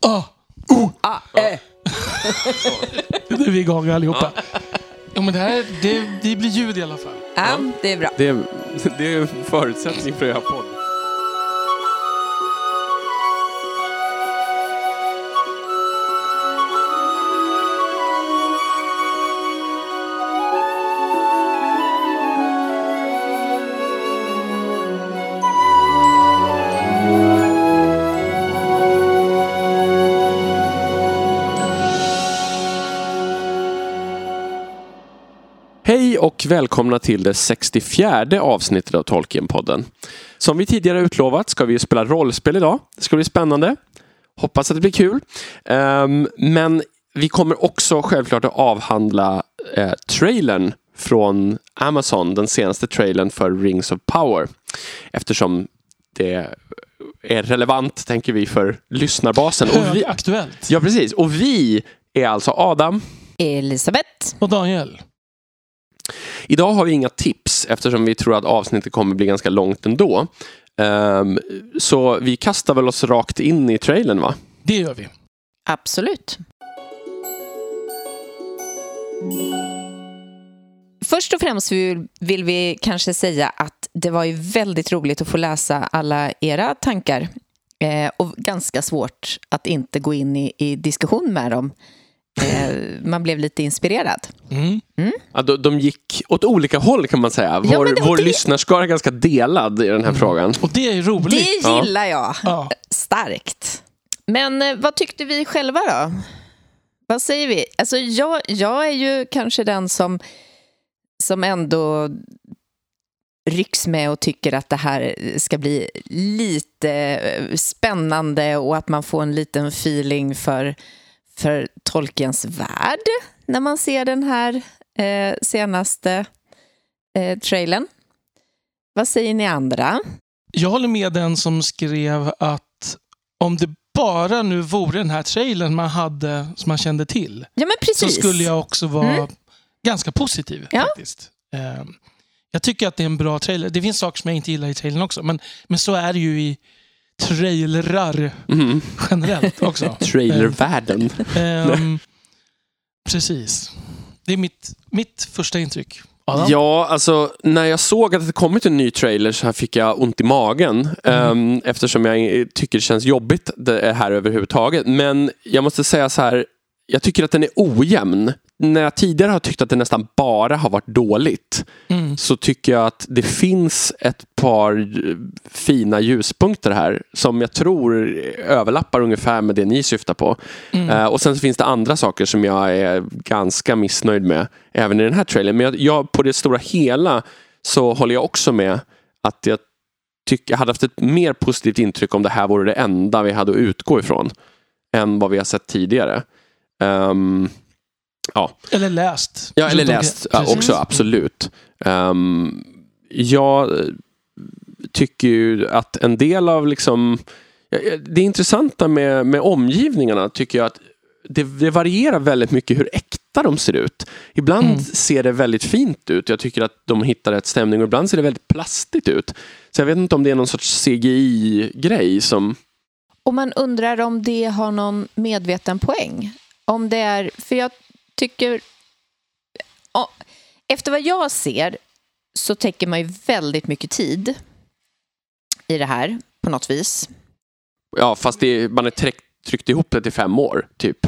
Ah, Ah, eh. nu är vi igång allihopa. Ja, men det, här, det, det blir ljud i alla fall. Ja, det är bra. Det är, det är en förutsättning för att göra podd. Och välkomna till det 64 avsnittet av Tolkien-podden. Som vi tidigare utlovat ska vi spela rollspel idag. Det ska bli spännande. Hoppas att det blir kul. Ehm, men vi kommer också självklart att avhandla uh, trailern från Amazon, den senaste trailern för Rings of Power. Eftersom det är relevant, tänker vi, för lyssnarbasen. Och vi, Högaktuellt. ja, precis. Och vi är alltså Adam, Elisabeth. Och Daniel. Idag har vi inga tips eftersom vi tror att avsnittet kommer bli ganska långt ändå. Ehm, så vi kastar väl oss rakt in i trailern va? Det gör vi. Absolut. Först och främst vill, vill vi kanske säga att det var ju väldigt roligt att få läsa alla era tankar eh, och ganska svårt att inte gå in i, i diskussion med dem. Eh, man blev lite inspirerad. Mm. Ja, de, de gick åt olika håll kan man säga. Vår, men det- vår det- lyssnarskara är ganska delad i den här frågan. Och det är roligt. Det Ja. gillar jag Ja. starkt. Men eh, vad tyckte vi själva då? Vad säger vi? Alltså jag, jag är ju kanske den som, som ändå rycks med och tycker att det här ska bli lite eh, spännande och att man får en liten feeling för, för Tolkiens värld när man ser den här eh, senaste eh, trailern. Vad säger ni andra? Jag håller med den som skrev att om det bara nu vore den här trailern man hade, som man kände till, Ja, så skulle jag också vara Mm. ganska positiv. Ja. faktiskt. Eh, Jag tycker att det är en bra trailer. Det finns saker som jag inte gillar i trailern också, men, men så är det ju i trailrar Mhm. generellt också. Trailervärlden. Ehm, precis. Det är mitt, mitt första intryck. Adam? Ja, alltså när jag såg att det kommit en ny trailer så här fick jag ont i magen. ehm, eftersom jag tycker det känns jobbigt det här överhuvudtaget. Men jag måste säga så här, jag tycker att den är ojämn. När jag tidigare har tyckt att det nästan bara har varit dåligt Mm. så tycker jag att det finns ett par fina ljuspunkter här som jag tror överlappar ungefär med det ni syftar på. Mm. Eh, och sen så finns det andra saker som jag är ganska missnöjd med även i den här trailern. Men jag, jag, på det stora hela så håller jag också med att jag tycker jag hade haft ett mer positivt intryck om det här vore det enda vi hade att utgå ifrån än vad vi har sett tidigare. Ehm, ja. Eller läst. Ja, eller läst ja, också, absolut. Um, jag tycker ju att en del av liksom... Det intressanta med, med omgivningarna tycker jag att det, det varierar väldigt mycket hur äkta de ser ut. Ibland Mm. ser det väldigt fint ut. Jag tycker att de hittar rätt stämning och ibland ser det väldigt plastigt ut. Så jag vet inte om det är någon sorts CGI-grej som... Och man undrar om det har någon medveten poäng. Om det är, för jag tycker... ja, Efter vad jag ser så täcker man ju väldigt mycket tid i det här på något vis. Ja, fast är- man har tryckt, tryckt ihop det till fem år, typ.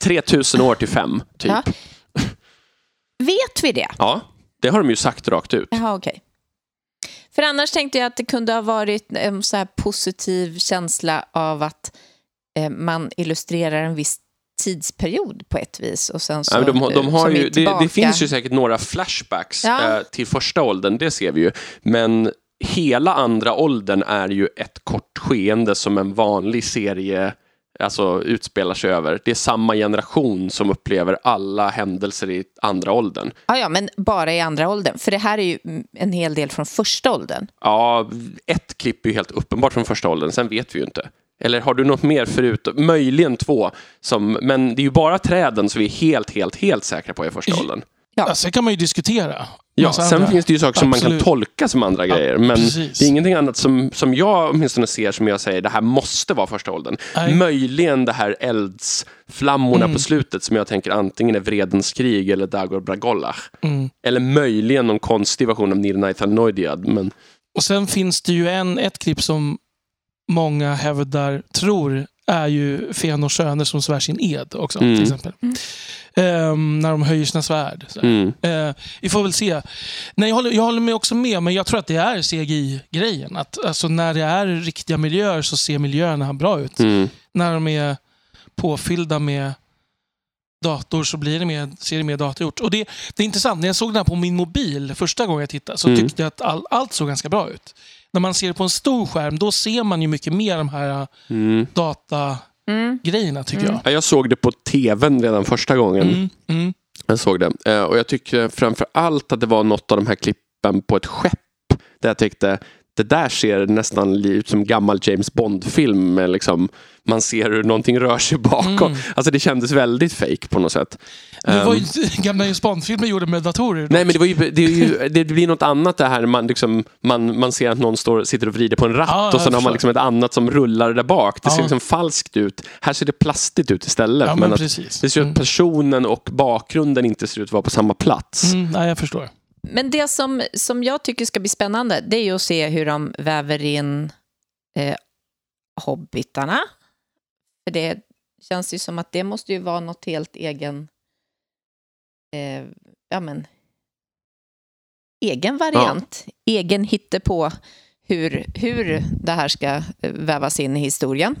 3000 år till fem, typ. Ja. Vet vi det? Ja, det har de ju sagt rakt ut. Jaha, okej. För annars tänkte jag att det kunde ha varit en så här positiv känsla av att eh, man illustrerar en viss tidsperiod på ett vis. Och sen så, Ja, de, de har ju, det, det finns ju säkert några flashbacks Ja. eh, till första åldern, det ser vi ju. Men hela andra åldern är ju ett kort skeende som en vanlig serie alltså, utspelar sig över. Det är samma generation som upplever alla händelser i andra åldern. Ja, ja, men bara i andra åldern. För det här är ju en hel del från första åldern. Ja, ett klipp är ju helt uppenbart från första åldern, sen vet vi ju inte. Eller har du något mer förut? Möjligen två. Som, men det är ju bara träden som vi är helt, helt, helt säkra på i första åldern. Ja. Ja, sen kan man ju diskutera. Ja, sen andra. finns det ju saker som man Absolut. kan tolka som andra grejer. Men precis. det är ingenting annat som, som jag åtminstone ser som jag säger, det här måste vara första åldern. Nej. Möjligen det här eldsflammorna Mm. på slutet som jag tänker antingen är Vredens krig eller Dagor Bragollah. Mm. Eller möjligen någon konstig version av Nirnaitha Noidiad. Men Och sen finns det ju en, ett klipp som många hävdar, tror, är ju Fëanor söner som svär sin ed också. Mm. Till exempel. Ehm, när de höjer sina svärd. Så. mm, Eh, vi får väl se. Nej, jag, håller, jag håller med också med, men jag tror att det är CGI-grejen. Att alltså, när det är riktiga miljöer så ser miljöerna bra ut. mm, När de är påfyllda med dator så blir det mer, ser det mer datorgjort. Och det, det är intressant, när jag såg den här på min mobil första gången jag tittade så Mm. tyckte jag att all, allt såg ganska bra ut. När man ser det på en stor skärm då ser man ju mycket mer de här mm. datagrejerna tycker Mm. jag. Ja, Jag såg det på tvn redan första gången. Mm, mm. Jag såg det. Eh, och jag tycker framför allt att det var något av de här klippen på ett skepp. Där jag tyckte det där ser nästan ut som gammal James Bond-film. Liksom, man ser hur någonting rör sig bakom. Mm. Alltså det kändes väldigt fake på något sätt. Det var Ehm, ju inte gamla James Bond-filmer gjorda med datorer. Nej men det, var ju, det, är ju, det blir något annat det här man, liksom, man, man ser att någon står, sitter och vrider på en ratt Ja, och sen har man liksom ett annat som rullar där bak. Det ser Ja. liksom falskt ut. Här ser det plastigt ut istället. ja, men men att precis. det ser ut Mm. att personen och bakgrunden inte ser ut att vara på samma plats. Mm, nej, jag förstår. Men det som, som jag tycker ska bli spännande, det är ju att se hur de väver in eh, hobbitarna. För det känns ju som att det måste ju vara något helt egen, eh, ja men, egen variant, egen hittepå hur, hur det här ska eh, vävas in i historien.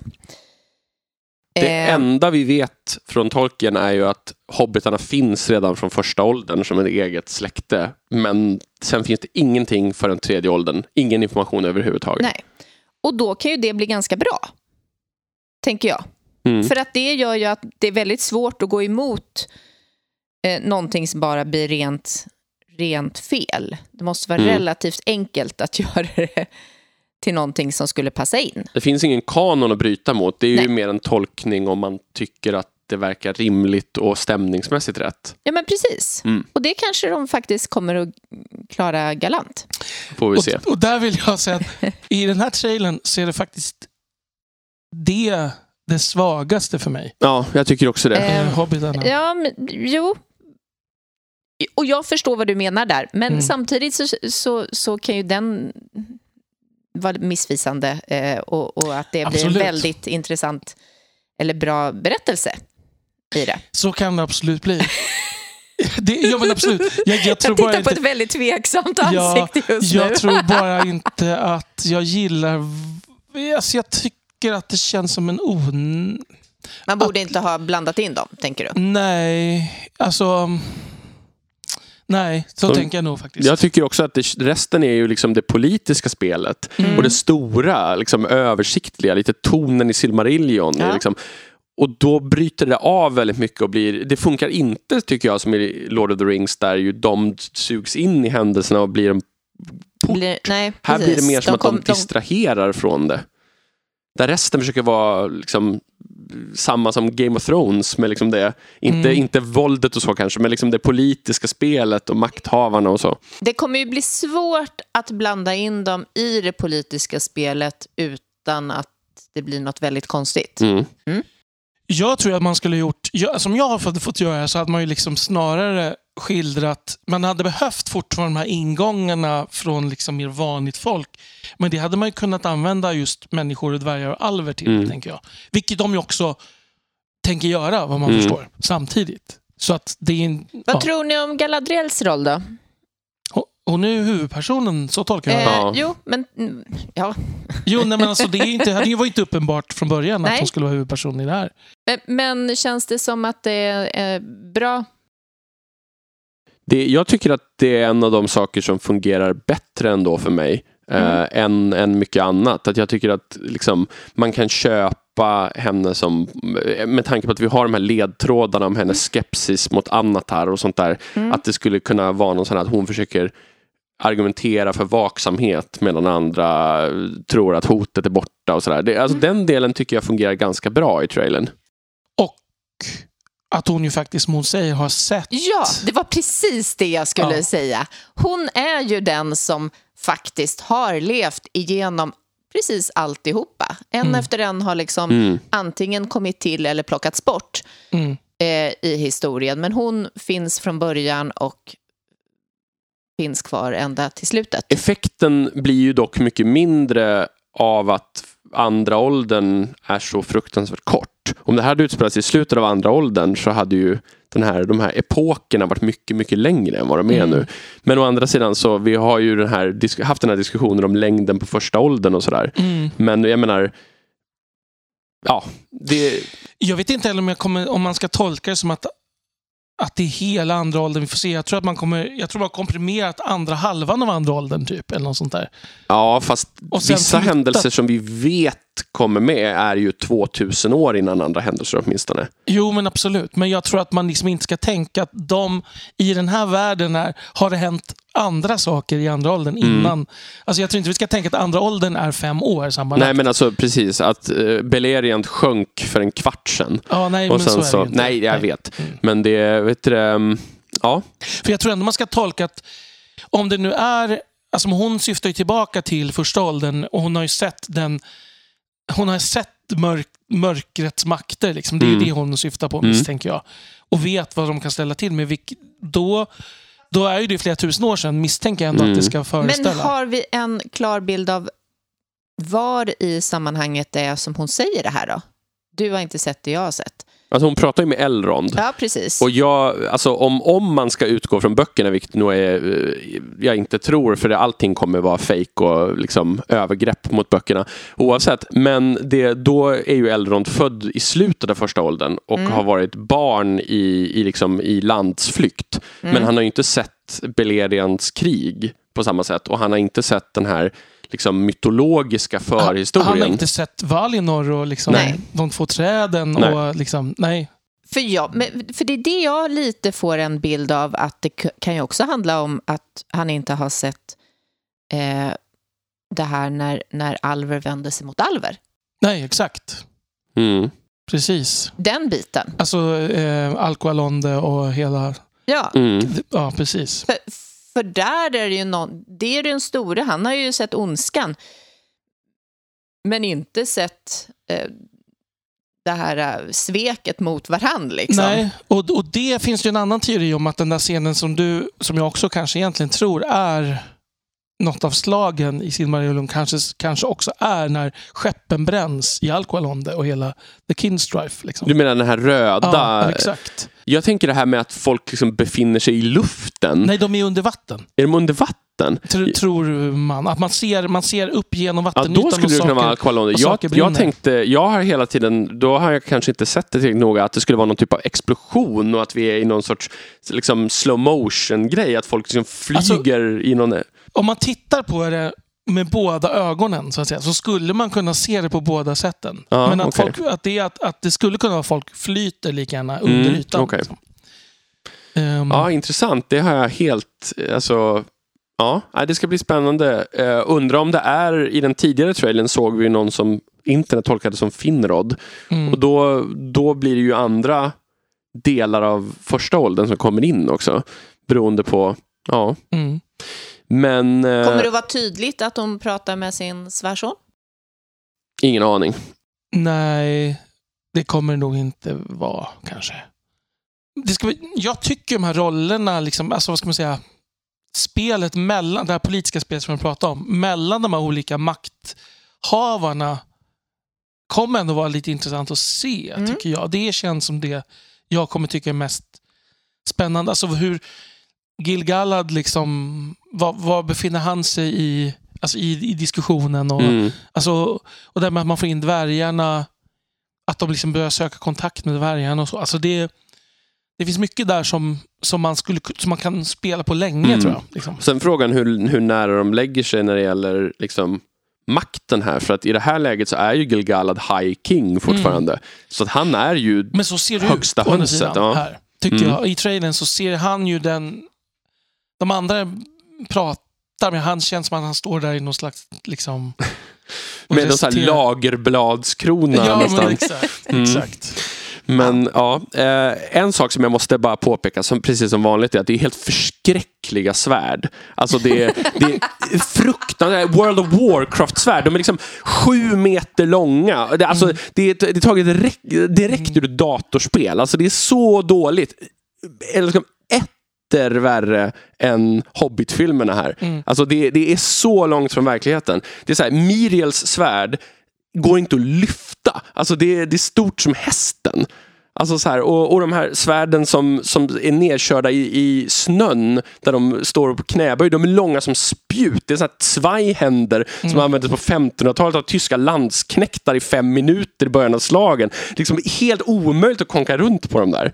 Det Eh, enda vi vet från Tolkien är ju att hobbitarna finns redan från första åldern som ett eget släkte. Men sen finns det ingenting för den tredje åldern. Ingen information överhuvudtaget. Nej. Och då kan ju det bli ganska bra, tänker jag. Mm. För att det gör ju att det är väldigt svårt att gå emot eh, någonting som bara blir rent, rent fel. Det måste vara Mm. relativt enkelt att göra det till någonting som skulle passa in. Det finns ingen kanon att bryta mot. Det är ju Nej. mer en tolkning om man tycker att det verkar rimligt och stämningsmässigt rätt. Ja, men precis. Mm. Och det kanske de faktiskt kommer att klara galant. Får vi se. Och, och där vill jag säga att i den här trailern så är det faktiskt det, det svagaste för mig. Ja, jag tycker också det. Eh, Eh, Hobbitarna. Ja, men, jo. Och jag förstår vad du menar där. Men Mm. samtidigt så, så, så kan ju den vara missvisande eh, och, och att det blir en Absolut. väldigt intressant eller bra berättelse i det. Så kan det absolut bli. det, ja men absolut. Jag, jag tror Jag bara tittar på inte, ett väldigt tveksamt Ja, ansikte just nu. jag tror bara inte att jag gillar... Alltså jag tycker att det känns som en on... Man borde inte ha blandat in dem, tänker du? Nej, alltså... Nej, så Så- tänker jag nog faktiskt. Jag tycker också att det, resten är ju liksom det politiska spelet. Mm. Och det stora, liksom översiktliga, lite tonen i Silmarillion. Ja. Liksom, och då bryter det av väldigt mycket och blir, det funkar inte tycker jag som i Lord of the Rings där ju de sugs in i händelserna och blir en Blir, nej, Här blir det mer som att kom- de distraherar från det. Där resten försöker vara liksom, samma som Game of Thrones med liksom det, inte, Mm. inte våldet och så kanske, men liksom det politiska spelet och makthavarna och så. Det kommer ju bli svårt att blanda in dem i det politiska spelet utan att det blir något väldigt konstigt. Mm. Jag tror att man skulle gjort, som jag har fått, fått göra, så hade man ju liksom snarare skildrat, man hade behövt fortfarande de här ingångarna från liksom mer vanligt folk. Men det hade man ju kunnat använda just människor, och dvärgar och alver till, Mm. tänker jag. Vilket de ju också tänker göra, vad man Mm. förstår, samtidigt. Så att det är en, Vad ja. tror ni om Galadriels roll då? Hon- är ju huvudpersonen, så tolkar jag det. Eh, Ja. Jo, men mm, ja. Jo, nej, men alltså, det, är inte, det var ju inte uppenbart från början att Nej. hon skulle vara huvudperson i det här. Men, men känns det som att det är eh, bra? Det, jag tycker att det är en av de saker som fungerar bättre ändå för mig Mm. eh, än, än mycket annat. Att jag tycker att liksom, man kan köpa henne som, med tanke på att vi har de här ledtrådarna om hennes skepsis mot Annatar och sånt där, Mm. att det skulle kunna vara någon sån här att hon försöker argumentera för vaksamhet medan andra eh, tror att hotet är borta och sådär. Alltså, Mm. Den delen tycker jag fungerar ganska bra i trailern. Och att hon ju faktiskt, som hon säger, har sett... Ja, det var precis det jag skulle Ja. säga. Hon är ju den som faktiskt har levt igenom precis alltihopa. En efter en har liksom Mm. antingen kommit till eller plockats bort Mm. eh, i historien. Men hon finns från början och finns kvar ända till slutet. Effekten blir ju dock mycket mindre av att andra åldern är så fruktansvärt kort. Om det här hade utspelats i slutet av andra åldern så hade ju den här, de här epokerna varit mycket, mycket längre än vad de är Mm. nu. Men å andra sidan så vi har ju den här, haft den här diskussionen om längden på första åldern och sådär. Mm. Men jag menar, ja, det, Jag vet inte heller om, jag kommer, om man ska tolka det som att, att det är hela andra åldern vi får se. Jag tror att man kommer, jag tror man har komprimerat andra halvan av andra åldern typ. Eller något sånt där. ja fast vissa händelser som vi vet kommer med är ju 2000 år innan andra händelser åtminstone. Jo, men absolut. Men jag tror att man liksom inte ska tänka att de i den här världen är, har det hänt andra saker i andra åldern Mm. innan. Alltså jag tror inte vi ska tänka att andra åldern är fem år sammanlagt. Nej men alltså precis, att uh, Beleriand sjönk för en kvart sedan. ja, nej, Och men så är det så, ju inte. nej jag Nej. vet. Men det, vet du det, um, ja. För jag tror ändå man ska tolka att om det nu är... Alltså hon syftar ju tillbaka till första åldern och hon har ju sett den... Hon har sett mörk, mörkrets makter. Liksom. Det är ju Mm. det hon syftar på Mm. misstänker jag. Och vet vad de kan ställa till med. Då, då är ju det flera tusen år sedan misstänker jag ändå Mm. att det ska föreställa. Men har vi en klar bild av var i sammanhanget det är som hon säger det här då? Du har inte sett det jag har sett. Alltså hon pratar ju med Elrond. Ja, precis. Och jag, alltså om, om man ska utgå från böckerna, vilket nog är, eh, jag inte tror, för allting kommer vara fejk och liksom övergrepp mot böckerna oavsett. Men det, då är ju Elrond född i slutet av första åldern och Mm. har varit barn i, i, liksom, i landsflykt. Men han har ju inte sett Beleriands krig på samma sätt och han har inte sett den här liksom, mytologiska han, förhistorien. han har inte sett Valinor och liksom Nej. de två träden. Nej. Och liksom, nej. För, jag, men, för det är det jag lite får en bild av att det kan ju också handla om att han inte har sett eh, det här när, när Alver vänder sig mot Alver. nej, exakt. Mm. Precis. Den biten. Alltså eh, Alcoalonde och hela... Ja, Mm. Ja, precis. för, för där är det ju någon, det är den stora, han har ju sett ondskan. Men inte sett eh, det här eh, sveket mot varandra. liksom. Nej, och, och det finns ju en annan teori om att den där scenen som du, som jag också kanske egentligen tror är något av slagen i Silmarillion kanske, kanske också är när skeppen bränns i Alqualonde och hela The Kinstrife. Liksom. Du menar den här röda? Ja, exakt. Jag tänker det här med att folk liksom befinner sig i luften. Nej, de är under vatten. Är de under vatten? Tr, tror man. Att man ser, man ser upp genom Ja, vattenytan då skulle det kunna vara och Jag, jag tänkte, jag har hela tiden, då har jag kanske inte sett det tillräckligt noga, att det skulle vara någon typ av explosion och att vi är i någon sorts liksom, slow motion grej, att folk liksom Alltså- flyger i någon... Om man tittar på det med båda ögonen så att säga, så skulle man kunna se det på båda sätten. Ja, Men att, okej. folk, att, det, är att, att det skulle kunna vara folk flyter lika gärna under Mm, ytan. okej. liksom. Ehm, Ja, intressant. Det har jag helt, alltså... Ja, det ska bli spännande. Uh, undrar om det är, i den tidigare trailern såg vi någon som internet tolkade som Finrod. mm. Och då, då blir det ju andra delar av första åldern som kommer in också. Beroende på, ja. Mm. Men eh, Kommer det att vara tydligt att hon pratar med sin svärson? ingen aning. Nej, det kommer det nog inte vara kanske. Det ska, jag tycker de här rollerna, liksom, alltså vad ska man säga, spelet mellan, det här politiska spelet som jag pratade om, mellan de här olika makthavarna kommer ändå vara lite intressant att se, Mm. tycker jag. Det känns som det jag kommer tycka är mest spännande. Alltså hur Gil-Galad, liksom, var, var befinner han sig i, alltså i, i diskussionen? Och, Mm. Alltså, och det med att man får in dvärgarna, att de liksom börjar söka kontakt med dvärgarna och så. Alltså det, det finns mycket där som, som, man, skulle, som man kan spela på länge Mm. tror jag. Liksom. Sen frågan hur, hur nära de lägger sig när det gäller liksom, makten här. För att i det här läget så är ju Gilgalad High King fortfarande. Så att han är ju... Men så ser det Högsta ut hönset, ja. här. Tycker Mm. jag. I trailern så ser han ju den... De andra pratar, men han känns som att han står där i någon slags... Liksom, Med en sån här lagerbladskrona Ja, men nästan. exakt. Mm. exakt. Men ja, eh, en sak som jag måste bara påpeka, som, precis som vanligt, är att det är helt förskräckliga svärd. Alltså det är, det är fruktansvärt. World of Warcraft-svärd. De är liksom sju meter långa. Alltså, det, är, det är taget direkt, direkt ur ett datorspel. Alltså det är så dåligt. Eller liksom etter värre än Hobbit-filmerna här. Alltså det, det är så långt från verkligheten. Det är så här, Miriels svärd går inte att lyfta. Alltså det, det är stort som hästen. Alltså så här, och, och de här svärden som, som är nedkörda i, i snön där de står på knäböj, de är långa som spjut. Det är så här Zweihänder som användes på 1500-talet av tyska landsknektar i fem minuter i början av slagen. Det är liksom helt omöjligt att konka runt på dem där.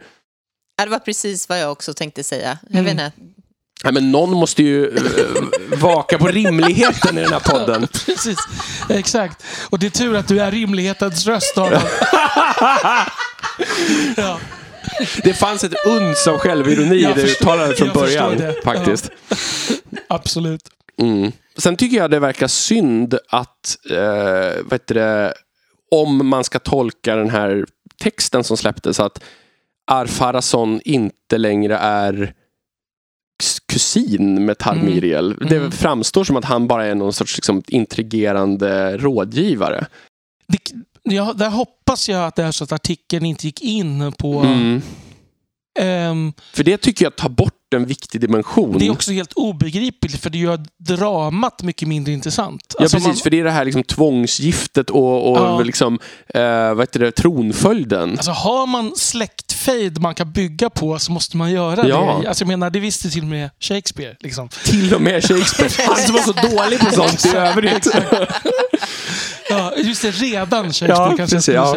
Ja, det var precis vad jag också tänkte säga. Jag vet inte. Nej, men någon måste ju eh, vaka på rimligheten i den här podden. Precis, exakt. Och det är tur att du är rimlighetens röst, Adam. ja. Det fanns ett uns av självironi i Jag det uttalandet från början. det. Faktiskt. Absolut. Mm. Sen tycker jag det verkar synd att, eh, vad heter det, om man ska tolka den här texten som släpptes, att Arfarason inte längre är kus- kusin med Tarmiriel. Mm. Det Mm. framstår som att han bara är någon sorts liksom, intrigerande rådgivare. Det, ja, där hoppas jag att det är så att artikeln inte gick in på... Mm. ehm, För det tycker jag tar bort en viktig dimension. det är också helt obegripligt, för det gör dramat mycket mindre intressant. Ja Alltså, precis, man- för det är det här liksom tvångsgiftet och, och Ja. liksom, eh, vad heter det, tronföljden. Alltså har man släktfejd man kan bygga på så måste man göra Ja. det. Alltså jag menar, det visste till och med Shakespeare. Liksom. Till och med Shakespeare. Han som var så dålig på sånt i övrigt. Ja, just det, redan Shakespeare kanske jag precis, skulle ja.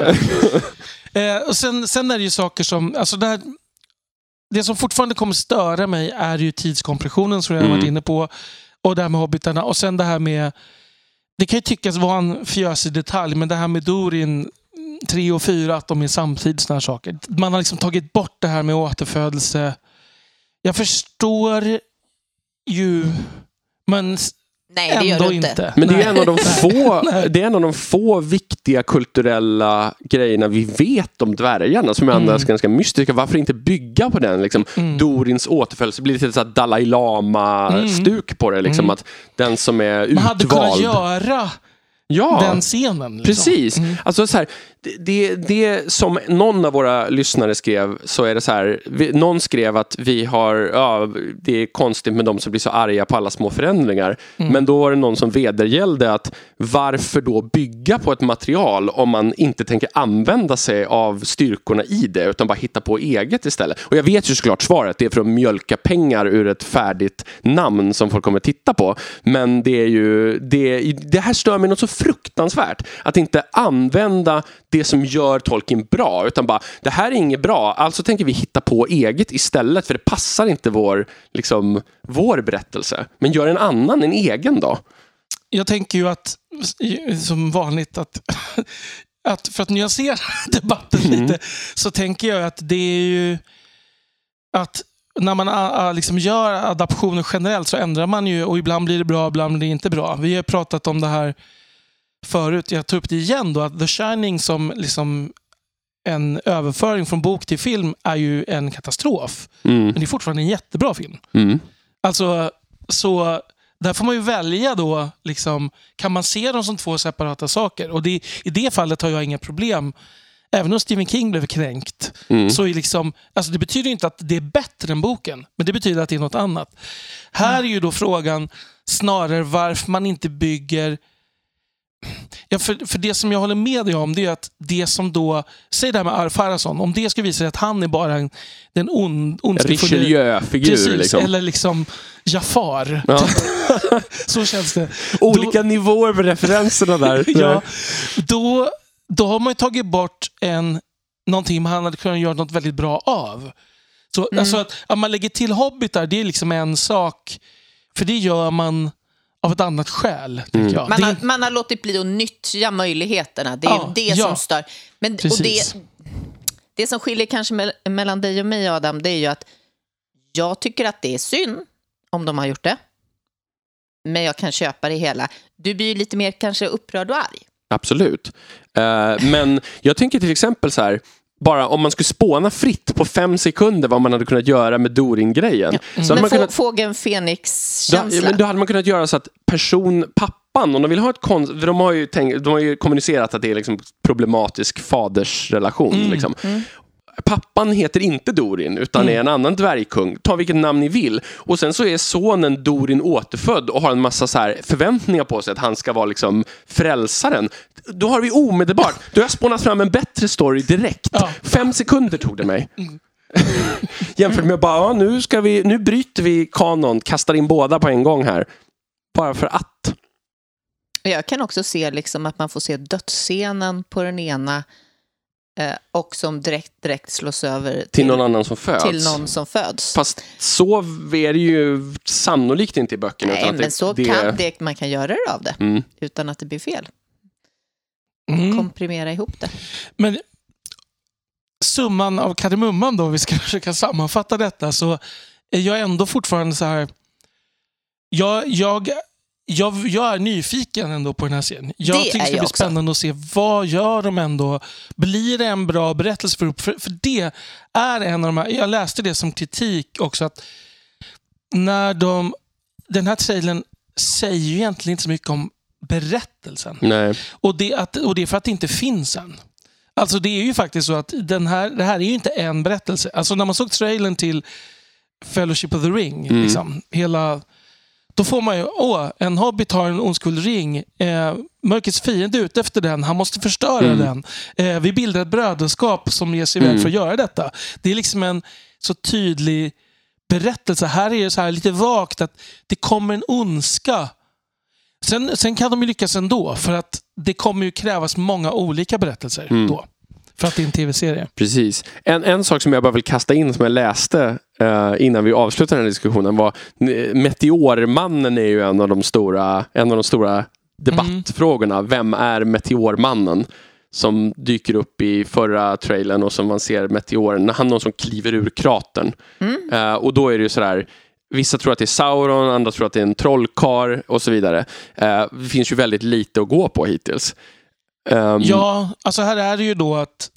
säga. Eh, och sen, sen är det ju saker som... Alltså det, här, det som fortfarande kommer störa mig är ju tidskompressionen som jag har Mm. varit inne på. Och det här med hobbitarna. Och sen det här med... Det kan ju tyckas vara en fjösig detalj, men det här med Dorin 3 och 4, att de är samtidigt såna här saker. Man har liksom tagit bort det här med återfödelse. Jag förstår ju, men Nej, det gör du inte. inte. Men det är, en av de få, det är en av de få viktiga kulturella grejerna vi vet om dvärgarna som är annars Mm. ganska mystiska. Varför inte bygga på den? Liksom, Mm. Dorins återfödelse blir lite så här Dalai Lama-stuk på det. Liksom, Mm. Att den som är Man hade kunnat utvald. göra ja. den scenen. Liksom. Precis. Mm. Alltså så här, det, det, som någon av våra lyssnare skrev så är det så här. Vi, någon skrev att vi har, ja, det är konstigt med de som blir så arga på alla små förändringar. Mm. Men då var det någon som vedergällde att varför då bygga på ett material om man inte tänker använda sig av styrkorna i det utan bara hitta på eget istället. Och jag vet ju såklart svaret, det är för att mjölka pengar ur ett färdigt namn som folk kommer titta på. Men det är ju, det, det här stör mig något så fruktansvärt. Att inte använda det som gör Tolkien bra, utan bara det här är inget bra, alltså tänker vi hitta på eget istället för det passar inte vår, liksom, vår berättelse. Men gör en annan, en egen då. Jag tänker ju att, som vanligt, att, att för att nyansera debatten Mm. lite, så tänker jag att det är ju att när man liksom gör adaptioner generellt så ändrar man ju och ibland blir det bra, ibland blir det inte bra. Vi har pratat om det här förut, jag tar upp det igen då, att The Shining som liksom en överföring från bok till film är ju en katastrof. Mm. Men det är fortfarande en jättebra film. Mm. Alltså, så där får man ju välja då, liksom, kan man se dem som två separata saker? Och det, I det fallet har jag inga problem. Även om Stephen King blev kränkt. Mm. Så är liksom, alltså det betyder inte att det är bättre än boken, men det betyder att det är något annat. Här är ju då frågan snarare varför man inte bygger Ja, för, för det som jag håller med dig om det är att det som då, säg det här med Arfarason, om det skulle visa sig att han är bara en, den on, ondskefulle... Richelieu-figur Precis, liksom. eller liksom Jafar. Ja. Så känns det. Olika nivåer med referenserna där. Ja, då, då har man ju tagit bort en, någonting man hade kunnat göra något väldigt bra av. Så, alltså att, att man lägger till hobbitar, det är liksom en sak. För det gör man av ett annat skäl. Tänker jag. Man det, har, man har låtit bli att nyttja möjligheterna. Det är Ja, det ja. som stör. Men, och det, det som skiljer kanske mell- mellan dig och mig, Adam, det är ju att jag tycker att det är synd om de har gjort det. Men jag kan köpa det hela. Du blir ju lite mer kanske upprörd och arg. Absolut. Eh, men jag tänker till exempel så här. Bara om man skulle spåna fritt på fem sekunder vad man hade kunnat göra med Dorin-grejen. Så hade Men man få, kunnat, fågeln då, Fenix-känsla. men då hade man kunnat göra så att person, pappan, om de vill ha ett konst, de har ju, tänkt, de har ju kommunicerat att det är liksom problematisk fadersrelation. Liksom. Pappan heter inte Dorin utan är en annan dvärgkung. Ta vilket namn ni vill. Och sen så är sonen Dorin återfödd och har en massa så här förväntningar på sig att han ska vara liksom frälsaren. Då har vi omedelbart, då har jag spånat fram en bättre story direkt. Ja. Fem sekunder tog det mig. Jämfört med bara, ja, nu, ska vi, nu bryter vi kanon, kastar in båda på en gång här. Bara för att. Jag kan också se liksom att man får se dödsscenen på den ena och som direkt, direkt slås över Till någon annan som föds. till någon som föds. Fast så är det ju sannolikt inte i böckerna. Nej, men det, så det, kan det, man kan göra det av det Mm. utan att det blir fel. Mm. Komprimera ihop det. Men summan av kardemumman då, vi ska försöka sammanfatta detta, så är jag ändå fortfarande så här... Jag, jag, jag, jag är nyfiken ändå på den här serien. Jag Det tycker det är ska bli också. spännande att se vad gör de ändå. Blir det en bra berättelse för, för, för det är en av de här... Jag läste det som kritik också att när de... Den här trailern säger ju egentligen inte så mycket om berättelsen. Nej. Och det, att, och det är för att det inte finns en. Alltså det är ju faktiskt så att den här, det här är ju inte en berättelse. Alltså när man såg trailern till Fellowship of the Ring, Mm. liksom, hela, då får man ju, åh, en hobbit har en ondskuld ring. Eh, mörkrets fiende är ute efter den, han måste förstöra Mm. den. Eh, vi bildar ett brödraskap som ger sig iväg Mm. för att göra detta. Det är liksom en så tydlig berättelse. Här är det så här lite vagt att det kommer en ondska Sen, sen kan de ju lyckas ändå, för att det kommer ju krävas många olika berättelser Mm. då. För att det är en tv-serie. Precis. En, en sak som jag bara vill kasta in som jag läste innan vi avslutar den här diskussionen var eh, Meteormannen är ju en av de stora, en av de stora debattfrågorna. Vem är Meteormannen? Som dyker upp i förra trailern och som man ser meteoren. Han är någon som kliver ur kratern. Eh, och då är det ju sådär Vissa tror att det är Sauron, andra tror att det är en trollkar och så vidare. Eh, det finns ju väldigt lite att gå på hittills. Ehm, Ja, alltså här är det ju då att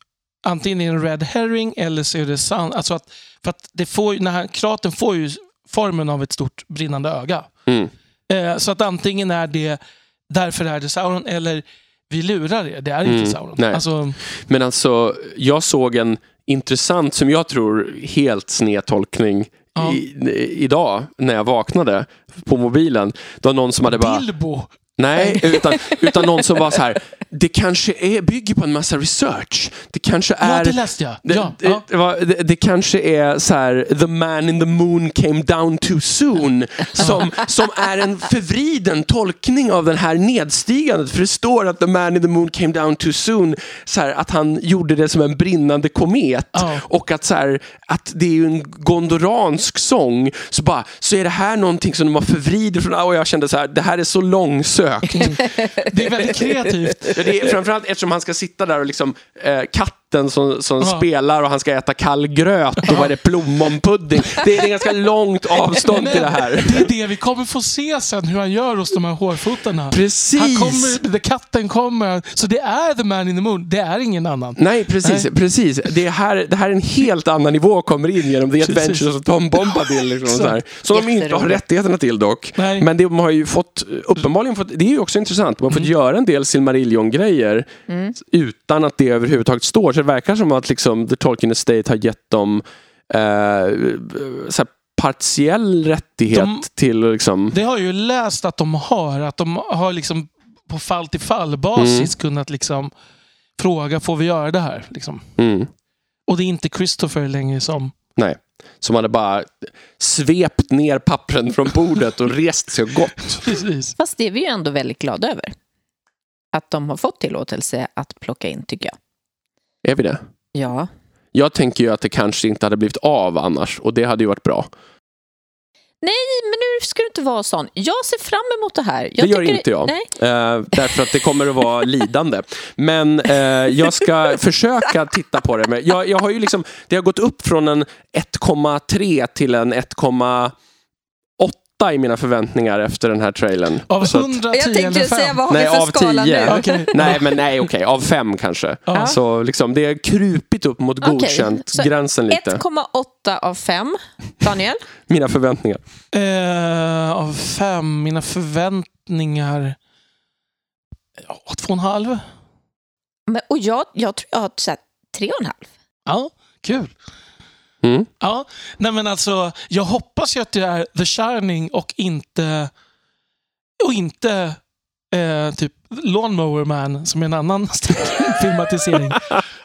antingen är det en red herring eller så är det sant. Alltså att, för att det får, den här kraten får ju formen av ett stort brinnande öga. Mm. Eh, så att antingen är det därför är det Sauron eller vi lurar er, det är Mm, inte Sauron. nej. Alltså, Men alltså, jag såg en intressant, som jag tror, helt sned tolkning Ja. i, idag när jag vaknade på mobilen. Det var någon som hade bara... Bilbo! Nej, utan, utan någon som var så här. Det kanske är, bygger på en massa research. Det kanske Ja, är... det läste jag. Det, Ja, det, ja. det, det, kanske är så här, the man in the moon came down too soon. Som, som är en förvriden tolkning av den här nedstigandet. För det står att the man in the moon came down too soon. Så här, att han gjorde det som en brinnande komet. Ja. Och att, så här, att det är ju en gondoransk sång. Så, bara, så är det här någonting som de har förvridit från... Och jag kände så här, det här är så långsökt. Det är väldigt kreativt. Ja, det är, framförallt eftersom han ska sitta där och liksom eh, katten som, som Ja. spelar och han ska äta kall gröt och vad är det, plommonpudding. Det är ett ganska långt avstånd till det här. det är det vi kommer få se sen, hur han gör hos de här hårfotarna. Precis. Han kommer, the katten kommer. Så det är the man in the moon, det är ingen annan. Nej, precis. Nej. precis. Det, är här, det här är en helt annan nivå kommer in genom The Precis. Adventures of Tom Bombadil. Liksom, så. Som de inte har rättigheterna till dock. Nej. Men de har ju fått, uppenbarligen fått, det är ju också intressant, de har fått Mm. göra en del Silmarillion-grejer utan att det överhuvudtaget står. Det verkar som att liksom, The Tolkien Estate har gett dem eh, så här, partiell rättighet De- till liksom, Det har jag ju läst att de har. Att de har liksom på fall till fall basis Mm. kunnat liksom fråga, får vi göra det här? Liksom. mm, Och det är inte Christopher längre som... nej. Som hade bara svept ner pappren från bordet och rest sig och gått. Precis. Fast det är vi ju ändå väldigt glada över. Att de har fått tillåtelse att plocka in, tycker jag. Är vi det? Ja. Jag tänker ju att det kanske inte hade blivit av annars och det hade ju varit bra. Nej, men nu ska du inte vara sån. Jag ser fram emot det här. Jag det gör inte jag. Nej. Eh, därför att det kommer att vara lidande. Men eh, jag ska försöka titta på det. Men jag, jag har ju liksom, det har gått upp från en 1,3 till en 1,8 åtta i mina förväntningar efter den här trailern. Av Så att- 100, Jag 10 tänkte eller 5? säga, vad har Nej, vi för av skala tio. nu? Okej. Nej, men nej, okej. Av fem kanske. Ja. Så liksom, det är krupit upp mot godkänt, så gränsen lite. 1,8 av 5. Daniel? Mina förväntningar. Eh, av fem, mina förväntningar... Ja, två och en halv. Men, och jag, jag tror jag har så här, 3,5. Ja, kul. Mm. Ja, nej men alltså, jag hoppas ju att det är The Shining och inte och inte eh, typ Lawnmower Man som är en annan filmatisering.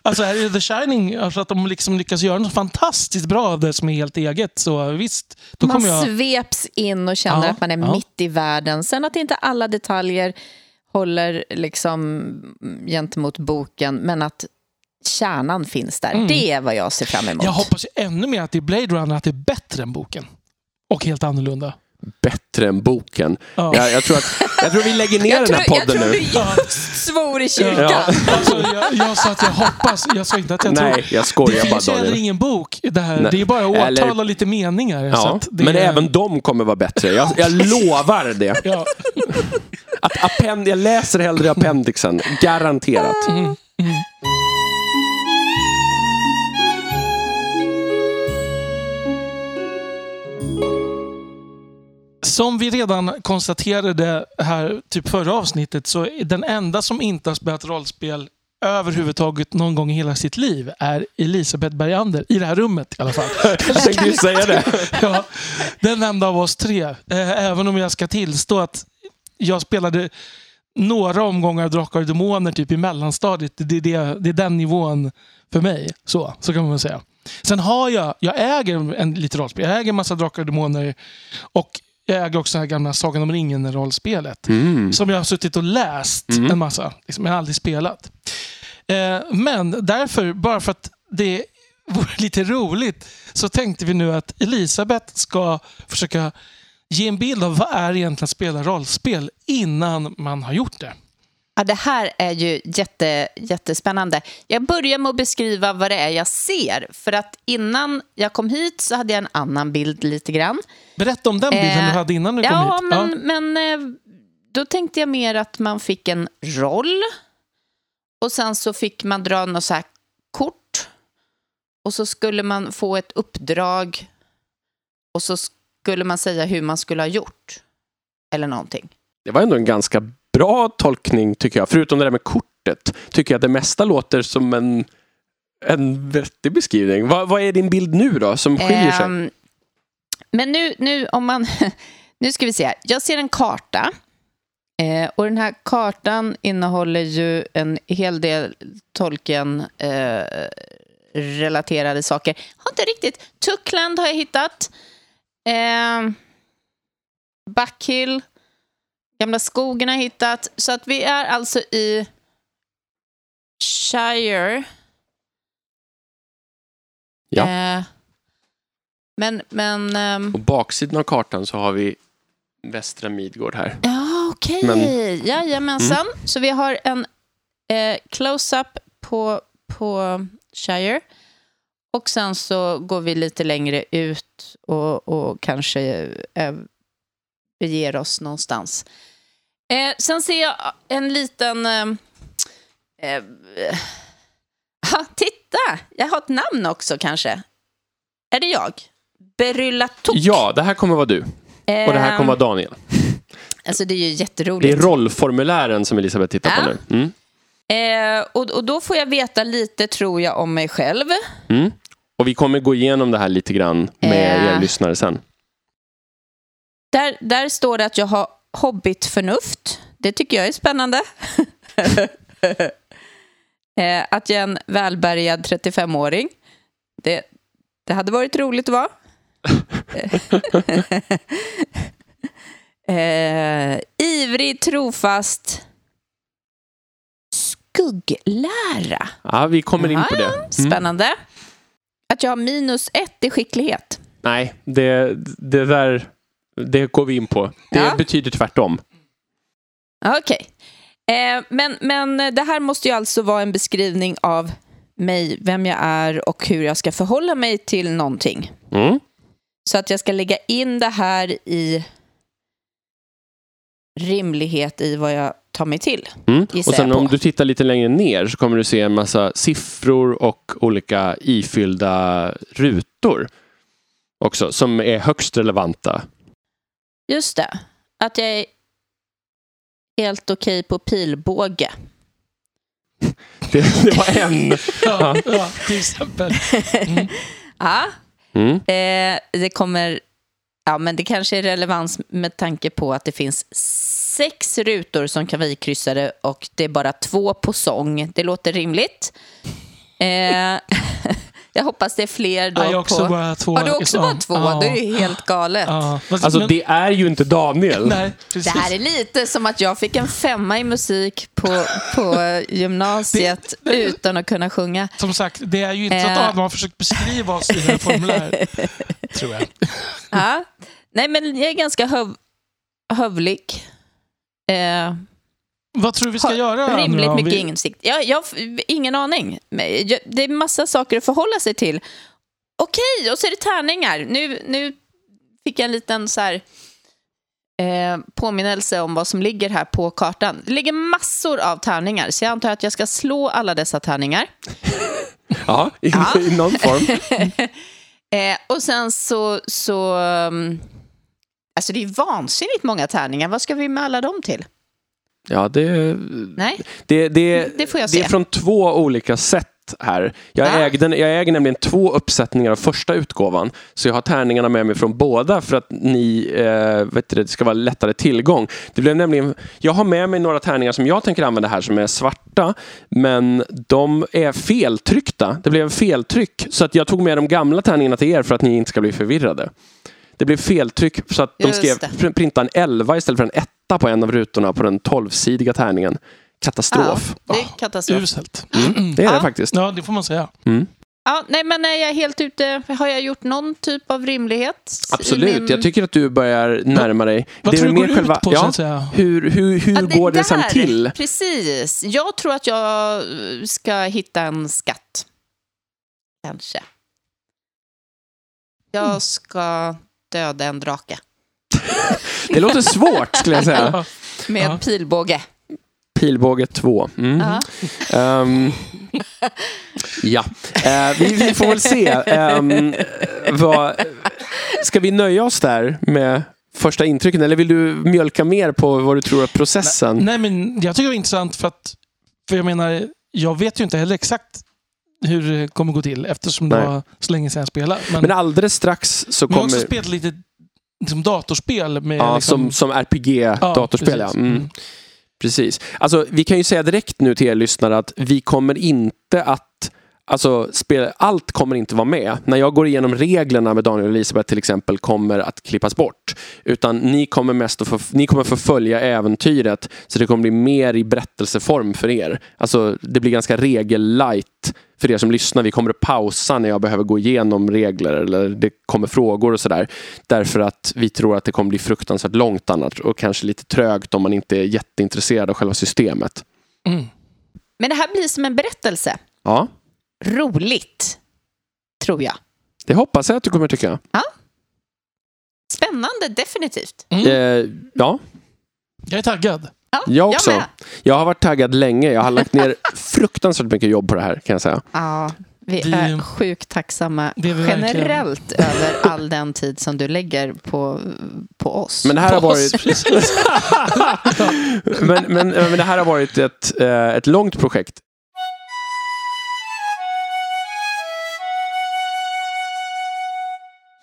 Alltså är det The Shining, alltså att de liksom lyckas göra något fantastiskt bra av det som är helt eget, så visst, då Man kommer jag... sveps in och känner Ja, att man är ja. mitt i världen. Sen att inte alla detaljer håller liksom gentemot boken, men att kärnan finns där. Mm. Det är vad jag ser fram emot. Jag hoppas ännu mer att det är Blade Runner, att det är bättre än boken. Och helt annorlunda. Bättre än boken. Ja. Jag, jag, tror att, jag tror vi lägger ner jag, den tror, här jag podden tror nu. du just svor i kyrkan. Ja. Alltså, jag, jag sa att jag hoppas, jag sa inte att jag tror. Nej, jag Det skojar bara finns heller ingen bok. Det, här. Nej. det är bara årtal Eller- och lite meningar. så Ja, att det men är, även de kommer vara bättre. Jag, jag lovar det. Ja. Att append, jag läser hellre appendixen. Garanterat. Mm. Som vi redan konstaterade här typ förra avsnittet så den enda som inte har spelat rollspel överhuvudtaget någon gång i hela sitt liv är Elisabeth Bergander. I det här rummet i alla fall. Jag tänkte ju säga det. ja, den enda av oss tre. Eh, Även om jag ska tillstå att jag spelade några omgångar Drakar och Demoner typ i mellanstadiet. Det är, det, det är den nivån för mig. Så, så kan man säga. Sen har jag, jag äger en, lite rollspel. Jag äger en massa Drakar och Demoner och jag äger också det här gamla Sagan om ringen-rollspelet. Mm. Som jag har suttit och läst en massa. Liksom, jag har aldrig spelat. Eh, men därför, bara för att det vore lite roligt, så tänkte vi nu att Elisabeth ska försöka ge en bild av vad är egentligen att spela rollspel innan man har gjort det. Ja, det här är ju jätte, jättespännande. Jag börjar med att beskriva vad det är jag ser. För att innan jag kom hit så hade jag en annan bild lite grann. Berätta om den bilden Eh, du hade innan du kom ja, hit. Men, men eh, då tänkte jag mer att man fick en roll. Och sen så fick man dra något så här kort. Och så skulle man få ett uppdrag. Och så skulle man säga hur man skulle ha gjort. Eller någonting. Det var ändå en ganska bra tolkning tycker jag. Förutom det där med kortet. Tycker jag att det mesta låter som en, en vettig beskrivning. Vad, vad är din bild nu då som skiljer sig? Ehm, men nu, nu om man... Nu ska vi se här. Jag ser en karta. Eh, och den här kartan innehåller ju en hel del Tolkien eh, relaterade saker. Har inte riktigt. Tuckland har jag hittat. Eh, Backhill. Gamla skogen har hittat. Så att vi är alltså i Shire. Ja. Eh, men, men... ehm, På baksidan av kartan så har vi Västra Midgård här. Ja, okej. Men- Jajamensan. Så vi har en eh, close-up på, på Shire. Och sen så går vi lite längre ut och, och kanske eh, beger oss någonstans. Eh, sen ser jag en liten... Eh, eh, ah, titta! Jag har ett namn också kanske. Är det jag? Berylla Tok. Ja, det här kommer vara du. Och det här kommer vara Daniel. Alltså det är ju Det är jätteroligt. rollformulären som Elisabeth tittar på Ja. nu. Mm. Eh, och, och då får jag veta lite, tror jag, om mig själv. Mm. Och vi kommer gå igenom det här lite grann med Eh. er lyssnare sen. Där, där står det att jag har hobbitförnuft. Det tycker jag är spännande. eh, att jag är en välbärgad 35-åring. Det, det hade varit roligt att vara. eh, ivrig, trofast, skugglära. Ja, vi kommer in på det. Mm. Spännande. Att jag har minus ett i skicklighet. Nej, det, det där det går vi in på. Det Ja. betyder tvärtom. Okej. Eh, men, men det här måste ju alltså vara en beskrivning av mig, vem jag är och hur jag ska förhålla mig till någonting. Mm. Så att jag ska lägga in det här i rimlighet i vad jag tar mig till. Mm. Och sen om du tittar lite längre ner så kommer du se en massa siffror och olika ifyllda rutor också som är högst relevanta. Just det. Att jag är helt okej på pilbåge. Det, det var en. Ja, ja, till exempel. Mm. Ja, Mm. eh, det kommer... Ja, men det kanske är relevans med tanke på att det finns sex rutor som kan vara ikryssade och det är bara två på sång. Det låter rimligt. Eh, jag hoppas det är fler då Ja, jag har också på... bara två. Har du också bara två? Ja. Det är ju helt galet. Ja. Alltså men- det är ju inte Daniel. Nej, Det här är lite som att jag fick en femma i musik på, på gymnasiet utan att kunna sjunga. Som sagt, det är ju inte så att Eh. Adam har försökt beskriva oss i en formulär. tror jag. Ja. Nej, men jag är ganska höv, hövlig. Eh, Vad tror du vi ska göra? Rimligt då? Mycket vi... insikt. Jag, jag ingen aning. Det är massa saker att förhålla sig till. Okej, och så är det tärningar. Nu, nu fick jag en liten så här, eh, påminnelse om vad som ligger här på kartan. Det ligger massor av tärningar, så jag antar att jag ska slå alla dessa tärningar. Ja, i, Ja. i någon form. Eh, och sen så... så um, alltså det är vansinnigt många tärningar. Vad ska vi med alla dem till? Ja, det, Nej, det, det, det får jag det är se. från två olika sätt här. Jag, Ja. ägde, jag äger nämligen två uppsättningar av första utgåvan. Så jag har tärningarna med mig från båda för att ni, eh, vet du, det ska vara lättare tillgång. Det blev nämligen, jag har med mig några tärningar som jag tänker använda här som är svarta. Men de är feltryckta. Det blev feltryck. Så att jag tog med de gamla tärningarna till er för att ni inte ska bli förvirrade. Det blev feltryck så att de skrev det. printa en 11 istället för en etta på en av rutorna på den 12-sidiga tärningen. Katastrof. Ja, det är katastrof. Uselt. Mm, det är Ja. det faktiskt. Ja, det får man säga. Mm. Ja, nej, men är jag helt ute? Har jag gjort någon typ av rimlighet? Absolut, min- jag tycker att du börjar närma dig. Vad det är tror du väl går mer ut själva, på, så ja, att säga? hur, hur, hur Ja, går det sen där, till? Precis. Jag tror att jag ska hitta en skatt. Kanske. Mm. Jag ska döda en drake Det låter svårt skulle jag säga. Med Ja. pilbåge. Pilbåge 2. Mm. Ja. Ehm, ja, Eh, vi, vi får väl se. Um, vad, ska vi nöja oss där med första intrycken eller vill du mjölka mer på vad du tror är processen? Nej, men jag tycker det var intressant för att, för jag menar, jag vet ju inte heller exakt hur det kommer gå till eftersom det Nej. var så länge sedan jag spelade. Men, Men alldeles strax så men jag har också kommer... spelat lite liksom, datorspel med Ja, liksom, som, som RPG-datorspel, ja. precis. Mm. Mm. Precis. Alltså, vi kan ju säga direkt nu till er lyssnare att vi kommer inte att Alltså, spel, allt kommer inte vara med. När jag går igenom reglerna med Daniel och Elisabeth till exempel kommer att klippas bort. Utan ni kommer mest att få, ni kommer få följa äventyret så det kommer bli mer i berättelseform för er. Alltså, det blir ganska regellight för er som lyssnar. Vi kommer att pausa när jag behöver gå igenom regler eller det kommer frågor och sådär. Därför att vi tror att det kommer bli fruktansvärt långt annars och kanske lite trögt om man inte är jätteintresserad av själva systemet. Mm. Men det här blir som en berättelse. Ja, Roligt, tror jag. det hoppas jag att du kommer tycka. Spännande, definitivt. Mm. Eh, ja, Jag är taggad. Ja, jag också. med. Jag har varit taggad länge. Jag har lagt ner fruktansvärt mycket jobb på det här kan jag säga. Ja, vi Vi- är sjukt tacksamma Det är vi verkligen. generellt över all den tid som du lägger på, på oss. Men det här har På oss, varit, men, men, men det här har varit ett, eh, ett långt projekt.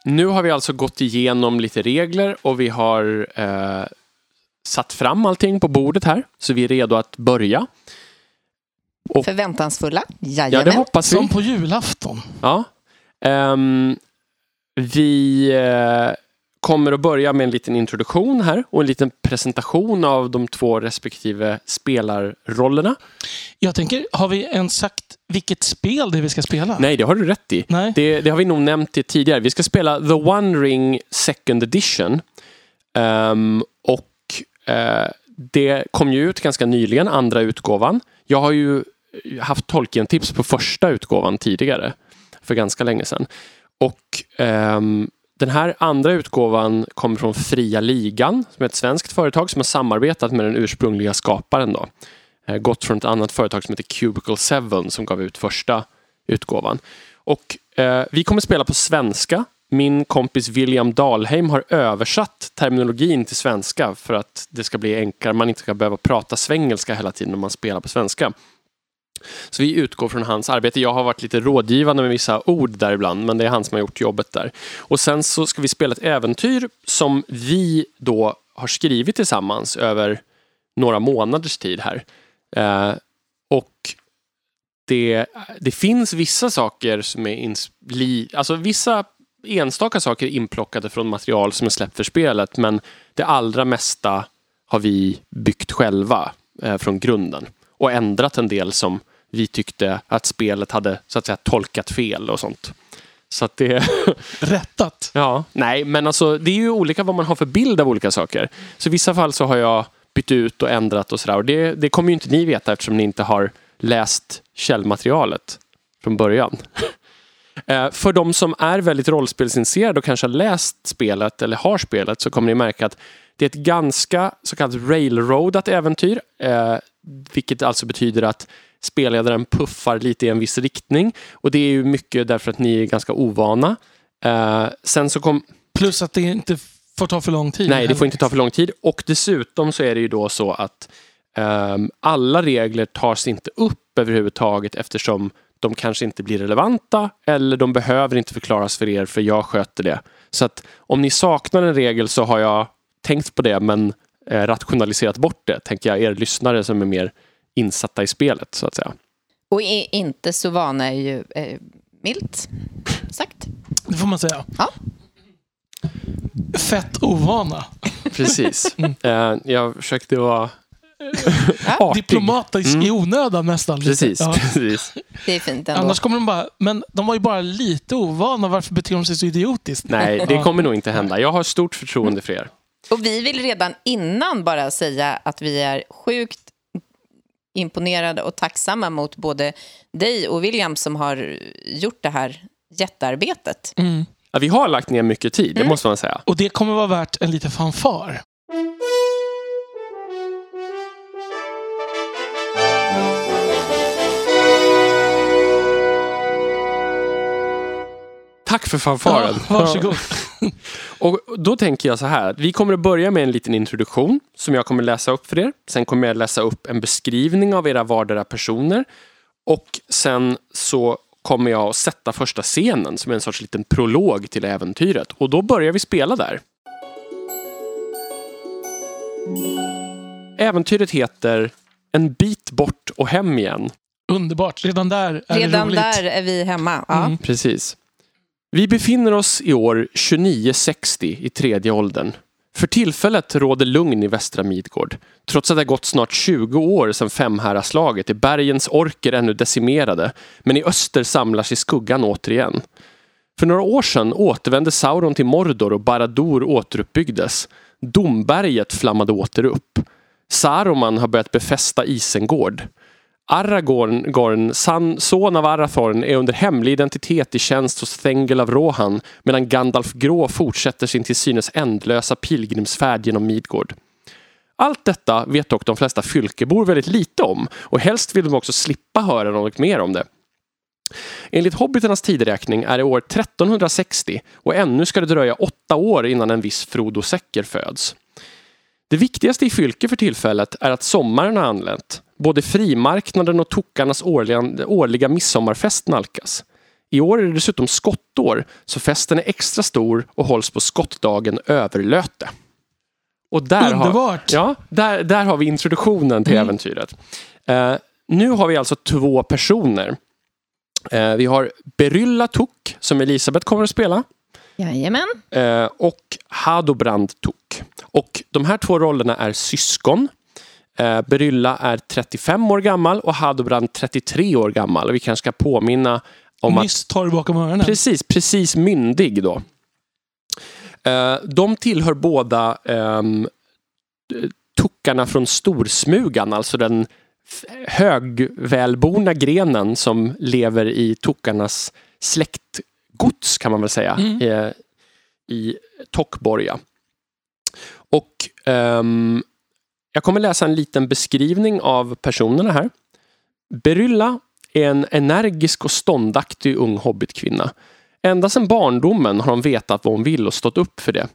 Nu har vi alltså gått igenom lite regler och vi har eh, satt fram allting på bordet här. Så vi är redo att börja. Förväntansfulla? Ja, det Jajamän. hoppas vi. Som på julafton. Ja. Ehm, vi eh, kommer att börja med en liten introduktion här och en liten presentation av de två respektive spelarrollerna. Jag tänker, har vi ens sagt vilket spel det är vi ska spela? Nej, det har du rätt i. Nej. Det, det har vi nog nämnt det tidigare. Vi ska spela The One Ring Second Edition. Ehm, och eh, det kom ju ut ganska nyligen, andra utgåvan. Jag har ju haft Tolkien-tips på första utgåvan tidigare. För ganska länge sedan. Och ehm, den här andra utgåvan kommer från Fria Ligan, som är ett svenskt företag som har samarbetat med den ursprungliga skaparen. Då. Eh, gått från ett annat företag som heter Cubicle 7 som gav ut första utgåvan. Och eh, vi kommer spela på svenska. Min kompis William Dalheim har översatt terminologin till svenska för att det ska bli enklare. Man inte ska behöva prata svengelska hela tiden när man spelar på svenska. Så vi utgår från hans arbete. Jag har varit lite rådgivande med vissa ord där ibland, men det är han som har gjort jobbet där. Och sen så ska vi spela ett äventyr som vi då har skrivit tillsammans över några månaders tid här. Eh, och det, det finns vissa saker som är insli, alltså vissa enstaka saker inplockade från material som är släppt för spelet, men det allra mesta har vi byggt själva eh, från grunden och ändrat en del som vi tyckte att spelet hade så att säga tolkat fel och sånt. Så att det... Rättat? Ja, nej, men alltså det är ju olika vad man har för bild av olika saker. Så i vissa fall så har jag bytt ut och ändrat och sådär. Och det, det kommer ju inte ni veta eftersom ni inte har läst källmaterialet från början. Eh, för de som är väldigt rollspelsintresserade och kanske har läst spelet eller har spelet så kommer ni märka att det är ett ganska så kallat railroadat äventyr. Eh, vilket alltså betyder att spelledaren puffar lite i en viss riktning. Och det är ju mycket därför att ni är ganska ovana. Eh, sen så kom... Plus att det inte får ta för lång tid. Nej, det får inte ta för lång tid. Och dessutom så är det ju då så att um, alla regler tas inte upp överhuvudtaget eftersom de kanske inte blir relevanta eller de behöver inte förklaras för er för jag sköter det. Så att om ni saknar en regel så har jag tänkt på det men eh, rationaliserat bort det, tänker jag er lyssnare som är mer insatta i spelet så att säga. Och är inte så vana är ju eh, milt sagt. Det får man säga. Ja. Fett ovana. Precis. Eh, jag försökte vara Ja. Diplomatisk Mm. i onödan nästan. Precis, Ja. precis. Det är fint ändå. Annars kommer de bara, men de var ju bara lite ovana, varför beter de sig så idiotiskt? Nej, det kommer nog inte hända. Jag har stort förtroende för er. Och vi vill redan innan bara säga att vi är sjukt imponerade och tacksamma mot både dig och William som har gjort det här jättearbetet. Mm. Ja, vi har lagt ner mycket tid, det måste man säga. Och det kommer vara värt en liten fanfar. Tack för fanfaren. Ja, varsågod. Och då tänker jag så här, vi kommer att börja med en liten introduktion som jag kommer läsa upp för er. Sen kommer jag läsa upp en beskrivning av era vardera personer. Och sen så kommer jag att sätta första scenen som är en sorts liten prolog till äventyret. Och då börjar vi spela där. Äventyret heter En bit bort och hem igen. Underbart. Redan där är det Redan roligt. där är vi hemma. Ja. Mm. Precis. Vi befinner oss i år 2960 i tredje åldern. För tillfället råder lugn i västra Midgård. Trots att det gått snart 20 år sedan Femhäraslaget är bergens orker ännu decimerade. Men i öster samlar sig skuggan återigen. För några år sedan återvände Sauron till Mordor och Barad-dûr återuppbyggdes. Domberget flammade åter upp. Saruman har börjat befästa Isengård. Aragorn, Gorn, san, son av Arathorn, är under hemlig identitet i tjänst hos Thengel av Rohan medan Gandalf Grå fortsätter sin till synes ändlösa pilgrimsfärd genom Midgård. Allt detta vet dock de flesta fylkebor väldigt lite om och helst vill de också slippa höra något mer om det. Enligt hobbiternas tideräkning är det år 1360 och ännu ska det dröja åtta år innan en viss Frodo Säcker föds. Det viktigaste i Fylke för tillfället är att sommaren har anlänt. Både frimarknaden och Tokarnas årliga, årliga midsommarfest nalkas. I år är det dessutom skottår, så festen är extra stor och hålls på skottdagen Överlöte. Och där har, Underbart. ja, där, där har vi introduktionen till Mm. äventyret. Eh, nu har vi alltså två personer. Eh, vi har Berylla Tok, som Elisabeth kommer att spela. Jajamän. Eh, och Hadobrand Tok. Och de här två rollerna är syskon. Eh, Berylla är 35 år gammal och Hadobrand 33 år gammal. Och vi kanske ska påminna om att Nyss torr bakom öronen. Precis, precis myndig då. Eh, de tillhör båda ehm, tuckarna från Storsmugan, alltså den högvälborna grenen som lever i tuckarnas släktgods kan man väl säga. Mm. Eh, i Tockborga. Och ehm, jag kommer läsa en liten beskrivning av personerna här. Berylla är en energisk och ståndaktig ung hobbitkvinna. Ända sedan barndomen har hon vetat vad hon vill och stått upp för det.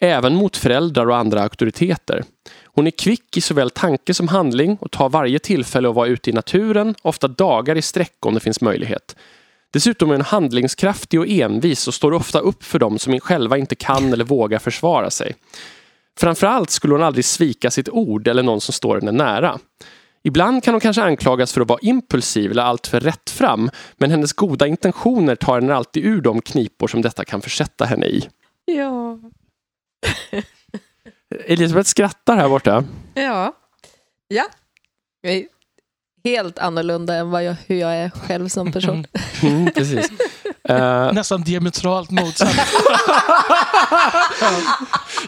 Även mot föräldrar och andra auktoriteter. Hon är kvick i såväl tanke som handling och tar varje tillfälle att vara ute i naturen, ofta dagar i sträck om det finns möjlighet. Dessutom är hon handlingskraftig och envis och står ofta upp för dem som själva inte kan eller vågar försvara sig. Framförallt skulle hon aldrig svika sitt ord eller någon som står henne nära. Ibland kan hon kanske anklagas för att vara impulsiv eller alltför rättfram, men hennes goda intentioner tar henne alltid ur de knipor som detta kan försätta henne i. Ja. Elisabeth skrattar här borta. Ja. Ja. Helt annorlunda än vad jag, hur jag är själv som person. Mm, precis. Eh, Nästan diametralt motsatt.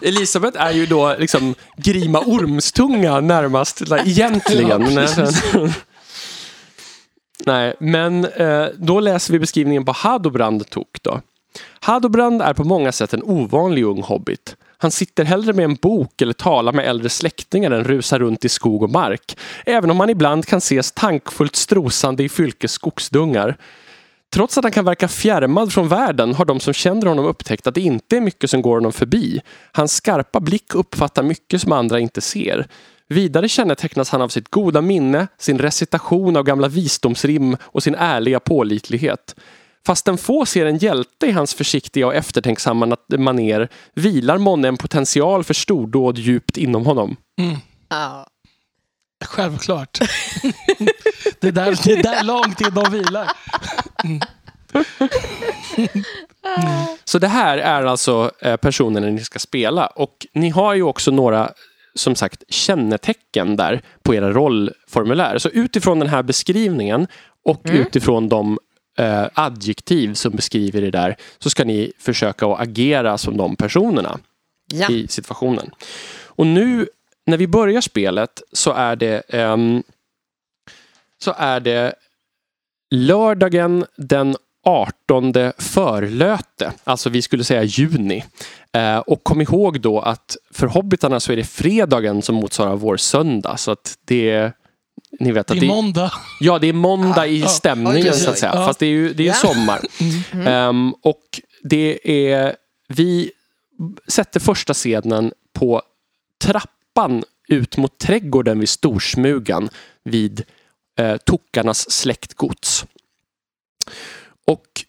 Elisabeth är ju då liksom Grima Ormstunga närmast, like, egentligen. Ja. Nej, men eh, då läser vi beskrivningen på Hadobrand Tok då. Hadobrand är på många sätt en ovanlig ung hobbit. Han sitter hellre med en bok eller talar med äldre släktingar än rusar runt i skog och mark. Även om han ibland kan ses tankfullt strosande i fylkes skogsdungar. Trots att han kan verka fjärmad från världen har de som känner honom upptäckt att det inte är mycket som går honom förbi. Hans skarpa blick uppfattar mycket som andra inte ser. Vidare kännetecknas han av sitt goda minne, sin recitation av gamla visdomsrim och sin ärliga pålitlighet. Fastän få ser en hjälte i hans försiktiga och eftertänksamma maner vilar månne en potential för stordåd djupt inom honom. Mm. Ja. Självklart. det, är där, det är där långt in de Så det här är alltså eh, personerna ni ska spela och ni har ju också några som sagt kännetecken där på era rollformulär. Så utifrån den här beskrivningen och Mm. utifrån de eh, adjektiv som beskriver det där så ska ni försöka att agera som de personerna Ja. i situationen. Och nu när vi börjar spelet så är det ehm, så är det lördagen den 18 förlöte, alltså vi skulle säga juni. Eh, och kom ihåg då att för hobbitarna så är det fredagen som motsvarar vår söndag. Så att det är, ni vet Det att är det, måndag. ja, det är måndag i Ja. stämningen oj, så att säga. Ja. Fast det är ju det är Ja. sommar. Ehm, och det är, vi sätter första scenen på trappan ut mot trädgården vid Storsmugan vid eh, Tokarnas släktgods. Och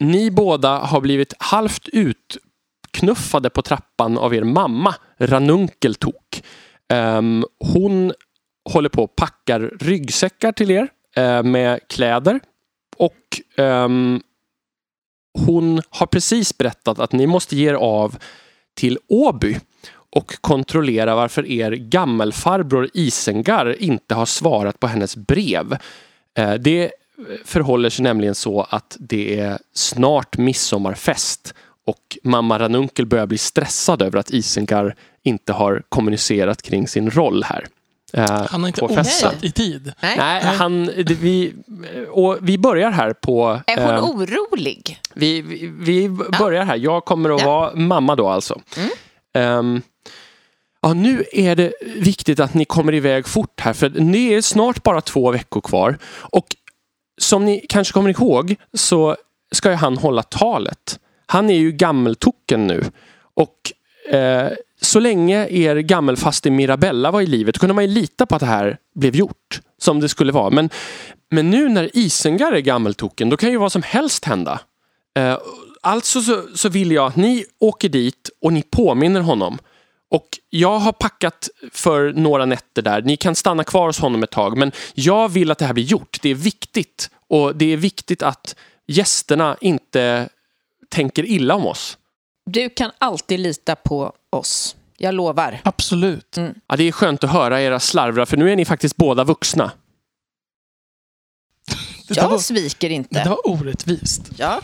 ni båda har blivit halvt utknuffade på trappan av er mamma, Ranunkel Tok. Ehm, hon håller på och packar ryggsäckar till er eh, med kläder. Och ehm, hon har precis berättat att ni måste ge er av till Åby och kontrollera varför er gammelfarbror Isengar inte har svarat på hennes brev. Eh, Det förhåller sig nämligen så att det är snart midsommarfest och mamma Ranunkel börjar bli stressad över att Isengar inte har kommunicerat kring sin roll här. eh, Han har inte på festen. osat i tid. Nej. Nej, han, det, vi, och vi börjar här på... Är hon eh, orolig? vi, vi, vi börjar här. Jag kommer att Ja. vara mamma då alltså. Mm. Ehm, ja, nu är det viktigt att ni kommer iväg fort här för det är snart bara två veckor kvar. Och som ni kanske kommer ihåg så ska ju han hålla talet. Han är ju gammeltocken nu. Och eh, så länge er gammelfaste Mirabella var i livet kunde man ju lita på att det här blev gjort. Som det skulle vara. Men, men nu när Isengar är gammeltoken då kan ju vad som helst hända. Eh, alltså så, så vill jag att ni åker dit och ni påminner honom. Och jag har packat för några nätter där. Ni kan stanna kvar hos honom ett tag. Men jag vill att det här blir gjort. Det är viktigt. Och det är viktigt att gästerna inte tänker illa om oss. Du kan alltid lita på oss. Jag lovar. Absolut. Ja, det är skönt att höra era slarvrar för nu är ni faktiskt båda vuxna. Det Jag var, sviker det inte. där var orättvist. Ja.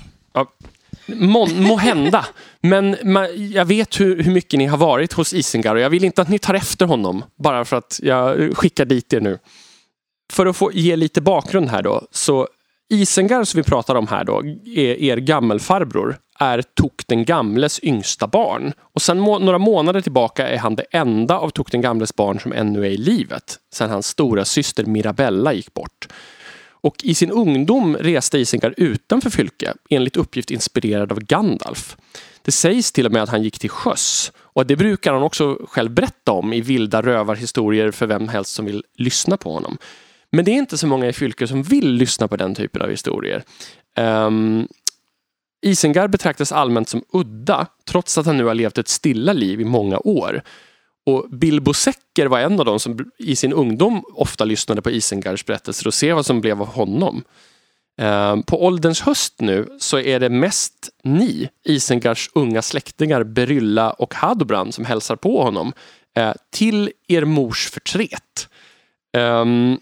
Må, må hända. Men man, jag vet hur, hur mycket ni har varit hos Isengar och jag vill inte att ni tar efter honom bara för att jag skickar dit er nu. För att få ge lite bakgrund här då. Så Isengar som vi pratar om här då er, er gammelfarbror. är Tok den gamles yngsta barn. Och sen må några månader tillbaka är han det enda av Tok den gamles barn som ännu är i livet. Sen hans stora syster Mirabella gick bort. Och i sin ungdom reste Isengard utanför Fylke, enligt uppgift inspirerad av Gandalf. Det sägs till och med att han gick till sjöss. Och det brukar han också själv berätta om i vilda rövarhistorier för vem helst som vill lyssna på honom. Men det är inte så många i Fylke som vill lyssna på den typen av historier. Um, Isengard betraktas allmänt som udda, trots att han nu har levt ett stilla liv i många år. Och Bilbo Säcker var en av dem som i sin ungdom ofta lyssnade på Isengards berättelser och se vad som blev av honom. Ehm, på ålderns höst nu så är det mest ni, Isengards unga släktingar Berylla och Hadobrand som hälsar på honom. Eh, till er mors förtret. Ehm,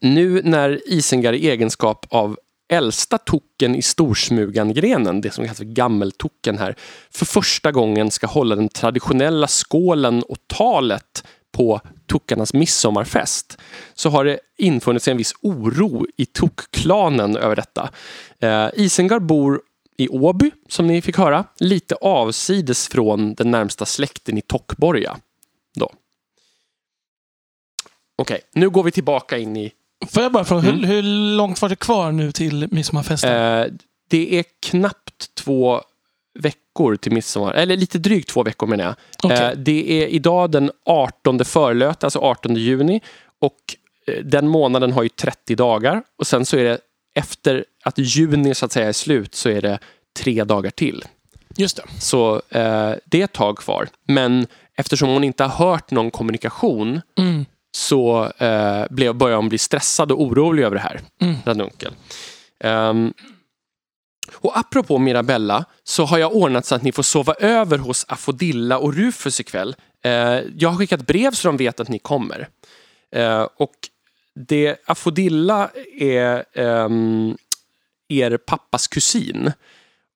nu när Isengard i egenskap av äldsta token i storsmugangrenen, det som kallas för gammeltoken här, för första gången ska hålla den traditionella skålen och talet på tokarnas midsommarfest så har det infunnit sig en viss oro i Tokklanen över detta. Eh, Isengard bor i Åby, som ni fick höra, lite avsides från den närmsta släkten i Tockborga. Då. Okej, nu går vi tillbaka in i Får jag bara fråga, mm. hur, hur, långt var det kvar nu till midsommarfesten? Eh, det är knappt två veckor till midsommar, eller lite drygt två veckor menar jag. Okay. Eh, det är idag den 18 förlöte, alltså 18 juni. Och eh, den månaden har ju 30 dagar och sen så är det efter att juni så att säga är slut så är det tre dagar till. Just det. Så eh, det är ett tag kvar. Men eftersom hon inte har hört någon kommunikation mm så eh, blev, började hon bli stressad och orolig över det här. Mm. Radunkel. Um, och apropå Mirabella så har jag ordnat så att ni får sova över hos Afodilla och Rufus ikväll. Uh, jag har skickat brev så de vet att ni kommer. Uh, och det, Afodilla är um, er pappas kusin.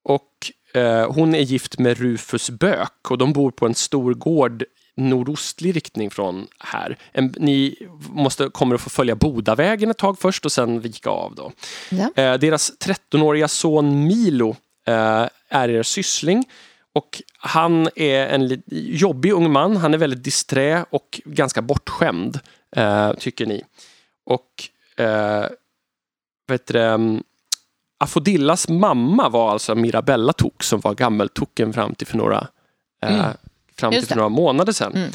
Och uh, hon är gift med Rufus Bök och de bor på en stor gård nordostlig riktning från här. En, ni måste, kommer att få följa Bodavägen ett tag först och sen vika av. Då. Ja. Eh, deras 13-åriga son Milo eh, är er syssling. Och han är en jobbig ung man. Han är väldigt disträ och ganska bortskämd, eh, tycker ni. Och eh, vet du, mm, Afodillas mamma var alltså Mirabella Tok som var gammeltoken fram till för några eh, mm fram till för några månader sedan. Mm.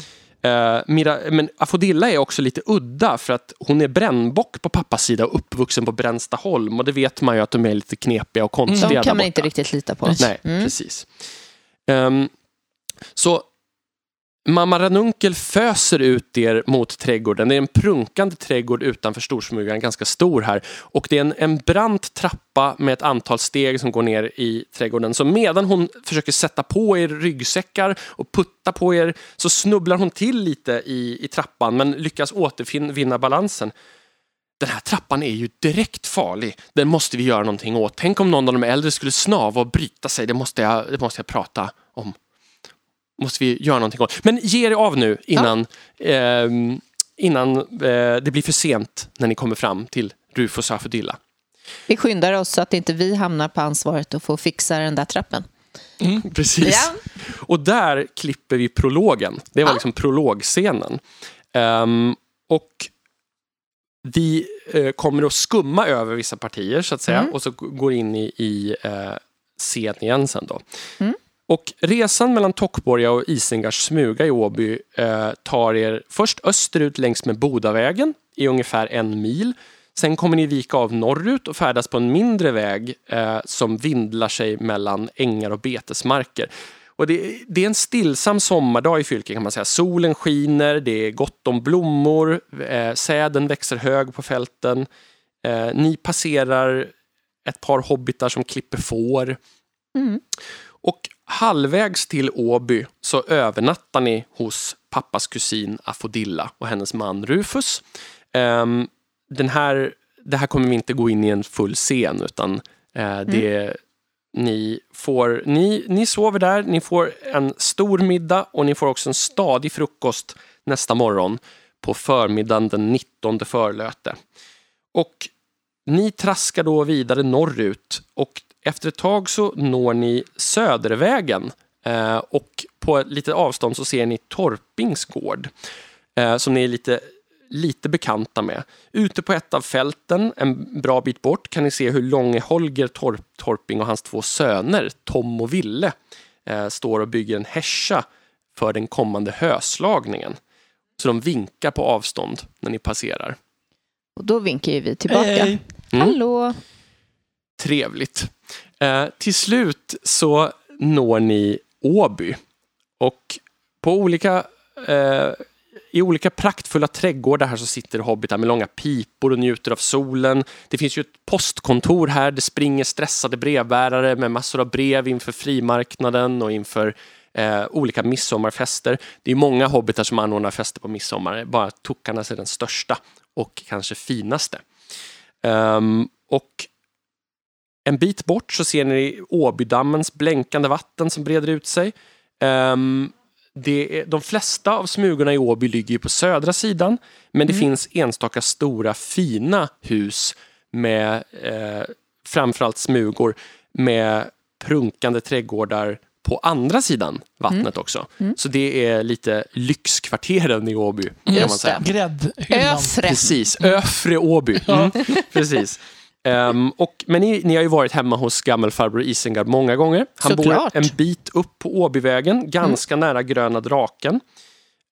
Uh, Mira, men Afodilla är också lite udda för att hon är brännbock på pappas sida och uppvuxen på Brännstaholm och det vet man ju att de är lite knepiga och konstiga. Mm. De kan man inte riktigt lita på. Nej, mm. precis. Um, så Mamma Ranunkel föser ut er mot trädgården. Det är en prunkande trädgård utanför Storsmugan, ganska stor här. Och det är en, en brant trappa med ett antal steg som går ner i trädgården. Så medan hon försöker sätta på er ryggsäckar och putta på er så snubblar hon till lite i, i trappan men lyckas återvinna balansen. Den här trappan är ju direkt farlig. Den måste vi göra någonting åt. Tänk om någon av de äldre skulle snava och bryta sig. Det måste jag, det måste jag prata om måste vi göra någonting åt. Men ge er av nu innan, ja. eh, innan eh, det blir för sent när ni kommer fram till Rufus och Afudilla. Vi skyndar oss så att inte vi hamnar på ansvaret att få fixa den där trappen. Mm, precis. Ja. Och där klipper vi prologen. Det var liksom prologscenen. Um, och vi uh, kommer att skumma över vissa partier så att säga mm. och så går in i, i uh, scen igen sen då. Mm. Och resan mellan Tockborga och Isengards smuga i Åby eh, tar er först österut längs med Bodavägen i ungefär en mil. Sen kommer ni vika av norrut och färdas på en mindre väg eh, som vindlar sig mellan ängar och betesmarker. Och det, det, är en stillsam sommardag i fylket kan man säga. Solen skiner, det är gott om blommor, eh, säden växer hög på fälten. Eh, ni passerar ett par hobbitar som klipper får. Mm. Och halvvägs till Åby så övernattar ni hos pappas kusin Afodilla och hennes man Rufus. Um, den här, det här kommer vi inte gå in i en full scen utan uh, det mm. Ni, får, ni, ni sover där, ni får en stor middag och ni får också en stadig frukost nästa morgon på förmiddagen den 19 förlöte. Och ni traskar då vidare norrut och efter ett tag så når ni Södervägen eh, och på ett litet avstånd så ser ni Torpings gård eh, som ni är lite, lite bekanta med. Ute på ett av fälten, en bra bit bort, kan ni se hur Långe Holger Torp, Torping och hans två söner, Tom och Ville, eh, står och bygger en hässa för den kommande höslagningen. Så de vinkar på avstånd när ni passerar. Och då vinkar ju vi tillbaka. Hej, hej. Mm. Hallå! Trevligt. Eh, till slut så når ni Åby. Och på olika, eh, i olika praktfulla trädgårdar här så sitter hobbitar med långa pipor och njuter av solen. Det finns ju ett postkontor här. Det springer stressade brevbärare med massor av brev inför frimarknaden och inför eh, olika midsommarfester. Det är många hobbitar som anordnar fester på midsommar. Bara Tokkarnas är den största och kanske finaste. Um, och en bit bort så ser ni Åbydammens blänkande vatten som breder ut sig. Ehm, det är, de flesta av smugorna i Åby ligger ju på södra sidan men det finns enstaka stora fina hus med eh, framförallt smugor med prunkande trädgårdar på andra sidan vattnet också. Så det är lite lyxkvarteren i Åby. Kan man Just säga. det. Gräddhyllan. Öfre. Precis, Öfre Åby. Mm, precis. Ehm, och, men ni, ni har ju varit hemma hos gammelfarbror Isengard många gånger. Han Såklart. bor en bit upp på Åbyvägen, ganska nära Gröna Draken.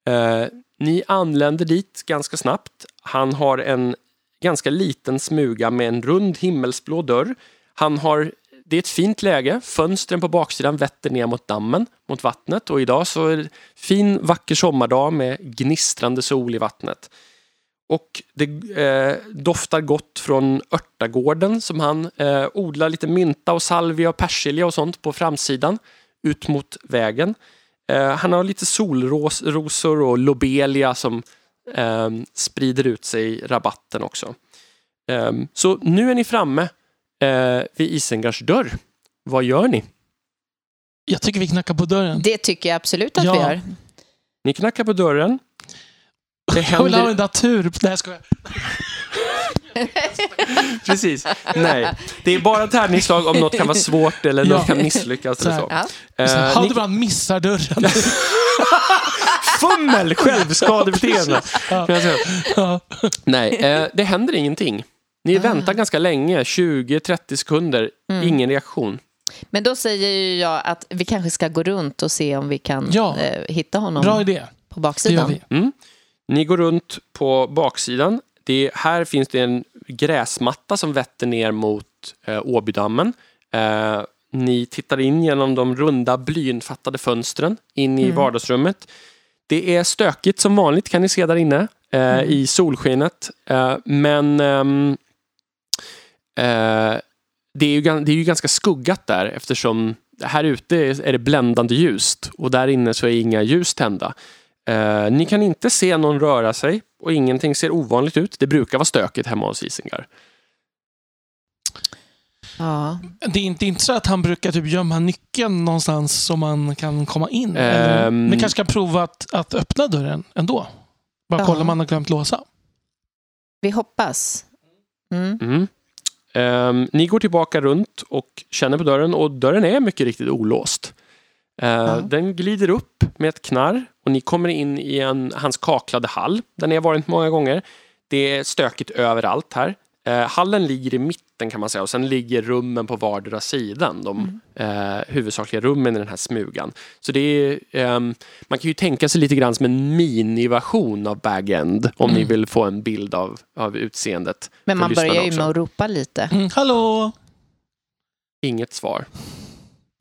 Eh, ni anländer dit ganska snabbt. Han har en ganska liten smuga med en rund himmelsblå dörr. Han har, det är ett fint läge. Fönstren på baksidan vetter ner mot dammen, mot vattnet. Och idag så är det fin vacker sommardag med gnistrande sol i vattnet. Och det eh, doftar gott från örtagården som han eh, odlar lite mynta och salvia och persilja och sånt på framsidan ut mot vägen. Eh, han har lite solrosor och lobelia som eh, sprider ut sig i rabatten också. Eh, så nu är ni framme eh, vid Isengards dörr. Vad gör ni? Jag tycker vi knackar på dörren. Det tycker jag absolut att Ja. vi gör. Ni knackar på dörren. Det Jag vill ha händer... en datur. Nej, jag skojar. Precis. Nej. Det är bara tärningsslag om något kan vara svårt eller något Ja. kan misslyckas. Eller så. Ja. Eh, Så ni- Haldebrand missar dörren. Fummel! Självskadebeteende. Ja. Ja. Nej, eh, det händer ingenting. Ni väntar ganska länge, 20-30 sekunder, ingen reaktion. Men då säger ju jag att vi kanske ska gå runt och se om vi kan Ja. eh, hitta honom Bra idé. på Det gör baksidan. vi. Ni går runt på baksidan. Det, här finns det en gräsmatta som vetter ner mot eh, Åbydammen. Eh, ni tittar in genom de runda blyinfattade fönstren in i vardagsrummet. Det är stökigt som vanligt kan ni se där inne eh, i solskenet. Eh, men ehm, eh, det, är ju, det är ju ganska skuggat där eftersom här ute är det bländande ljust och där inne så är inga ljus tända. Eh, ni kan inte se någon röra sig och ingenting ser ovanligt ut. Det brukar vara stökigt hemma hos Isengar. Ja. Det är inte, inte så att han brukar typ gömma nyckeln någonstans så man kan komma in. Eller, Ehm. men kanske kan prova att, att öppna dörren ändå. Bara Ja. kolla om man har glömt låsa. Vi hoppas. Mm. Mm. Ehm, ni går tillbaka runt och känner på dörren och dörren är mycket riktigt olåst. Eh, Ja. Den glider upp med ett knarr och ni kommer in i en, hans kaklade hall där ni har varit många gånger. Det är stökigt överallt här. Eh, hallen ligger i mitten kan man säga och sen ligger rummen på vardera sidan. De eh, huvudsakliga rummen i den här smugan. Så det är, ehm, man kan ju tänka sig lite grann som en miniversion av Bag-End om ni vill få en bild av, av utseendet. Men man börjar ju också. med att ropa lite. Mm, hallå! Inget svar.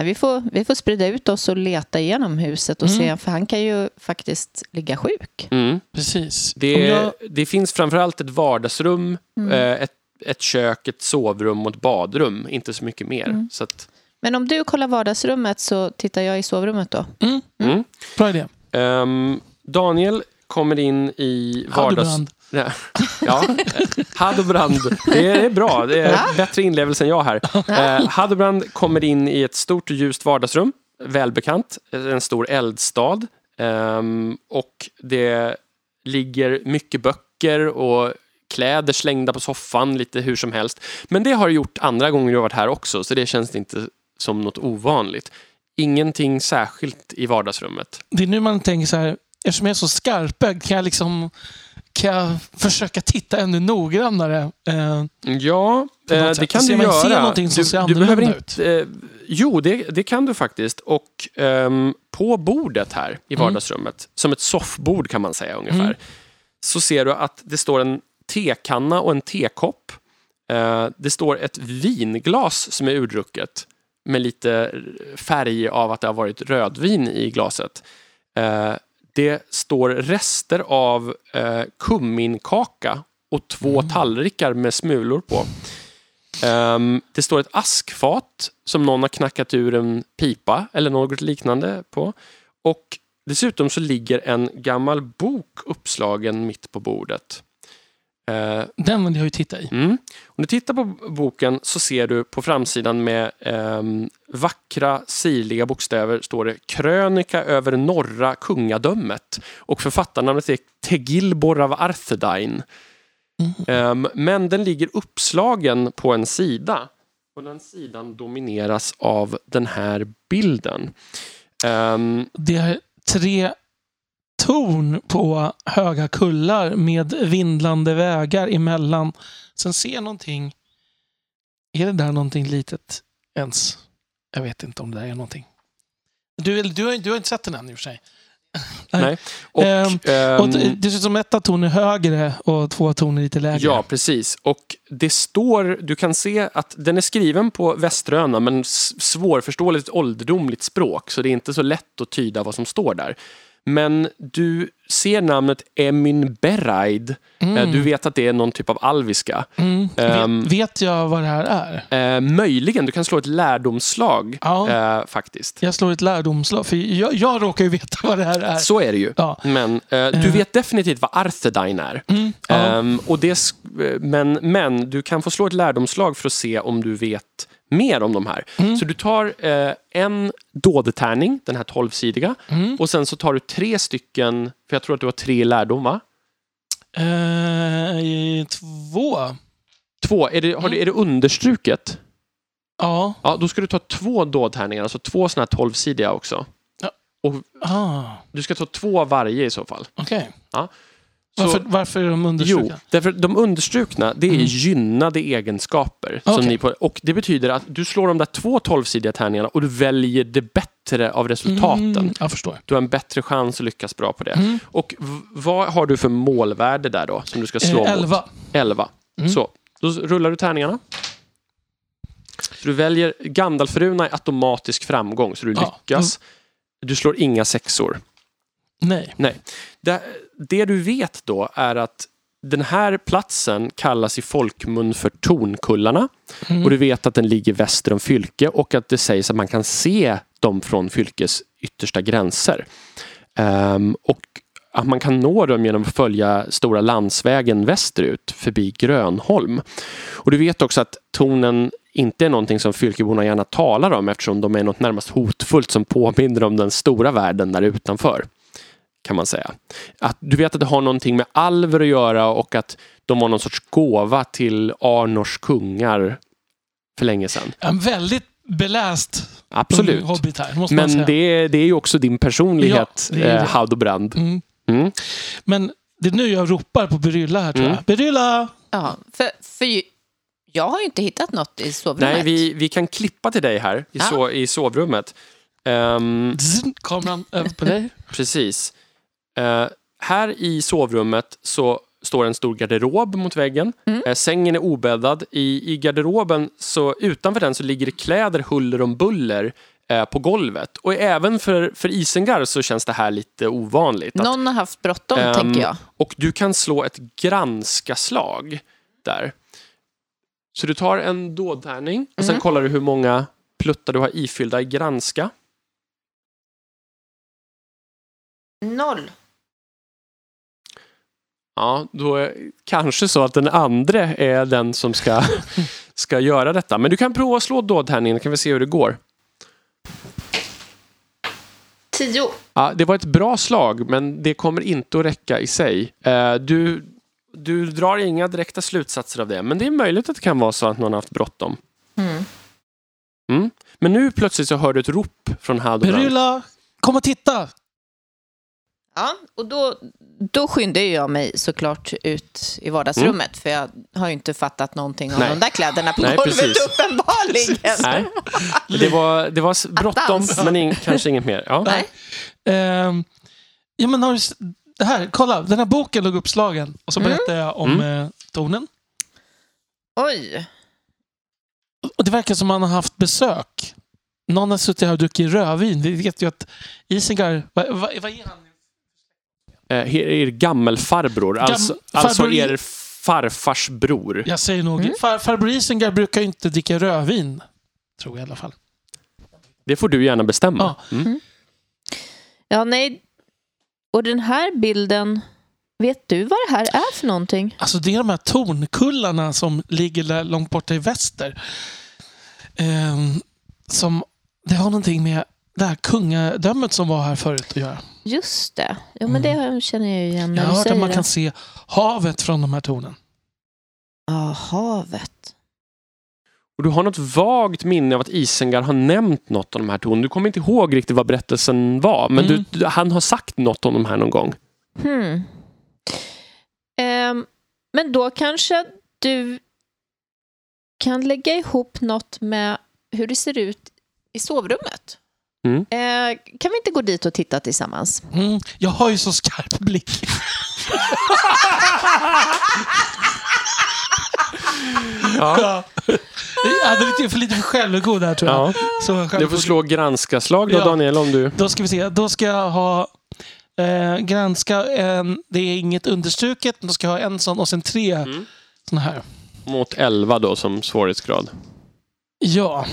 Vi får, vi får sprida ut oss och leta igenom huset och Mm. se, för han kan ju faktiskt ligga sjuk. Mm. Precis. Det, jag, det finns framförallt ett vardagsrum, Mm. eh, ett, ett kök, ett sovrum och ett badrum. Inte så mycket mer. Mm. Så att, Men om du kollar vardagsrummet så tittar jag i sovrummet då. mm, mm. bra idé. Ehm, Daniel kommer in i vardags... Haldebrand. Ja, ja. Hadobrand. Det är bra. Det är bättre inlevelse än jag här. Eh, Hadobrand kommer in i ett stort och ljust vardagsrum. Välbekant. En stor eldstad. Ehm, och det ligger mycket böcker och kläder slängda på soffan lite hur som helst. Men det har du gjort andra gånger har varit här också, så det känns inte som något ovanligt. Ingenting särskilt i vardagsrummet. Det är nu man tänker så här, eftersom jag är så skarpögd kan jag liksom kan jag försöka titta ännu noggrannare. Eh, Ja, eh, det kan du man- göra. ser någonting som du, ser du behöver ut? inte, eh, Jo, det, det kan du faktiskt. Och ehm, på bordet här i Mm. vardagsrummet, som ett soffbord kan man säga ungefär, Mm. så ser du att det står en tekanna och en tekopp. Eh, det står ett vinglas som är urdrucket med lite färg av att det har varit rödvin i glaset. Det står rester av eh, kumminkaka och två Mm. tallrikar med smulor på. Ehm, det står ett askfat som någon har knackat ur en pipa eller något liknande på. Och dessutom så ligger en gammal bok uppslagen mitt på bordet. Eh, den vill jag ju titta i. Mm. Om du tittar på boken så ser du på framsidan med ehm, vackra sirliga bokstäver står det Krönika över norra kungadömet och författarnamnet är Tegilbor av Arthedain. Ehm, men den ligger uppslagen på en sida och den sidan domineras av den här bilden. Ehm, Det är tre torn på höga kullar med vindlande vägar emellan. Sen ser någonting. Är det där någonting litet ens? Jag vet inte om det där är någonting. Du, du, har, du har inte sett den än i och för sig. nej. Och, Ehm, ehm, Och d- dessutom ett av torn är högre och två torn är lite lägre. Ja, precis. Och det står, du kan se att den är skriven på väströna men svårförståeligt ålderdomligt språk så det är inte så lätt att tyda vad som står där. Men du ser namnet Emin Beraid. Eh, Du vet att det är någon typ av alviska. Mm. Ehm. vet, vet jag vad det här är? Eh, möjligen, du kan slå ett lärdomslag Ja. eh, faktiskt. Jag slår ett lärdomslag, för jag, jag råkar ju veta vad det här är. Så är det ju. Ja. Men eh, du vet definitivt vad Arthedain är. Mm, ja. Ehm, och det, men, men du kan få slå ett lärdomslag för att se om du vet mer om de här. Mm. Så du tar eh, en dådetärning, den här tolvsidiga, Mm. och sen så tar du tre stycken, för jag tror att du har tre lärdom va? Eh, två. Två, är det, har du, är det understruket? Ja. Ja, då ska du ta två dådtärningar, alltså två sådana här tolvsidiga också. Ah, Du ska ta två varje i så fall. Okej. Så- Varför, varför är de Jo, understrukna? därför att de understrukna, det är Mm. gynnade egenskaper. Som Okej. ni på, och det betyder att du slår de där två tolvsidiga tärningarna och du väljer det bättre av resultaten. Mm, jag förstår. Du har en bättre chans att lyckas bra på det. Mm. Och vad har du för målvärde där då, som du ska slå Eh, mot? elva. 11. Mm. Så, då rullar du tärningarna. Så du väljer Gandalfruna i automatisk framgång, så du Ja. lyckas. Du slår inga sexor. Nej. Det, det du vet då är att den här platsen kallas i folkmun för Tornkullarna Mm. och du vet att den ligger väster om Fylke och att det sägs att man kan se dem från Fylkes yttersta gränser. Ehm, och att man kan nå dem genom att följa stora landsvägen västerut förbi Grönholm. Och du vet också att tornen inte är någonting som Fylkeborna gärna talar om eftersom de är något närmast hotfullt som påminner om den stora världen där utanför. Kan man säga. Att du vet att det har någonting med alver att göra och att de var någon sorts gåva till Arnors kungar för länge sedan. En väldigt beläst Absolut. hobbit här, måste man Men säga. det, det är ju också din personlighet, Ja, eh, det. Haldobrand. Mm. Mm. Men det är nu jag ropar på Berylla här, tror Mm. jag. Berylla! Ja, för, för jag har ju inte hittat något i sovrummet. Nej, vi, vi kan klippa till dig här i, Ja. so, i sovrummet. Zzz, Kameran över på dig. precis. Eh, här i sovrummet så står en stor garderob mot väggen. Mm. Eh, sängen är obäddad. I, I garderoben, så utanför den så ligger det kläder huller om buller eh, på golvet. Och även för, för Isengar så känns det här lite ovanligt. Att, Någon har haft bråttom, Ehm, tänker jag. Och du kan slå ett granska-slag där. Så du tar en dådtärning och sen Mm. kollar du hur många pluttar du har ifyllda i granska. Noll. Ja, då är kanske så att den andra är den som ska, ska göra detta. Men du kan prova att slå dådtärningen, kan vi se hur det går. Tio. Ja, det var ett bra slag, men det kommer inte att räcka i sig. Eh, Du du drar inga direkta slutsatser av det. Men det är möjligt att det kan vara så att någon har haft bråttom. Mm. Mm. Men nu plötsligt så hör du ett rop från Haldoran. Berylla, kom och titta! Ja, och då, då skyndar ju jag mig såklart ut i vardagsrummet. För jag har ju inte fattat någonting om Mm. Nej. de där kläderna på Nej, golvet precis. uppenbarligen. Nej, det var, det var bråttom, men in, kanske inget mer. Ja. Nej. Ehm, ja, men har du, det här, kolla, den här boken låg uppslagen. Och så Mm. berättade jag om eh, tonen. Oj. Och det verkar som man har haft besök. Någon har suttit här och druckit rödvin. Vi vet ju att Isengar... Vad, vad, vad är han? Eh, er gammelfarbror, alltså, alltså farbror- er farfars bror. Jag säger nog... Mm. Far, farbror Isengar brukar inte dricka rödvin. Tror jag i alla fall. Det får du gärna bestämma. Ja. Mm. Ja, nej. Och den här bilden, vet du vad det här är för någonting? Alltså det är de här tornkullarna som ligger där långt borta i väster. Ehm, som, det har någonting med det här kungadömet som var här förut att göra. Just det. Ja, men det känner jag igen Jag när har du hört att man det. kan se havet från de här tornen. Ja, havet. Och du har något vagt minne av att Isengar har nämnt något av de här tonerna. Du kommer inte ihåg riktigt vad berättelsen var, men Mm. du, han har sagt något om de här någon gång. Hmm. Ehm, men då kanske du kan lägga ihop något med hur det ser ut i sovrummet. Mm. Eh, kan vi inte gå dit och titta tillsammans? Mm, jag har ju så skarp blick. Ja. Ja. Jag hade lite för lite för självgod där tror jag. Ja. Så Du får självgod. slå granska-slag då, Ja. Daniel, om du... Då ska vi se. Då ska jag ha eh, granska en, det är inget understruket, då ska jag ha en sån och sen tre Mm. såna här. Mot 11 då som svårighetsgrad. Ja.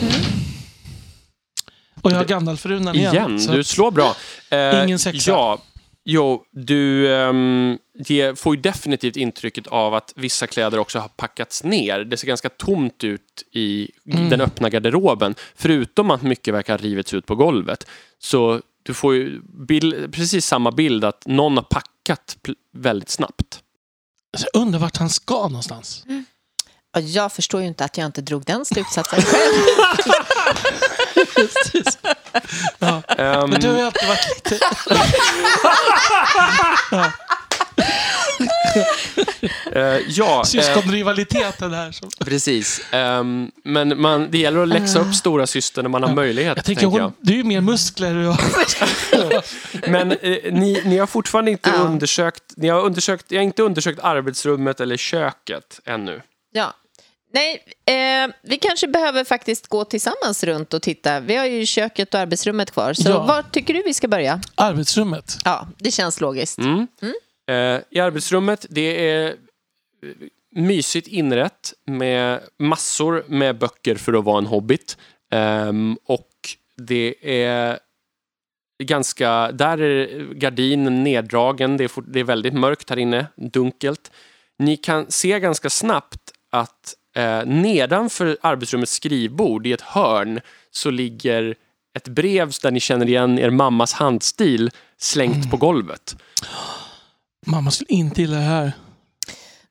Och jag har Gandalf-runan igen. Igen, så du slår bra. Eh, Ingen sexa. Ja, jo, du ehm, det får ju definitivt intrycket av att vissa kläder också har packats ner. Det ser ganska tomt ut i Mm. den öppna garderoben. Förutom att mycket verkar ha rivits ut på golvet. Så du får ju bild, precis samma bild att någon har packat väldigt snabbt. jag undrar vart han ska någonstans. Ja, Jag förstår ju inte att jag inte drog den slutsatsen själv. Ja. Ehm, Men du har ju alltid varit lite... ja. eh, ja, eh, Syskonrivaliteten här. Som... precis. Ehm, men man, det gäller att läxa upp stora syster när man har möjlighet. Jag tänker, tänker hon, du är ju mer muskler än jag. Men eh, ni, ni har fortfarande inte Ja. undersökt, ni har undersökt, ni har inte undersökt arbetsrummet eller köket ännu. Ja. Nej, eh, vi kanske behöver faktiskt gå tillsammans runt och titta. Vi har ju köket och arbetsrummet kvar. Så Ja. var tycker du vi ska börja? Arbetsrummet. Ja, det känns logiskt. Mm. Eh, I arbetsrummet, det är eh, mysigt inrätt med massor med böcker för att vara en hobbit. Ehm, och det är ganska, där är gardinen neddragen, det är, fort, det är väldigt mörkt här inne, dunkelt. Ni kan se ganska snabbt att eh, nedanför arbetsrummets skrivbord i ett hörn så ligger ett brev där ni känner igen er mammas handstil slängt på golvet. Mamma skulle inte gilla det här.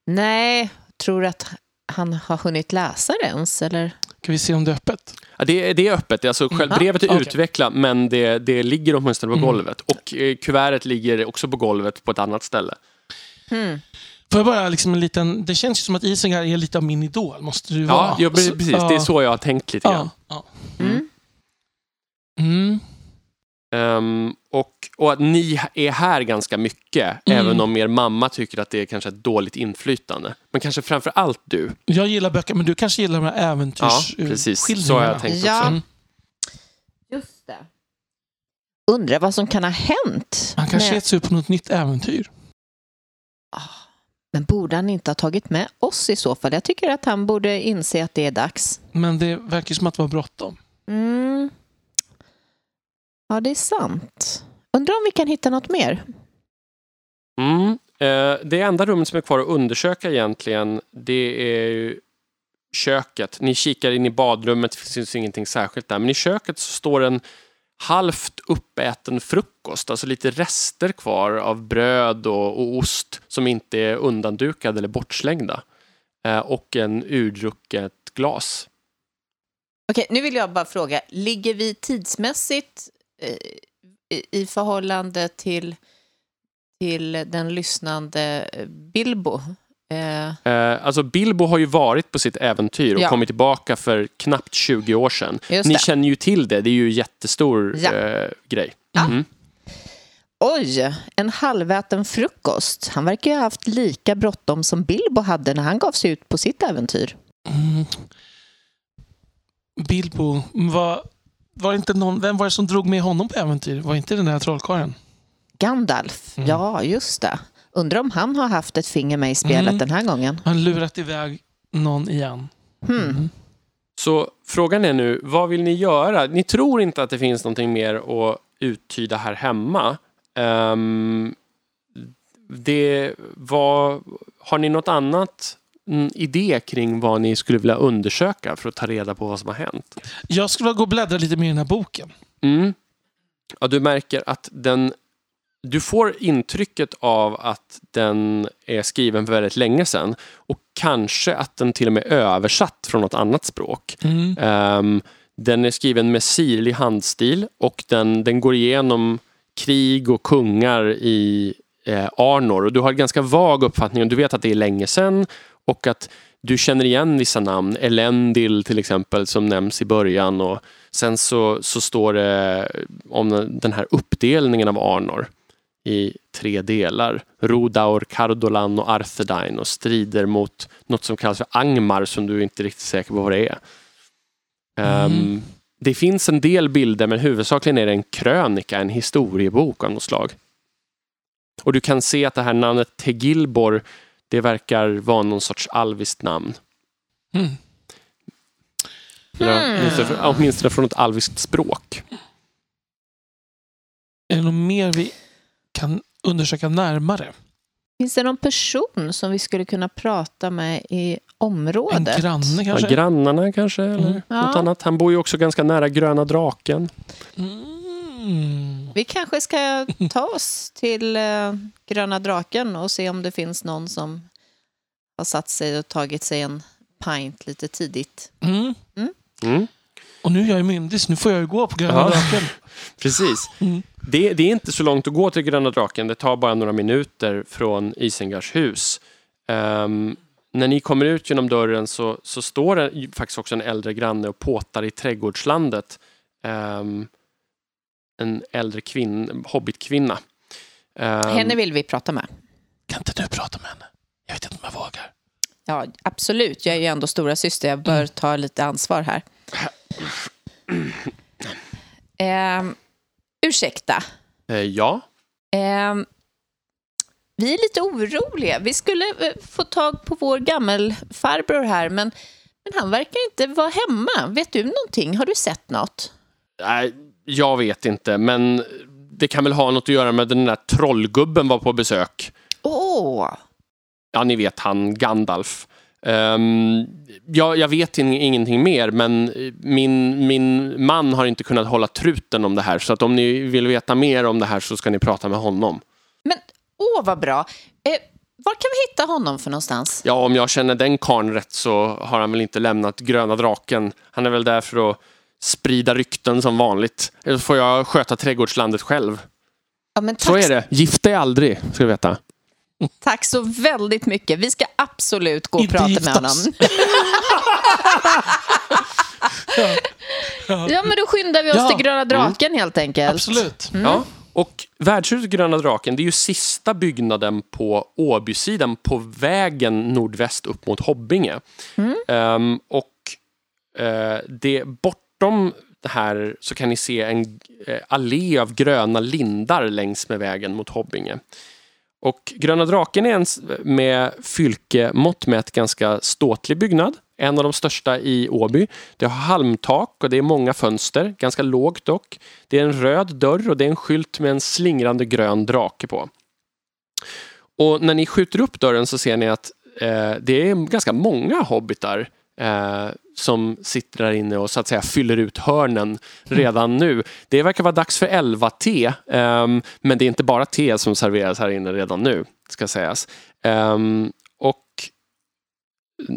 Nej, tror du att han har hunnit läsa det ens? Eller? Ska vi se om det är öppet? Ja, det, är, det är öppet, alltså själv, Mm. brevet är Okej. utvecklat men det, det ligger åtminstone på Mm. golvet. Och eh, kuvertet ligger också på golvet på ett annat ställe. Hmm. Får jag bara liksom en liten... Det känns ju som att Isengar är lite av min idol. Måste du Ja, vara. ja precis. precis. Ja. Det är så jag har tänkt lite grann. Ja. ja. Mm. Mm. Ehm, och, och att ni är här ganska mycket, Mm. även om er mamma tycker att det är kanske ett dåligt inflytande. Men kanske framför allt du. Jag gillar böcker, men du kanske gillar de här Ja, äventyrs... precis. Så har jag tänkt Ja. också. Mm. Just det. Undrar vad som kan ha hänt. Han kanske med- gett sig ut på något nytt äventyr. Men borde han inte ha tagit med oss i så fall? Jag tycker att han borde inse att det är dags. Men det verkar som att det var bråttom. Mm. Ja, det är sant. Undrar om vi kan hitta något mer? Mm. Eh, det enda rummet som är kvar att undersöka egentligen, det är ju köket. Ni kikar in i badrummet, det finns ingenting särskilt där. Men i köket så står en halvt uppäten frukost, alltså lite rester kvar av bröd och, och ost som inte är undandukade eller bortslängda. Eh, och en urdrucket glas. Okej, nu vill jag bara fråga, ligger vi tidsmässigt eh, i- i förhållande till, till den lyssnande eh, Bilbo? Eh, Eh, alltså Bilbo har ju varit på sitt äventyr och Ja. kommit tillbaka för knappt 20 år sedan. Ni känner ju till det, det är ju en jättestor Ja. eh, grej. Ja. Mm. Oj, en halväten frukost. Han verkar ju ha haft lika bråttom som Bilbo hade när han gav sig ut på sitt äventyr. Mm. Bilbo, var, var det inte någon, vem var det som drog med honom på äventyr? Var inte den här trollkarlen? Gandalf, Mm. ja just det. Undrar om han har haft ett finger med i spelet Mm. den här gången. Han lurat iväg någon igen. Hmm. Mm. Så frågan är nu, vad vill ni göra? Ni tror inte att det finns någonting mer att uttyda här hemma. Ehm, det var, har ni något annat mm, idé kring vad ni skulle vilja undersöka för att ta reda på vad som har hänt? Jag skulle vilja gå och bläddra lite mer i den här boken. Mm. Ja, du märker att den... Du får intrycket av att den är skriven för väldigt länge sedan och kanske att den till och med är översatt från något annat språk. Mm. Ehm, den är skriven med sirlig handstil och den, den går igenom krig och kungar i eh, Arnor. Och du har en ganska vag uppfattning och du vet att det är länge sedan och att du känner igen vissa namn. Elendil till exempel som nämns i början och sen så, så står det om den här uppdelningen av Arnor i tre delar. Rodaur, Cardolan och Arthedain och strider mot något som kallas för Angmar som du inte är riktigt säker på vad det är. Ehm, Mm. det finns en del bilder men huvudsakligen är det en krönika, en historiebok av något slag. Och du kan se att det här namnet Tegilbor det verkar vara någon sorts alviskt namn. Mm. Eller Hmm. åtminstone- Åtminstone från ett alviskt språk. Är det något mer vi kan undersöka närmare? Finns det någon person som vi skulle kunna prata med i En området? granne Ja, kanske? grannarna kanske, eller Mm. Ja. något annat. Han bor ju också ganska nära Gröna draken. Mm. Vi kanske ska ta oss till eh, Gröna draken och se om det finns någon som har satt sig och tagit sig en pint lite tidigt. Mm. Mm. Och nu är jag ju myndig så nu får jag ju gå på Gröna Ja. draken. Precis. Mm. Det, det är inte så långt att gå till Gröna draken. Det tar bara några minuter från Isengars hus. Ehm, när ni kommer ut genom dörren så, så står det faktiskt också en äldre granne och påtar i trädgårdslandet. Ehm, en äldre kvinn, hobbitkvinna. Ehm, Henne vill vi prata med. Kan inte du prata med henne? Jag vet inte om jag vågar. Ja, absolut. Jag är ju ändå stora syster. Jag bör ta lite ansvar här. Eh, ursäkta. eh, ja. Eh, vi är lite oroliga. Vi skulle eh, få tag på vår gammelfarbror här, men, men han verkar inte vara hemma. Vet du någonting? Har du sett något? Nej, jag vet inte, men det kan väl ha något att göra med den där trollgubben var på besök. Åh! Ja, ni vet han, Gandalf. Um, ja, jag vet in, ingenting mer, men min, min man har inte kunnat hålla truten om det här. Så att om ni vill veta mer om det här så ska ni prata med honom. Men åh, vad bra. Eh, var kan vi hitta honom för någonstans? Ja, om jag känner den karln rätt så har han väl inte lämnat Gröna draken. Han är väl där för att sprida rykten som vanligt. Eller så får jag sköta trädgårdslandet själv. Ja, men tack, Så är det. Gift dig aldrig, ska du veta. Tack så väldigt mycket. Vi ska absolut gå och Inte prata med honom. Ja, men då skyndar vi oss Ja. till Gröna draken helt enkelt. Absolut. Ja, och värdshuset Gröna draken, det är ju sista byggnaden på Åbysidan på vägen nordväst upp mot Hobbinge. Ehm, och eh, det, bortom det här så kan ni se en eh, allé av gröna lindar längs med vägen mot Hobbinge. Och Gröna draken är en med fylke-mått mätt ganska ståtlig byggnad. En av de största i Åby. Det har halmtak och det är många fönster, ganska lågt dock. Det är en röd dörr och det är en skylt med en slingrande grön drake på. Och när ni skjuter upp dörren så ser ni att eh, det är ganska många hobbitar eh, som sitter där inne och så att säga fyller ut hörnen redan nu. Det verkar vara dags för 11-te, eh, men det är inte bara te som serveras här inne redan nu, ska sägas. Eh, och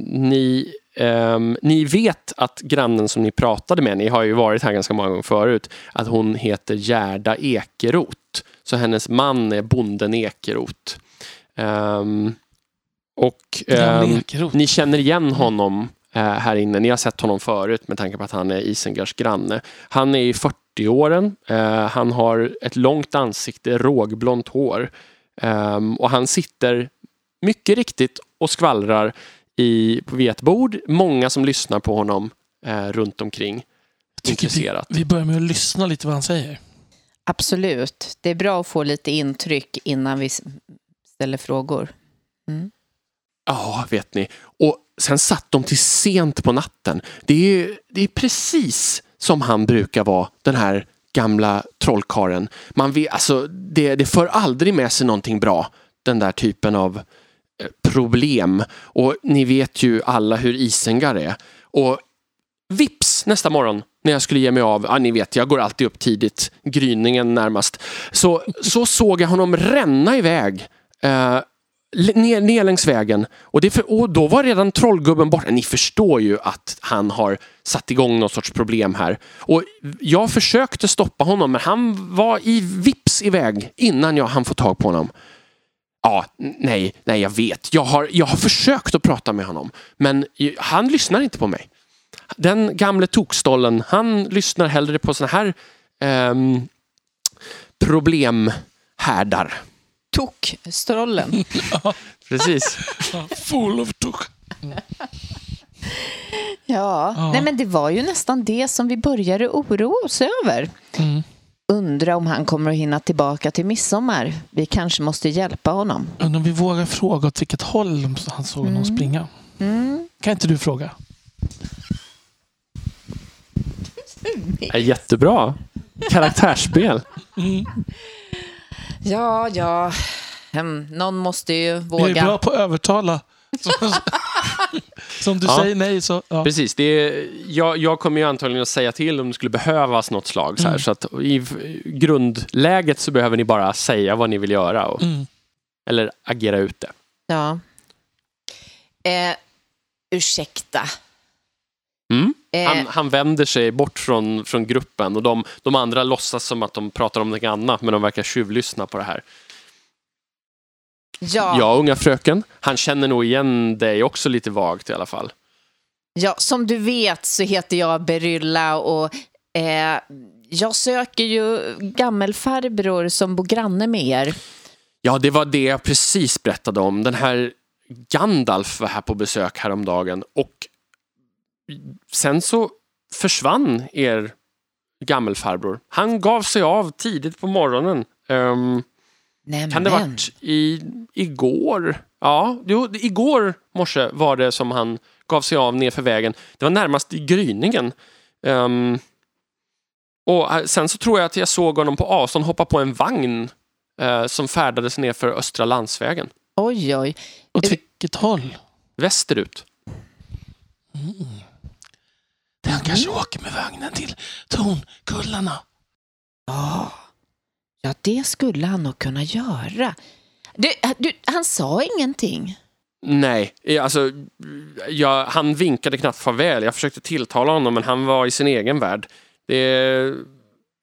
ni, um, ni vet att grannen som ni pratade med, ni har ju varit här ganska många gånger förut, att hon heter Gerda Ekerot. Så hennes man är bonden Ekerot. Um, och um, ni känner igen honom här inne. Ni har sett honom förut med tanke på att han är Isengars granne. Han är i 40-åren. Uh, han har ett långt ansikte, rågblont hår. Um, och han sitter mycket riktigt och skvallrar i, vid ett bord. Många som lyssnar på honom eh, runt omkring. Intresserat. Vi, vi börjar med att lyssna lite vad han säger. Absolut. Det är bra att få lite intryck innan vi ställer frågor. Mm. Ja, vet ni. Och sen satt de till sent på natten. Det är, det är precis som han brukar vara, den här gamla trollkaren. Man vet, alltså, det, det för aldrig med sig någonting bra, den där typen av eh, problem. Och ni vet ju alla hur Isengar är. Och vips nästa morgon när jag skulle ge mig av, ja, ni vet jag går alltid upp tidigt, gryningen närmast, så, så såg jag honom ränna iväg eh, ner, ner längs vägen. Och, det för, och då var redan trollgubben borta. Ni förstår ju att han har satt igång något sorts problem här. Och jag försökte stoppa honom men han var i vips iväg innan jag hann få tag på honom. Ja, nej, nej, jag vet. Jag har, jag har försökt att prata med honom, men han lyssnar inte på mig. Den gamle tokstollen, han lyssnar hellre på såna här um, problemhärdar. Tokstrollen. ja, precis. Full of tok. Ja, ja. Nej, men det var ju nästan det som vi började oroa oss över. Mm. Undra om han kommer att hinna tillbaka till midsommar. Vi kanske måste hjälpa honom. Undrar om vi vågar fråga åt vilket håll han såg mm. honom springa. Mm. Kan inte du fråga? Jättebra. Karaktärsspel. Mm. Ja, ja. Um, någon måste ju våga. Vi är bra på att övertala. Som du ja. säger nej så... Ja. Precis. Det är, jag, jag kommer ju antagligen att säga till om det skulle behövas något slag. Så, här, mm. så att i grundläget så behöver ni bara säga vad ni vill göra. Och, mm. Eller agera ut det. Ja. Eh, ursäkta. Mm. Han, han, vänder sig bort från, från gruppen och de, de andra låtsas som att de pratar om något annat men de verkar tjuvlyssna på det här. Ja. ja, unga fröken. Han känner nog igen dig också lite vagt i alla fall. Ja, som du vet så heter jag Berylla och eh, jag söker ju gammelfarbror som bor granne med er. Ja, det var det jag precis berättade om. Den här Gandalf var här på besök häromdagen och sen så försvann er gammelfarbror. Han gav sig av tidigt på morgonen. Um, Nämen. Kan det varit i, igår? Ja, jo, igår morse var det som han gav sig av nerför vägen. Det var närmast i gryningen. Um, och eh, sen så tror jag att jag såg honom på avstånd hoppa på en vagn uh, som färdades ner för Östra landsvägen. Oj, oj. Åt vilket håll? Västerut. Mm. Den kanske mm. åker med vagnen till Tornkullarna. Oh. Ja, det skulle han nog kunna göra. Du, du, han sa ingenting. Nej, alltså jag, han vinkade knappt farväl. Jag försökte tilltala honom men han var i sin egen värld. Det är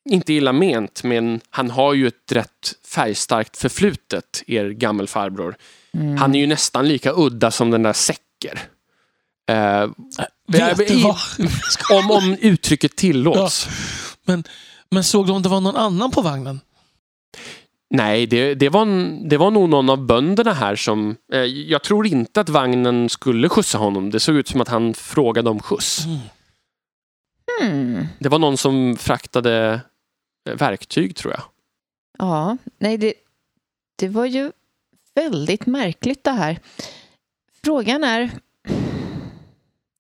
inte illa ment men han har ju ett rätt färgstarkt förflutet, er gammelfarbror. Mm. Han är ju nästan lika udda som den där Säcker. Uh, Vet i, om, om uttrycket tillåts. Ja. Men, men såg du om det var någon annan på vagnen? Nej, det, det, var, det var nog någon av bönderna här som... Eh, jag tror inte att vagnen skulle skjutsa honom. Det såg ut som att han frågade om skjuts. Mm. Hmm. Det var någon som fraktade eh, verktyg, tror jag. Ja, nej, det, det var ju väldigt märkligt det här. Frågan är...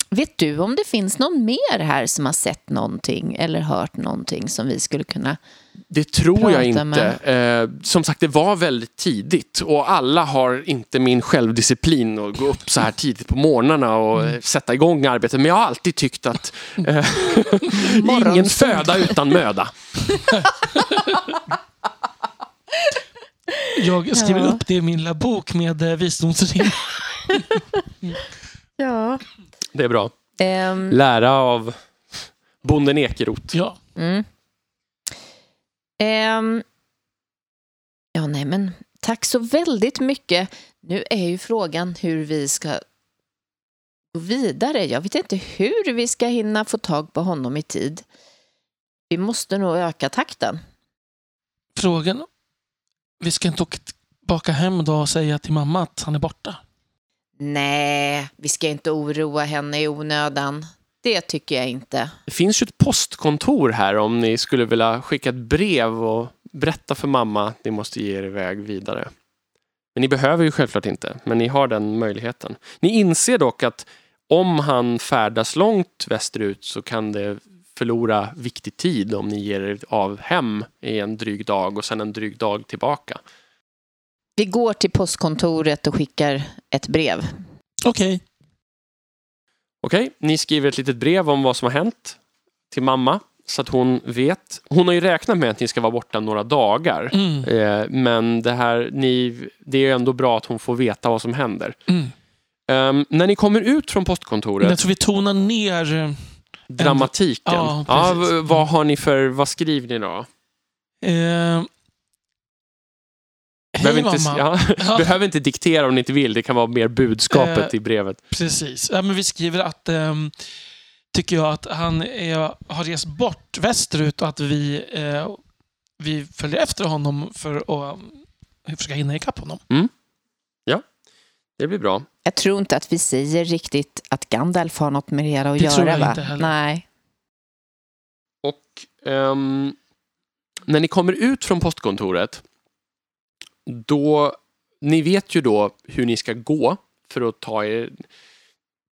Vet du om det finns någon mer här som har sett någonting eller hört någonting som vi skulle kunna... Det tror Prata jag inte. Eh, som sagt, det var väldigt tidigt och alla har inte min självdisciplin att gå upp så här tidigt på morgnarna och Mm. sätta igång arbetet. Men jag har alltid tyckt att eh, ingen föda utan möda. Jag skriver Ja. upp det i min lilla bok med eh, visdomsrim. Ja. Det är bra. Ehm, Lära av bonden Ekeroth. Ja. mm. Ehm, ja, nej, men tack så väldigt mycket. Nu är ju frågan hur vi ska gå vidare. Jag vet inte hur vi ska hinna få tag på honom i tid. Vi måste nog öka takten. Frågan. Vi ska inte åka tillbaka hem då och säga till mamma att han är borta. Nej, vi ska inte oroa henne i onödan. Det tycker jag inte. Det finns ju ett postkontor här om ni skulle vilja skicka ett brev och berätta för mamma att ni måste ge er iväg vidare. Men ni behöver ju självklart inte, men ni har den möjligheten. Ni inser dock att om han färdas långt västerut så kan det förlora viktig tid om ni ger er av hem i en dryg dag och sen en dryg dag tillbaka. Vi går till postkontoret och skickar ett brev. Okej. Okej, ni skriver ett litet brev om vad som har hänt till mamma så att hon vet. Hon har ju räknat med att ni ska vara borta några dagar. Mm. Eh, men det här, ni, det är ändå bra att hon får veta vad som händer. Mm. Ehm, när ni kommer ut från postkontoret, Jag tror vi tonar ner. eh, dramatiken. Ja, Ja, vad har ni för, vad skriver ni då? Eh, Behöver inte, ja, Ja. behöver inte diktera om ni inte vill, det kan vara mer budskapet Eh, i brevet. Precis. Ja, men vi skriver att ehm, tycker jag att han är, har rest bort västerut och att vi, eh, vi följer efter honom för att um, försöka hinna ikapp honom. Det blir bra. Jag tror inte att vi säger riktigt att Gandalf har något med det hela att Det göra. tror jag va? inte heller. Nej. Och ehm, när ni kommer ut från postkontoret, då, ni vet ju då hur ni ska gå för att ta er,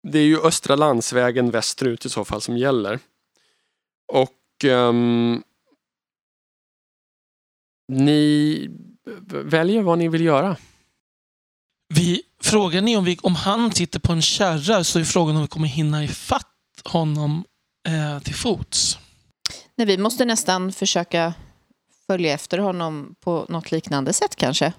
det är ju Östra landsvägen västerut i så fall som gäller. Och ehm, ni väljer vad ni vill göra. Vi, frågan är om, vi, om han sitter på en kärra så är frågan om vi kommer hinna ifatt honom eh, till fots. Nej, vi måste nästan försöka följa efter honom på något liknande sätt kanske.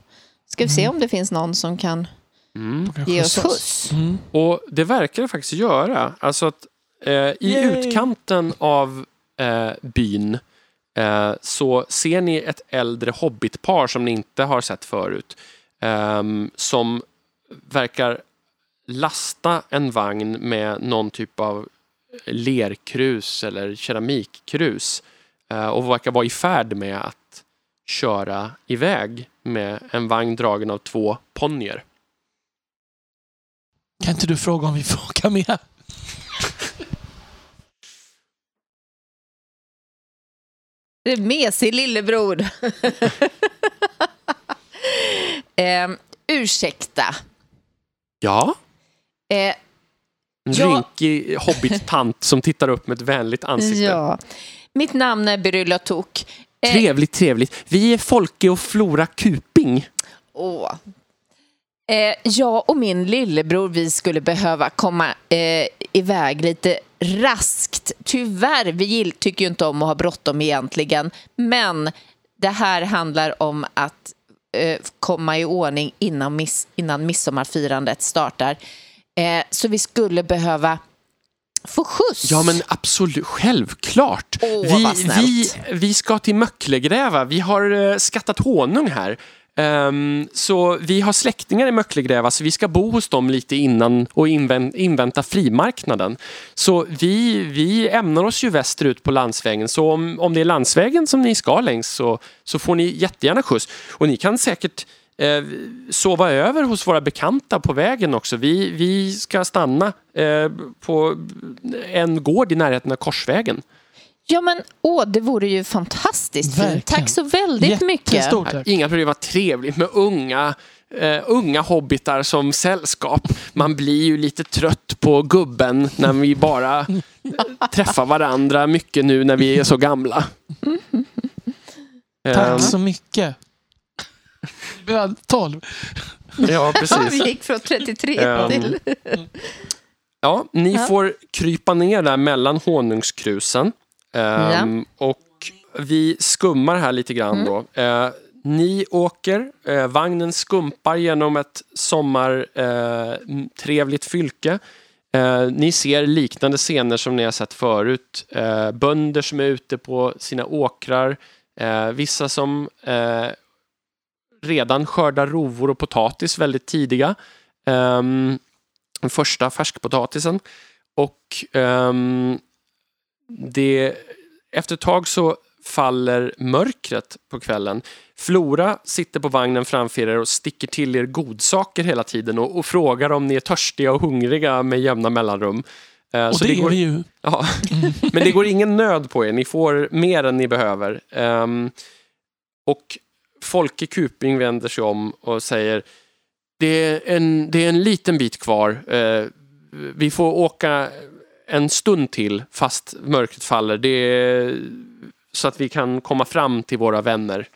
Ska vi se Mm. om det finns någon som kan Mm. Ge oss skjuts. Mm. Och det verkar det faktiskt göra. Alltså att eh, i Yay. utkanten av eh, byn eh, så ser ni ett äldre hobbitpar som ni inte har sett förut. ehm, som verkar lasta en vagn med någon typ av lerkrus eller keramikkrus. eh, och verkar vara i färd med att köra iväg med en vagn dragen av två ponnyer. Kan inte du fråga om vi får åka med? Det är mesig lillebror. eh, ursäkta. Ja, Eh, En Ja. rynkig hobbit-tant som tittar upp med ett vänligt ansikte. ja. Mitt namn är Berylla Tok. Eh, Trevligt, trevligt. Vi är Folke och Flora Kuping. Åh. Eh, jag och min lillebror vi skulle behöva komma eh, iväg lite raskt. Tyvärr, vi tycker ju inte om att ha bråttom egentligen. Men det här handlar om att eh, komma i ordning innan, miss, innan midsommarfirandet startar. Eh, så vi skulle behöva få skjuts. Ja, men absolut. Självklart. Åh, vi, vi, vi ska till Möcklegräva. Vi har eh, skattat honung här. Ehm, så vi har släktingar i Möcklegräva, så vi ska bo hos dem lite innan och invän- invänta frimarknaden. Så vi, vi ämnar oss ju västerut på landsvägen. Så om, om det är landsvägen som ni ska längs så, så får ni jättegärna skjuts. Och ni kan säkert eh, sova över hos våra bekanta på vägen också. Vi, vi ska stanna eh, på en gård i närheten av Korsvägen. Ja, men åh, det vore ju fantastiskt fint. Tack så väldigt mycket. Jättestort tack. Inga problem, vad trevligt med unga eh, unga hobbitar som sällskap. Man blir ju lite trött på gubben när vi bara träffar varandra mycket nu när vi är så gamla. Tack så mycket. Vi hade 12. Ja, Ja, vi precis. gick från 33 Ehm, till... Ja, ni Ja. får krypa ner där mellan honungskrusen. Ehm, Och vi skummar här lite grann Mm. då. Eh, ni åker, eh, vagnen skumpar genom ett sommartrevligt eh, fylke. Eh, ni ser liknande scener som ni har sett förut. Eh, bönder som är ute på sina åkrar. Vissa som eh, redan skördar rovor och potatis väldigt tidiga. Ehm, den första färskpotatisen. Och ehm, det, efter ett tag så faller mörkret på kvällen. Flora sitter på vagnen framför er och sticker till er godsaker hela tiden och, och frågar om ni är törstiga och hungriga med jämna mellanrum. Eh, Och så det, är går, vi ju. ja, men det går ingen nöd på er, ni får mer än ni behöver. Ehm, och Folke Kuping vänder sig om och säger det är en, det är en liten bit kvar. Eh, vi får åka en stund till fast mörkret faller. Det är, så att vi kan komma fram till våra vänner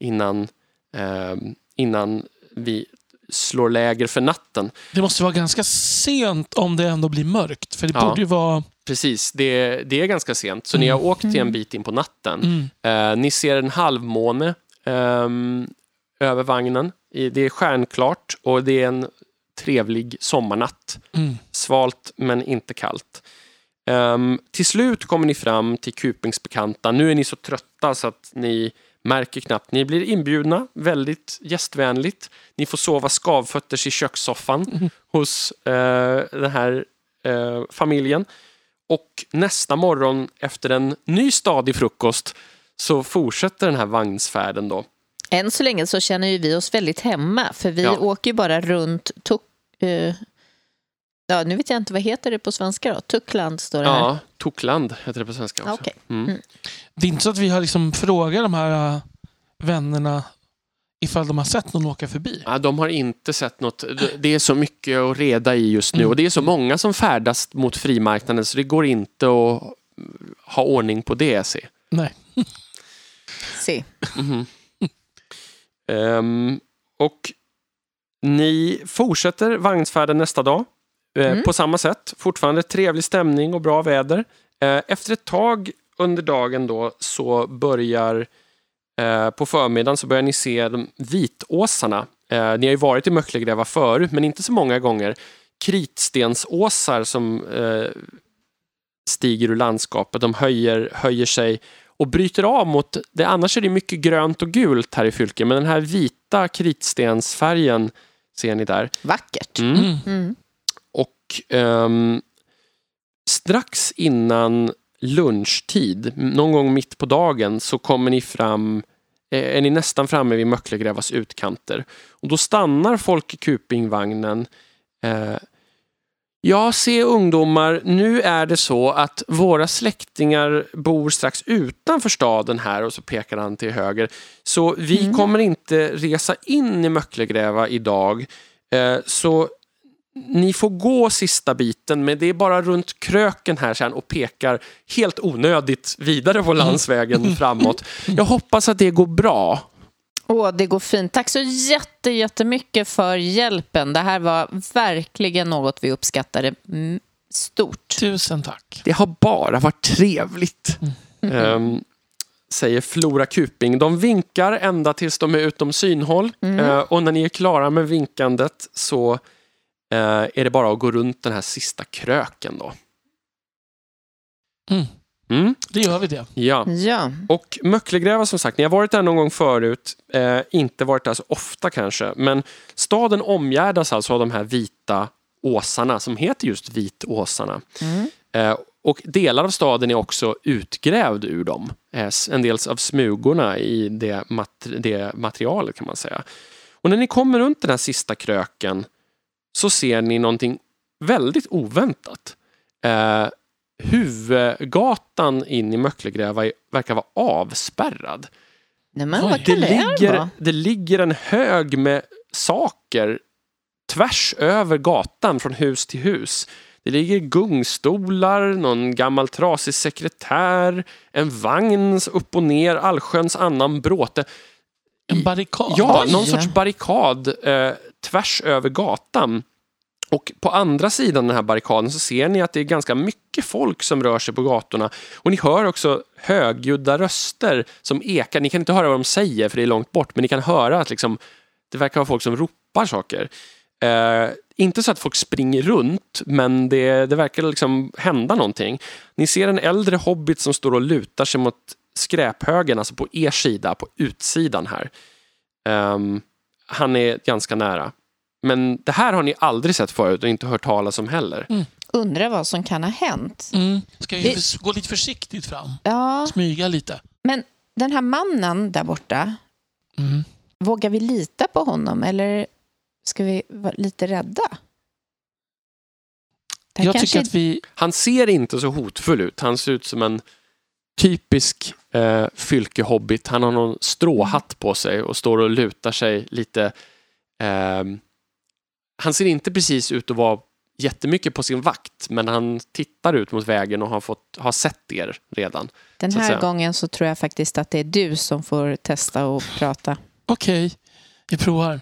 innan, eh, innan vi slår läger för natten. Det måste vara ganska sent om det ändå blir mörkt. För det Ja. borde ju vara... Precis, det, det är ganska sent. Så ni har åkt till en bit in på natten. Mm. Eh, ni ser en halvmåne över vagnen. Det är stjärnklart och det är en trevlig sommarnatt. Mm. Svalt men inte kallt. Ehm, till slut kommer ni fram till Kupings bekanta. Nu är ni så trötta så att ni märker knappt. Ni blir inbjudna väldigt gästvänligt. Ni får sova skavfötters i kökssoffan hos eh, den här eh, familjen. Och nästa morgon efter en ny stadig frukost så fortsätter den här vagnsfärden då. Än så länge så känner ju vi oss väldigt hemma, för vi Ja. åker ju bara runt Tuk... eh, ja, nu vet jag inte, vad heter det på svenska då? Tuckland står det här. Ja, Tokland heter det på svenska också. Ah, okej. Mm. Det är inte så att vi har liksom frågat de här äh, vännerna ifall de har sett någon åka förbi. Ja, de har inte sett något. Det- är så mycket att reda i just nu och det är så många som färdas mot frimarknaden så det går inte att ha ordning på det. Se. Nej. Se. Ehm, och ni fortsätter vagnsfärden nästa dag eh, Mm. på samma sätt. Fortfarande trevlig stämning och bra väder. Eh, efter ett tag under dagen då så börjar eh, på förmiddagen så börjar ni se de vitåsarna. Eh, ni har ju varit i Möcklegräva förut men inte så många gånger. Kritstensåsar som eh, stiger ur landskapet. De höjer, höjer sig och bryter av mot, det, annars är det mycket grönt och gult här i fylket, men den här vita kritstensfärgen ser ni där. Vackert. Mm. Mm. Mm. Och ehm, strax innan lunchtid, någon gång mitt på dagen, så kommer ni fram, eh, är ni nästan framme vid Möcklegrävas utkanter. Och då stannar Folke Kuping-vagnen. Eh, Ja, se ungdomar, nu är det så att våra släktingar bor strax utanför staden här och så pekar han till höger. Så vi kommer inte resa in i Möcklegräva idag. Eh, så ni får gå sista biten, men det är bara runt kröken här sen och pekar helt onödigt vidare på landsvägen framåt. Jag hoppas att det går bra. Åh, det går fint. Tack så jätte, jättemycket för hjälpen. Det här var verkligen något vi uppskattade mm, stort. Tusen tack. Det har bara varit trevligt. ehm, säger Flora Kuping. De vinkar ända tills de är utom synhåll. Eh, och när ni är klara med vinkandet så eh, är det bara att gå runt den här sista kröken då. Mm. Mm, Det gör vi det. ja. Ja, Och Möcklegräva som sagt, ni har varit där någon gång förut, eh, inte varit där så ofta kanske, men staden omgärdas alltså av de här vita åsarna som heter just Vitåsarna. Eh, och delar av staden är också utgrävd ur dem. Eh, en del av smugorna i det, mat- det materialet kan man säga. Och när ni kommer runt den här sista kröken så ser ni någonting väldigt oväntat. Eh, huvudgatan in i Möcklegräva verkar vara avspärrad. Nej, men Oj, vad Det kan det, ligger, det ligger en hög med saker tvärs över gatan från hus till hus. Det ligger gungstolar, någon gammal trasig sekretär, en vagn upp och ner, allsköns annan bråte. En barrikad? Ja, någon sorts barrikad eh, tvärs över gatan. Och på andra sidan den här barrikaden så ser ni att det är ganska mycket folk som rör sig på gatorna. Och ni hör också högljudda röster som ekar. Ni kan inte höra vad de säger för det är långt bort, men ni kan höra att liksom, det verkar vara folk som ropar saker. Eh, inte så att folk springer runt, men det, det verkar liksom hända någonting. Ni ser en äldre hobbit som står och lutar sig mot skräphögen, alltså på er sida, på utsidan här. Ehm, han är ganska nära. Men det här har ni aldrig sett förut och inte hört talas om heller. Undrar vad som kan ha hänt. Mm. Ska vi Det- gå lite försiktigt fram? Ja, Smyga lite? men den här mannen där borta, Mm. vågar vi lita på honom eller ska vi vara lite rädda? Jag kanske tycker att vi... Han ser inte så hotfull ut. Han ser ut som en typisk eh, fylkehobbit. Han har någon stråhatt på sig och står och lutar sig lite. ehm, han ser inte precis ut att vara jättemycket på sin vakt, men han tittar ut mot vägen och har, fått, har sett er redan. Den så här säga. gången så tror jag faktiskt att det är du som får testa och prata. Okej, vi provar.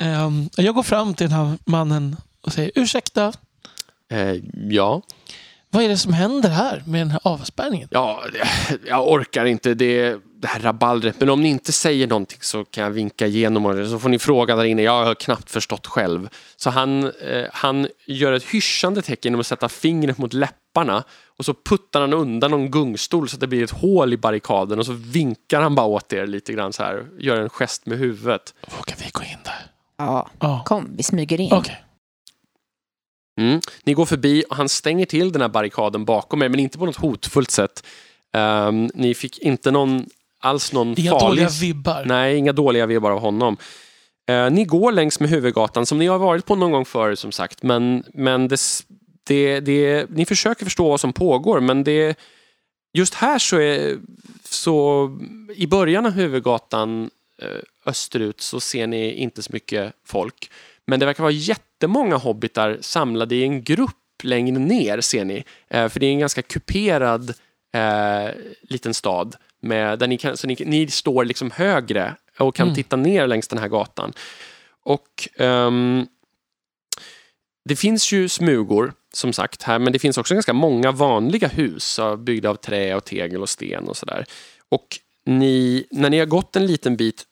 Ehm, jag går fram till den här mannen och säger ursäkta, Eh, ja, vad är det som händer här med den här avspärrningen? ja, jag orkar inte det, det här rabaldret, men om ni inte säger någonting så kan jag vinka igenom och så får ni fråga där inne. Jag har knappt förstått själv. Så han, eh, han gör ett hyschande tecken genom att sätta fingret mot läpparna och så puttar han undan någon gungstol så att det blir ett hål i barrikaden och så vinkar han bara åt er lite grann så här, gör en gest med huvudet. Vågar vi gå in där? Ja, Ja, kom, vi smyger in. okej. Mm. Ni går förbi och han stänger till den här barrikaden bakom er, men inte på något hotfullt sätt. Ehm, ni fick inte någon, alls någon Inga farlig... dåliga vibbar. Nej, inga dåliga vibbar av honom. Eh, ni går längs med huvudgatan som ni har varit på någon gång förut som sagt. Men, men det, det, det, ni försöker förstå vad som pågår men det, just här så är så i början av huvudgatan eh, österut så ser ni inte så mycket folk. Men det verkar vara jättemånga hobbitar samlade i en grupp längre ner ser ni. Eh, för det är en ganska kuperad eh, liten stad. Med, där ni, kan, så ni, ni står liksom högre och kan Mm. titta ner längs den här gatan. Och ehm, det finns ju smugor som sagt här, men det finns också ganska många vanliga hus byggda av trä och tegel och sten och sådär. Och ni, när ni har gått en liten bit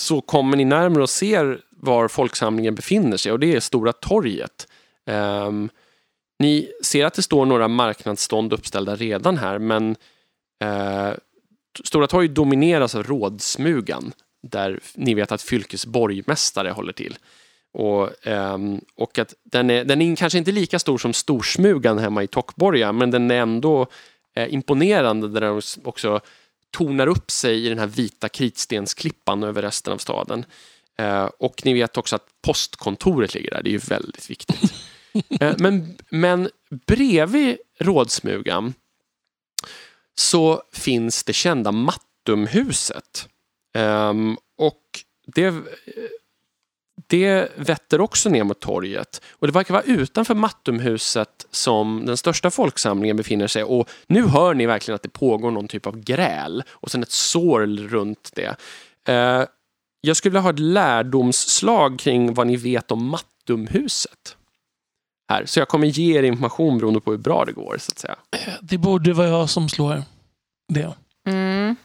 så kommer ni närmare och ser var folksamlingen befinner sig och det är Stora torget. Ehm, ni ser att det står några marknadsstånd uppställda redan här men eh, Stora torget domineras av rådsmugan där ni vet att Fylkes borgmästare håller till. Och, ehm, och att den är, den är kanske inte lika stor som Storsmugan hemma i Tockborga men den är ändå eh, imponerande där den också tonar upp sig i den här vita kritstensklippan över resten av staden. Eh, och ni vet också att postkontoret ligger där, det är ju väldigt viktigt. Eh, men, men bredvid rådsmugan så finns det kända Mattumhuset. Um, och det, eh, det vetter också ner mot torget. Och det verkar vara utanför Mattumhuset som den största folksamlingen befinner sig. Och nu hör ni verkligen att det pågår någon typ av gräl och sen ett sorl runt det. Uh, jag skulle vilja ha ett lärdomsslag kring vad ni vet om Mattumhuset. Här. Så jag kommer ge er information beroende på hur bra det går. så att säga. Det borde vara jag som slår det. Mm.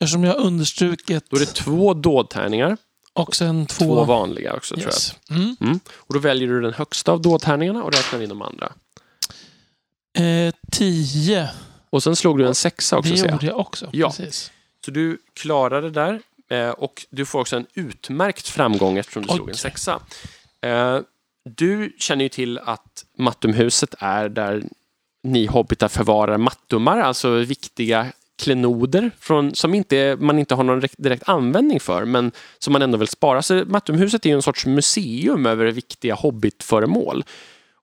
Eftersom jag har understrukit Då är det två dådtärningar och sen två... två vanliga också tror jag. yes. mm. Mm. Och då väljer du den högsta av dådtärningarna och räknar in de andra. eh, Tio. Och sen slog du en sexa också det jag. gjorde jag också. Ja. Precis. Så du klarar det där eh, och du får också en utmärkt framgång eftersom du Oj. slog en sexa. Du känner ju till att Mattumhuset är där ni hobbitar förvarar mattumar, alltså viktiga klenoder från, som inte, man inte har någon direkt- direkt användning för, men som man ändå vill spara. Så Mattumhuset är ju en sorts museum över viktiga hobbitföremål.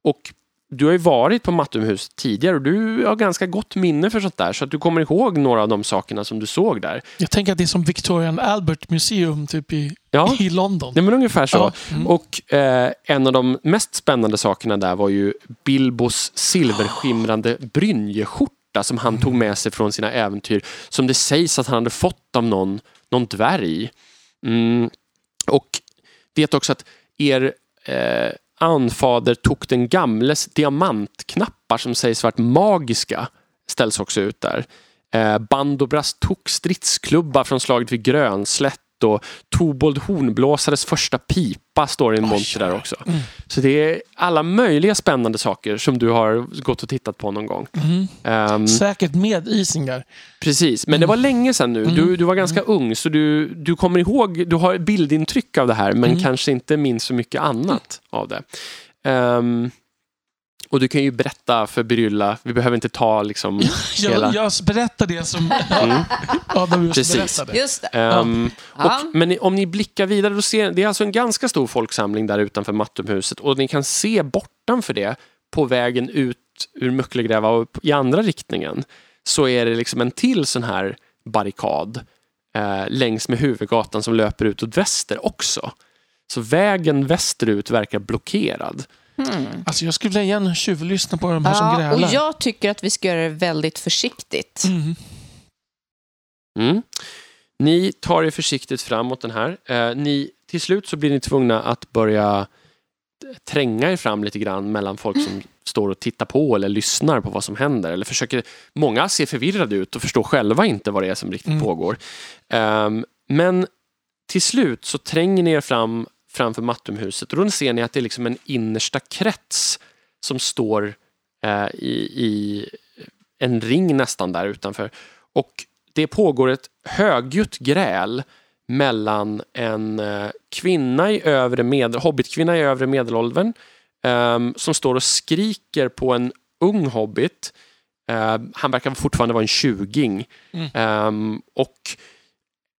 Och du har ju varit på Mattumhus tidigare och du har ganska gott minne för sånt där. Så att du kommer ihåg några av de sakerna som du såg där. Jag tänker att det är som Victorian Albert Museum typ i, Ja. i London. Är men ungefär så. Ja, mm. Och eh, en av de mest spännande sakerna där var ju Bilbos silverskimrande brynjeskjorta som han tog med sig från sina äventyr. Som det sägs att han hade fått av någon, någon dvärg. Mm. Och vet också att er eh, anfader tog den gamles diamantknappar som sägs varit magiska ställs också ut där. Eh, Bandobras tog stridsklubba från slaget vid Grönslätt och Tobold Hornblåsares första pipa står i en monter där också. Mm. Så det är alla möjliga spännande saker som du har gått och tittat på någon gång. Mm. Ehm, Säkert med Isingar. Precis, men det var länge sedan nu. Du, du var ganska ung så du, du kommer ihåg, du har bildintryck av det här men Mm. kanske inte minns så mycket annat av det. Ehm, och du kan ju berätta för Brylla, vi behöver inte ta liksom hela... Jag, jag berättar det som Mm. Adam just Precis. berättade. Just det. Ehm, Ja. och, men om ni blickar vidare, då ser, det är alltså en ganska stor folksamling där utanför Mattumhuset och ni kan se bortanför det på vägen ut ur Mucklegräva och i andra riktningen så är det liksom en till sån här barrikad eh, längs med huvudgatan som löper ut åt väster också. Så vägen västerut verkar blockerad. Alltså jag skulle vilja igen tjuvlyssna på de här som Ja, grälar. och jag tycker att vi ska göra det väldigt försiktigt. Mm. Mm. Ni tar er försiktigt framåt den här. Eh, ni, till slut så blir ni tvungna att börja tränga er fram lite grann mellan folk som står och tittar på eller lyssnar på vad som händer. Eller försöker, många ser förvirrade ut och förstår själva inte vad det är som riktigt Mm. pågår. Ehm, men till slut så tränger ni er fram framför Mattumhuset och då ser ni att det är liksom en innersta krets som står eh, i, i en ring nästan där utanför. Och det pågår ett högljutt gräl mellan en eh, kvinna i övre medel, hobbitkvinna i övre medelåldern ehm, som står och skriker på en ung hobbit. Eh, han verkar fortfarande vara en tjuging. Mm. Ehm, och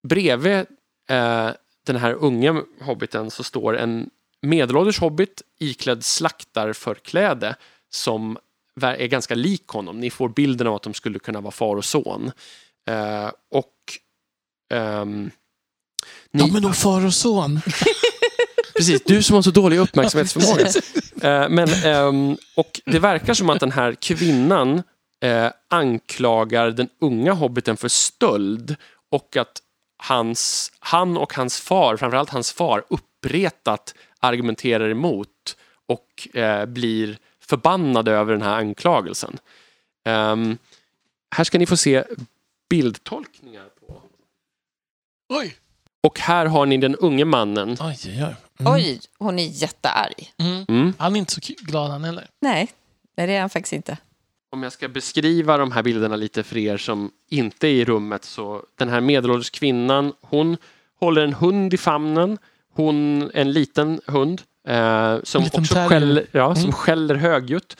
bredvid eh, den här unga hobbiten så står en medelålders hobbit iklädd slaktarförkläde som är ganska lik honom. Ni får bilden av att de skulle kunna vara far och son. Eh, och ehm, ni, Ja, men då far och son. Precis, du som har så dålig uppmärksamhetsförmåga. Eh, men, ehm, och det verkar som att den här kvinnan eh, anklagar den unga hobbiten för stöld och att hans, han och hans far, framförallt hans far, uppretat argumenterar emot och eh, blir förbannade över den här anklagelsen. Ehm, här ska ni få se bildtolkningar på. Oj. Och här har ni den unge mannen. Oj, oj, oj. Mm. Oj, hon är jättearg. Mm. Mm. Han är inte så glad han heller. Nej, nej, det är han faktiskt inte. Om jag ska beskriva de här bilderna lite för er som inte är i rummet så den här medelålders kvinnan hon håller en hund i famnen. Hon, en liten hund eh, som En liten också terrier. skäller, ja, som Mm. skäller högljutt.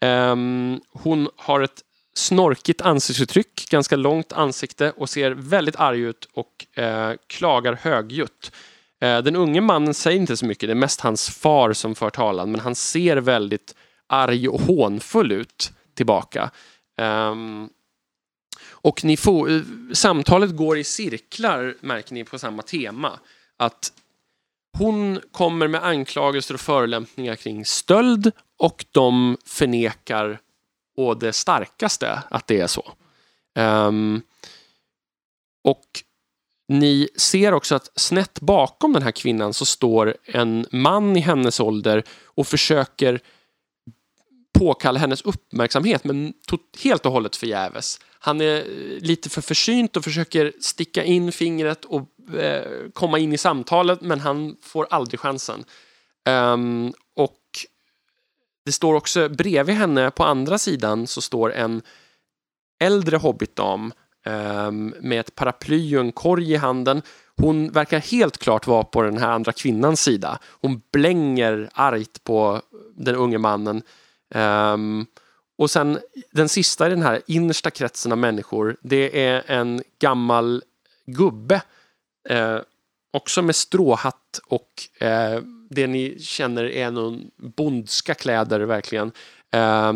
Ehm, hon har ett snorkigt ansiktsuttryck, ganska långt ansikte och ser väldigt arg ut och eh, klagar högljutt. Eh, den unge mannen säger inte så mycket, det är mest hans far som för talan men han ser väldigt arg och hånfull ut tillbaka. Um, och ni får, eh, samtalet går i cirklar märker ni på samma tema. Att hon kommer med anklagelser och förolämpningar kring stöld och de förnekar å det starkaste att det är så. Um, och ni ser också att snett bakom den här kvinnan så står en man i hennes ålder och försöker påkalla hennes uppmärksamhet men helt och hållet förgäves. Han är eh, lite för försynt och försöker sticka in fingret och eh, komma in i samtalet men han får aldrig chansen. Um, och det står också bredvid henne på andra sidan så står en äldre hobbitdam um, med ett paraply och en korg i handen. Hon verkar helt klart vara på den här andra kvinnans sida. Hon blänger argt på den unge mannen. Um, och sen den sista i den här innersta kretsen av människor, det är en gammal gubbe. Eh, också med stråhatt och eh, det ni känner är någon bondska kläder verkligen. Eh,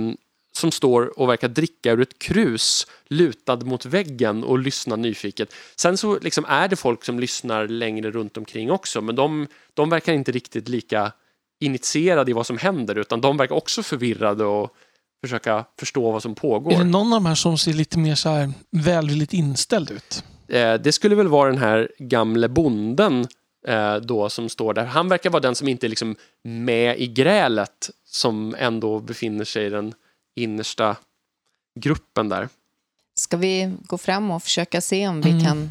som står och verkar dricka ur ett krus lutad mot väggen och lyssnar nyfiket. Sen så liksom är det folk som lyssnar längre runt omkring också men de, de verkar inte riktigt lika initierade i vad som händer utan de verkar också förvirrade och försöka förstå vad som pågår. Är det någon av de här som ser lite mer så här välvilligt inställd ut? Eh, det skulle väl vara den här gamle bonden eh, då som står där. Han verkar vara den som inte är liksom med i grälet som ändå befinner sig i den innersta gruppen där. Ska vi gå fram och försöka se om vi Mm. kan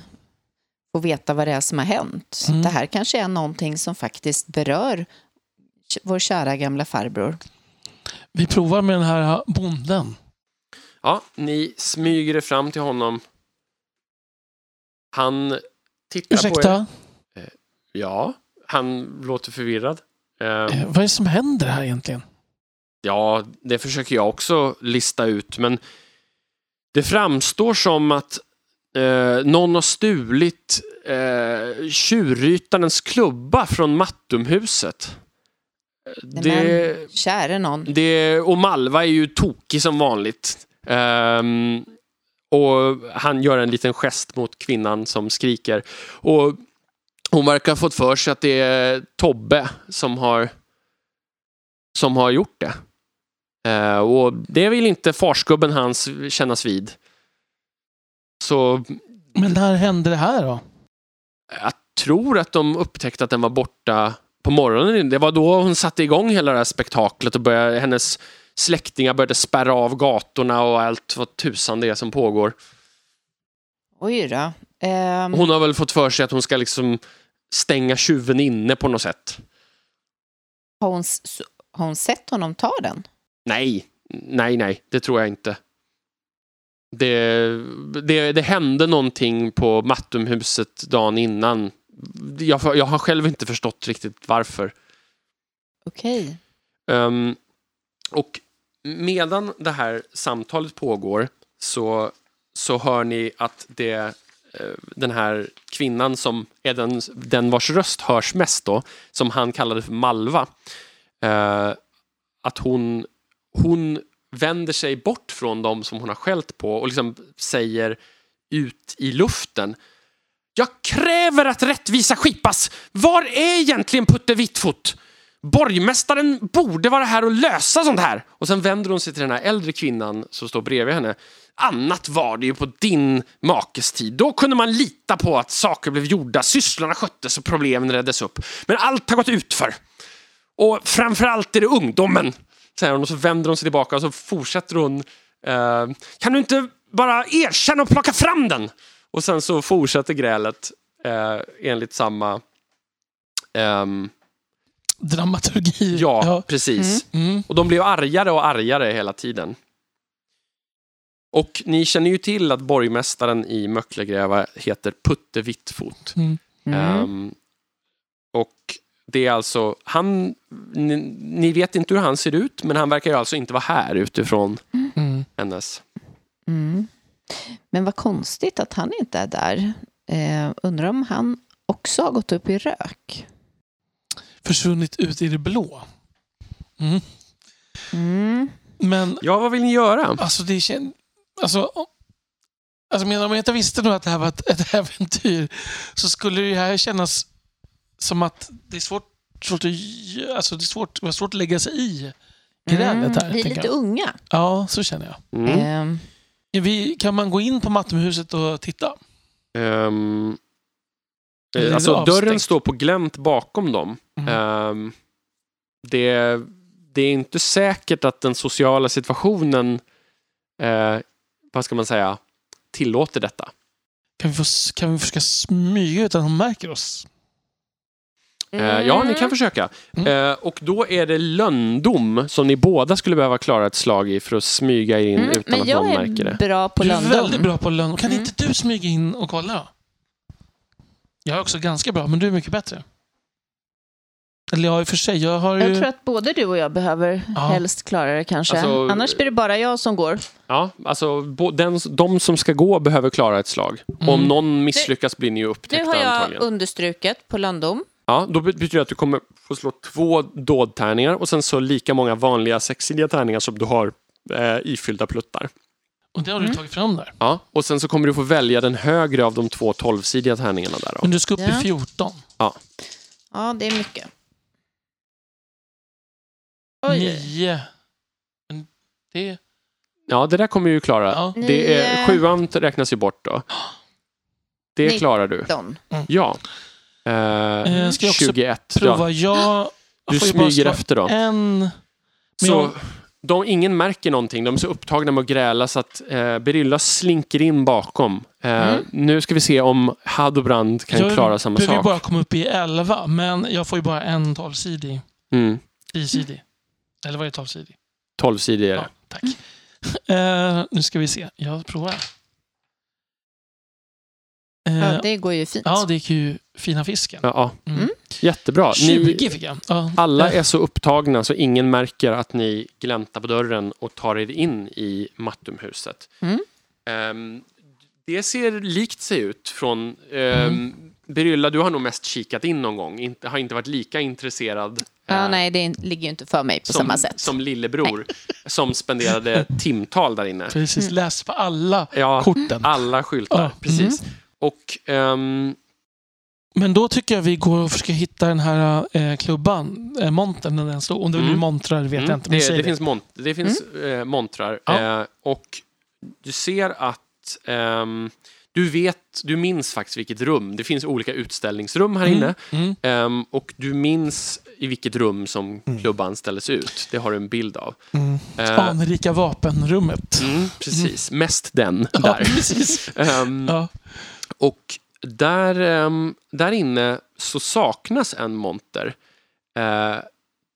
få veta vad det är som har hänt? Mm. Det här kanske är någonting som faktiskt berör vår kära gamla farbror. Vi provar med den här bonden. Ja, ni smyger er fram till honom. Han tittar på er. Ursäkta, Ja, han låter förvirrad. Eh, eh, vad är det som händer här egentligen? Ja, det försöker jag också lista ut, men det framstår som att eh, någon har stulit eh, tjurrytarens klubba från Mattumhuset. Det, Men, käre någon. det, och Malva är ju tokig som vanligt. Ehm, och han gör en liten gest mot kvinnan som skriker. Och hon verkar ha fått för sig att det är Tobbe som har, som har gjort det. Eh, och det vill inte farsgubben hans kännas vid. Så Men när hände det här då? jag tror att de upptäckte att den var borta på morgonen. Det var då hon satte igång hela det här spektaklet och började, hennes släktingar började spärra av gatorna och allt vad tusan det är som pågår. Oj då. Ehm, Hon har väl fått för sig att hon ska liksom stänga tjuven inne på något sätt. har, hon, har hon sett honom ta den? Nej, nej, nej, det tror jag inte. Det, det, det hände någonting på Mattumhuset dagen innan. Jag, jag har själv inte förstått riktigt varför. Okej. Ehm, och medan det här samtalet pågår så, så hör ni att det, eh, den här kvinnan som är den, den vars röst hörs mest då, som han kallade för Malva, eh, att hon, hon vänder sig bort från dem som hon har skällt på och liksom säger ut i luften jag kräver att rättvisa skipas. Var är egentligen Putte Vittfot? Borgmästaren borde vara här och lösa sånt här. Och sen vänder hon sig till den här äldre kvinnan som står bredvid henne. Annat var det ju på din makes tid. Då kunde man lita på att saker blev gjorda, sysslorna sköttes och problemen reddes upp. Men allt har gått utför. Och framförallt är det ungdomen, säger hon och så vänder hon sig tillbaka och så fortsätter hon. Eh, kan du inte bara erkänna och plocka fram den? Och sen så fortsätter grälet eh, enligt samma... ehm, Dramaturgi. ja, precis. Mm. Och de blev argare och argare hela tiden. Och ni känner ju till att borgmästaren i Möcklegräva heter Putte Vittfot. Mm. Mm. Ehm, och det är alltså, han, ni, ni vet inte hur han ser ut, men han verkar ju alltså inte vara här utifrån Mm. hennes. Mm. Men vad konstigt att han inte är där. Eh, undrar om han också har gått upp i rök. Försvunnit ut i det blå. Mm. Mm. Men Ja, vad vill ni göra? alltså det känns... Alltså, alltså men om jag inte visste nu att det här var ett, ett äventyr så skulle det här kännas som att det är svårt, svårt, att, alltså det är svårt, det var svårt att lägga sig i grälet här. Mm. Vi är lite jag. unga. Ja, så känner jag. Mm. Vi, kan man gå in på Mattumhuset och titta? Eh, det alltså dörren står på glänt bakom dem. Mm. Ehm, det, det är inte säkert att den sociala situationen, eh, vad ska man säga, tillåter detta. Kan vi, få, kan vi försöka smyga utan att hon märker oss? Eh, ja, ni kan försöka. Mm. Och då är det lönndom som ni båda skulle behöva klara ett slag i för att smyga er in Mm, utan men att jag någon är märker det. bra på du är väldigt bra på lönn. Kan Mm. inte du smyga in och kolla då? Jag är också ganska bra, men du är mycket bättre. Eller ja, i och för sig. Jag har ju... Jag tror att både du och jag behöver Ja. helst klara det kanske. Alltså- Annars blir det bara jag som går. Ja, alltså den, de som ska gå behöver klara ett slag. Mm. Om någon misslyckas blir ni ju Nu upptäckta har jag antagligen. understruket på lönndom. Ja, då betyder det att du kommer få slå två dådtärningar och sen så lika många vanliga sexsidiga tärningar som du har eh, ifyllda pluttar. Och det har du tagit fram där. Ja, och sen så kommer du få välja den högre av de två tolvsidiga tärningarna där. Då. Men du ska upp Ja. i 14. Ja, det är mycket. Oj, 9. Men det... Ja, det där kommer du ju klara. Ja. Det är, Nio. sjuan räknas ju bort då. Det klarar du. 19. Ja. Eh, jag ska också 21. Prova. Ja. Jag Du smyger slå efter då. en... Så jag, de, ingen märker någonting. De är så upptagna med att gräla så att eh, Berylla slinker in bakom. Eh, Mm. Nu ska vi se om Hadobrand kan jag klara samma behöver ju sak. bara komma upp i 11, men jag får ju bara en 12-sidig. Mm. 10-sidig. Eller vad är 12-sidig? 12-sidig är det. Ja, tack. Eh, nu ska vi se. Jag provar. Eh, Ja, det går ju fint. ja, det gick ju fina fisken. Ja, ja. Mm. Jättebra. Ni, 20 fick jag. Ja. alla är så upptagna så ingen märker att ni gläntar på dörren och tar er in i Mattumhuset. Mm. Ehm, det ser likt sig ut från... Um, Mm. Berylla, du har nog mest kikat in någon gång. Inte, har inte varit lika intresserad Ja, eh, nej, det ligger ju inte för mig på som, samma sätt. som lillebror som spenderade timtal där inne. Precis, läs på alla Ja, korten. alla skyltar. Precis. Och ehm, Men då tycker jag vi går och försöker hitta den här eh, klubban, eh, montern, den står. Om det blir Mm. montrar vet Mm, jag inte. Men det, det, det. finns, mont det finns eh, montrar. Ja. Eh, och du ser att ehm, du vet, du minns faktiskt vilket rum. Det finns olika utställningsrum här inne. Mm. Ehm, och du minns i vilket rum som klubban ställdes ut. Det har du en bild av. Mm. Eh, Anrika vapenrummet. mm, precis, mest den Ja, där. precis. Ehm, Ja. Och där, ehm, där inne så saknas en monter. Eh,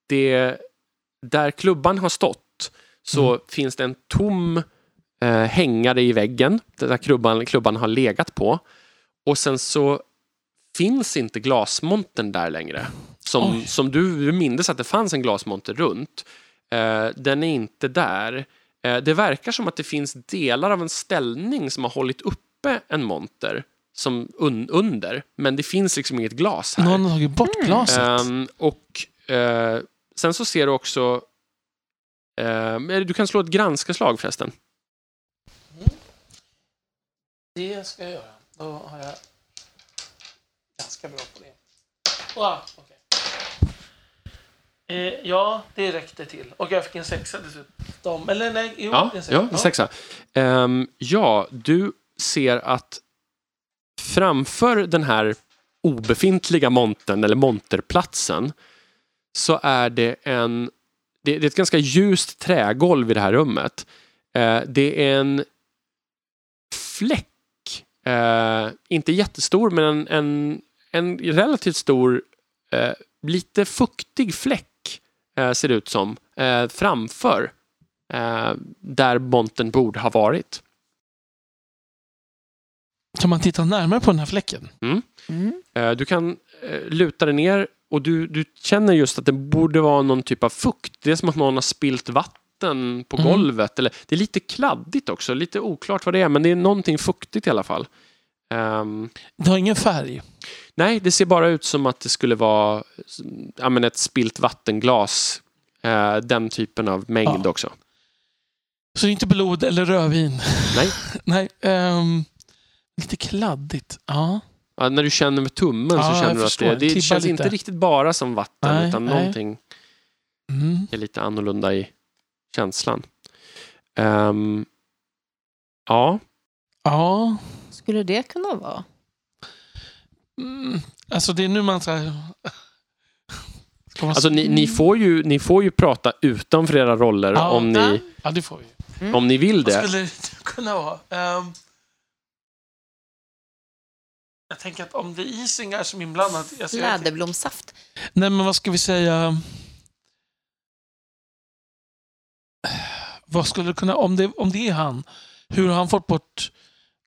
det, där klubban har stått så Mm. finns det en tom eh, hängare i väggen där klubban, klubban har legat på. Och sen så finns inte glasmontern där längre. Som, Oj. som du, du mindes att det fanns en glasmonter runt. Eh, den är inte där. Eh, det verkar som att det finns delar av en ställning som har hållit uppe en monter som un, under. Men det finns liksom inget glas här. Någon har tagit bort glaset. Ehm, och eh, sen så ser du också... eller du kan slå ett granskaslag förresten. Det ska jag göra. Då har jag ganska bra på det. Wow, okej. eh, ja, det räckte till. Och jag fick en sexa dessutom. Eller nej, jo, Ja, en sexa. ja, en sexa. Ehm, ja, du ser att framför den här obefintliga montern eller monterplatsen så är det en det, det är ett ganska ljust trägolv i det här rummet. Eh, det är en fläck, eh, inte jättestor men en, en, en relativt stor, eh, lite fuktig fläck eh, ser det ut som, eh, framför eh, där montern borde ha varit. Kan man titta närmare på den här fläcken? Mm. Eh, Du kan eh, luta dig ner och du, du känner just att det borde vara någon typ av fukt. Det är som att någon har spilt vatten på Mm. golvet. Eller, det är lite kladdigt också, lite oklart vad det är, men det är någonting fuktigt i alla fall. Ehm, Det har ingen färg. nej, det ser bara ut som att det skulle vara ja, men ett spilt vattenglas. Eh, den typen av mängd Ja. också. Så det är inte blod eller rödvin. Nej. Nej. ehm, lite kladdigt. Ja. Ja, när du känner med tummen Ja, så känner du att det, det Klibbar känns lite. inte riktigt bara som vatten Nej, utan nej. någonting Mm. är lite annorlunda i känslan. Ehm, ja, Ja. Skulle det kunna vara? Mm. Alltså det är nu man så här... Ska man... alltså ni, ni, får ju, ni får ju prata utanför era roller Ja. om, ni, Ja, det får vi. om ni vill Vad det. skulle det kunna vara? Ehm, jag tänker att om det är isingar som är inblandat... Alltså jag, Läderblomssaft. nej, men vad ska vi säga? Vad skulle det kunna... Om det, om det är han, hur har han fått bort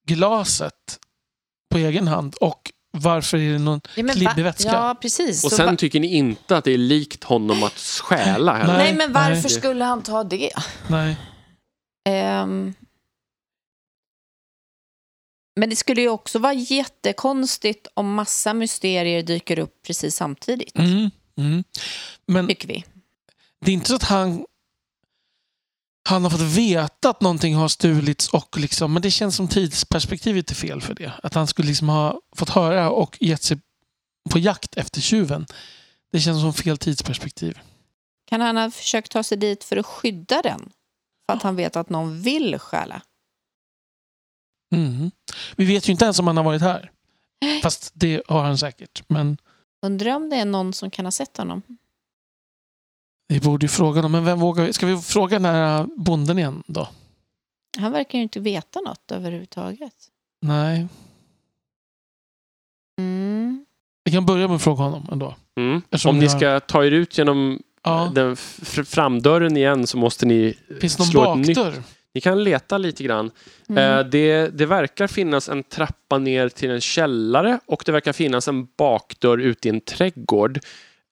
glaset på egen hand? Och varför är det någon Ja, klibbig vätska? Ja, precis. Och sen va- tycker ni inte att det är likt honom att stjäla heller? Nej, men varför nej. skulle han ta det? Nej. Ehm. Men det skulle ju också vara jättekonstigt om massa mysterier dyker upp precis samtidigt, Mm. Mm. Men tycker vi. det är inte så att han han har fått veta att någonting har stulits och liksom, men det känns som tidsperspektivet är fel för det. Att han skulle liksom ha fått höra och gett sig på jakt efter tjuven. Det känns som fel tidsperspektiv. Kan han ha försökt ta sig dit för att skydda den? För att han vet att någon vill stjäla? Mm. Vi vet ju inte ens om han har varit här. Fast det har han säkert. Men Undrar om det är någon som kan ha sett honom? vi borde ju fråga honom. Men vem vågar vi? Ska vi fråga den här bonden igen då? Han verkar ju inte veta något överhuvudtaget. Nej. Mm. Vi kan börja med att fråga honom ändå. Mm. Om ni har- ska ta er ut genom Ja. den framdörren igen så måste ni Finns det någon slå ett nytt... Ni kan leta lite grann. Mm. Eh, det, det verkar finnas en trappa ner till en källare och det verkar finnas en bakdörr ute i en trädgård.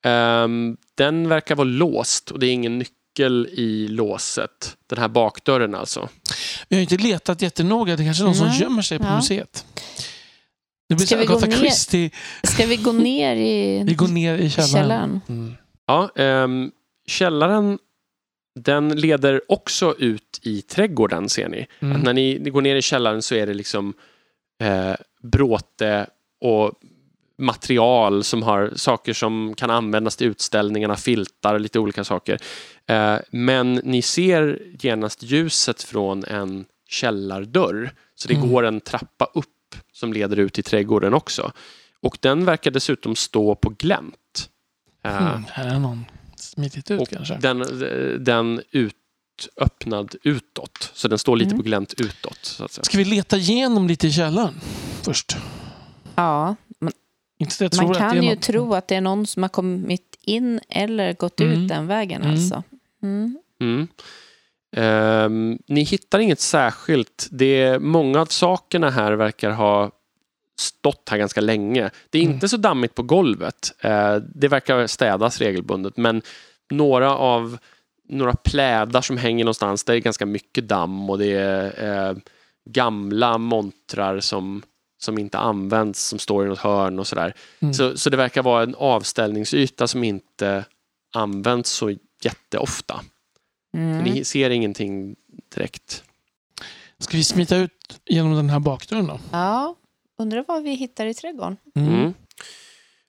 Ehm, den verkar vara låst och det är ingen nyckel i låset. Den här bakdörren alltså. Vi har inte letat jättenoga. Det kanske är någon som Nej. gömmer sig på Ja. museet. Det blir Ska vi gå ner? Christie. Ska vi gå ner i Vi går ner i källaren. källaren? Mm. Ja, ehm, källaren den leder också ut i trädgården ser ni. Mm. Att när ni, ni går ner i källaren så är det liksom eh, bråte och material som har saker som kan användas till utställningarna, filtar och lite olika saker. Eh, men ni ser genast ljuset från en källardörr. Så det Mm. går en trappa upp som leder ut i trädgården också. Och den verkar dessutom stå på glänt. Mm. Här är någon smitit ut och kanske. den, den ut, öppnad utåt. Så den står lite Mm. på glänt utåt. Så att säga. Ska vi leta igenom lite i källaren först? Ja, man det kan ju tro att det är någon som har kommit in eller gått Mm. ut den vägen. Mm. Alltså. Mm. Mm. Ehm, ni hittar inget särskilt. Det är, många av sakerna här verkar ha stått här ganska länge. Det är Mm. inte så dammigt på golvet. Eh, det verkar städas regelbundet. Men några av några plädar som hänger någonstans, där är ganska mycket damm och det är eh, gamla montrar som, som inte används, som står i något hörn och sådär. Mm. Så, så det verkar vara en avställningsyta som inte används så jätteofta. Mm. Ni ser ingenting direkt. Ska vi smita ut genom den här bakdörren då? Ja, undrar vad vi hittar i trädgården. Mm.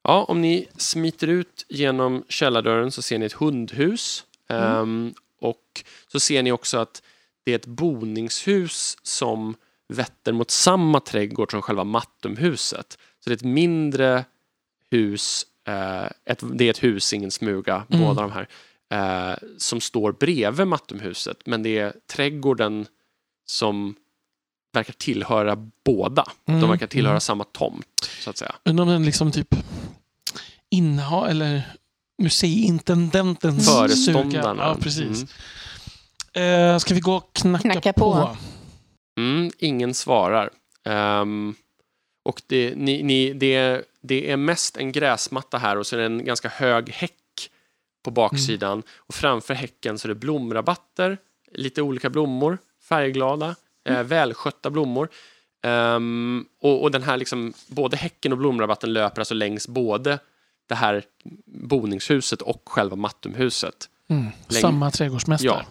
Ja, om ni smiter ut genom källardörren så ser ni ett hundhus. Ehm, och så ser ni också att det är ett boningshus som vetter mot samma trädgård som själva Mattumhuset. Så det är ett mindre hus, eh, ett, det är ett hus, ingen smuga, Mm. båda de här, eh, som står bredvid Mattumhuset. Men det är trädgården som verkar tillhöra båda. Mm. De verkar tillhöra Mm. samma tomt, så att säga. Undrar om den liksom typ inneha eller museiintendentens Föreståndaren. suga. Ja, precis. Mm. Eh, ska vi gå och knacka, Knacka på? på. Mm, ingen svarar. Ehm, och det, ni, ni, det, är- det är mest en gräsmatta här och så är det en ganska hög häck på baksidan. Och framför häcken så är det blomrabatter, lite olika blommor, färgglada, eh, välskötta blommor. Ehm, och, och den här liksom, både häcken och blomrabatten löper alltså längs både det här boningshuset och själva Mattumhuset. Mm. Länge. Samma trädgårdsmästare. Ja,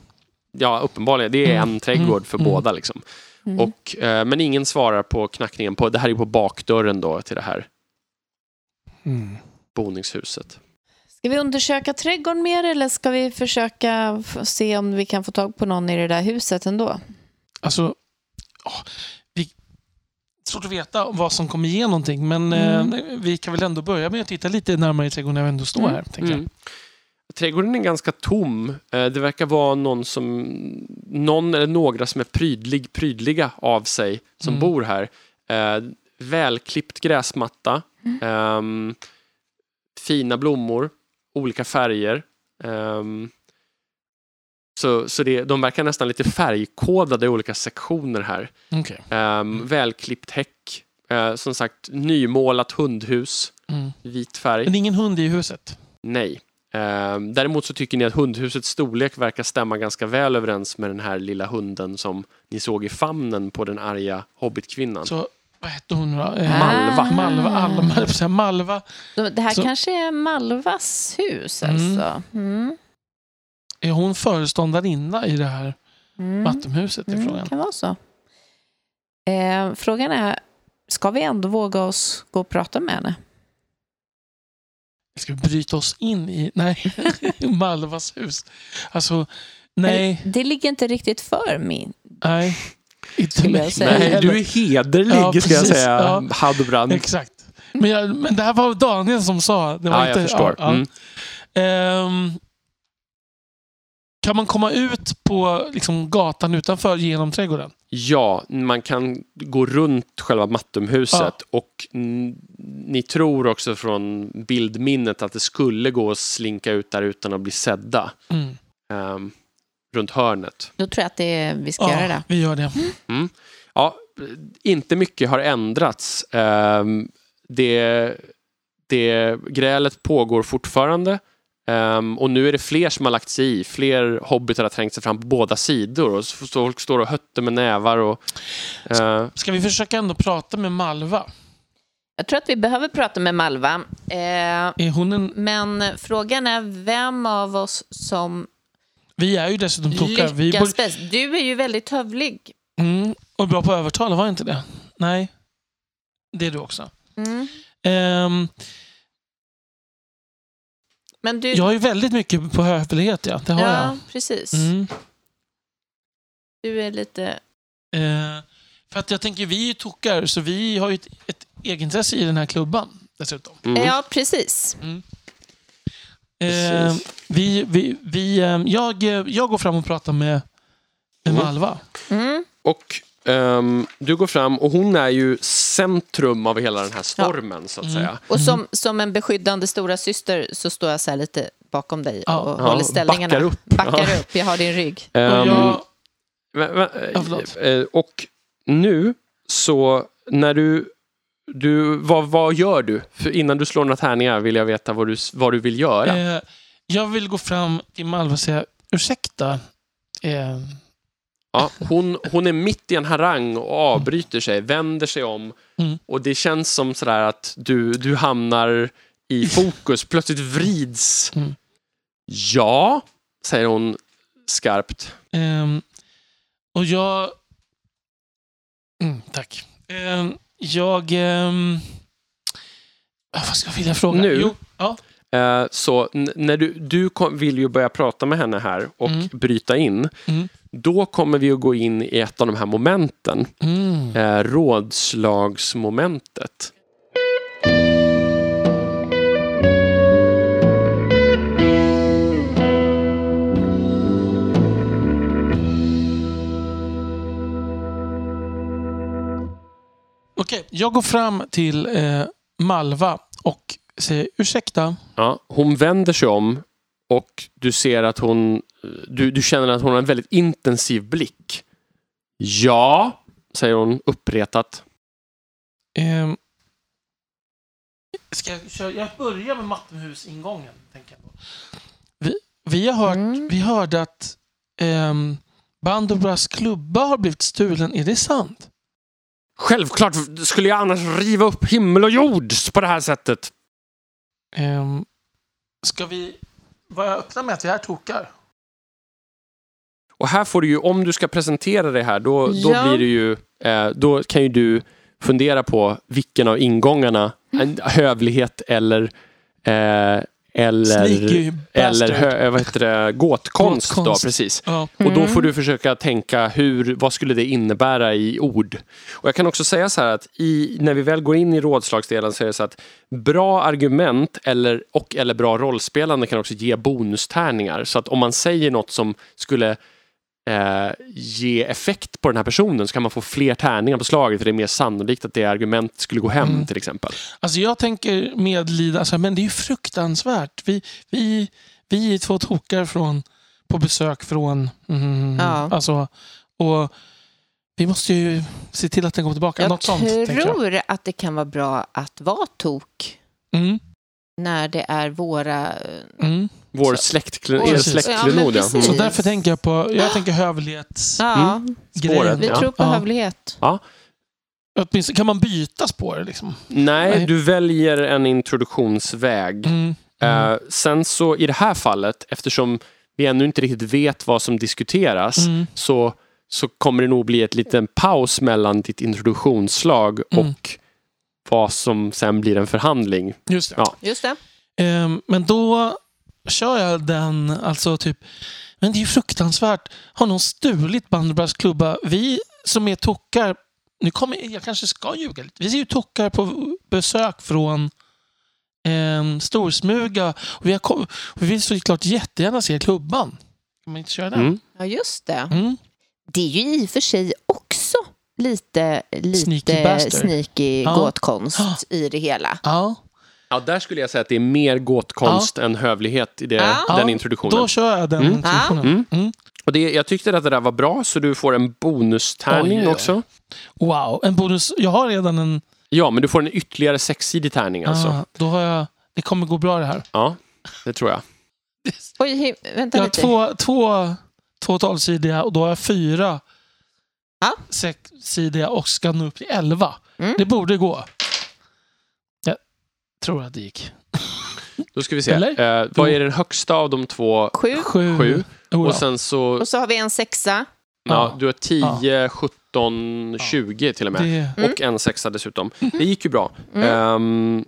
ja uppenbarligen. Det är Mm, en trädgård mm, för mm. båda. Liksom. Mm. Och, eh, men ingen svarar på knackningen. På, det här är på bakdörren då till det här Mm. boningshuset. Ska vi undersöka trädgården mer eller ska vi försöka se om vi kan få tag på någon i det där huset ändå? Alltså, ja, vi, svårt att veta vad som kommer ge någonting, men Mm. eh, vi kan väl ändå börja med att titta lite närmare i trädgården när vi ändå står Mm. här. Tänker Mm. Trädgården är ganska tom. Eh, Det verkar vara någon, som, någon eller några som är prydlig, prydliga av sig som Mm. bor här. Eh, välklippt gräsmatta. ehm, fina blommor. Olika färger. ehm, så så det, de verkar nästan lite färgkodade i olika sektioner här. Okej. Um, Välklippt häck. Eh, som sagt, nymålat hundhus. Mm. Vit färg. Men det är ingen hund i huset. Nej. Eh, däremot så tycker ni att hundhusets storlek verkar stämma ganska väl överens med den här lilla hunden som ni såg i famnen på den arga hobbitkvinnan. Så vad hette hon då? Eh, Malva. Malva. Alma, Malva. Det här Så- kanske är Malvas hus Mm. alltså? Mm. Är hon föreståndarinna i det här Mm. vattenhuset? Är Mm, frågan. kan vara så. Eh, frågan är, ska vi ändå våga oss gå och prata med henne? Ska vi bryta oss in i nej, Malvas hus? Alltså, nej, Det ligger inte riktigt för mig. nej. Inte mig. jag säga. Nej, du är hederlig Ja, ska jag säga, Ja. Hadbrand. Exakt. Men, jag, men det här var Daniel som sa. Det var Ja, inte, jag förstår. ja, ja. Mm. Ehm, kan man komma ut på liksom, gatan utanför genom trädgården? Ja, man kan gå runt själva Mattumhuset Ja. och ni tror också från bildminnet att det skulle gå att slinka ut där utan att bli sedda. Mm. ehm, runt hörnet. Då tror jag att det är, vi ska göra det. vi gör det. Ja, inte mycket har ändrats. Ehm, det, det, grälet pågår fortfarande. Ehm, och nu är det fler som har lagt sig i. Fler hobbitar har trängt sig fram på båda sidor. Och så- folk står och hötter med nävar. Och, eh, Ska vi försöka ändå prata med Malva? Jag tror att vi behöver prata med Malva. Eh, Är hon en, men frågan är vem av oss som vi är ju dessutom tokar. Vi lyckas bäst. Du är ju väldigt hövlig. mm, och bra på att övertala, var inte det? Nej, det är du också. Mm. Ehm, Men du... jag har ju väldigt mycket på hövlighet, ja. Det har ja, precis. jag. Mm. Du är lite... Eh, för att jag tänker, vi är ju tokar, så vi har ju ett, ett egenintresse i den här klubban dessutom. mm. Ja, precis. Eh, Precis. vi, vi, vi, eh, jag, eh, jag går fram och pratar med, med Mm. Malva. Mm. Och ehm, du går fram och hon är ju centrum av hela den här stormen så att Mm. säga. Och som, som en beskyddande stora syster så står jag så här lite bakom dig Ja. och Ja, håller ställningarna. backar upp. Backar Ja. upp, jag har din rygg. Och Ehm, jag, Ja, förlåt. eh, och nu så när du, du vad, vad gör du? För innan du slår några tärningar vill jag veta vad du, vad du vill göra. eh, jag vill gå fram till Malva och säga, ursäkta. Eh, Ja, hon, hon är mitt i en harang och avbryter sig, vänder sig om Mm. och det känns som sådär att du, du hamnar i fokus, plötsligt vrids. Mm. Ja, säger hon skarpt. ehm, och jag... Mm, tack. Ehm, jag... ah, vad ska jag vilja fråga? Nu? Jo, ja. Eh, Så när du, du kom, vill ju börja prata med henne här och Mm. bryta in. Mm. Då kommer vi att gå in i ett av de här momenten. Mm. Eh, rådslagsmomentet. Okej, jag går fram till eh, Malva och säger ursäkta. Ja, hon vänder sig om och du ser att hon... Du, du känner att hon har en väldigt intensiv blick. Ja, säger hon uppretat. Ehm, ska jag, köra, jag börjar med Mattenhus-ingången. Tänker jag. Vi, vi, har hört, Mm. vi hörde att um, Bandobras klubba har blivit stulen. Är det sant? Självklart skulle jag annars riva upp himmel och jord på det här sättet. Um, ska vi vara öppna med att vi är tokar? Och här får du ju, om du ska presentera det här, då, då Ja. blir det ju, eh, då kan ju du fundera på vilken av ingångarna, en hövlighet eller eh, eller, eller hö, vad heter det, gåtkonst. Då, Gåtkonst. precis. Ja. Och då Mm. får du försöka tänka hur, vad skulle det innebära i ord? Och jag kan också säga så här att i, när vi väl går in i rådslagsdelen så är det så att bra argument eller, och eller bra rollspelande kan också ge bonustärningar. Så att om man säger något som skulle eh, ge effekt på den här personen så kan man få fler tärningar på slaget för det är mer sannolikt att det argument skulle gå hem Mm. till exempel. Alltså jag tänker medlida, alltså, men det är ju fruktansvärt. Vi, vi, vi är två tokar från, på besök från... Mm, Ja. alltså, och Vi måste ju se till att den kommer tillbaka. Jag Något sånt, tänker jag. tror att det kan vara bra att vara tok Mm, när det är våra... mm. Vår Så- släktklen- Oj, er släktklenod, Ja, ja. men Så. Mm. därför tänker jag på, jag tänker hövlighets... Ja, Spåret, vi ja. tror på Ja. hövlighet. Åtminstone, kan man byta spår liksom? Nej, Nej. du väljer en introduktionsväg. Mm. Mm. Eh, sen så i det här fallet, eftersom vi ännu inte riktigt vet vad som diskuteras, Mm. så, så kommer det nog bli ett liten paus mellan ditt introduktionsslag Mm. och vad som sen blir en förhandling. Just det. Ja. Just det. Ehm, men då kör jag den, alltså typ... Men det är ju fruktansvärt. Har någon stulit Bandybras klubba? Vi som är tockar, nu kommer, jag kanske ska ljuga lite. Vi är ju tockar på besök från eh, Storsmuga. Och vi, har, och vi vill såklart jättegärna se klubban. Kan man inte köra den? Mm. Ja, just det. Mm. Det är ju i och för sig också lite, lite Sneaky sneaky Ja. gåtkonst Ja. i det hela. Ja, Ja, där skulle jag säga att det är mer gåtkonst än hövlighet i det, Ja. den Ja, introduktionen. då kör jag den Mm. introduktionen. Mm. Mm. Och det, jag tyckte att det där var bra, så du får en bonustärning Oj, också. Wow, en bonus. Jag har redan en... Ja, men du får en ytterligare sexsidig tärning alltså. Ah, då har jag... Det kommer gå bra det här. Ja, det tror jag. Oj, vänta Jag har lite. två, två, två tolvsidiga och då har jag fyra Ja. sexsidiga och ska nå upp till elva. Mm. Det borde gå. Jag tror att det gick. Då ska vi se. Eller? Eh, vad är den högsta av de två? Sju. Sju. Sju. Oh, Och ja. sen så, Och så har vi en sexa. ja, Ja. du har 10, 17, 20 till och med. det, Mm. Och en sexa dessutom. Det gick ju bra. Mm. Ehm,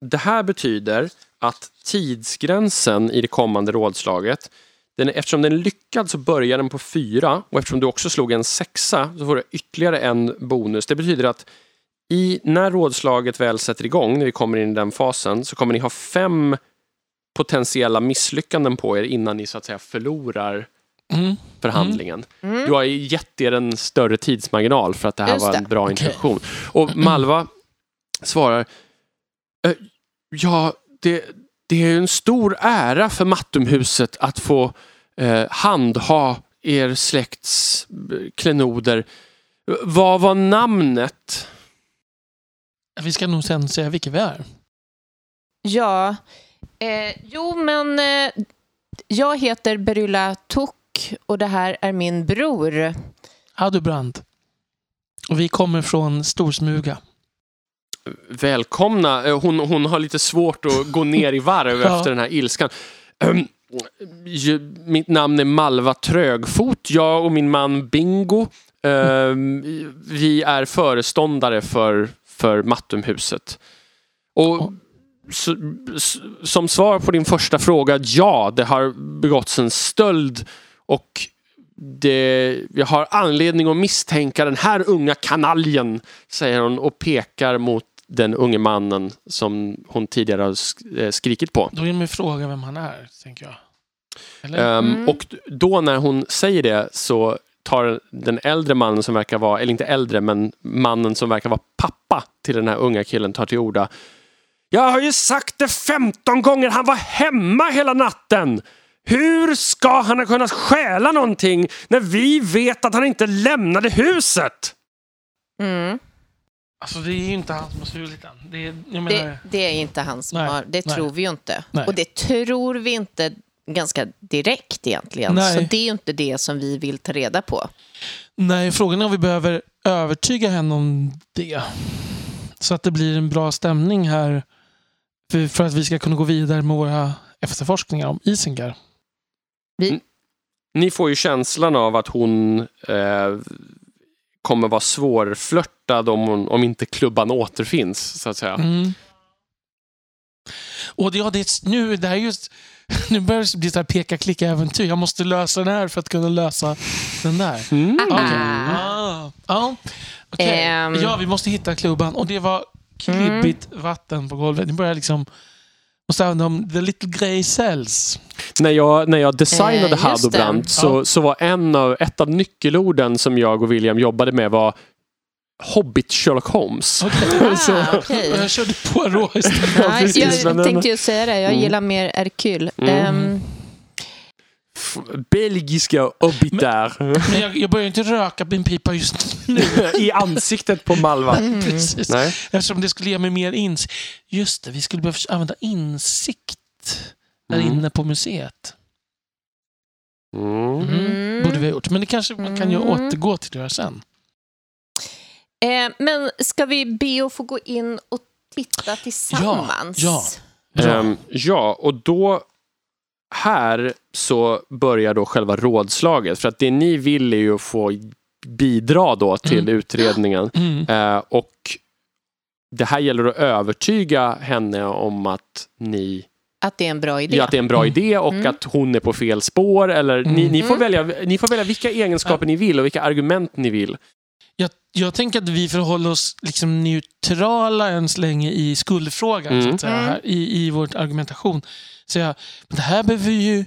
det här betyder att tidsgränsen i det kommande rådslaget, den, är- eftersom den är lyckad så börjar den på fyra och eftersom du också slog en sexa så får du ytterligare en bonus. Det betyder att i, när rådslaget väl sätter igång, när vi kommer in i den fasen, så kommer ni ha fem potentiella misslyckanden på er innan ni så att säga förlorar mm. förhandlingen. Mm. Du har ju gett er en större tidsmarginal för att det här Just var en det. bra Okej. introduktion. Och Malva svarar "Eh, Ja, det, det är en stor ära för Mattumhuset att få eh, handha er släkts eh, klenoder. Vad var namnet? Vi ska nog sen säga vilka vi är. Ja, eh, jo men eh, jag heter Berylla Tok och det här är min bror. Hadubrand. Och vi kommer från Storsmuga. Välkomna. Eh, Hon, hon har lite svårt att gå ner i varv Ja. efter den här ilskan. Ehm, Mitt namn är Malva Trögfot. Jag och min man Bingo. ehm, Vi är föreståndare för, för Mattumhuset. Och som svar på din första fråga, ja, det har begåtts en stöld och det, jag har anledning att misstänka den här unga kanaljen, säger hon och pekar mot den unge mannen som hon tidigare har eh, skrikit på. Då är min fråga vem han är, tänker jag. Eller? Ehm, Mm. Och då när hon säger det så tar den äldre mannen som verkar vara, eller inte äldre, men mannen som verkar vara pappa till den här unga killen tar till orda. Jag har ju sagt det 15 gånger, han var hemma hela natten! Hur ska han ha kunnat stjäla någonting när vi vet att han inte lämnade huset? Mm. Alltså det är ju inte han som har stulit den. Det menar, Det, det är inte han som Nej, har, det nej. tror vi ju inte. Nej. Och det tror vi inte ganska direkt egentligen. Nej. Så det är ju inte det som vi vill ta reda på. Nej, frågan är om vi behöver övertyga henne om det. Så att det blir en bra stämning här. För, för att vi ska kunna gå vidare med våra efterforskningar om Isengar. Ni får ju känslan av att hon eh, kommer vara svårflörtad om, hon, om inte klubban återfinns, så att säga. Mm. Och det, ja, det, är- nu, det här är just, nu börjar det bli så här peka-klicka-äventyr. Jag måste lösa den här för att kunna lösa den där. Mm. Okej. Ah. Ah. Ja. Okej. Ehm. ja, vi måste hitta klubban. Och det var klibbigt vatten på golvet. Ni börjar liksom... Måste använda om the little grey cells. När jag, när jag designade Eh, Hadobrand så, Ja. så var en av, ett av nyckelorden som jag och William jobbade med var Hobbit Sherlock Holmes. Så- Ah. Och jag körde Poirot istället. Ja, precis, jag tänkte ju säga det, jag Mm. gillar mer Hercule. Mm. Ehm, belgiska obitar. Men jag, jag börjar inte röka min pipa just nu. I ansiktet på Malva. Precis. Nej. Eftersom det skulle ge mig mer insikt. Just det, vi skulle behöva använda insikt där Mm. inne på museet. Mm. Mm. Borde vi ha gjort. Men det kanske man kan ju Mm. återgå till göra sen. Eh, men ska vi be att få gå in och titta tillsammans? ja. Bra. Ehm, ja, och då här så börjar då själva rådslaget. För att det ni vill är ju att få bidra då till Mm. utredningen. Mm. Eh, och det här gäller att övertyga henne om att ni Att det är en bra idé? Ja, att det är en bra Mm. idé och Mm. att hon är på fel spår. Eller ni, Mm. ni, får Mm. välja, ni får välja vilka egenskaper ni vill och vilka argument ni vill. Jag, jag tänker att vi förhåller oss liksom neutrala än så länge i skuldfrågan. Så Mm. att säga, Mm. här, i, I vår argumentation. Så jag, men det här behöver ju...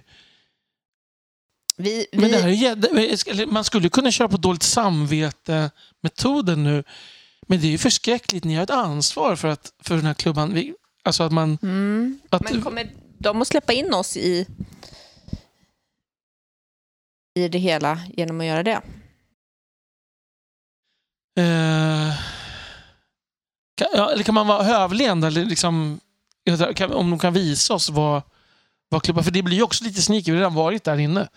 Vi, vi, Men det här är, man skulle kunna köra på dåligt samvete-metoden nu. Men det är ju förskräckligt. Ni har ett ansvar för, att, för den här klubban. Vi, alltså att man... mm. Att, Men kommer de att släppa in oss i, i det hela genom att göra det? Eh, kan, ja, eller kan man vara hövleende? Eller liksom, kan, om de kan visa oss vad, vad klubban... För det blir ju också lite sneaky. Vi har redan varit där inne.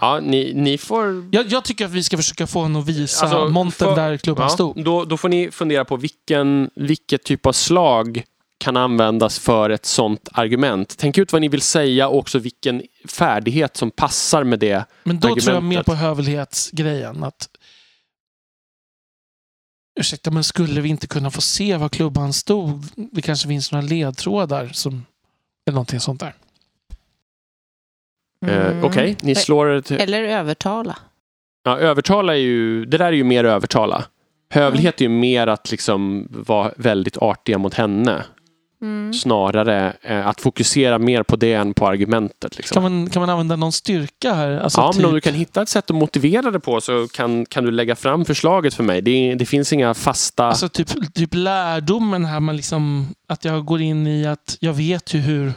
Ja, ni, ni får... Jag, jag tycker att vi ska försöka få honom att visa Alltså, montern för- där klubban Ja, stod. då, då får ni fundera på vilken, vilket typ av slag kan användas för ett sånt argument. Tänk ut vad ni vill säga och också vilken färdighet som passar med det. Men då tror jag mer argumentet. på hövlighetsgrejen. Att, ursäkta, men skulle vi inte kunna få se var klubban stod? Det kanske finns några ledtrådar som... Eller någonting sånt där. Eh, Mm. Okej, ni slår det till... Eller övertala. Ja, övertala är ju... Det där är ju mer övertala. Hövlighet är ju mer att liksom vara väldigt artiga mot henne. Mm. Snarare eh, att fokusera mer på det än på argumentet. Liksom. Kan man, kan man använda någon styrka här? Alltså ja, men om typ- du kan hitta ett sätt att motivera det på så kan, kan du lägga fram förslaget för mig. Det, det finns inga fasta... Alltså typ, typ lärdomen här, man liksom, att jag går in i att jag vet ju hur...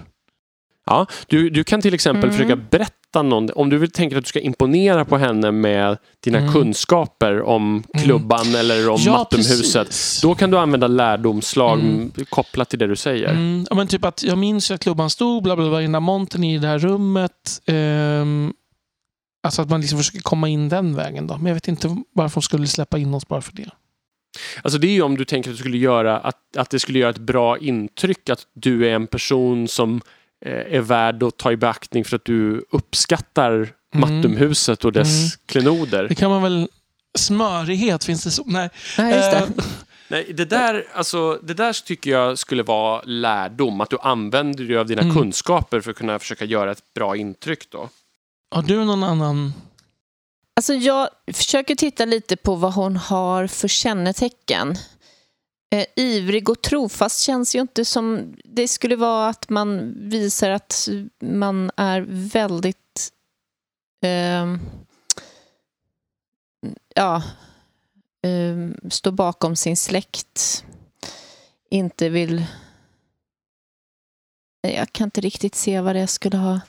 Ja, du, du kan till exempel Mm. försöka berätta någon, om du vill tänka att du ska imponera på henne med dina Mm. kunskaper om Mm. klubban eller om Mattumhuset. precis. Då kan du använda lärdomslag Mm. kopplat till det du säger. Mm, ja, men typ att jag minns att klubban stod, bla bla bla, i den där montern i det här rummet. Ehm, alltså att man liksom försöker komma in den vägen då. Men jag vet inte varför de skulle släppa in oss bara för det. Alltså det är ju om du tänker att, du skulle göra, att, att det skulle göra ett bra intryck att du är en person som är värd att ta i beaktning för att du uppskattar Mm. Mattumhuset och dess Mm. klenoder. Det kan man väl... Smörighet, finns det så? Nej. Ja, just det. Eh, Nej, det där, alltså, det där tycker jag skulle vara lärdom. Att du använder dig av dina Mm. kunskaper för att kunna försöka göra ett bra intryck då. har du någon annan... Alltså jag försöker titta lite på vad hon har för kännetecken. Eh, ivrig och trofast känns ju inte som... Det skulle vara att man visar att man är väldigt... ehm, ja, um, står bakom sin släkt. Inte vill... Jag kan inte riktigt se vad det skulle ha...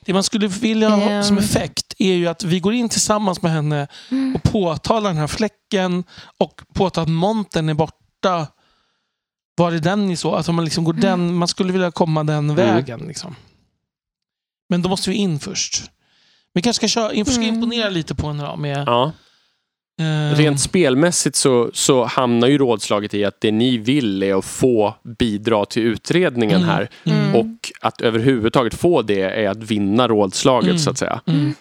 Det man skulle vilja ha Ehm. som effekt är ju att vi går in tillsammans med henne och påtalar den här fläcken och påtalar att montern är borta. Var är den i så? Alltså man, liksom går den, man skulle vilja komma den vägen. Liksom. Men då måste vi in först. Vi kanske ska köra, försöka Mm. imponera lite på henne då. Med, Ja. ehm, Rent spelmässigt så, så hamnar ju rådslaget i att det ni vill är att få bidra till utredningen Mm. här. Mm. Och att överhuvudtaget få det är att vinna rådslaget Mm. så att säga. Mm.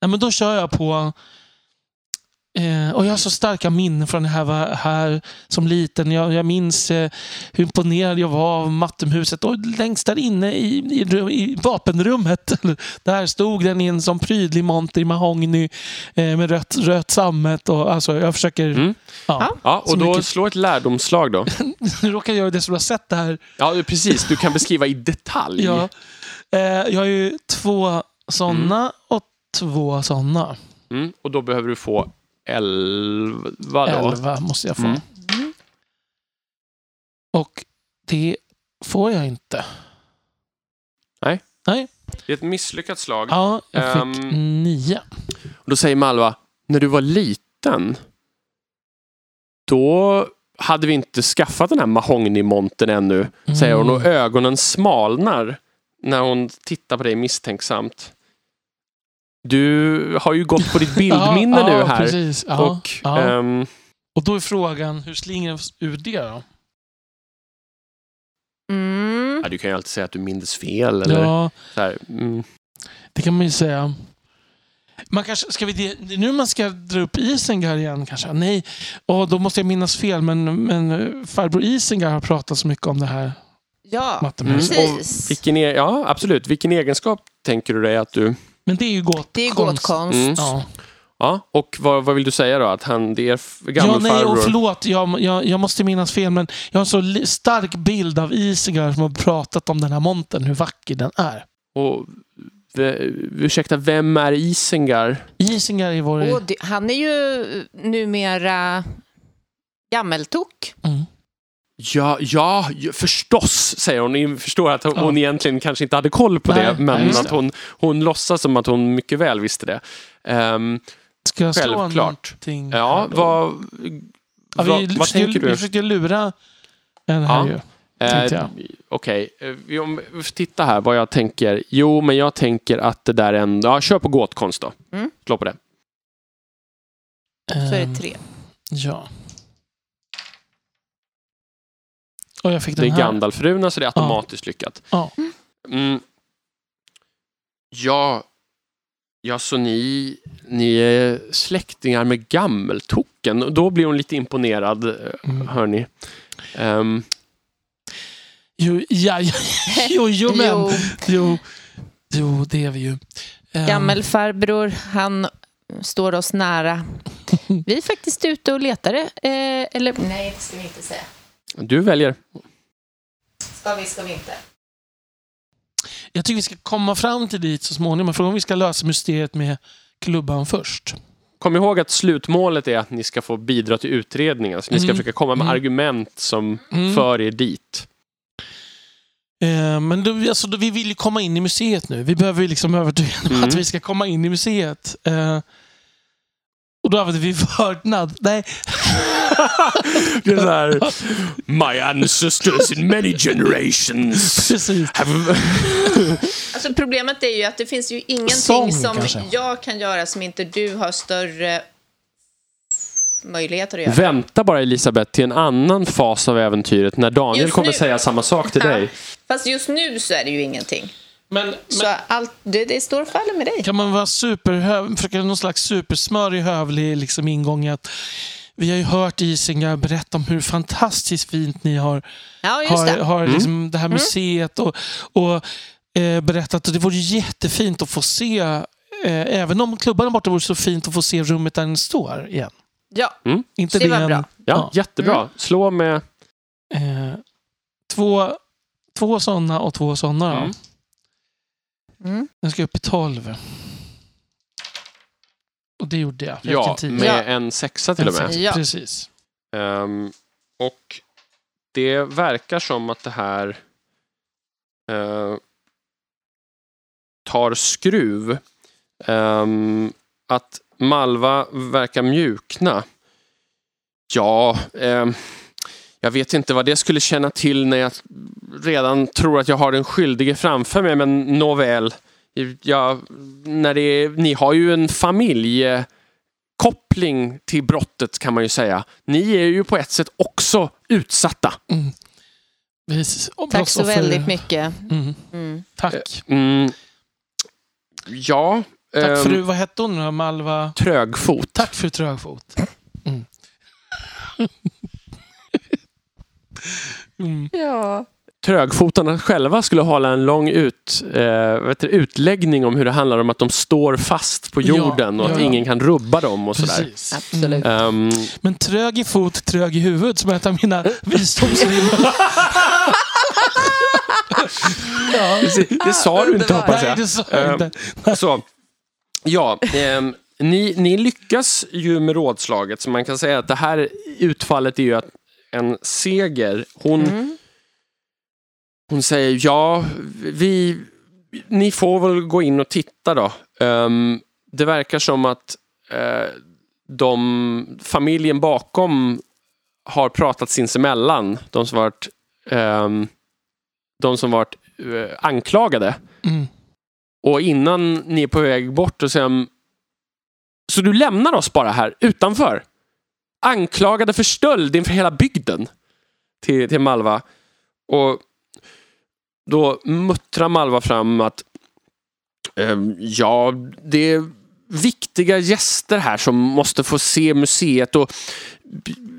Nej, men då kör jag på... Eh, och jag har så starka minnen från det här, var här som liten. Jag, jag minns eh, hur imponerad jag var av Mattumhuset. Och längst där inne i, i, i vapenrummet, där stod den i en sån prydlig monter i mahogny eh, med rött, rött sammet. Och, alltså, jag försöker... Mm. Ja. Ja, och då mycket- slå ett lärdomslag då. Nu råkar jag som du har sett det här. Ja, precis. Du kan beskriva i detalj. Ja. Eh, jag har ju två sådana och två sådana. Mm. Och då behöver du få elva då. Elva måste jag få. Mm. Och det får jag inte. Nej. Nej. Det är ett misslyckat slag. Ja, jag fick Ehm. nio. Och då säger Malva, när du var liten, då hade vi inte skaffat den här mahognymonten ännu, säger hon. Och ögonen smalnar när hon tittar på dig misstänksamt. Du har ju gått på ditt bildminne ja, nu ja, här. Precis. Ja, och ja. ehm, och då är frågan, hur slingar vi ur det då? Mm. ja, du kan ju alltid säga att du minns fel. Eller Ja, så här, mm. det kan man ju säga. Man kanske, ska vi, det är nu man ska dra upp Isengar igen kanske? Nej, och då måste jag minnas fel, men, men eh, farbror Isengar har pratat så mycket om det här. Ja, Mattemus. Mm. precis. Vilken e- ja, absolut. Vilken egenskap tänker du dig att du... Men det är ju gåtkonst. Det är gåtkonst. Mm. Ja. Ja, och vad, vad vill du säga då? Att han, det är f- Ja, nej, och gammelfarbror? förlåt. Jag, jag, jag måste minnas fel, men jag har en så stark bild av Isengar som har pratat om den här monten, hur vacker den är. Och, v, ursäkta, vem är Isengar? Isengar är vår... Och det, han är ju numera gammeltok. Mm. Ja, ja, förstås, säger hon. Ni förstår att hon, Ja. hon egentligen kanske inte hade koll på Nej, det, nej, men just att det. hon, hon låtsas som att hon mycket väl visste det. Ehm, Ska jag slå Självklart. någonting? ja, vad, Ja, vad, vi, vad försökte, tänker vi du? försökte lura den här Ja. ju. Eh. Okej, eh, vi- om vi får titta här vad jag tänker. Jo, men jag tänker att det där är en... Ja, kör på gåtkonst då. Mm. Slå på det. Så är Ehm, det tre. Ja. Och jag fick Det den är här. Gandalfruna, så det är automatiskt lyckat. Ja. Mm. Ja, ja, så ni, ni är släktingar med Gammeltoken. Då blir hon lite imponerad, eh, Mm. hörni. Um, Jo, ja, ja, jo, jo, men. Jo, Jo, jo, det är vi ju. Ehm, gammelfarbror, han står oss nära. Vi är faktiskt ute och letar. Eh, eller nej, det ska vi inte säga. Du väljer. Ska vi, ska vi inte. Jag tycker vi ska komma fram till dit så småningom. Frågan om vi ska lösa mysteriet med klubban först. Kom ihåg att slutmålet är att ni ska få bidra till utredningen. Så ni ska Mm. försöka komma med Mm. argument som Mm. för er dit. Eh, men då, alltså, då, vi vill ju komma in i museet nu. Vi behöver ju liksom övertyga Mm. att vi ska komma in i museet. Eh, och då använder vi vördnad. Nej, Det är så här, My ancestors in many generations precis. have... Alltså problemet är ju att det finns ju ingenting Sång, som kanske. jag kan göra som inte du har större möjligheter att göra. Vänta bara Elisabeth till en annan fas av äventyret när Daniel Just kommer nu. säga samma sak till Ja. dig. Fast just nu så är det ju ingenting. Men, Så men allt, det, det står och faller med dig. kan man vara superhöv, försöka någon slags supersmörig hövlig liksom ingång i att vi har ju hört Isengar berätta om hur fantastiskt fint ni har Ja, just har, det. har Mm. liksom det här museet och, och eh, berättat att det vore jättefint att få se, eh, även om klubban är borta, vore så fint att få se rummet där den står igen. Ja, Inte Det var en- bra. Ja, Ja. jättebra. Mm. Slå med... Eh, två, två sådana och två sådana. Mm. Mm. Den ska upp i tolv. Och det gjorde jag. Jag Ja, en med Ja. en sexa till och med. Ja. Precis. Ehm, och det verkar som att det här eh, tar skruv. Ehm, att Malva verkar mjukna. Ja, ehm, jag vet inte vad det skulle känna till när jag redan tror att jag har den skyldige framför mig, men nåväl. Jag, när det är, ni har ju en familj koppling till brottet kan man ju säga. Ni är ju på ett sätt också utsatta. Mm. Precis. Och Tack så väldigt mycket. Mm. Mm. Tack. Mm. Ja. Tack ehm, fru, vad hette hon då? Malva? Trögfot. Tack fru Trögfot. Mm. Ja. Trögfotarna själva skulle hålla en lång ut, eh, vet du, utläggning om hur det handlar om att de står fast på Ja, jorden och att ja. ingen kan rubba dem och sådär. Precis. Absolut. Mm. Ehm, Men trög i fot, trög i huvud som är ett av mina visdomsrim. ja. det, sa du inte hoppas Nej, jag. det sa jag Ehm, inte. Så, ja, ehm, ni, ni lyckas ju med rådslaget så man kan säga att det här utfallet är ju att en seger. Hon, Mm. hon säger ja, vi, ni får väl gå in och titta då. Ehm, det verkar som att eh, de, familjen bakom har pratat sinsemellan. De som varit, ehm, de som varit eh, anklagade. Mm. Och innan ni är på väg bort och säger Så du lämnar oss bara här utanför? Anklagade för stöld inför hela bygden. Till, till Malva. Och då muttrar Malva fram att ehm, ja, det är viktiga gäster här som måste få se museet och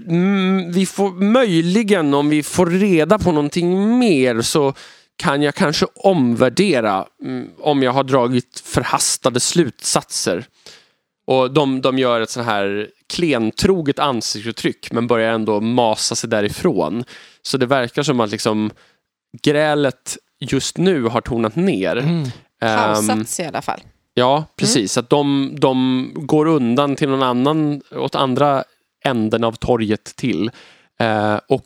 mm, vi får möjligen om vi får reda på någonting mer så kan jag kanske omvärdera mm, om jag har dragit förhastade slutsatser. Och de, de gör ett så här klentroget ansiktsuttryck men börjar ändå masa sig därifrån. Så det verkar som att liksom grälet just nu har tonat ner. Mm. Ehm, Pausats i alla fall. Ja, precis. Att de, de går undan till någon annan, åt andra änden av torget till. Eh, och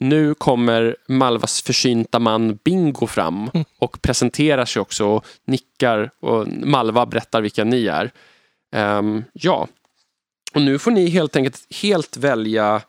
nu kommer Malvas försynta man Bingo fram och presenterar sig också och nickar och Malva berättar vilka ni är. Ehm, ja, och nu får ni helt enkelt helt välja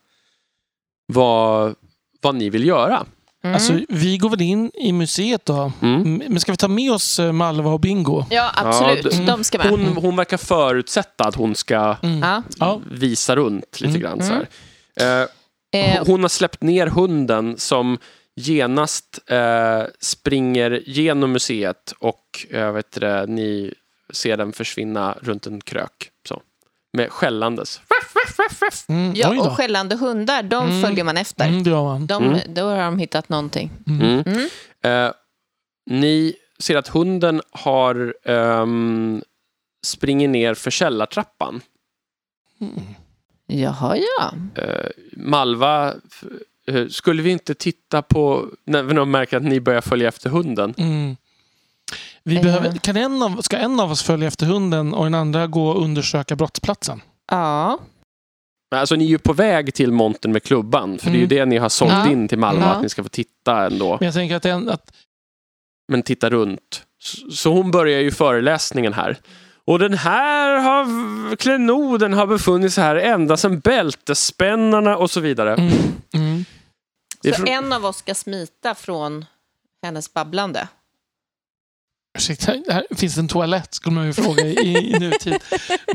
vad, vad ni vill göra. Mm. Alltså, vi går väl in i museet då. Mm. Men ska vi ta med oss eh, Malva och Bingo? ja, absolut. Ja, De ska med. Hon, hon verkar förutsätta att hon ska Mm. Visa runt lite Mm. grann. Så här. Eh, Eh, Hon har släppt ner hunden som genast eh, springer genom museet och eh, vet du, det, ni ser den försvinna runt en krök. Så. Med skällandes. Mm. Ja, och skällande hundar, de Mm. följer man efter. Mm, det gör man. De, Mm. Då har de hittat någonting. Mm. Mm. Eh, ni ser att hunden har ehm, springer ner för källartrappan. Mm. Jaha, ja. Eh, Malva, eh, skulle vi inte titta på när vi märker att ni börjar följa efter hunden? Mm. Vi Eh. behöver, kan en av, ska en av oss följa efter hunden och den andra gå och undersöka brottsplatsen? Ja. Alltså ni är ju på väg till montern med klubban. För det är ju Mm. det ni har sålt Ja. in till Malmö. Ja. Att ni ska få titta ändå. Men jag tänker att, en, att Men titta runt. Så- Så hon börjar ju föreläsningen här. Och den här har, klenoden har befunnit sig här ända sedan bältesspännarna och så vidare. mm, mm. Så från- en av oss ska smita från hennes babblande. Ursäkta, här finns det en toalett? Skulle man ju fråga i, i nutid.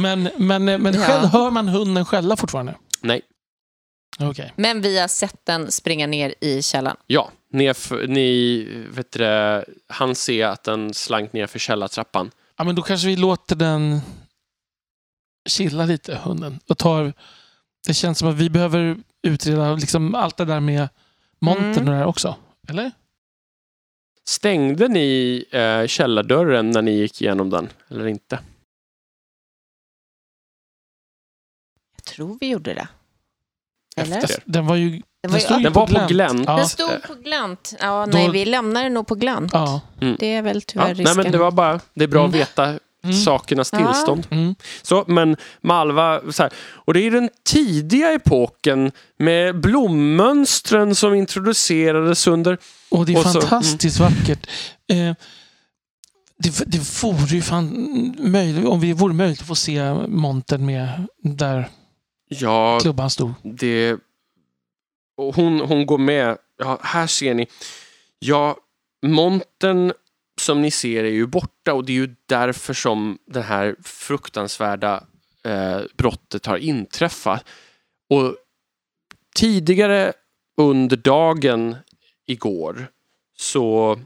Men, men, men Ja. skäll, hör man hunden skälla fortfarande? Nej. Okej. Men vi har sett den springa ner i källaren. Ja, nerför, ni, vet det, han ser att den slank ner för källartrappan. Ja, men då kanske vi låter den chilla lite, hunden. Och tar, det känns som att vi behöver utreda liksom allt det där med montern Mm. och det där också. Eller? Stängde ni eh, källardörren när ni gick igenom den? Eller inte? Jag tror vi gjorde det. Eller? Efter. Den var ju... Den var ju stod ju Den var på glänt. Ja. Den stod på glänt. Ja, nej, Då- vi lämnar den nog på glänt. ja. Det är väl Ja, tyvärr nej, risken. men det var bara, det är bra att Mm. veta Mm. sakernas Ja. tillstånd. Mm. Så, men Malva, så här, och det är den tidiga epoken med blommönstren som introducerades under... Och det är Och så- fantastiskt vackert. Eh, det, det vore ju fan möjligt, om det vore möjligt att få se montern med där Ja, klubban stod. det... Och hon, hon går med. Ja, här ser ni. Ja, montern som ni ser är ju borta och det är ju därför som det här fruktansvärda eh, brottet har inträffat. Och tidigare under dagen igår så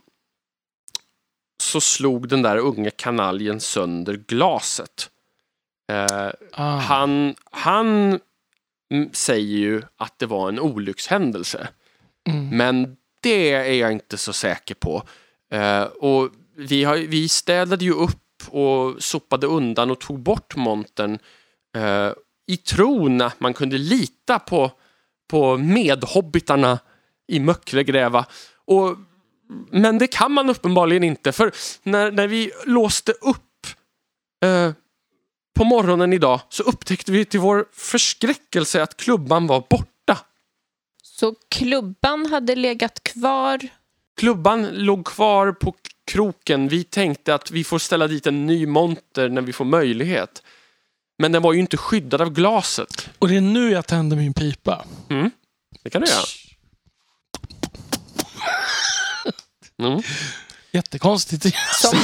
så slog den där unga kanaljen sönder glaset. Eh, Ah. han, han säger ju att det var en olyckshändelse. Mm. Men det är jag inte så säker på. Eh, och vi, har, vi städade ju upp och sopade undan och tog bort montern eh, i tron att man kunde lita på, på medhobbitarna i Möcklegräva. Och, men det kan man uppenbarligen inte för när, när vi låste upp eh, på morgonen idag så upptäckte vi till vår förskräckelse att klubban var borta. Så klubban hade legat kvar. Klubban låg kvar på kroken. Vi tänkte att vi får ställa dit en ny monter när vi får möjlighet. Men den var ju inte skyddad av glaset. Och det är nu jag tänder min pipa. Mm. Det kan du göra. Mm. Jättekonstigt. Som,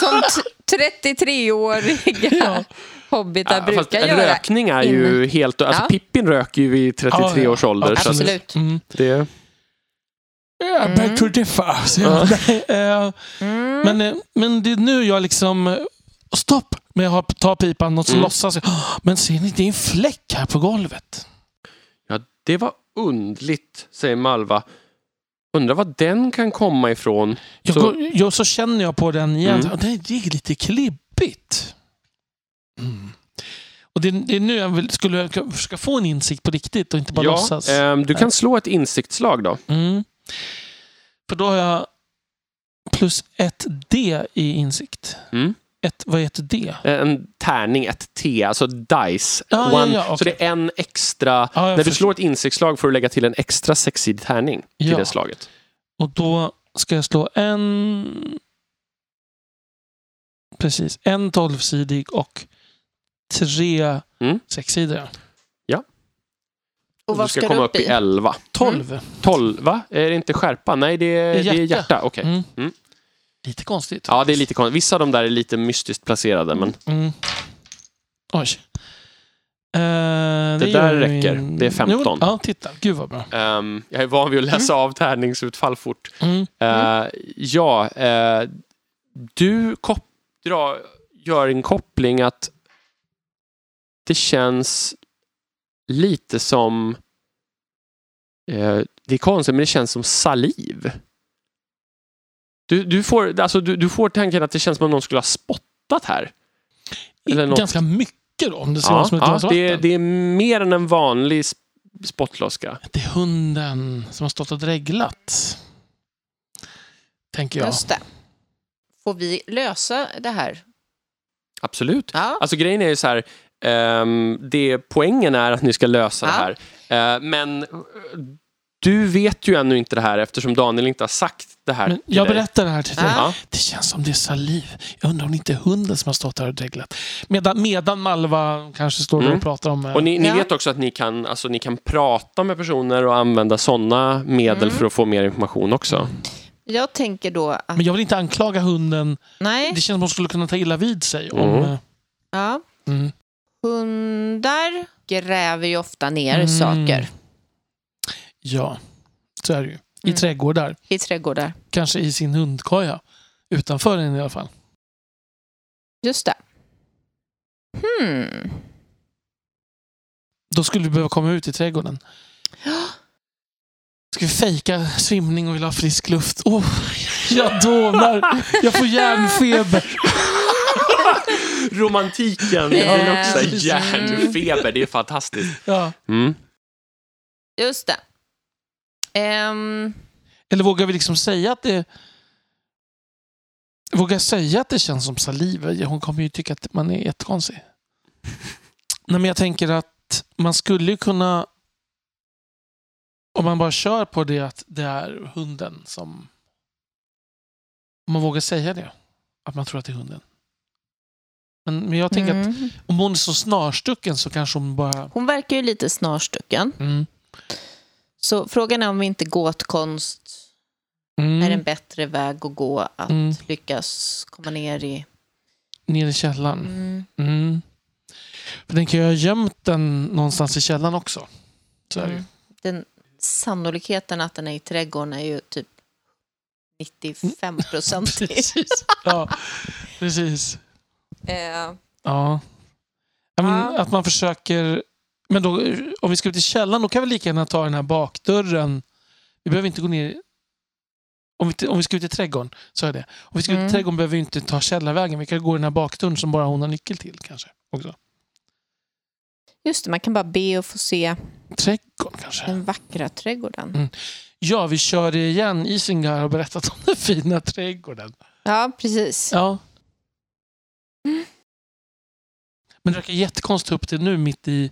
som t- 33-åriga Ja. hobbitar Ja, brukar göra. rökning är ju inne. helt... Alltså Ja. Pippin röker ju vid 33 Ja, ja. års ålder. så att Absolut. Mm. det, Mm. back to differ. Jag, eh, Mm. men, eh, men det är nu jag liksom... eh, Stopp! Men jag tar pipan och så Mm. låtsas jag. "Åh, Men ser ni, det är en fläck här på golvet. ja, det var undligt, säger Malva. Undrar vad den kan komma ifrån. Jag Så- går, jag, så känner jag på den igen. Mm. Det, är lite klibbigt. Mm. Och det, det är nu jag vill, skulle försöka få en insikt på riktigt och inte bara Ja, låtsas. ehm, du kan slå ett insiktsslag då. Mm. För då har jag plus ett D i insikt. Mm. Ett, vad är ett D? En tärning, ett T, alltså dice. Ja, ja, ja, Så okej. det är en extra... Jag När du slår ett insiktsslag får du lägga till en extra sexsidig tärning till Ja. det slaget. Och då ska jag slå en... Precis, en tolvsidig och tre Mm. sexsidiga. Och du vad ska ska komma du upp i 11. Tolv. 12, va? Är det inte skärpa? Nej, det är, Det är det är hjärta. hjärta. Okej. Mm. Mm. Lite konstigt. Ja, det är lite konstigt. Vissa av de där är lite mystiskt placerade, men Mm. Oj. Eh, det där gör räcker. min- Det är 15. Jo, ja, titta. Gud vad bra. ehm, jag är van vid att läsa av tärningsutfall fort. Mm. Eh, ja, eh, du kop- dra, gör en koppling att det känns lite som... Eh, det är konstigt, men det känns som saliv. Du, du, får, alltså, du, du får tanken att det känns som om någon skulle ha spottat här. Eller något. Ganska mycket då, om det ser Ja, som ett ja, det, är, det är mer än en vanlig sp- spottloska. Det är hunden som har stått och dreglat. Tänker jag. Just det. Får vi lösa det här? Absolut. Ja. Alltså grejen är ju så här, det, poängen är att ni ska lösa Ja. det här. Eh, men du vet ju ännu inte det här eftersom Daniel inte har sagt det här Men jag berättar det här till dig. Ja. Det känns som det är saliv. Jag undrar om det inte är hunden som har stått här och dreglat. Medan, medan Malva kanske står där Mm. och pratar om... eh, Och ni, ni Ja. vet också att ni kan, alltså, ni kan prata med personer och använda sådana medel Mm. för att få mer information också. Jag tänker då att... Men jag vill inte anklaga hunden. Nej. Det känns som att hon skulle kunna ta illa vid sig. Om, Mm. eh, Ja. mm. Hundar gräver ju ofta ner Mm. saker Ja, så är det ju. I Mm. trädgårdar. i trädgårdar. Kanske i sin hundkoja. Utanför den i alla fall. Just det. Hmm. Då skulle vi behöva komma ut i trädgården. Ska vi fejka svimning och vill ha frisk luft? Oh, jag dånar. Jag får järnfeber. Romantiken, Ja. men också hjärnfeber, det är fantastiskt. Ja. Mm. Just det. Ehm, Eller vågar vi liksom säga att det... Vågar jag säga att det känns som saliv? Hon kommer ju tycka att man är jättekonstig. Nej, men jag tänker att man skulle ju kunna... Om man bara kör på det att det är hunden som... Om man vågar säga det. Att man tror att det är hunden. Men, men jag tänker att mm. om hon är så snarstucken så kanske hon bara... Hon verkar ju lite snarstucken. Mm. Så frågan är om inte gåtkonst Mm. är en bättre väg att gå att Mm. lyckas komma ner i. Ner i källaren. Mm. Mm. För den kan ju ha gömt den någonstans i källaren också. Så är det ju. Mm. Den sannolikheten att den är i trädgården är ju typ 95 procent. Precis. Ja, precis. Eh, Ja. men Ja. Att man försöker... Men då, om vi ska ut i källaren, då kan vi lika gärna ta den här bakdörren. Vi behöver inte gå ner... Om vi, om vi ska ut i trädgården, så är det. Om vi ska ut Mm. i trädgården behöver vi inte ta källarvägen. Vi kan gå den här bakdörren som bara hon har nyckel till kanske. Också. just det, man kan bara be att få se Trädgården kanske. den vackra trädgården. Mm. Ja, vi kör igen. Isingar har berättat om den fina trädgården. Ja, precis. Ja. Men det verkar jättekonstigt att upp det nu mitt i,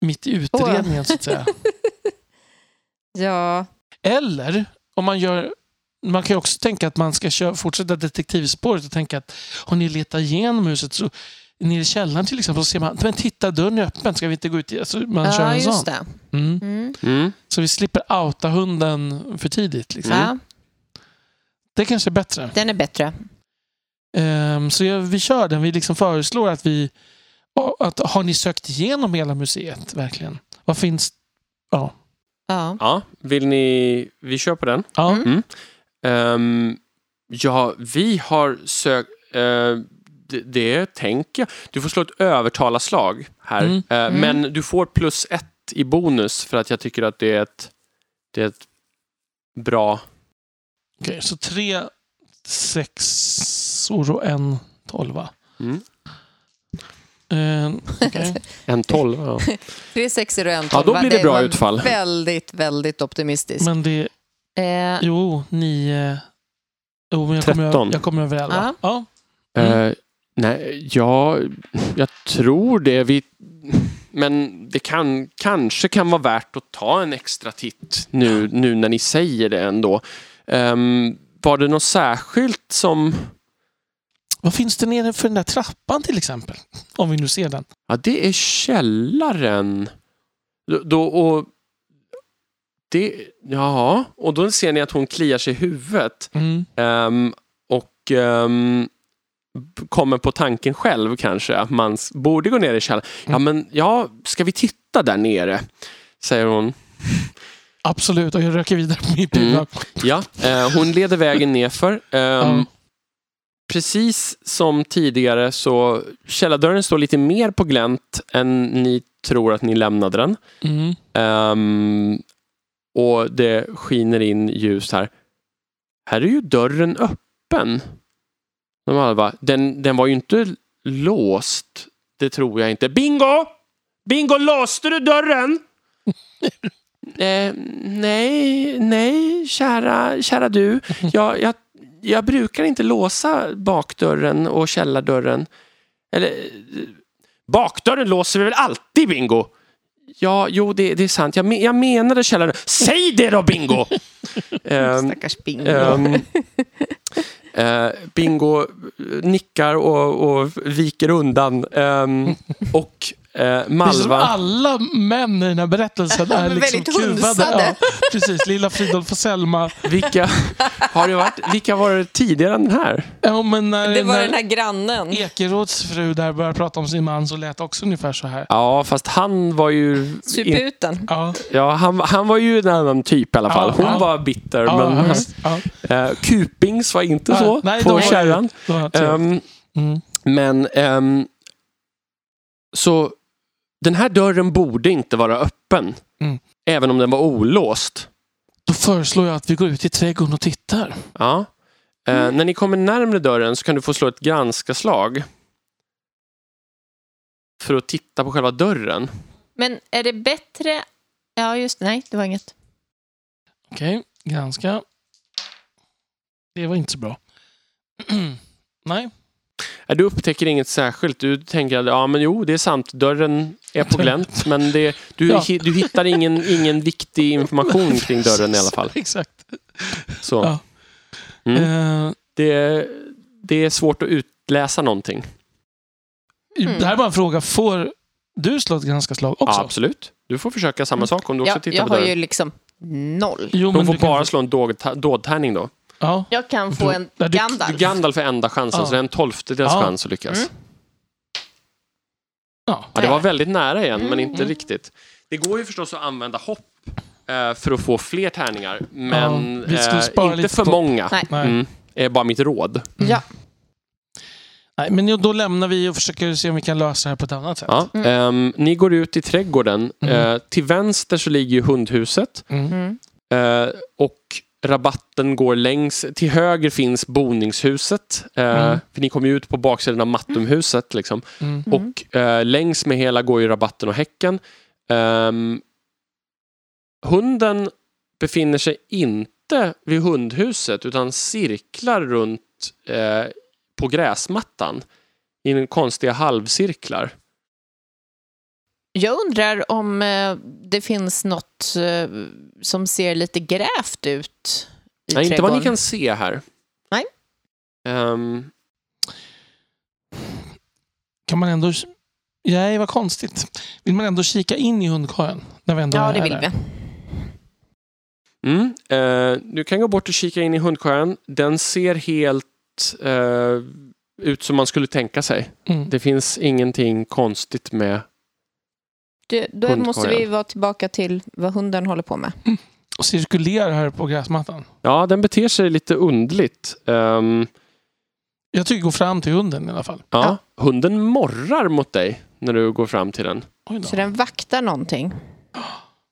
mitt i utredningen så att säga. Ja, Eller om man gör man kan ju också tänka att man ska köra, fortsätta detektivspåret och tänka att har ni letat igenom huset så nere i källaren till exempel så ser man men titta dörren är öppen, ska vi inte gå ut? Alltså, man kör Ja, en sån. just det. Mm. Mm. Mm. Så vi slipper outa hunden för tidigt. Liksom. Ja, Det kanske är bättre. den är bättre. Ehm, så jag, vi kör den. Vi liksom föreslår att vi... Att, har ni sökt igenom hela museet verkligen? Vad finns... Ja. Ja. Ja, vill ni... Vi kör på den. ja. Mm. Ehm, ja, vi har sökt... eh, det, det tänker jag. Du får slå ett övertalarslag här. Mm. Eh, Mm. Men du får plus ett i bonus för att jag tycker att det är ett, det är ett bra... Okej, så tre sexor och en tolva. Mm. Okej. En tolv. Ja. Tre sexor och en Ja, då tolva. blir det bra var utfall. Väldigt, väldigt optimistiskt. Men det... Eh, Jo, nio... Jo, men jag kommer, Tretton. jag kommer över elva. Ja. Eh, nej, ja, jag tror det. Vi, men det kan, kanske kan vara värt att ta en extra titt nu, nu när ni säger det ändå. Ehm, var det något särskilt som... Vad finns det nere för den där trappan till exempel? Om vi nu ser den. Ja, det är källaren. Då, och det, ja, och då ser ni att hon kliar sig i huvudet. Mm. Ehm, och b- kommer på tanken själv kanske att man borde gå ner i källaren. Ja, Mm. men ja, ska vi titta där nere? Säger hon. Absolut, och jag röker vidare på min Mm. pipa. Ja, eh, hon leder vägen nerför. Ja. Precis som tidigare så källardörren står lite mer på glänt än ni tror att ni lämnade den. Mm. Ehm, och det skiner in ljus här. Här är ju dörren öppen. De bara, den, den var ju inte låst. Det tror jag inte. Bingo! Bingo, låste du dörren? eh, nej, nej, kära, kära du. Jag, jag, jag brukar inte låsa bakdörren och källardörren. Eller, bakdörren låser vi väl alltid, Bingo? Ja, jo, det, det är sant. Jag, me- jag menade källaren. Säg det då, Bingo! Ehm, Stackars bingo. ehm, eh, bingo nickar och, och viker undan. Ehm, och eh, Det är som Malva... alla män i den här berättelsen är liksom väldigt kuvade. Ja, precis, lilla Fridolf och Selma. Vilka, har det varit, vilka var det tidigare än den här? Ja, men när, det var när den här grannen. Ekeroths fru där började prata om sin man så lät också ungefär så här. Ja, fast han var ju... In, Suputen. Ja, ja, han, han var ju en annan typ i alla fall. Ja, Hon ja. var bitter, ja, men ja, ja. eh, Kupings var inte Ja, så nej, på då var det- kärran. Ehm, Mm. Men ehm, så den här dörren borde inte vara öppen. Mm. Även om den var olåst. Då föreslår jag att vi går ut i trädgården och tittar. Ja. Eh, Mm. När ni kommer närmare dörren så kan du få slå ett granskaslag. För att titta på själva dörren. Men är det bättre... Ja, just Nej, det var inget. Okej, granska. Det var inte så bra. Nej. Eh, Du upptäcker inget särskilt. Du tänker att ja, men jo, det är sant. Dörren är på glänt. Men det, du, Ja. du hittar ingen, ingen viktig information kring dörren i alla fall. Exakt. Så, Ja. mm. Eh, det, det är svårt att utläsa någonting. Mm. Det här är bara en fråga. Får du slå ett ganska slag också? Ja, absolut. Du får försöka samma sak om du också Jag, tittar jag på har dörren. ju liksom noll. Jo, De får du kan bara få- slå en dåd- dådtärning då. Ja. Jag kan få en du- Gandalf. Gandalf är enda chansen, Ja. så det är en tolftedels Ja. chans att lyckas. Mm. ja. Ja, det var väldigt nära igen, men Mm. inte riktigt. Det går ju förstås att använda hopp eh, för att få fler tärningar, men eh, inte för på- många. Nej. Mm. är bara mitt råd. Ja. Nej, men då lämnar vi och försöker se om vi kan lösa det här på ett annat sätt. Ja. ehm, ni går ut i trädgården. Mm. Eh, till vänster så ligger ju hundhuset. Mm. Mm. Eh, och rabatten går längs. Till höger finns boningshuset. Eh, Mm. För ni kommer ju ut på baksidan av Mattumhuset. Liksom. Mm. Och eh, längs med hela går ju rabatten och häcken. Ehm, hunden befinner sig inte vid hundhuset utan cirklar runt eh, på gräsmattan i en konstiga halvcirklar. Jag undrar om eh, det finns något eh, som ser lite grävt ut i Nej, inte vad ni kan se här. Nej. Ehm, Kan man ändå... Nej, vad konstigt. Vill man ändå kika in i hundkojan? När vi ändå Ja, är det vill vi. mm, eh, du kan gå bort och kika in i hundkojan. Den ser helt eh, ut som man skulle tänka sig. Mm. Det finns ingenting konstigt med... Det, då Hundkojan. måste vi vara tillbaka till vad hunden håller på med. Och cirkulerar här på gräsmattan. Ja, den beter sig lite undligt. Ehm, Jag tycker gå fram till hunden i alla fall. ja, Hunden morrar mot dig när du går fram till den. Så den vaktar någonting.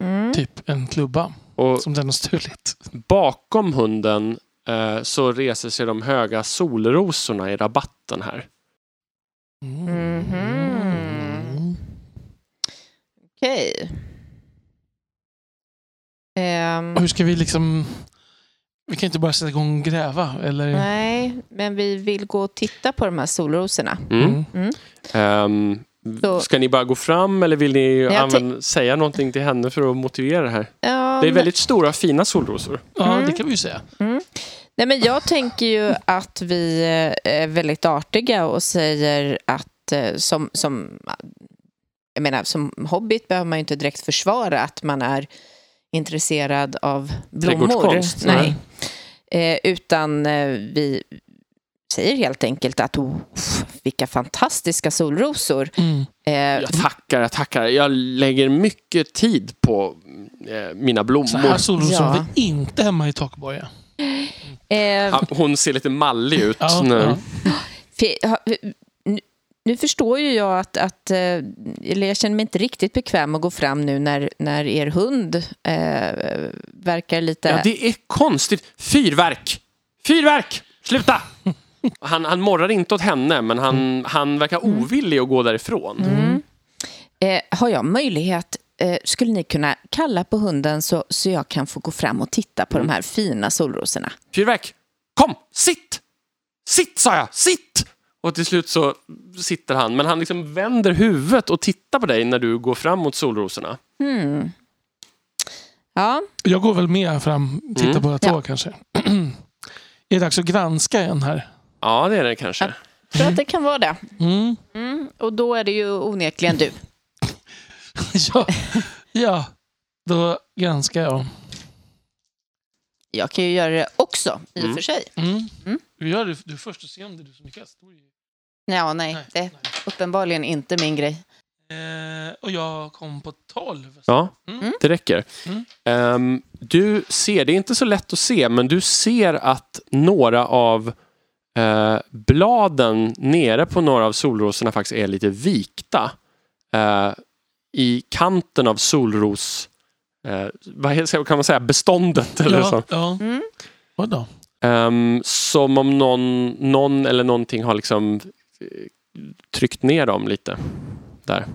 Mm. Typ en klubba Och som den har stulit. bakom hunden eh, så reser sig de höga solrosorna i rabatten här. Mhm. Okej. Ehm, Och hur ska vi liksom... Vi kan inte bara sätta igång och gräva, eller? nej, men vi vill gå och titta på de här solrosorna. Mm. Mm. Ehm, Så- Ska ni bara gå fram eller vill ni Jag använda, säga någonting till henne för att motivera det här? Ja, Det är men- väldigt stora fina solrosor. Ja, Mm. det kan vi ju säga. Nej, men jag tänker ju att vi eh, är väldigt artiga och säger att eh, som, som, jag menar, som hobbit behöver man ju inte direkt försvara att man är intresserad av blommor. Nej. Eh, utan eh, vi säger helt enkelt att oh, vilka fantastiska solrosor. Mm. Eh, Jag tackar, jag tackar. Jag lägger mycket tid på eh, mina Så blommor. här solrosor Ja. har vi inte hemma i Takboja. eh, Ja, Hon ser lite mallig ut. Ja, nu. ja. Nu- förstår ju jag att, att eh, eller jag känner mig inte riktigt bekväm att gå fram nu när, när er hund eh, verkar lite... Ja, det är konstigt. Fyrverk! Fyrverk! Sluta! Han, han morrar inte åt henne, men han, han verkar ovillig att gå därifrån. Mm. Eh, har jag möjlighet, eh, skulle ni kunna kalla på hunden så, så jag kan få gå fram och titta på de här fina solrosorna? Fyrverk! Kom! Sitt! Sitt, sa jag! Sitt! Och till slut så sitter han, men han liksom vänder huvudet och tittar på dig när du går fram mot solrosorna. Hmm. Ja, Jag går väl med fram och tittar Mm. båda två Ja. kanske. är det dags att granska en här? Ja, det är det kanske. jag tror att det kan vara det. Mm. Mm. Och då är det ju onekligen du. ja. ja, då granskar jag. Jag kan ju göra det också, i och Mm. för sig. Mm. Mm. Du gör det du först och se om det är du som lyckas. Är Ja, nej, Nej, det är uppenbarligen inte min grej. Eh, och jag kom på 12. Ja, Mm. det räcker. Mm. Ehm, du ser, det är inte så lätt att se, men du ser att några av eh, bladen nere på några av solrosorna faktiskt är lite vikta. Eh, I kanten av solros, eh, vad heter- kan man säga, beståndet eller så. Ja, ja. Mm. Vad då? Ehm, som om någon, någon eller någonting har liksom eh, tryckt ner dem lite. Där.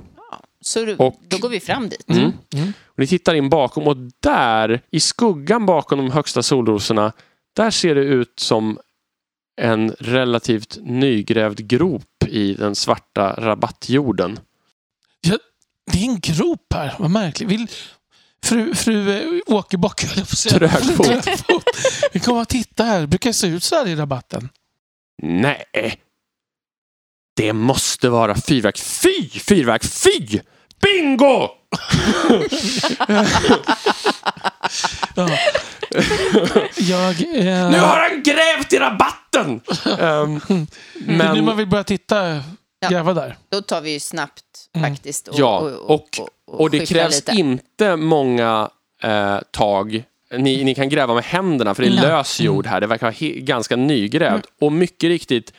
Så du, Och- då går vi fram dit. Mm. Mm. Och ni tittar in bakom och där, i skuggan bakom de högsta solrosorna, där ser det ut som en relativt nygrävd grop i den svarta rabattjorden. Det är en grop här. Vad märkligt. Vill fru, fru eh, Åkerbock, höll jag på att säga. Trögfot. Trögfot. Vi kommer att titta här. Brukar det se ut så här i rabatten? Nej! Det måste vara fyrverk. Fy! Fyrverk! Fy! Bingo! Ja. Jag... Eh, Nu har han grävt i rabatten! Ehm, Det är nu man men, vill börja titta, Ja. gräva där. Då tar vi ju snabbt Mm. faktiskt och, Ja, och, och- och det skicklar krävs lite. inte många eh, tag. Ni, ni kan gräva med händerna för det är Mm. lös jord här. Det verkar vara ganska nygrävd. Och mycket riktigt,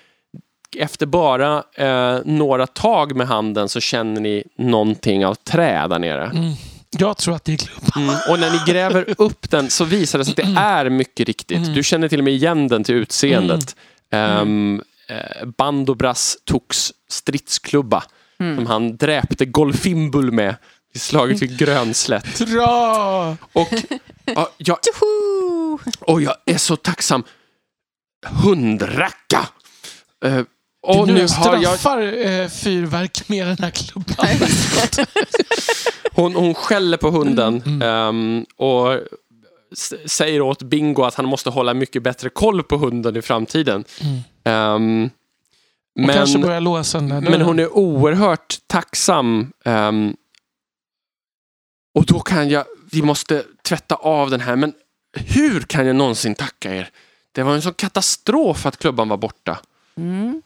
efter bara eh, några tag med handen så känner ni någonting av trä där nere. Mm. Jag tror att det är klubban. Mm. Och när ni gräver upp den så visar det sig att det är mycket riktigt. Mm. Du känner till och med igen den till utseendet. Um, eh, Bandobras Toks stridsklubba Mm. som han dräpte Golfimbul med i slaget vid Grönslätt. Dra! Och, ja, jag, och jag är så tacksam. Hundracka! Uh, Och och nu nu har jag, straffar eh, fyrverk med den här klubban. hon, hon skäller på hunden Mm, ehm, och säger åt Bingo att han måste hålla mycket bättre koll på hunden i framtiden. Mm. Kanske men, börja låsa den där men hon är oerhört tacksam. ehm, och då kan jag, vi måste tvätta av den här, men hur kan jag någonsin tacka er? Det var en sån katastrof att klubban var borta. Mm.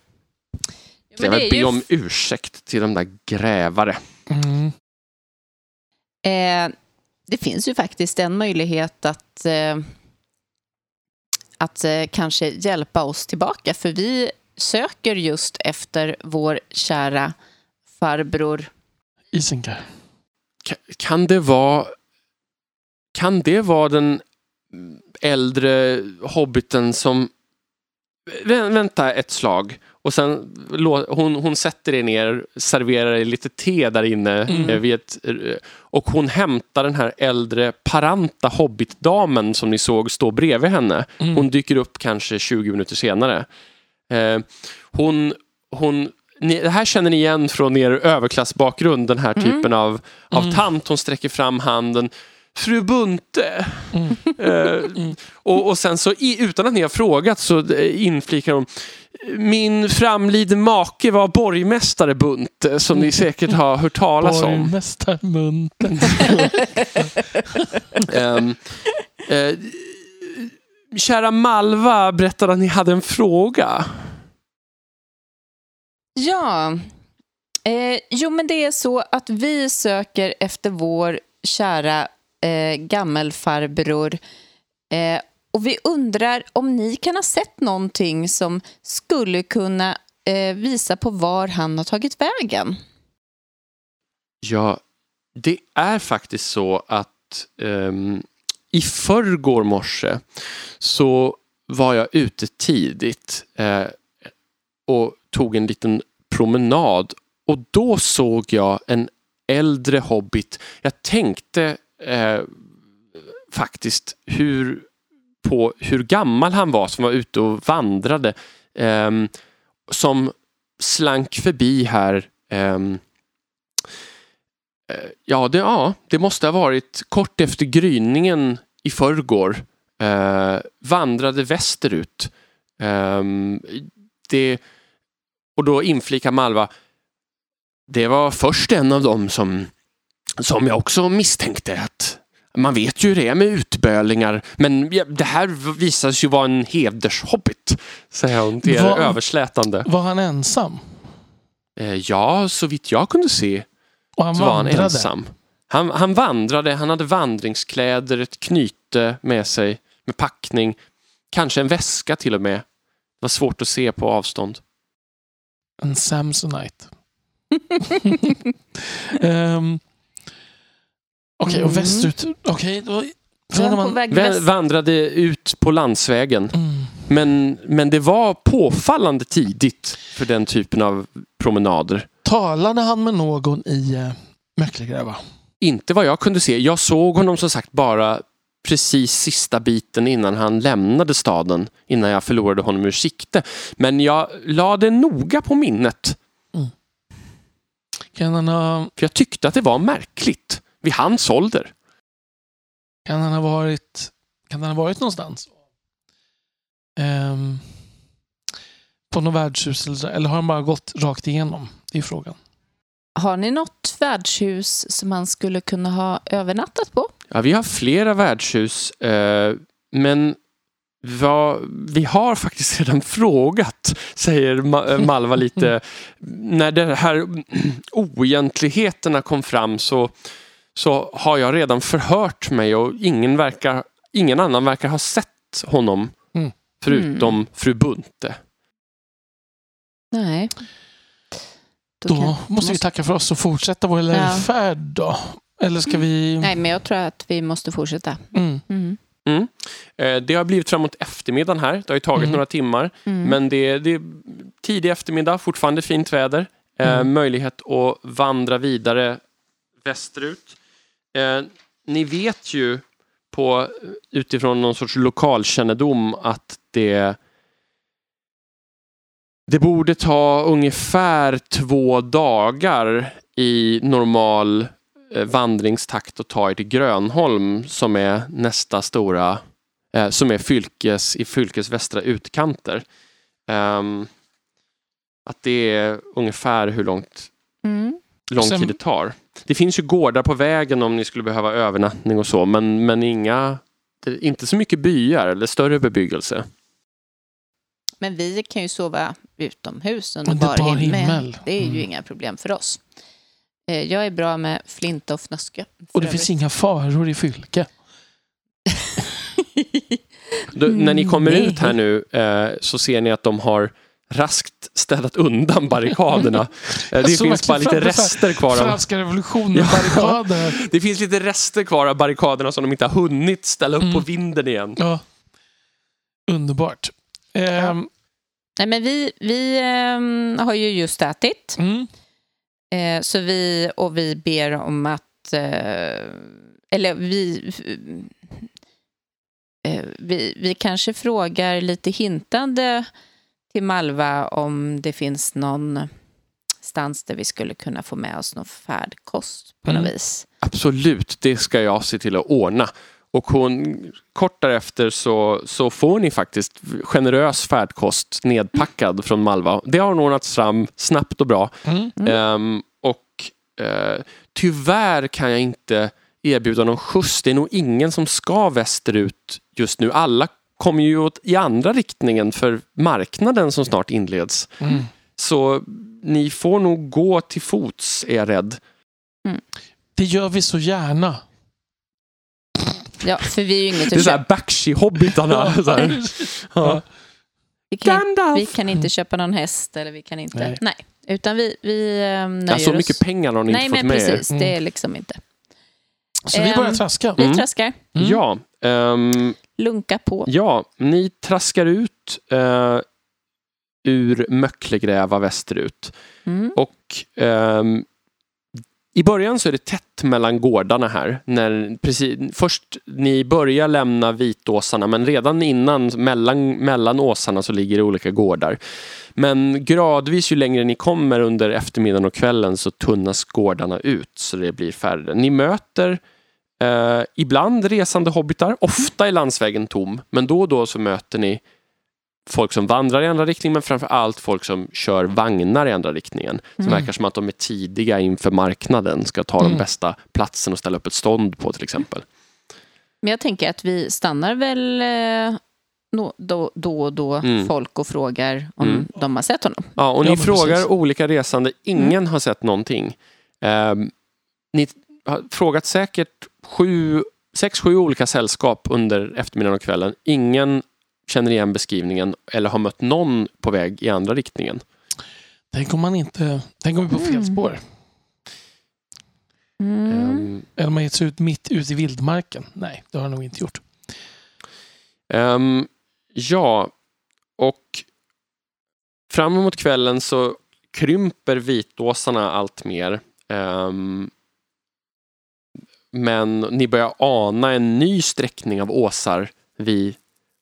Ja, Jag vill be om ursäkt till de där grävare. Mm. Eh, det finns ju faktiskt en möjlighet att, eh, att eh, kanske hjälpa oss tillbaka. För vi söker just efter vår kära farbror. Isenkar. Ka- Kan det vara Kan det vara den äldre hobbiten som Vä- Vänta ett slag och sen hon, hon sätter er ner, serverar er lite te där inne Mm. eh, vid ett, eh, och hon hämtar den här äldre paranta hobbitdamen som ni såg stå bredvid henne. Mm. Hon dyker upp kanske 20 minuter senare. Eh, hon, hon, ni, det här känner ni igen från er överklassbakgrund, den här Mm. typen av, av Mm. tant. Hon sträcker fram handen. Fru Bunte! Mm. Eh, och, och sen så i, utan att ni har frågat så eh, inflikar hon min framliden make var borgmästare Bunte som ni säkert har hört talas om. Borgmästarmunten. Ehm, eh, kära Malva berättade att ni hade en fråga. Ja, eh, jo men det är så att vi söker efter vår kära eh, gammelfarbror. Eh, och vi undrar om ni kan ha sett någonting som skulle kunna eh, visa på var han har tagit vägen. Ja, det är faktiskt så att ehm, i förrgår morse så var jag ute tidigt eh, och tog en liten promenad och då såg jag en äldre hobbit. Jag tänkte eh, faktiskt hur, på hur gammal han var som var ute och vandrade. Eh, som slank förbi här ehm, Eh, Ja det, ja, det måste ha varit kort efter gryningen i förrgår. Eh, vandrade västerut. Ehm, det, och då inflikar Malva. Det var först en av dem som, som jag också misstänkte att man vet ju hur det är med utbölingar. Men det här visar sig ju vara en hedershobbit. Säger hon till Vad- överslätande. Var han ensam? Eh, ja, så vitt jag kunde se Och han så var han vandrade? ensam. Han, han vandrade, han hade vandringskläder, ett knyte med sig, med packning. Kanske en väska till och med. Det var svårt att se på avstånd. En Samsonite. um, Okej, och Mm. västerut. Okej, då... Från när på man, väst. vandrade ut på landsvägen. mm, Men, men det var påfallande tidigt för den typen av promenader. talade han med någon i uh, Möcklegräva? Inte vad jag kunde se. Jag såg honom som sagt bara precis sista biten innan han lämnade staden. Innan jag förlorade honom ur sikte. Men jag lade noga på minnet. Kan han ha, För jag tyckte att det var märkligt. Vid hans ålder. kan han ha varit... Kan han ha varit någonstans? Ehm, på något värdshus eller har han bara gått rakt igenom? Det är frågan. Har ni något värdshus som han skulle kunna ha övernattat på? Ja, vi har flera värdshus. Eh, men vad, vi har faktiskt redan frågat, säger Ma- eh, Malva lite. När de här oegentligheterna kom fram så, så har jag redan förhört mig och ingen, verkar, ingen annan verkar ha sett honom. Mm. Förutom fru Bunte. Nej. Då kan- måste vi tacka för oss och fortsätta vår lilla Ja. färd då. Eller ska vi... Nej, men jag tror att vi måste fortsätta. Mm. Mm. Eh, det har blivit framåt eftermiddagen här. Det har ju tagit Mm. några timmar. Mm. Men det är, det är tidig eftermiddag, fortfarande fint väder. Eh, Mm. Möjlighet att vandra vidare västerut. Eh, ni vet ju på, utifrån någon sorts lokalkännedom att det det borde ta ungefär två dagar i normal eh, vandringstakt att ta er till Grönholm som är nästa stora, eh, som är fylkes, i fylkes västra utkanter. Ehm, att det är ungefär hur långt Mm. lång Sen- tid det tar. Det finns ju gårdar på vägen om ni skulle behöva övernattning och så, men, men inga, inte så mycket byar eller större bebyggelse. Men vi kan ju sova utomhus under bar bar himmel. himmel. Det är ju Mm. inga problem för oss. Eh, Jag är bra med flinta och fnöske. Och det finns inga faror i Fylke. Då, Mm, när ni kommer nej. ut här nu eh, så ser ni att de har raskt städat undan barrikaderna. Eh, det såg finns bara lite rester kvar. Av, Franska revolutionen, barrikader. det finns lite rester kvar av barrikaderna som de inte har hunnit ställa upp Mm. på vinden igen. Ja. Underbart. Ehm, Nej, men vi vi ehm, har ju just ätit. mm. Eh, så vi, och vi ber om att... Eh, eller vi, eh, vi... Vi kanske frågar lite hintande till Malva om det finns någon stans där vi skulle kunna få med oss någon färdkost på Mm. något vis. Absolut, det ska jag se till att ordna. Och hon, kort därefter så, så får ni faktiskt generös färdkost nedpackad från Malva. Det har hon ordnat fram snabbt och bra. Mm. Mm. Ehm, och eh, tyvärr kan jag inte erbjuda någon skjuts. Det är nog ingen som ska västerut just nu. Alla kommer ju åt, i andra riktningen för marknaden som snart inleds. Mm. Så ni får nog gå till fots, är jag rädd. Det gör vi så gärna. Ja, för vi är ju inget Det är att så här köpa. Bakshi-hobbitarna. så här. Ja. Vi kan, vi kan inte köpa någon häst eller vi kan inte... Nej. Nej. Utan vi, vi eh, nöjer Ja, så oss. mycket pengar har ni Nej, inte fått men med er. precis. Det är liksom inte. Så vi börjar Ehm, traska. Vi Mm. traskar. Mm. Ja, ehm, Lunka på. ja, ni traskar ut eh, ur Möcklegräva västerut. Mm. Och ehm, i början så är det tätt mellan gårdarna här. När, precis, först ni börjar lämna Vitåsarna men redan innan mellan, mellan åsarna så ligger det olika gårdar. Men gradvis ju längre ni kommer under eftermiddagen och kvällen så tunnas gårdarna ut så det blir färre. Ni möter eh, ibland resande hobbitar, ofta är landsvägen tom men då och då så möter ni folk som vandrar i andra riktningen men framför allt folk som kör vagnar i andra riktningen. Som Mm. verkar som att de är tidiga inför marknaden, ska ta Mm. den bästa platsen och ställa upp ett stånd på till exempel. Men jag tänker att vi stannar väl eh, då, då och då Mm. folk och frågar om Mm. de har sett honom. Ja, och ni Ja, frågar precis. olika resande, ingen har sett någonting. Ehm, ni har frågat säkert sju, sex, sju olika sällskap under eftermiddagen och kvällen. Ingen känner igen beskrivningen eller har mött någon på väg i andra riktningen. Tänk om man inte... Tänk om vi är på fel Mm. spår. Mm. Ehm, Eller om man gett sig ut mitt ute i vildmarken. Nej, det har jag nog inte gjort. Ehm, ja, och fram emot kvällen så krymper vitåsarna allt mer. Ehm, men ni börjar ana en ny sträckning av åsar vid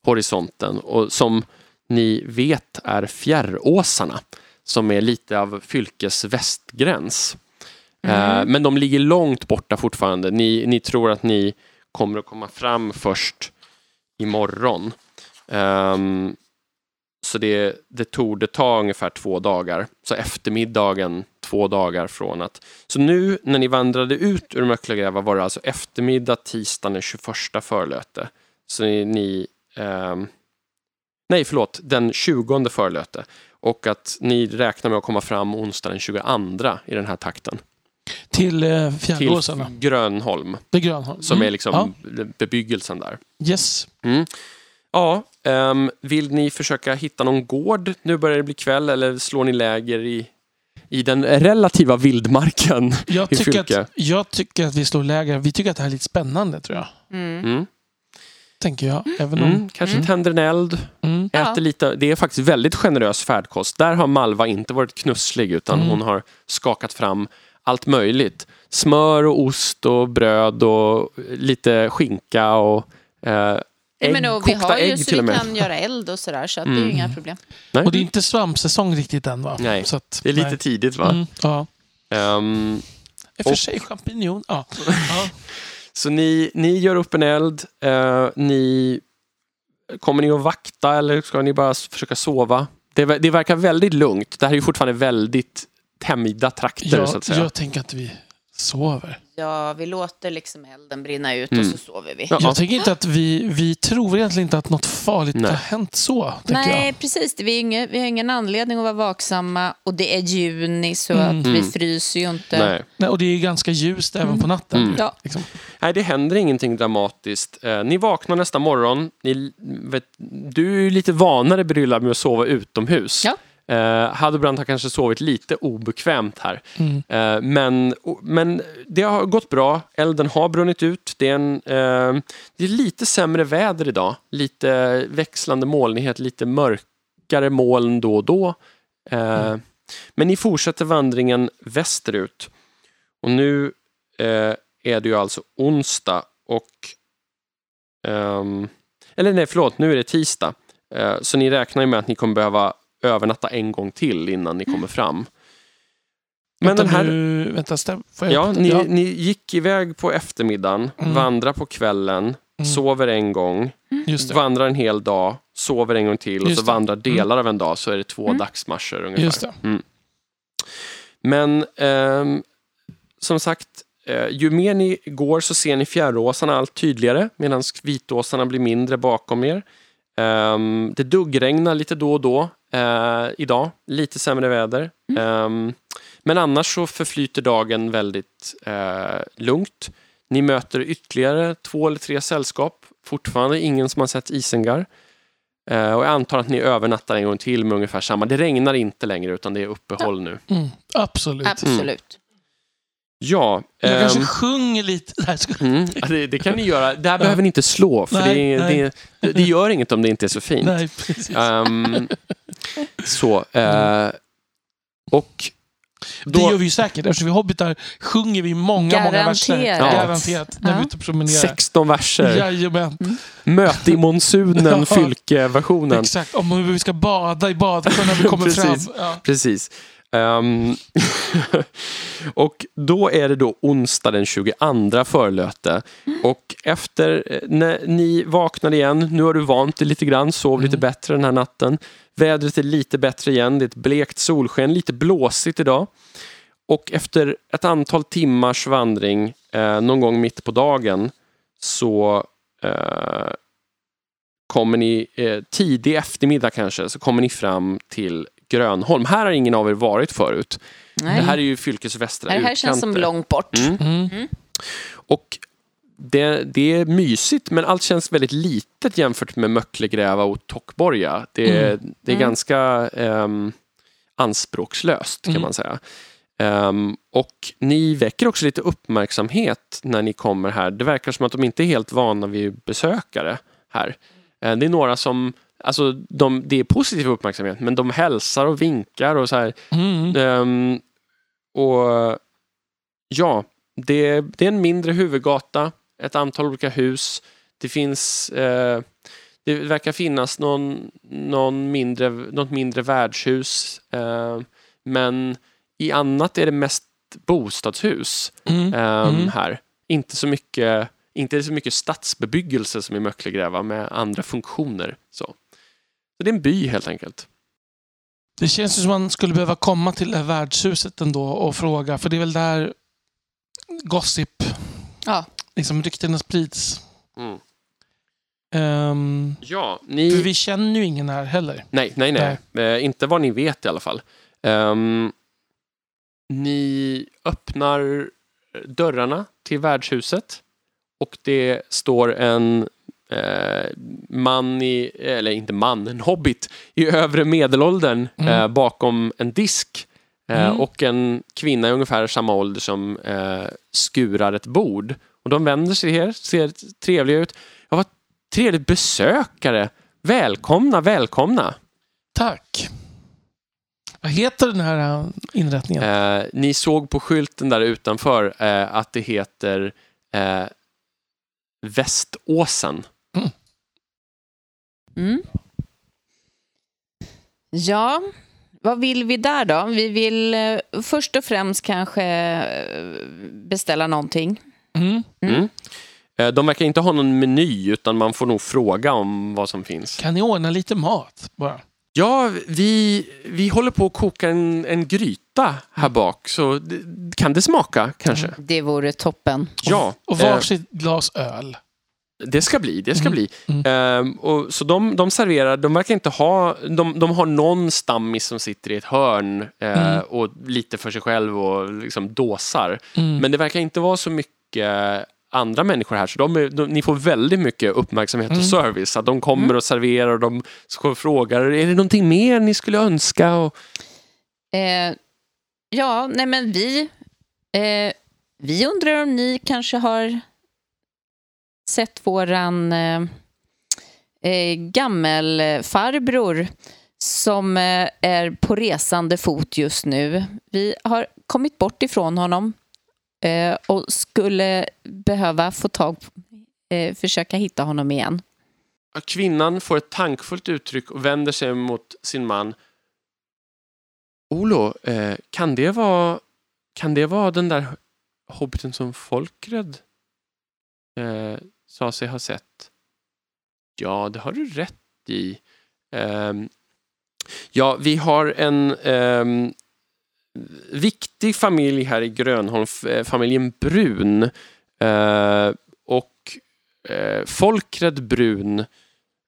horisonten och som ni vet är fjärråsarna som är lite av fylkes västgräns. Eh, Mm. Men de ligger långt borta fortfarande. Ni, ni tror att ni kommer att komma fram först imorgon. Um, så det, det tog det ta ungefär två dagar. Så eftermiddagen två dagar från att... Så nu när ni vandrade ut ur Möcklegräva var det alltså eftermiddag tisdagen den 21 förlöte. Så ni... ni ehm, nej, förlåt, den 20 förlöte. Och att ni räknar med att komma fram onsdag den 22 i den här takten. Till eh, Till fjällåsarna. Grönholm, Det Grönholm. som Mm. är liksom bebyggelsen där. Ja. Yes. Ja, ehm, vill ni försöka hitta någon gård? Nu börjar det bli kväll eller slår ni läger i, i den relativa vildmarken? Jag I tycker, att, jag tycker att vi slår läger. Vi tycker att det här är lite spännande, tror jag. Mm. Mm. Tänker jag. Även om... Mm. Kanske Mm. tänder en eld, Mm. Ja. äter lite. Det är faktiskt väldigt generös färdkost. Där har Malva inte varit knusslig utan Mm. hon har skakat fram allt möjligt. Smör och ost och bröd och lite skinka och eh, ägg, Men och vi kokta har ju så till vi och med. kan göra eld och sådär så att det är ju Mm. inga problem. Nej, Och det är inte svampsäsong riktigt än, va? Nej, Så att, det är lite nej. tidigt va? Mm, ja. Ehm, I och för sig champinjon. Ja. Ja. Så ni, ni gör upp en eld. Eh, ni, kommer ni att vakta eller ska ni bara försöka sova? Det, det verkar väldigt lugnt. Det här är ju fortfarande väldigt tämjda trakter så Jag, att säga. jag tänker att vi sover. Ja, vi låter liksom elden brinna ut Mm. och så sover vi. Ja. Jag tänker inte att vi, vi tror egentligen inte att något farligt Nej. har hänt så. Nej, jag. precis. Vi har, ingen, vi har ingen anledning att vara vaksamma och det är juni så Mm. att vi Mm. fryser ju inte. Nej. Nej, och det är ganska ljust även på natten. Mm. Ja. Liksom. Nej, det händer ingenting dramatiskt. Eh, ni vaknar nästa morgon. Ni, vet, du är ju lite vanare bryllad med att sova utomhus. Ja. Eh, Hadebrand har kanske sovit lite obekvämt här. Mm. Eh, men, men det har gått bra. Elden har brunnit ut. Det är, en, eh, det är lite sämre väder idag. Lite växlande molnighet, lite mörkare moln då och då. Eh, Men ni fortsätter vandringen västerut. Och nu eh, är det ju alltså onsdag och... ehm, eller nej, förlåt, nu är det tisdag. Eh, så ni räknar ju med att ni kommer behöva övernatta en gång till innan ni kommer fram. Men vänta, den här... nu, vänta, stäm, får jag Ja, ni, ja. ni gick iväg på eftermiddagen, Mm. vandrar på kvällen, Mm. sover en gång, Just det. vandrar en hel dag, sover en gång till och Just så det. vandrar delar av en dag så är det två Mm. dagsmarscher ungefär. Just det. Men ehm, som sagt, eh, ju mer ni går så ser ni fjärråsarna allt tydligare medan vitåsarna blir mindre bakom er. Ehm, det duggregnar lite då och då eh, idag, lite sämre väder. Ehm, men annars så förflyter dagen väldigt eh, lugnt. Ni möter ytterligare två eller tre sällskap. Fortfarande ingen som har sett Isengar. Eh, och jag antar att ni övernattar en gång till med ungefär samma. Det regnar inte längre utan det är uppehåll nu. Mm. Absolut. Absolut. Ja, Jag ehm, kanske sjunger lite. Nej, mm, det, det kan ni göra. Det här behöver ni inte slå, för Nej, det, nej. det, det gör inget om det inte är så fint. Nej, precis. Så, eh, och Det då, gör vi ju säkert. Eftersom vi hobbitar sjunger vi många, många verser. Garanterat. Garanterat. När vi är Ja. ute och promenerar. 16 verser. Jajamän. Möte i monsunen, Ja. Fylke-versionen. Exakt. Om hur vi ska bada i badkar när vi kommer fram. Precis. Ja. Precis. Ehm, och då är det då onsdag den 22 förlöte. Och efter eh, när ni vaknar igen, nu har du vant dig lite grann, sov lite Mm. bättre den här natten. Vädret är lite bättre igen, det är ett blekt solsken, lite blåsigt idag. Och efter ett antal timmars vandring, eh, någon gång mitt på dagen, så eh, kommer ni eh, tidig eftermiddag kanske, så kommer ni fram till Grönholm. Här har ingen av er varit förut. Nej. Det här är ju fylkets västra det här känns som utkanter. långt bort. Mm. Mm. Och det, det är mysigt, men allt känns väldigt litet jämfört med Möcklegräva och Tockborga. Det, Mm. det är Mm. ganska ehm, anspråkslöst, kan Mm. man säga. Ehm, och ni väcker också lite uppmärksamhet när ni kommer här. Det verkar som att de inte är helt vana vid besökare här. Eh, det är några som, alltså de, det är positiv uppmärksamhet, men de hälsar och vinkar och så här. Ehm, och ja, det, det är en mindre huvudgata, ett antal olika hus. Det finns, eh, det verkar finnas någon, någon mindre, något mindre värdshus. Eh, men i annat är det mest bostadshus Mm. ehm, Mm. här. Inte så mycket inte så mycket stadsbebyggelse som i Möcklegräva med andra funktioner. Så. så det är en by helt enkelt. Det känns ju som man skulle behöva komma till det här värdshuset ändå och fråga. För det är väl där gossip, Ja. Liksom ryktena sprids. Mm. Ehm, Ja, för ni... vi känner ju ingen här heller. Nej, nej, nej. Eh, inte vad ni vet i alla fall. Ehm, ni öppnar dörrarna till värdshuset och det står en eh, man i, eller inte man, en hobbit i övre medelåldern Mm. eh, bakom en disk. Eh, Mm. Och en kvinna i ungefär samma ålder som eh, skurar ett bord. Och de vänder sig här, ser trevliga ut. Ja, vad trevligt besökare. Välkomna, välkomna. Tack. Vad heter den här äh, inrättningen? Eh, ni såg på skylten där utanför eh, att det heter eh, Väståsen. Mm. Ja, vad vill vi där då? Vi vill eh, först och främst kanske eh, beställa någonting. Mm. Mm. Eh, De verkar inte ha någon meny utan man får nog fråga om vad som finns. Kan ni ordna lite mat bara? Ja, vi, vi håller på att koka en, en gryta här bak så kan det smaka kanske? Det vore toppen. Ja, Och eh, varsitt glas öl. det ska bli. Det ska Mm. bli. Mm. Ehm, och, så de, de serverar, de verkar inte ha, de, de har någon stammis som sitter i ett hörn eh, Mm. och lite för sig själv och liksom dåsar. Mm. Men det verkar inte vara så mycket andra människor här så de är, de, ni får väldigt mycket uppmärksamhet och Mm. service. Att de kommer Mm. och serverar och de frågar är det någonting mer ni skulle önska? Och, Eh, ja, nej men vi, eh, vi undrar om ni kanske har sett våran eh, eh, gammelfarbror som eh, är på resande fot just nu. Vi har kommit bort ifrån honom eh, och skulle behöva få tag eh, försöka hitta honom igen. Kvinnan får ett tankfullt uttryck och vänder sig mot sin man. Olo, eh, kan, det vara, kan det vara den där hobbiten som Folkred eh, sa sig ha sett? Ja, det har du rätt i. Ehm, ja, vi har en ehm, viktig familj här i Grönholm, eh, familjen Brun. Eh, och eh, Folkred Brun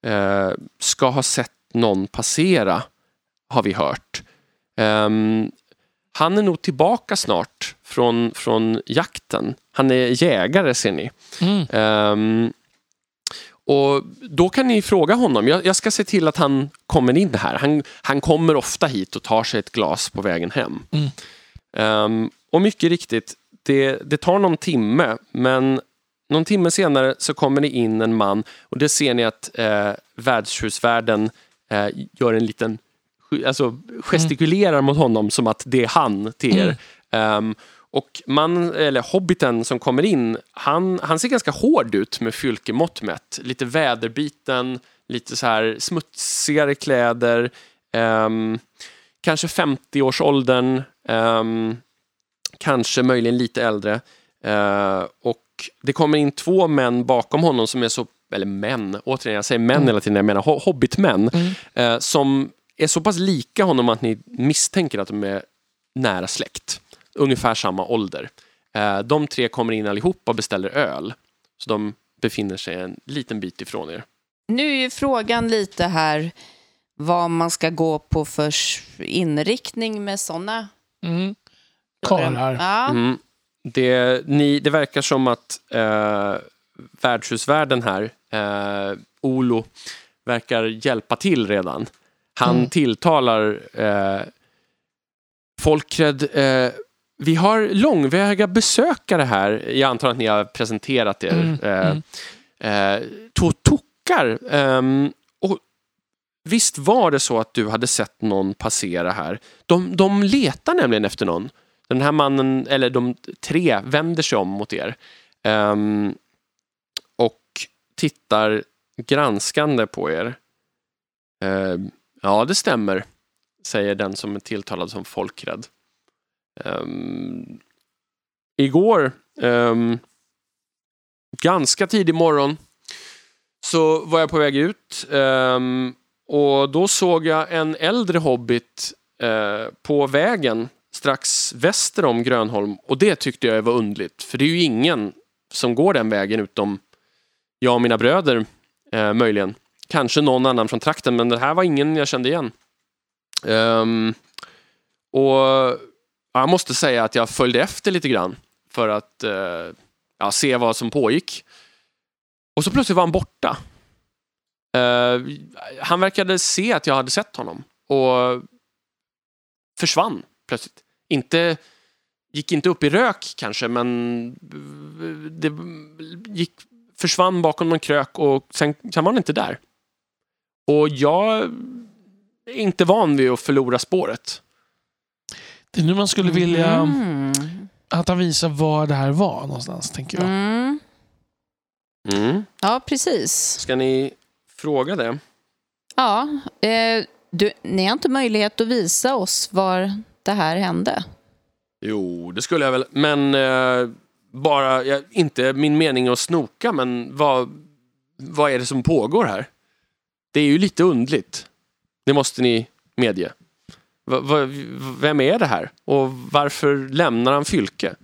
eh, ska ha sett någon passera, har vi hört. Ehm, han är nog tillbaka snart från, från jakten. Han är jägare ser ni. Mm. Och Då kan ni fråga honom. Jag, jag ska se till att han kommer in här. Han, han kommer ofta hit och tar sig ett glas på vägen hem. Mm. Ehm, och mycket riktigt, det, det tar någon timme, men någon timme senare så kommer det in en man och det ser ni att eh, värdshusvärden eh, gör en liten alltså gestikulerar mot honom som att det är han till er. Ehm, och man, eller hobbiten som kommer in, han, han ser ganska hård ut med fylkemått mätt. Lite väderbiten, lite så här smutsigare kläder. ehm, kanske 50-årsåldern, um, kanske möjligen lite äldre. Eh, och det kommer in två män bakom honom som är så, eller män, återigen jag säger män Mm. hela tiden, jag menar ho- hobbitmän, Mm. eh, som är så pass lika honom att ni misstänker att de är nära släkt. Ungefär samma ålder. Eh, de tre kommer in allihopa och beställer öl. Så de befinner sig en liten bit ifrån er. Nu är ju frågan lite här vad man ska gå på för inriktning med sådana Mm. Karlar. Ja. Mm. Det, ni, det verkar som att eh, värdshusvärden här, eh, Olo, verkar hjälpa till redan. Han Mm. tilltalar eh, Folkred. Eh, vi har långväga besökare här. Jag antar att ni har presenterat er. Mm, Eh, mm. eh, två tockar. Ehm, och visst var det så att du hade sett någon passera här. De, de letar nämligen efter någon. Den här mannen, eller de tre, vänder sig om mot er. Ehm, och tittar granskande på er. Ehm, ja, det stämmer, säger den som är tilltalad som folkrädd. Um, igår, um, ganska tidig morgon, så var jag på väg ut um, och då såg jag en äldre hobbit uh, på vägen strax väster om Grönholm och det tyckte jag var undligt för det är ju ingen som går den vägen utom jag och mina bröder uh, möjligen. Kanske någon annan från trakten men det här var ingen jag kände igen. Um, och jag måste säga att jag följde efter lite grann för att eh, ja, se vad som pågick. Och så plötsligt var han borta. Eh, han verkade se att jag hade sett honom och försvann plötsligt. Inte, gick inte upp i rök kanske, men eh, det gick, försvann bakom någon krök och sen, sen var han inte där. Och jag är inte van vid att förlora spåret. Det är nu man skulle vilja Mm. att han visar var det här var någonstans, tänker jag. Mm. Mm. Ja, precis. Ska ni fråga det? Ja, eh, Du, ni har inte möjlighet att visa oss var det här hände. Jo, det skulle jag väl. Men eh, bara, ja, inte min mening att snoka, men vad, vad är det som pågår här? Det är ju lite undligt. Det måste ni medge. Va, va, vem är det här? Och varför lämnar han Fylke?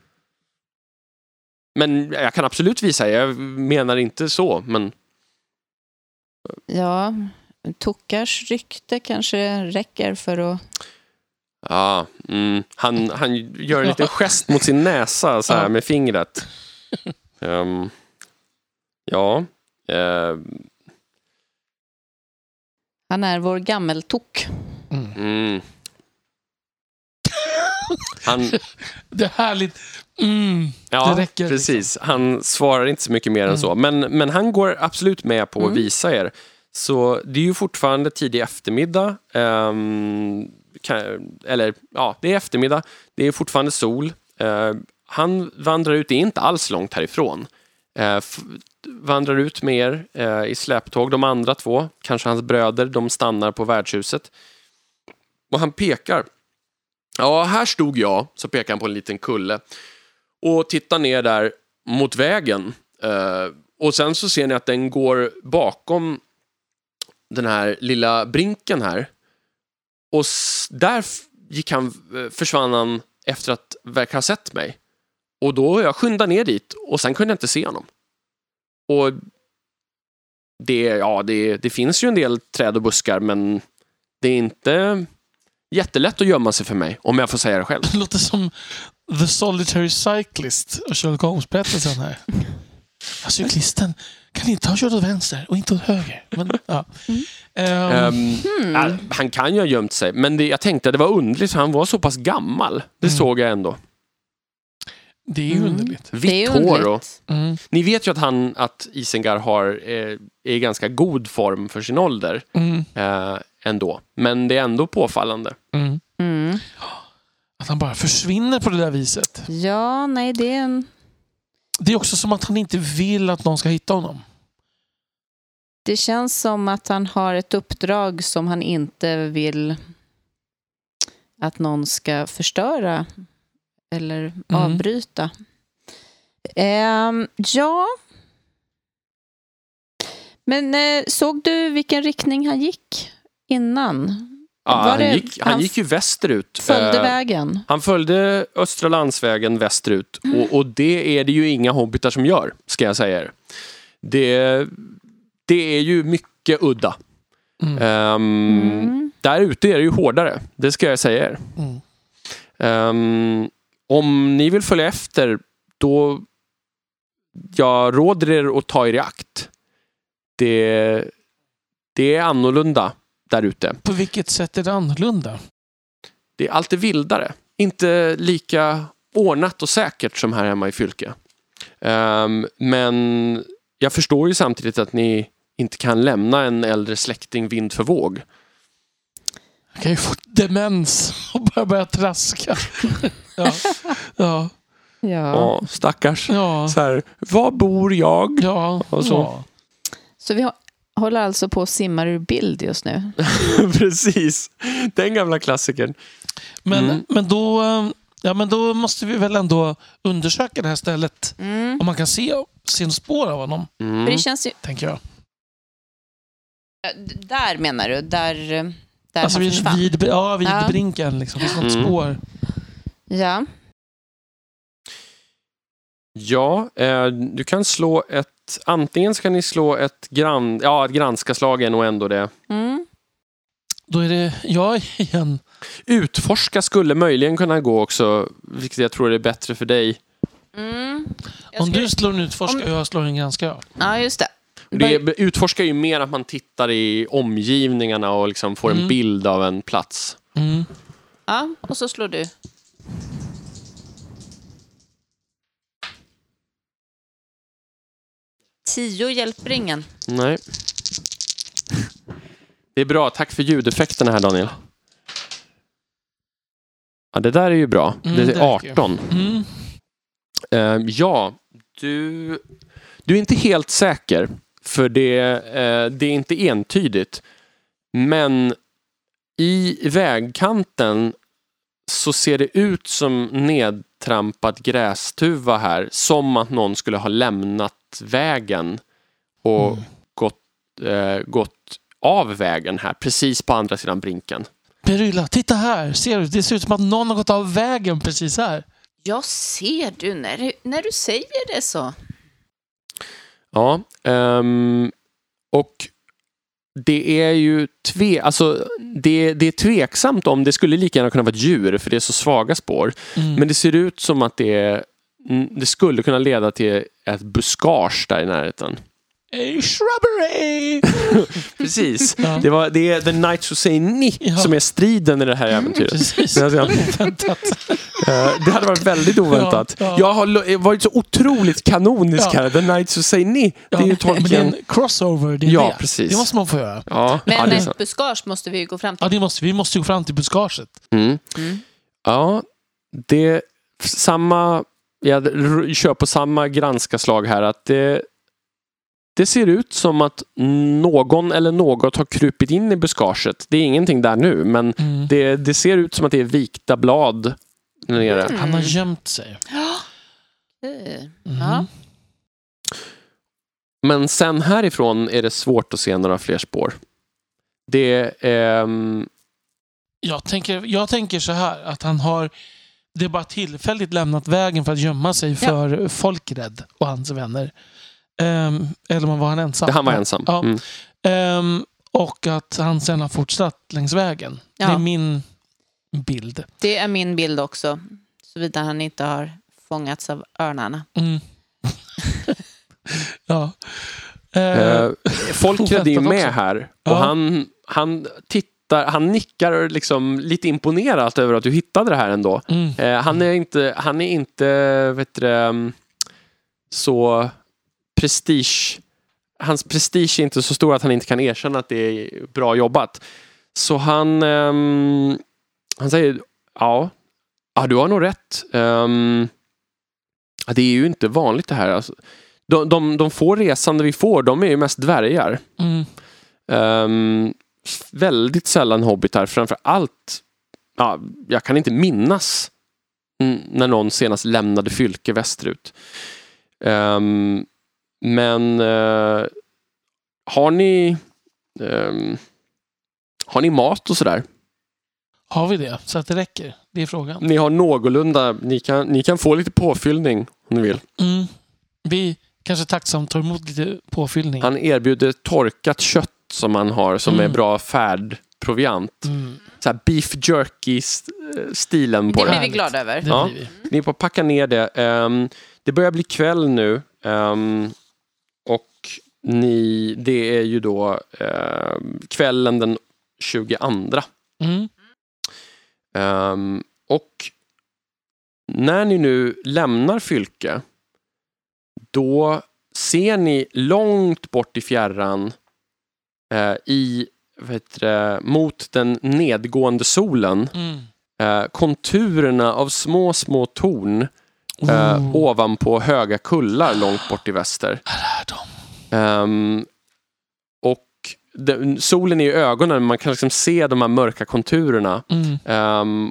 Men jag kan absolut visa, jag menar inte så, men Ja, Tockars rykte kanske räcker för att... ja, mm, han, han gör en liten gest mot sin näsa så här med fingret. Ehm, ja, eh, Han är vår gammeltock. mm. Han, Det är härligt. Mm. Ja, Det räcker, precis. Han svarar inte så mycket mer än så. Men, men han går absolut med på att Mm. visa er. Så det är ju fortfarande tidig eftermiddag. ehm, kan, eller ja, det är eftermiddag. Det är fortfarande sol. Eh, han vandrar ut, det är inte alls långt härifrån. F- vandrar ut med er eh, i släptåg. De andra två, kanske hans bröder, de stannar på värdshuset. Och han pekar. Ja, här stod jag, så pekar han på en liten kulle och tittar ner där mot vägen. Eh, och sen så ser ni att den går bakom den här lilla brinken här. Och där gick han, eh, försvann han efter att verkar ha sett mig. Och då jag skyndade ner dit och sen kunde jag inte se honom. Och det, ja, det, det finns ju en del träd och buskar men det är inte jättelätt att gömma sig för mig, om jag får säga det själv. Det låter som The Solitary Cyclist och Sherlock Holmes-berättelsen här. Ja, cyklisten kan inte ha kört åt vänster och inte åt höger. Men, ja. Ehm, Ehm, ja, han kan ju ha gömt sig, men det, jag tänkte att det var underligt för han var så pass gammal. Det Mm. såg jag ändå. det är ju Mm. underligt. Vitt hår och... Mm. Ni vet ju att han, att Isengar har, eh, är i ganska god form för sin ålder Mm. eh, ändå. Men det är ändå påfallande. Mm. Mm. Att han bara försvinner på det där viset. Ja, nej, det är en... Det är också som att han inte vill att någon ska hitta honom. Det känns som att han har ett uppdrag som han inte vill att någon ska förstöra eller avbryta. Ehm, ja. Men eh, såg du vilken riktning han gick innan? Ja, han, det- gick, han han gick ju västerut. Följde Eh, vägen? Han följde Östra landsvägen västerut Mm. och, och det är det ju inga hobbitar som gör, ska jag säga er. Det, det är ju mycket udda. Mm. Ehm, Mm. Där ute är det ju hårdare, det ska jag säga er. Mm. Ehm, om ni vill följa efter, då jag råder er att ta er i akt. Det, det är annorlunda där ute. På vilket sätt är det annorlunda? Det är alltid vildare. Inte lika ordnat och säkert som här hemma i Fylke. Ehm, men jag förstår ju samtidigt att ni inte kan lämna en äldre släkting vind för våg. Jag kan ju få demens och börja, börja traska. ja. Ja. Ja. Ja, stackars. Ja. Så här, var bor jag? Ja. Och så. ja. Så vi hå- håller alltså på att simma ur bild just nu? Precis. Den gamla klassikern. Men, Mm. men, då, eh, ja, men då måste vi väl ändå undersöka det här stället. Mm. Om man kan se, se spår av honom, Mm. Det känns ju... tänker jag. Där menar du? Där, eh, där Alltså han vid, försvann? vid, ja, vid Ja. brinken. Liksom. Finns något Mm. spår? Ja. Ja, eh, du kan slå ett... Antingen så kan ni slå ett, gran, ja, ett granska-slag är nog ändå det. Mm. Då är det jag igen. Utforska skulle möjligen kunna gå också, vilket jag tror är bättre för dig. Mm. Jag Om du slår en utforska om- och jag slår en granska. Ja. Ja, just det. Det utforska är ju mer att man tittar i omgivningarna och liksom får en Mm. bild av en plats. Mm. Ja, och så slår du. Tio hjälper ingen. Nej. Det är bra, tack för ljudeffekterna här Daniel. Ja, det där är ju bra. Mm, det är räcker. 18. Mm. Eh, ja, du, du är inte helt säker. För det, eh, det är inte entydigt. Men I vägkanten så ser det ut som nedtrampad grästuva här. Som att någon skulle ha lämnat vägen och Mm. gått, eh, gått av vägen här, precis på andra sidan brinken. Perylla, titta här. Ser du? Det ser ut som att någon har gått av vägen precis här. Jag ser du, när du, när du säger det så. Ja, ehm, och det är ju tve, alltså, det, det är tveksamt om det skulle lika gärna kunna vara ett djur för det är så svaga spår. Mm. Men det ser ut som att det, är- det skulle kunna leda till ett buskage där i närheten. A shrubbery! Precis. Ja. Det, var, det är The Knights Who Say Ni Ja. som är striden i det här äventyret. Precis. Alltså, Oväntat. Eh, Det hade varit väldigt oväntat. Ja, ja. Jag har varit så otroligt kanonisk Ja. här. The Knights Who Say Ni. Det är ju men det är Tolkien. en crossover. Det är Ja, det. precis. Det måste man få göra. Ja, Men ja, är buskage måste vi ju gå fram till. Ja, det måste, vi måste ju gå fram till buskaget. Mm. Mm. Ja, det samma, jag kör på samma granskaslag här. att det, det ser ut som att någon eller något har krupit in i buskaget. Det är ingenting där nu, men Mm. det, det ser ut som att det är vikta blad nere. Mm. Han har gömt sig. Mm. Men sen härifrån är det svårt att se några fler spår. Det ehm, Jag, tänker, jag tänker så här, att han har det är bara tillfälligt lämnat vägen för att gömma sig för Folkrädd och hans vänner. Ehm, eller var han ensam? han var ensam. Ja. Mm. Ehm, och att han sen har fortsatt längs vägen. Det är Ja. min bild. Det är min bild också. Såvida han inte har fångats av örnarna. Mm. ja. Eh, Folkred är ju med här och Ja. han, han tittar, han nickar liksom lite imponerat över att du hittade det här ändå. mm. Eh, han är inte, han är inte vet du, mm, så prestige. Hans prestige är inte så stor att han inte kan erkänna att det är bra jobbat. Så han, ehm, han säger ja, ja, du har nog rätt. Ja, det är ju inte vanligt det här. Alltså, de, de, de få resande vi får, de är ju mest dvärgar. Mm. Ehm, väldigt sällan hobbitar, framför allt ja, jag kan inte minnas när någon senast lämnade Fylke västerut. Ehm, men eh, har ni ehm, har ni mat och sådär? Har vi det? Så att det räcker? Det är frågan. Ni har någorlunda, ni kan, ni kan få lite påfyllning om ni vill. Mm. Vi kanske tacksamt tar emot lite påfyllning. Han erbjuder torkat kött som han har som Mm. är bra färdproviant. Mm. Så här beef jerky-stilen på Det det. blir vi glada över. Ja. Ni får packa ner det. Ehm, det börjar bli kväll nu. ehm, och ni, det är ju då ehm, kvällen den 22. Mm. Ehm, och när ni nu lämnar Fylke, då ser ni långt bort i fjärran i, vet du, det, mot den nedgående solen Mm. eh, konturerna av små, små torn eh, Oh. ovanpå höga kullar långt bort i väster. Ehm, och det, solen är i ögonen, man kan liksom se de här mörka konturerna. Mm. Och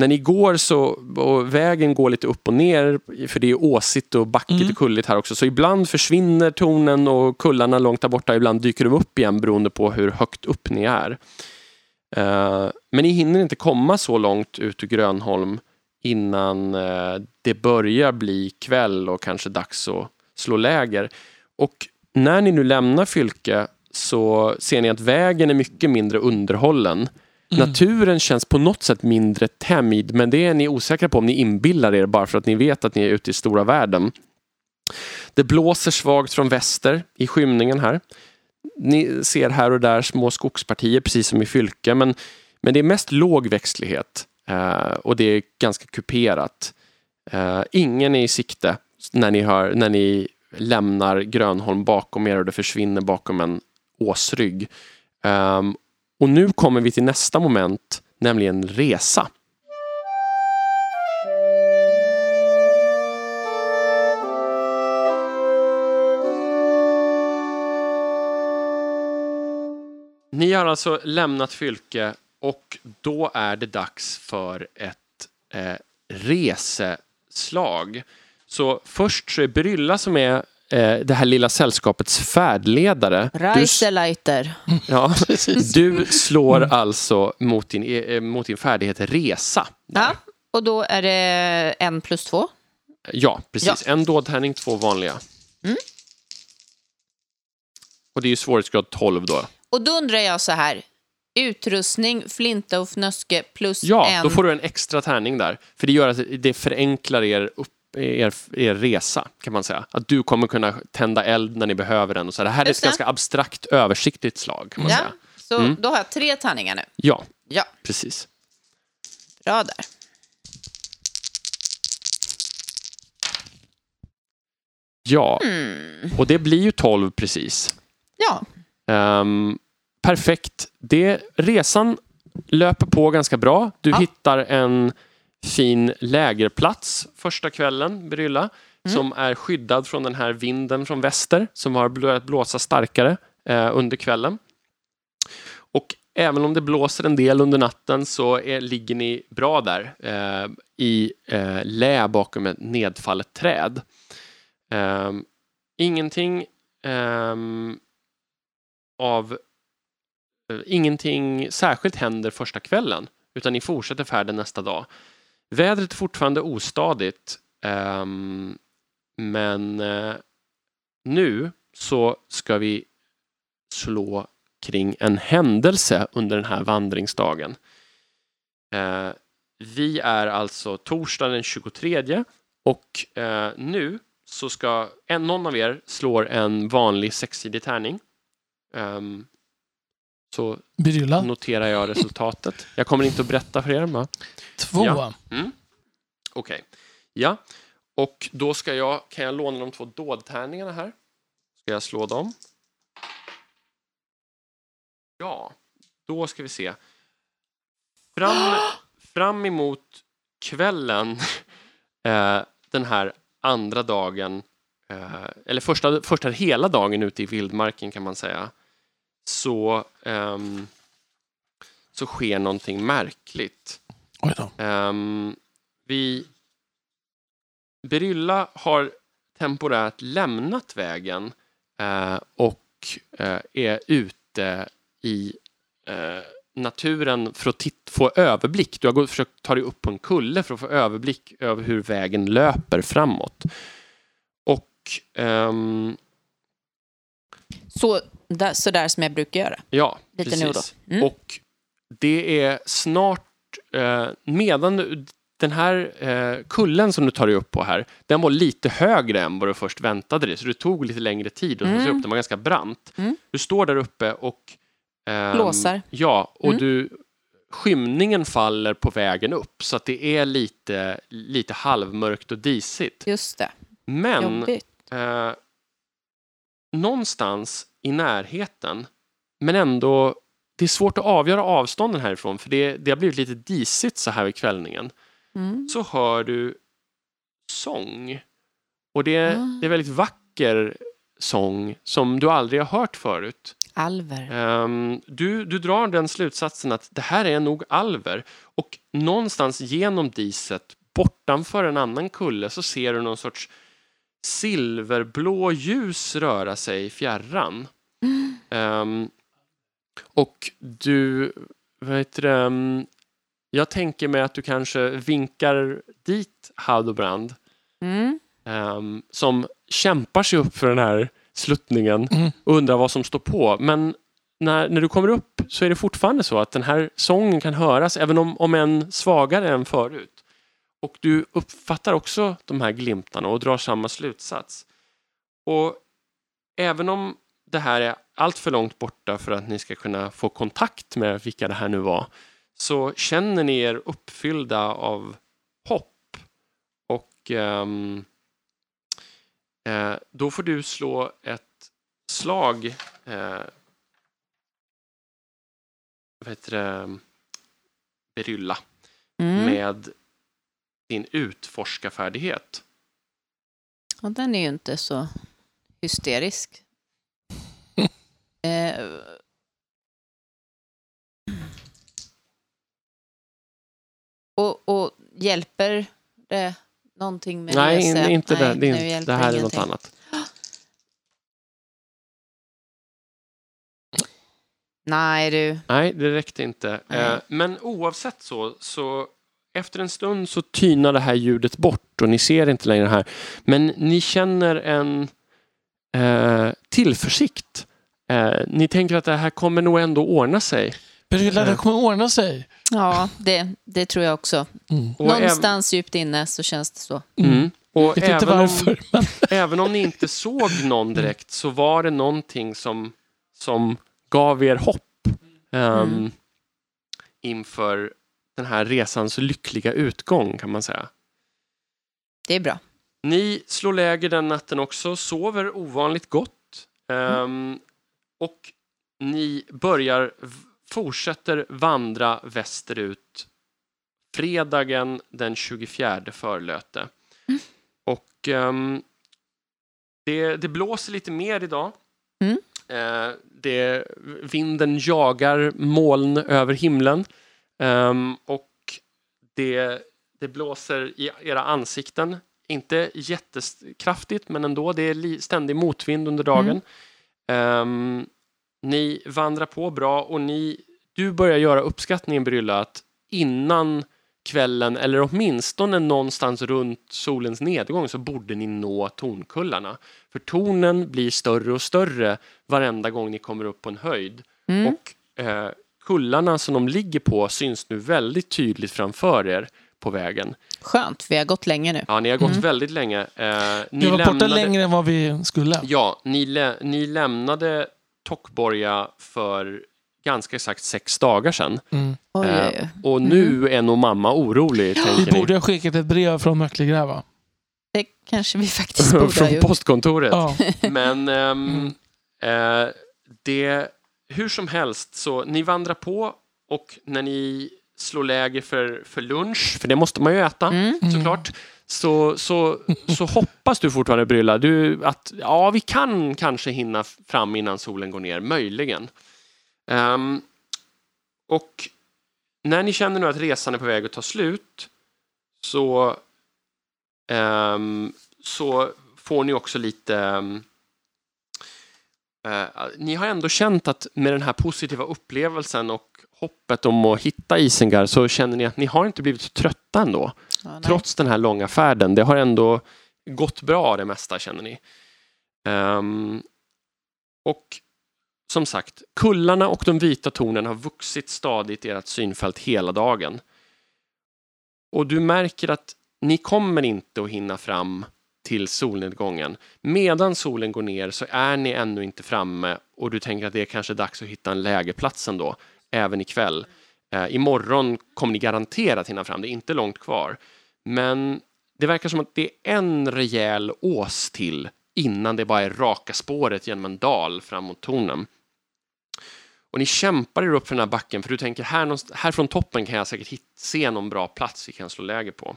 när ni går så, och vägen går lite upp och ner, för det är åsigt och backigt Mm. och kulligt här också, så ibland försvinner tornen och kullarna långt där borta, ibland dyker de upp igen beroende på hur högt upp ni är. Eh, men ni hinner inte komma så långt ut ur Grönholm innan eh, det börjar bli kväll och kanske dags att slå läger. Och när ni nu lämnar Fylke så ser ni att vägen är mycket mindre underhållen. Mm. Naturen känns på något sätt mindre tämjd, men det är ni osäkra på om ni inbillar er bara för att ni vet att ni är ute i stora världen. Det blåser svagt från väster i skymningen här. Ni ser här och där små skogspartier, precis som i Fylke, men, men det är mest låg växtlighet eh, och det är ganska kuperat. Eh, ingen är i sikte när ni, hör, när ni lämnar Grönholm bakom er och det försvinner bakom en åsrygg. Ehm, och nu kommer vi till nästa moment, nämligen resa. Ni har alltså lämnat Fylke och då är det dags för ett eh, reseslag. Så först så är Brylla som är eh, det här lilla sällskapets färdledare. Du, Reiseleiter. ja, Precis. du slår alltså mot din, eh, mot din färdighet resa. Ja, och då är det en plus två. Ja, precis. En dådtärning, två vanliga. Mm. Och det är ju svårighetsgrad 12 då. Och då undrar jag så här. Utrustning, flinta och fnöske plus Ja, en. då får du en extra tärning där. För det gör att det förenklar er, upp, er, er resa, kan man säga. Att du kommer kunna tända eld när ni behöver den. Och så. Det här är ett ganska abstrakt, översiktligt slag, kan man Ja, säga. så Mm. då har jag tre tärningar nu. Ja, Ja, precis. bra där. Ja, Mm. och det blir ju 12 precis. Ja, Ehm, perfekt. Det, resan löper på ganska bra. Du Ja. hittar en fin lägerplats första kvällen, Brylla, Mm. som är skyddad från den här vinden från väster som har börjat blåsa starkare eh, under kvällen. Och även om det blåser en del under natten så är, ligger ni bra där eh, i eh, lä bakom ett nedfallet träd. Ehm, ingenting ehm, av eh, ingenting särskilt händer första kvällen utan ni fortsätter färden nästa dag. Vädret är fortfarande ostadigt um, men uh, nu så ska vi slå kring en händelse under den här vandringsdagen. Uh, vi är alltså torsdag den 23 och uh, nu så ska en, någon av er slår en vanlig sexsidig tärning. Um, så Brylla. noterar jag resultatet. Jag kommer inte att berätta för er. Va? Två. Ja. Mm. Okej. Ja, och då ska jag, kan jag låna de två dådtärningarna här. Ska jag slå dem? Ja, då ska vi se. Fram, fram emot kvällen eh, den här andra dagen, eh, eller första, första hela dagen ute i vildmarken kan man säga, så, ehm, så sker någonting märkligt. Oj då. Um, vi... Berylla har temporärt lämnat vägen eh, och eh, är ute i eh, naturen för att titt- få överblick. Du har gått, försökt ta dig upp på en kulle för att få överblick över hur vägen löper framåt. Och ehm, så där, så där som jag brukar göra. Ja, Lite precis. och. Mm. Och det är snart, eh, medan du- den här eh, kullen som du tar dig upp på här, den var lite högre än vad du först väntade dig, så det tog lite längre tid sig Mm. upp. Den var ganska brant. Mm. Du står där uppe och... ehm, Blåsar. Ja, och Mm. du, skymningen faller på vägen upp, så att det är lite, lite halvmörkt och disigt. Just det. Men eh, någonstans i närheten, men ändå, det är svårt att avgöra avstånden härifrån för det, det har blivit lite disigt så här vid kvällningen. Mm. Så hör du sång. Och det, Ah. det är väldigt vacker sång som du aldrig har hört förut. Alver. Ehm, du, du drar den slutsatsen att det här är nog alver och någonstans genom diset bortanför en annan kulle så ser du någon sorts silverblå ljus röra sig i fjärran. Ehm, och du, vad heter det, ehm, jag tänker mig att du kanske vinkar dit Haldobrand Mm. ehm, som kämpar sig upp för den här sluttningen Mm. och undrar vad som står på. Men när, när du kommer upp så är det fortfarande så att den här sången kan höras även om, om än svagare än förut. Och du uppfattar också de här glimtarna och drar samma slutsats. Och även om det här är allt för långt borta för att ni ska kunna få kontakt med vilka det här nu var så känner ni er uppfyllda av hopp. Och ehm, eh, då får du slå ett slag eh, vad heter det? Berylla Mm. med sin utforskarfärdighet. Och den är ju inte så hysterisk. eh. och, och, hjälper det någonting med Nej, det? Nej, inte det. Nej, det, inte, det här är något annat. Nej, du. Nej, det räckte inte. Nej. Eh, men oavsett så, så efter en stund så tynar det här ljudet bort och ni ser inte längre det här. Men ni känner en eh, tillförsikt. Eh, ni tänker att det här kommer nog ändå ordna sig. Pernilla, det kommer ordna sig. Ja, det, det tror jag också. Mm. Någonstans djupt inne så känns det så. även, mm. och Jag vet inte även, om, varför, men även om ni inte såg någon direkt så var det någonting som, som gav er hopp ehm, Mm. inför den här resans lyckliga utgång kan man säga. Det är bra. Ni slår läger den natten också, sover ovanligt gott. Ehm, och ni börjar, fortsätter vandra västerut fredagen den 24 förlöte. Och ehm, det, det blåser lite mer idag. Mm. Eh, det, vinden jagar moln över himlen. Ehm, och det, det blåser i era ansikten. Inte jättekraftigt, men ändå. Det är ständig motvind under dagen. Ehm, ni vandrar på bra och ni, du börjar göra uppskattningen, Brylla, att innan kvällen, eller åtminstone någonstans runt solens nedgång, så borde ni nå tornkullarna. För tornen blir större och större varenda gång ni kommer upp på en höjd. Mm. Och eh, kullarna som de ligger på syns nu väldigt tydligt framför er på vägen. Skönt, vi har gått länge nu. Ja, ni har gått Mm. väldigt länge. Eh, ni vi var borta lämnade- längre än vad vi skulle. Ja, ni, lä- ni lämnade Tockborga för ganska exakt sex dagar sedan. Mm. Oj, Eh, oj, oj. och nu är nog mamma orolig, Vi borde ha skickat ett brev från Möcklegräva. Det kanske vi faktiskt borde ha Från gjort. postkontoret. Ja. Men ehm, Mm. eh, det, hur som helst, så ni vandrar på och när ni slår läger för, för lunch, för det måste man ju äta Mm. såklart, så, så, så hoppas du fortfarande Brylla, du, att ja, vi kan kanske hinna fram innan solen går ner, möjligen. Ehm, och när ni känner nu att resan är på väg att ta slut så, ehm, så får ni också lite ehm, eh, ni har ändå känt att med den här positiva upplevelsen och hoppet om att hitta Isengar så känner ni att ni har inte blivit trötta ändå. Ja. Trots den här långa färden. Det har ändå gått bra det mesta känner ni. Ehm, och som sagt, kullarna och de vita tornen har vuxit stadigt i ert synfält hela dagen. Och du märker att ni kommer inte att hinna fram till solnedgången. Medan solen går ner så är ni ännu inte framme och du tänker att det är kanske dags att hitta en lägerplats ändå, även ikväll. Eh, imorgon kommer ni garanterat hinna fram, det är inte långt kvar. Men det verkar som att det är en rejäl ås till innan det bara är raka spåret genom en dal fram mot tornen. Och ni kämpar er upp för den här backen för du tänker här, här från toppen kan jag säkert hit, se någon bra plats vi kan slå läger på.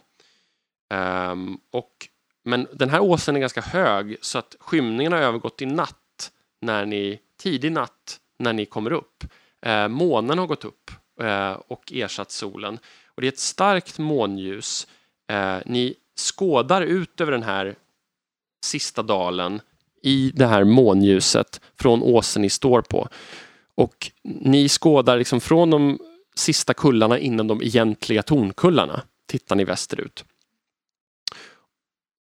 Um, och, men den här åsen är ganska hög så att skymningen har övergått i natt, när ni, tidig natt, när ni kommer upp. Eh, månen har gått upp eh, och ersatt solen. Och det är ett starkt månljus. Eh, ni skådar ut över den här sista dalen i det här månljuset från åsen ni står på. Och ni skådar liksom från de sista kullarna innan de egentliga tornkullarna tittar ni västerut.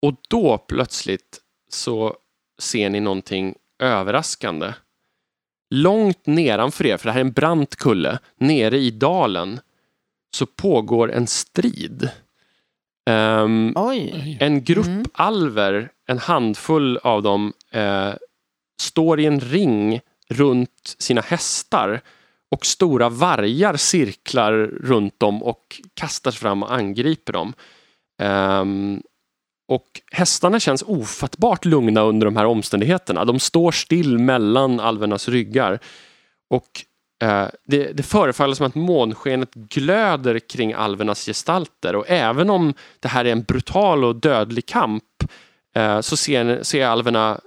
Och då plötsligt så ser ni någonting överraskande. Långt nedanför er, för det här är en brant kulle, nere i dalen så pågår en strid. Oj. en grupp Mm. alver, en handfull av dem, eh, står i en ring runt sina hästar och stora vargar cirklar runt dem och kastar fram och angriper dem. Ehm, och hästarna känns ofattbart lugna under de här omständigheterna. De står still mellan alvernas ryggar. Och eh, det, det förefaller som att månskenet glöder kring alvernas gestalter och även om det här är en brutal och dödlig kamp eh, så ser, ser alverna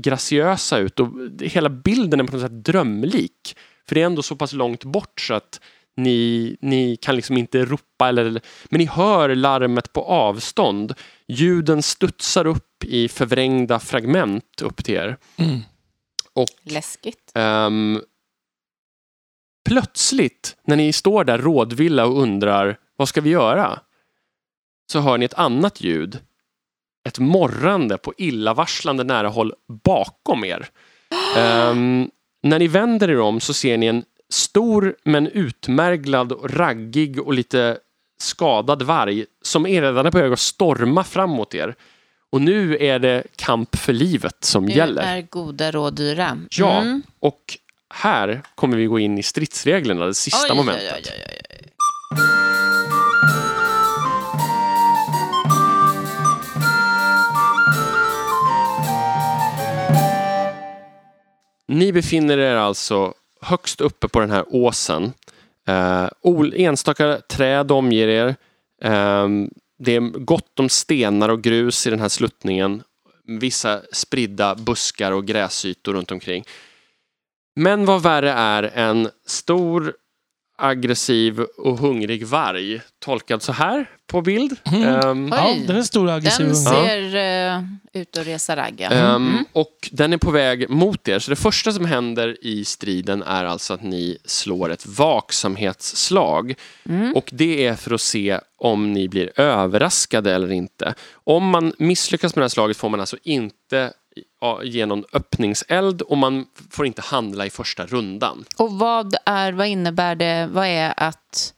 graciösa ut och hela bilden är på något sätt drömlik. För det är ändå så pass långt bort så att ni, ni kan liksom inte ropa, eller, men ni hör larmet på avstånd. Ljuden studsar upp i förvrängda fragment upp till er. Mm. Och Läskigt. ehm, plötsligt, när ni står där rådvilla och undrar vad ska vi göra? Så hör ni ett annat ljud. Ett morrande på illavarslande nära håll bakom er. Ehm, när ni vänder er om så ser ni en stor men utmärglad, och raggig och lite skadad varg som är redan på väg att storma framåt er. Och nu är det kamp för livet som Nu gäller. är goda råd dyra. Ja, Mm. och här kommer vi gå in i stridsreglerna, det sista Oj, momentet. oj, oj. Ni befinner er alltså högst uppe på den här åsen. Eh, enstaka träd omger er. Eh, det är gott om stenar och grus i den här sluttningen. Vissa spridda buskar och gräsytor runt omkring. Men vad värre är en stor, aggressiv och hungrig varg. Tolkad så här på bild. Mm. Ehm, Ja, den är stor och aggressiv. Den ser eh, ut att resa ragg. ja. Ehm, Och den är på väg mot er. Så det första som händer i striden är alltså att ni slår ett vaksamhetsslag. Och det är för att se om ni blir överraskade eller inte. Om man misslyckas med det här slaget får man alltså inte ja, ge någon öppningseld och man får inte handla i första rundan. Och vad, är, vad innebär det? Vad är att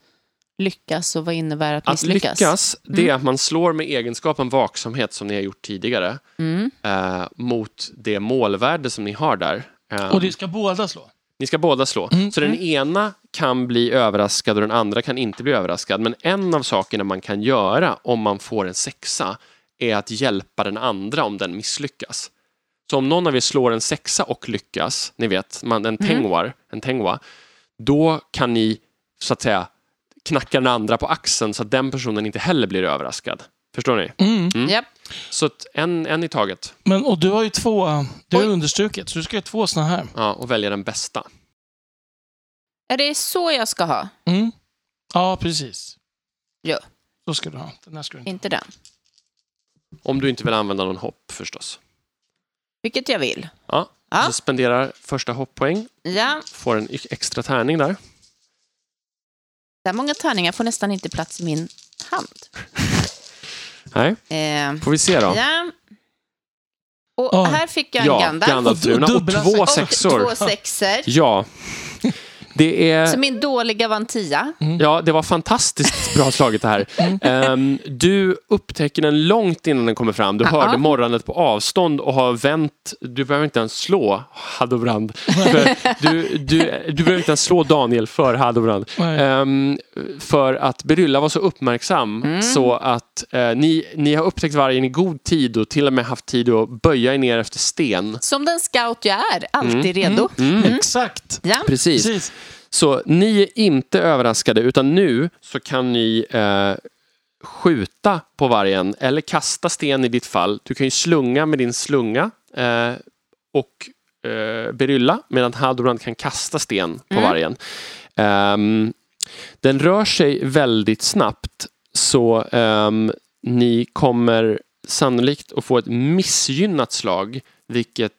lyckas och vad innebär att Att misslyckas? lyckas, det är att man slår med egenskapen vaksamhet som ni har gjort tidigare Mm. eh, mot det målvärde som ni har där. Eh, Och det ska båda slå. Ni ska båda slå. Mm, Så den ena kan bli överraskad och den andra kan inte bli överraskad. Men en av sakerna man kan göra om man får en sexa är att hjälpa den andra om den misslyckas. Så om någon av er slår en sexa och lyckas, ni vet, man, en tengwar, en tengwa, då kan ni så att säga knacka den andra på axeln så att den personen inte heller blir överraskad. Förstår ni? Mm. Japp. Så att en, en i taget Men, och du har ju två, du har Oj. understrukit, så du ska ha två såna här. ja, och välja den bästa. Är det så jag ska ha? Mm. Ja, precis. Ja. Så ska du ha. Den här ska du inte. Inte den. Om du inte vill använda någon hopp förstås. Vilket jag vill. Ja, Ja. Så spenderar första hopppoäng, Ja, får en extra tärning där. Där många tärningar får nästan inte plats i min hand. Nej, Eh, får vi se då. ja. Och Oj. här fick jag en Ja, Gandalf. Och och dubbla två Och sexor. två sexor. Ja. Det Så är... min dåliga var en tia. Ja, det var fantastiskt bra slaget det här. Ehm, du upptäcker den långt innan den kommer fram. Du Ja. hörde morrandet på avstånd och har vänt. Du behöver inte ens slå Hadobrand. För du, du, du behöver inte ens slå Daniel för Hadobrand. Ehm, för att Berylla var så uppmärksam så att eh, ni, ni har upptäckt vargen i god tid och till och med haft tid att böja er ner efter sten. Som den scout jag är, alltid redo. Exakt. Ja. Precis. Precis. Så ni är inte överraskade utan nu så kan ni eh, skjuta på vargen eller kasta sten i ditt fall. Du kan ju slunga med din slunga eh, och eh, Berylla medan Haldobrand kan kasta sten på vargen. Ehm, den rör sig väldigt snabbt så ehm, ni kommer sannolikt att få ett missgynnat slag vilket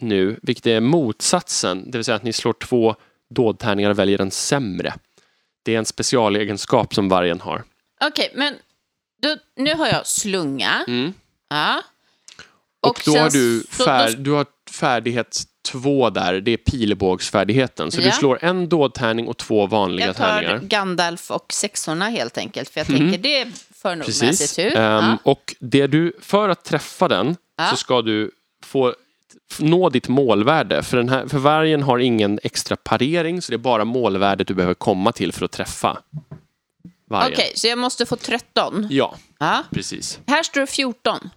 nu, vilket är motsatsen, det vill säga att ni slår två dådtärningar och väljer en sämre. Det är en specialegenskap som vargen har. Okej, men då, nu har jag slunga. Mm. Ja. Och, då har sen du, så- fär, då- du har färdighet två där, det är pilbågsfärdigheten. Så du Ja. slår en dådtärning och två vanliga jag tar tärningar. Gandalf och sexorna helt enkelt. För jag Mm. tänker det för nog Precis. Ehm, Ja. Och det du, för att träffa den Ja. så ska du få nå ditt målvärde. För, den här, för vargen har ingen extra parering så det är bara målvärdet du behöver komma till för att träffa vargen. Okej, så jag måste få 13. Ja, Ja. precis. Här står det 14.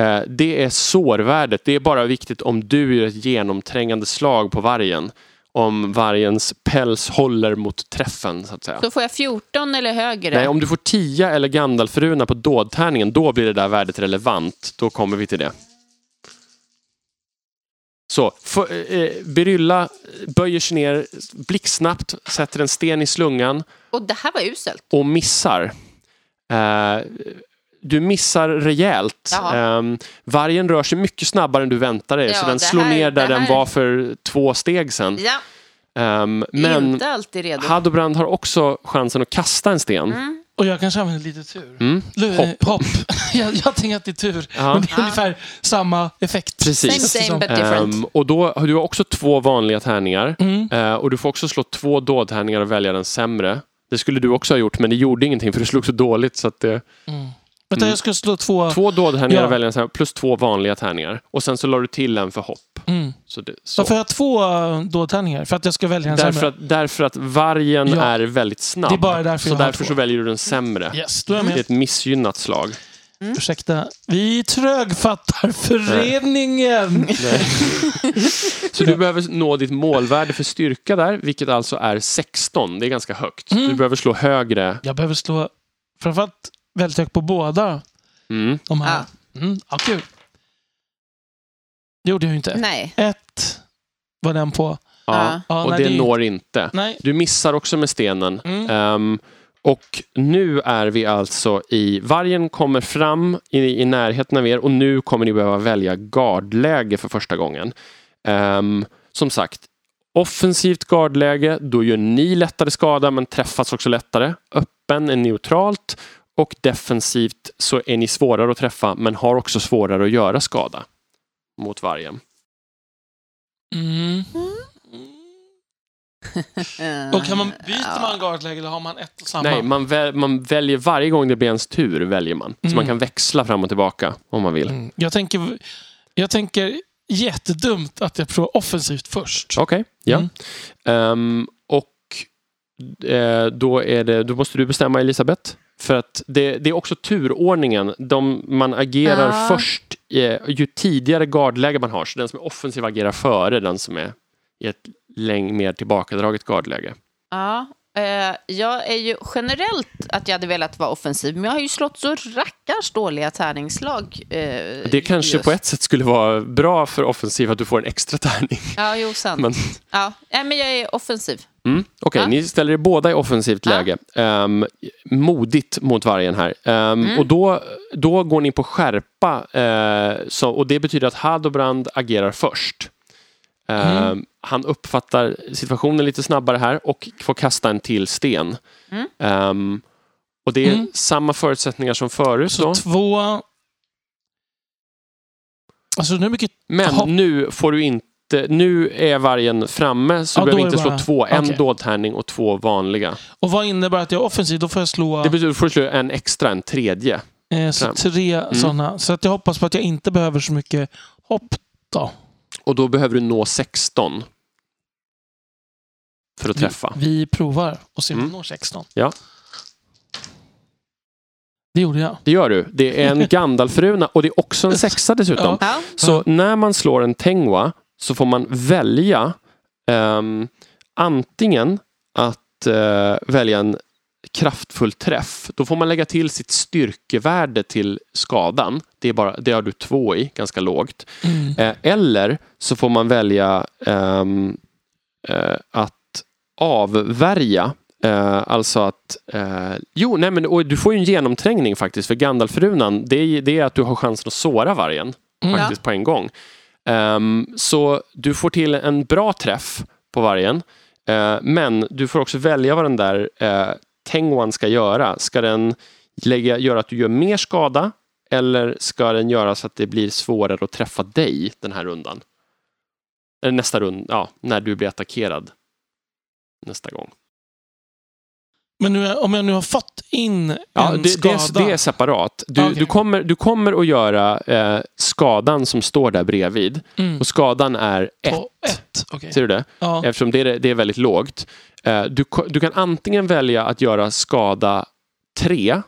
Eh, Det är sårvärdet. Det är bara viktigt om du gör ett genomträngande slag på vargen. Om vargens päls håller mot träffen, så att säga. Så får jag 14 eller högre? Nej, om du får 10 eller Gandalfruna på dådtärningen, då blir det där värdet relevant. Då kommer vi till det. Så, för, eh, Berylla böjer sig ner blixtsnabbt, sätter en sten i slungan. Och det här var uselt. och missar. Eh, du missar rejält. Eh, vargen rör sig mycket snabbare än du väntade dig, Ja, så den slår här- ner där den var för två steg sedan. Ja, Ehm, men inte alltid redo. Hadobrand har också chansen att kasta en sten. Mm. Och jag kanske använder lite tur. Mm. Hopp. Hopp. jag, jag tänker att det är tur. Ja. Men det är Ja. ungefär samma effekt. Precis. Same, same but different. Ehm, och då, du har också två vanliga tärningar. Mm. Eh, och du får också slå två dådtärningar och välja den sämre. Det skulle du också ha gjort, men det gjorde ingenting för du slog så dåligt. Så att det, Mm. Vänta, jag ska slå två. två dådtärningar Ja. den sämre, plus två vanliga tärningar. Och sen så la du till en för hopp. Mm. Så det, så. Varför har jag två eh, dåtärningar? För att jag ska välja en Därför sämre? att, därför att vargen Ja. är väldigt snabb. Det är bara därför så jag har därför två. så väljer du den sämre. Yes, då är Det är ett missgynnat slag. Ursäkta. Vi trögfattar föreningen. Så du behöver nå ditt målvärde för styrka där, vilket alltså är 16. Det är ganska högt. Mm. Du behöver slå högre. Jag behöver slå framförallt väldigt högt på båda Mm. de här. Mm. Ja, kul. Det gjorde jag ju inte. Nej. Ett var den på. Ja. Ja, och nej, det det- når inte. Nej. Du missar också med stenen. Mm. Ehm, och nu är vi alltså i... Vargen kommer fram i, i närheten av er och nu kommer ni behöva välja gardläge för första gången. Ehm, som sagt, offensivt gardläge, då gör ni lättare skada men träffas också lättare. Öppen är neutralt och defensivt så är ni svårare att träffa men har också svårare att göra skada mot vargen. Mm. Och kan man, byter Ja. man gardläge eller har man ett och samma? Nej, man, väl, man väljer varje gång det blir ens tur. väljer man. Så Mm. man kan växla fram och tillbaka om man vill. Mm. Jag, tänker, jag tänker jättedumt att jag provar offensivt först. Okej, ja. Mm. Ehm, och eh, då, är det, då måste du bestämma Elisabeth. För att det, det är också turordningen. De, man agerar Ja. först eh, ju tidigare gardläge man har. Så den som är offensiv agerar före den som är i ett läng mer tillbakadraget gardläge. Ja, eh, jag är ju generellt att jag hade velat vara offensiv, men jag har ju slått så rackars dåliga tärningslag. Eh, Det kanske just. på ett sätt skulle vara bra för offensiv att du får en extra tärning. Ja, jo, sant. Men- Ja, nej, men jag är offensiv. Mm, Okej, Ja. ni ställer er båda i offensivt läge. Ehm, modigt mot vargen här. Ehm, Mm. Och då, då går ni på skärpa. eh, så, och det betyder att Hadobrand agerar först. Ehm, Mm. Han uppfattar situationen lite snabbare här och får kasta en till sten. Mm. Och det är Mm. samma förutsättningar som förut. Så Då. två... Alltså. Men nu får du inte nu är vargen framme så Ja, du behöver inte slå bara- två. En okej. dådtärning och två vanliga. Och vad innebär att jag är offensiv? Då får jag slå Det betyder att du får slå en extra, en tredje. eh, så tre Mm. sådana. Så att jag hoppas på att jag inte behöver så mycket hopp då. Och då behöver du nå 16. För att Vi- träffa. Vi provar och ser om Mm. vi når 16. Ja. Det gjorde jag. Det gör du. Det är en Gandalfruna och det är också en sexa dessutom. Ja. Så när man slår en Tengwa så får man välja ehm, antingen att eh, välja en kraftfull träff. Då får man lägga till sitt styrkevärde till skadan. Det, är bara, det har du två i, ganska lågt. Mm. Eh, eller så får man välja ehm, eh, att avvärja. Eh, alltså att... Eh, jo, nej men och du får ju en genomträngning faktiskt. För Gandalfrunan, det är, det är att du har chansen att såra vargen Mm. faktiskt på en gång. Um, så du får till en bra träff på vargen. Uh, men du får också välja vad den där uh, Tengwan ska göra. Ska den lägga, göra att du gör mer skada eller ska den göra så att det blir svårare att träffa dig den här rundan? Eller nästa runda, ja, när du blir attackerad nästa gång. Men nu, om jag nu har fått in Ja, en det, det, skada. är, det är separat. Du, Okej. du, kommer, du kommer att göra eh, skadan som står där bredvid. mm. Och skadan är ett. På ett. Okej. Ser du det? Ja. Eftersom det är, det är väldigt lågt. Eh, Du, du kan antingen välja att göra skada 3,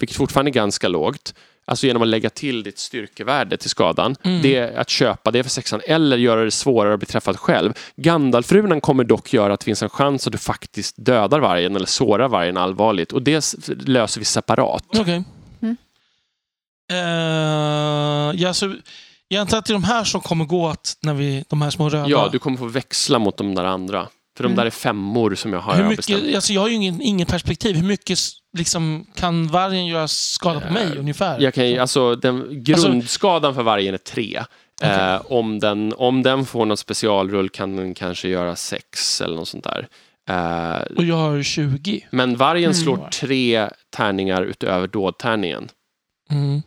vilket fortfarande är ganska lågt. Alltså genom att lägga till ditt styrkevärde till skadan. Mm. Det är att köpa det för sexan eller göra det svårare att bli träffad själv. Gandalfrunan kommer dock göra att det finns en chans att du faktiskt dödar vargen eller sårar vargen allvarligt. Och det löser vi separat. Okej. Mm. Eh, ja, så, jag antar att det är de här som kommer gå åt när vi, de här små röda. Ja, du kommer få växla mot de där andra. För de Mm. där är femmor som jag har Hur jag mycket, bestämt. alltså jag har ju ingen, ingen perspektiv. Hur mycket liksom, kan vargen göra skada på mig ungefär? Jag kan, ju- alltså, den, grundskadan för vargen är tre. Eh, om, den, om den får någon specialrull kan den kanske göra sex eller något sånt där. Eh, Och jag har 20. men vargen Mm. slår tre tärningar utöver dådtärningen. Mm.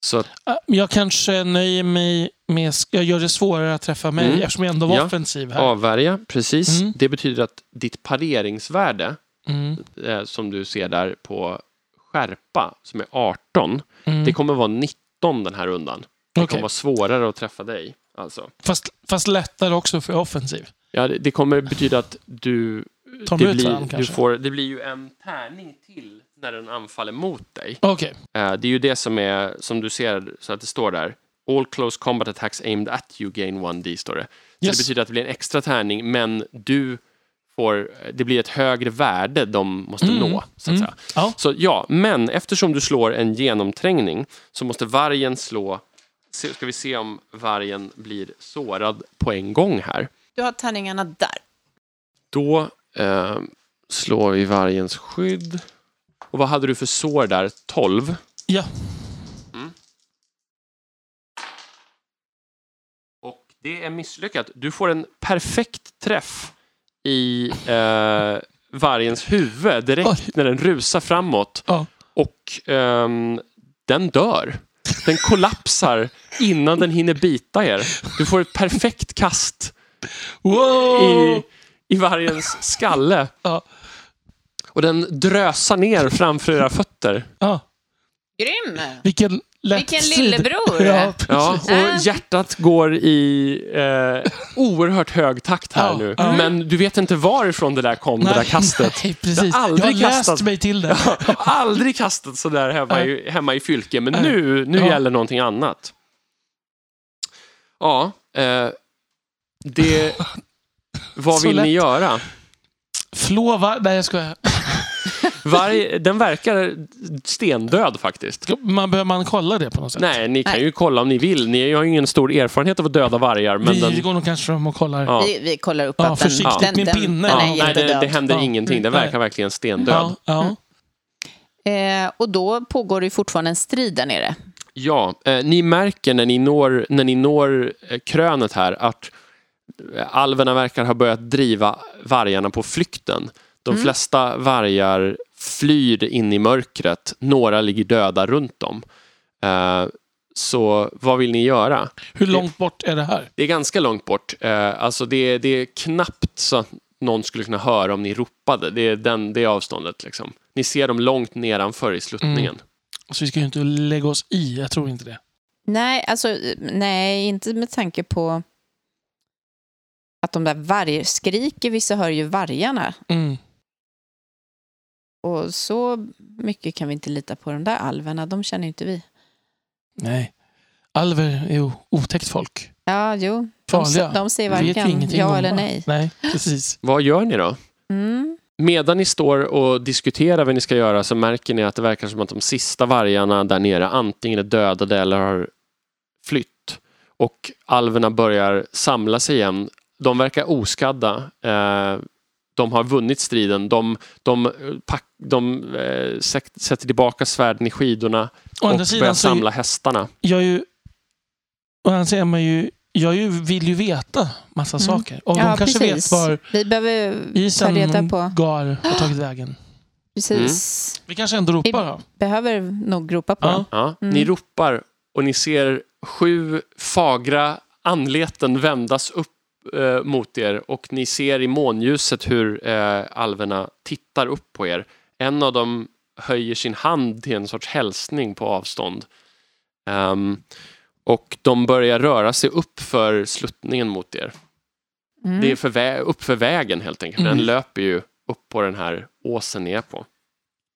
Så Ah, Jag kanske nöjer mig med... Jag gör det svårare att träffa mig Mm. eftersom jag ändå var Ja. offensiv här. avvärja, precis. Mm. Det betyder att ditt pareringsvärde, Mm. eh, som du ser där på skärpa, som är 18, Mm. det kommer vara 19 den här rundan. Det Okej. kommer vara svårare att träffa dig. Alltså. fast, fast lättare också för offensiv. Ja, det, det kommer betyda att du... Tar det, blir, varandra du får, det blir ju en tärning till när den anfaller mot dig. Okej. Eh, det är ju det som är, som du ser, så att det står där. All close combat attacks aimed at you gain 1D, står det. Så Yes. det betyder att det blir en extra tärning, men du får, det blir ett högre värde de måste Mm. nå, så att Mm. säga. Ja. Så ja, men eftersom du slår en genomträngning så måste vargen slå, ska vi se om vargen blir sårad på en gång här. Du har tärningarna där. Då eh, slår vi vargens skydd. Och vad hade du för sår där? 12? Ja. Och det är misslyckat. Du får en perfekt träff i eh, vargens huvud direkt Oj. när den rusar framåt. Ja. Och ehm, den dör. Den kollapsar innan den hinner bita er. Du får ett perfekt kast Wow! i, i vargens skalle. Ja. Och den drösar ner framför era fötter. Ja. Grym! Vilken lätt Vilken lillebror! Ja, Ja, och Äh. hjärtat går i eh, oerhört hög takt här Ja, nu. ja. Men du vet inte varifrån det där kom, det där kastet. Nej, precis. Jag har aldrig jag har kastat- läst mig till det. Jag har aldrig kastat sådär hemma i, hemma i fylke, men Nej. nu, nu Ja. gäller någonting annat. Ja, eh, det... Vad vill ni göra? Flå var... Nej, jag skojar. Varg, den verkar stendöd faktiskt. Man, behöver man kolla det på något sätt? Nej, ni kan Nej. ju kolla om ni vill. Ni har ju ingen stor erfarenhet av att döda vargar. Men vi den, går nog kanske fram och kollar. ja. Vi, vi kollar upp Ja, att den, försiktigt den, med den, pinnen. den Ja, är nej, det, det händer Ja. ingenting. Den verkar verkligen stendöd. Ja, ja. Eh, och då pågår det ju fortfarande en strid där nere. Ja, eh, ni märker när ni når, när ni når eh, krönet här att eh, alverna verkar ha börjat driva vargarna på flykten. De Mm. flesta vargar flyr in i mörkret. Några ligger döda runt dem. Eh, så vad vill ni göra? Hur långt bort är det här? Det är ganska långt bort. Eh, alltså det, det är knappt så att någon skulle kunna höra om ni ropade. Det är den, det avståndet. Liksom. Ni ser dem långt nedanför i sluttningen. Så vi ska ju inte lägga oss i, jag tror inte det. Nej, alltså, nej, inte med tanke på att de där varg skriker, vissa hör ju vargarna. Mm. Och så mycket kan vi inte lita på de där alverna, de känner inte vi. Nej. Alver är ju otäckt folk. Ja, jo. De, Farliga. de säger Vet vi varken ja eller nej. Nej, precis. Vad gör ni då? Mm. Medan ni står och diskuterar vad ni ska göra så märker ni att det verkar som att de sista vargarna där nere antingen är dödade eller har flytt. Och alverna börjar samla sig igen. De verkar oskadda. Eh, de har vunnit striden. De, de, eh, pack, de eh, sätter tillbaka svärden i skidorna och börjar samla hästarna. jag ju... Å andra sidan man ju... Jag ju, vill ju veta massa Mm. saker. Och Ja, de kanske precis. vet var Vi behöver isen reda på... Gar har tagit vägen. Precis. Vi kanske ändå ropar då. Behöver nog ropa på Ja. dem. Ja, Mm. Ni ropar och ni ser sju fagra anleten vändas upp eh, mot er och ni ser i månljuset hur eh, alverna tittar upp på er. En av dem höjer sin hand till en sorts hälsning på avstånd. Ehm, och de börjar röra sig upp för sluttningen mot er. Mm. Det är för vä- upp för vägen helt enkelt. Mm. Den löper ju upp på den här åsen ni är på.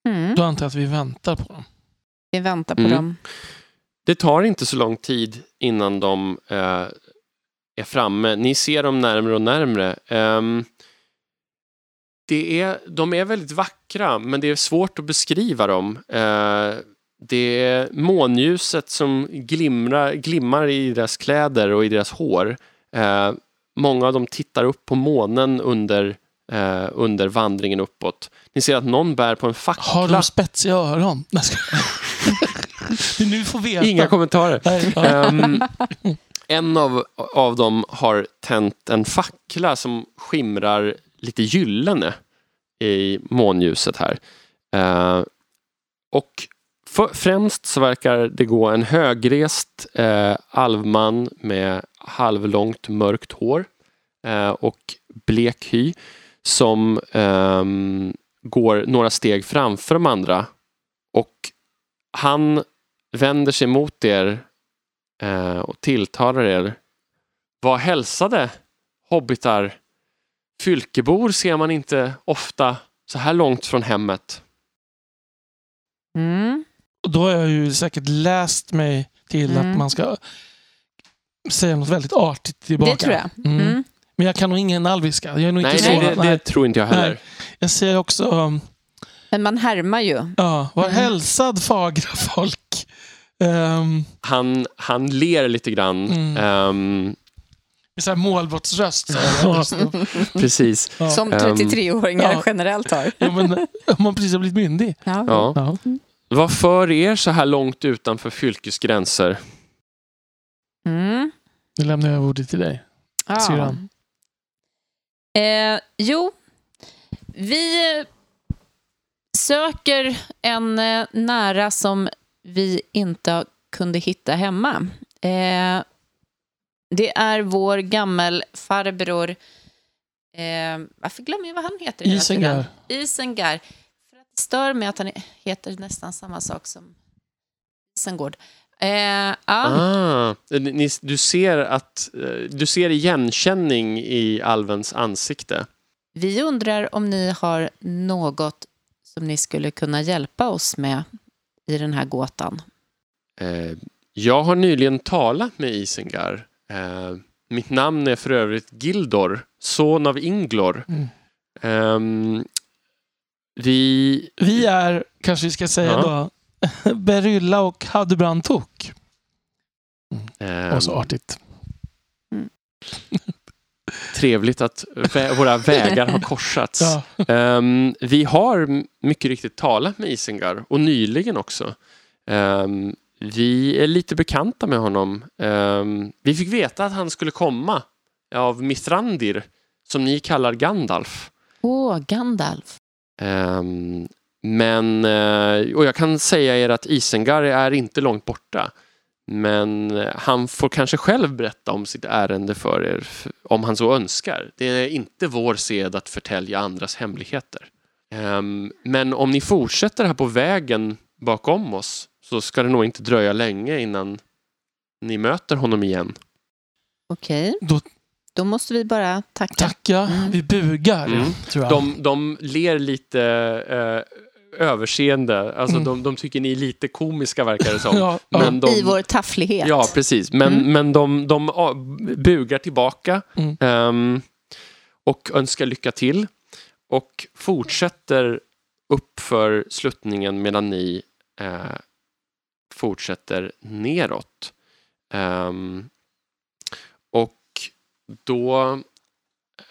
Mm. Då antar jag att vi väntar på dem. Vi väntar på Mm. dem. Det tar inte så lång tid innan de eh, är framme. Ni ser dem närmre och närmre. Ehm, det är, de är väldigt vackra, men det är svårt att beskriva dem. Eh, det är månljuset som glimrar, glimmar i deras kläder och i deras hår. Eh, många av dem tittar upp på månen under, eh, under vandringen uppåt. Ni ser att någon bär på en fackla. Har de spetsiga öron? Det är nu får veta. Inga kommentarer. Ehm, en av, av dem har tänt en fackla som skimrar lite gyllene i månljuset här. Eh, och för, främst så verkar det gå en högrest eh, alvman med halvlångt mörkt hår eh, och blek hy som ehm, går några steg framför de andra. Och han vänder sig mot er eh, och tilltalar er. Vad hälsade hobbitar? Fylkebor ser man inte ofta så här långt från hemmet. Mm. Och Då har jag ju säkert läst mig till Mm. att man ska säga något väldigt artigt tillbaka. Det tror jag. Mm. Mm. Men jag kan nog ingen alviska. Jag är nog Nej, inte nej så. det, det tror inte jag heller. Nej. Jag säger också, um, Men man härmar ju. ja, var Mm. hälsad fagra folk. Um, Han, han ler lite grann. Mm. Ehm, med så här målbrottsröst. Precis. ja. Som Ehm, 33-åringar ja. generellt har. ja, men, om man precis har blivit myndig. Ja. Ja. Ja. Vad för er så här långt utanför fylkes gränser? Mm. Nu lämnar jag ordet till dig. Ja. Syrran. Eh, jo, vi söker en eh, nära som vi inte kunde hitta hemma. Eh, det är vår gammelfarbror, eh, varför glömmer jag vad han heter? Isengar. Isengar. För att det stör mig att han heter nästan samma sak som Isengård. Eh, ja. Ah, ni, du, ser att, eh, du ser igenkänning i alvens ansikte. Vi undrar om ni har något som ni skulle kunna hjälpa oss med i den här gåtan. Eh, jag har nyligen talat med Isengar. Eh, mitt namn är för övrigt Gildor, son av Inglor. Mm. Ehm, vi... Vi är, kanske vi ska säga Ja. då, Berylla och Hadbrand Tok. ehm, Och så artigt. trevligt att vä- våra vägar har korsats. Ja. Ehm, vi har mycket riktigt talat med Isengar och nyligen också. Ehm, vi är lite bekanta med honom. Ehm, vi fick veta att han skulle komma av Mithrandir som ni kallar Gandalf. Åh, Gandalf. Ehm, men, eh, och jag kan säga er att Isengar är inte långt borta. Men eh, han får kanske själv berätta om sitt ärende för er om han så önskar. Det är inte vår sed att förtälja andras hemligheter. Ehm, men om ni fortsätter här på vägen bakom oss så ska det nog inte dröja länge innan ni möter honom igen. Okej, Då då måste vi bara tacka. tacka, Mm. vi bugar. Mm. Tror jag. De, de ler lite eh, överseende. Alltså Mm. de, de tycker ni är lite komiska verkar det som. ja, ja. Men de, I vår tafflighet. Ja, precis. Men, Mm. men de, de bugar tillbaka Mm. ehm, och önskar lycka till och fortsätter upp för sluttningen medan ni eh, fortsätter neråt. Ehm, och då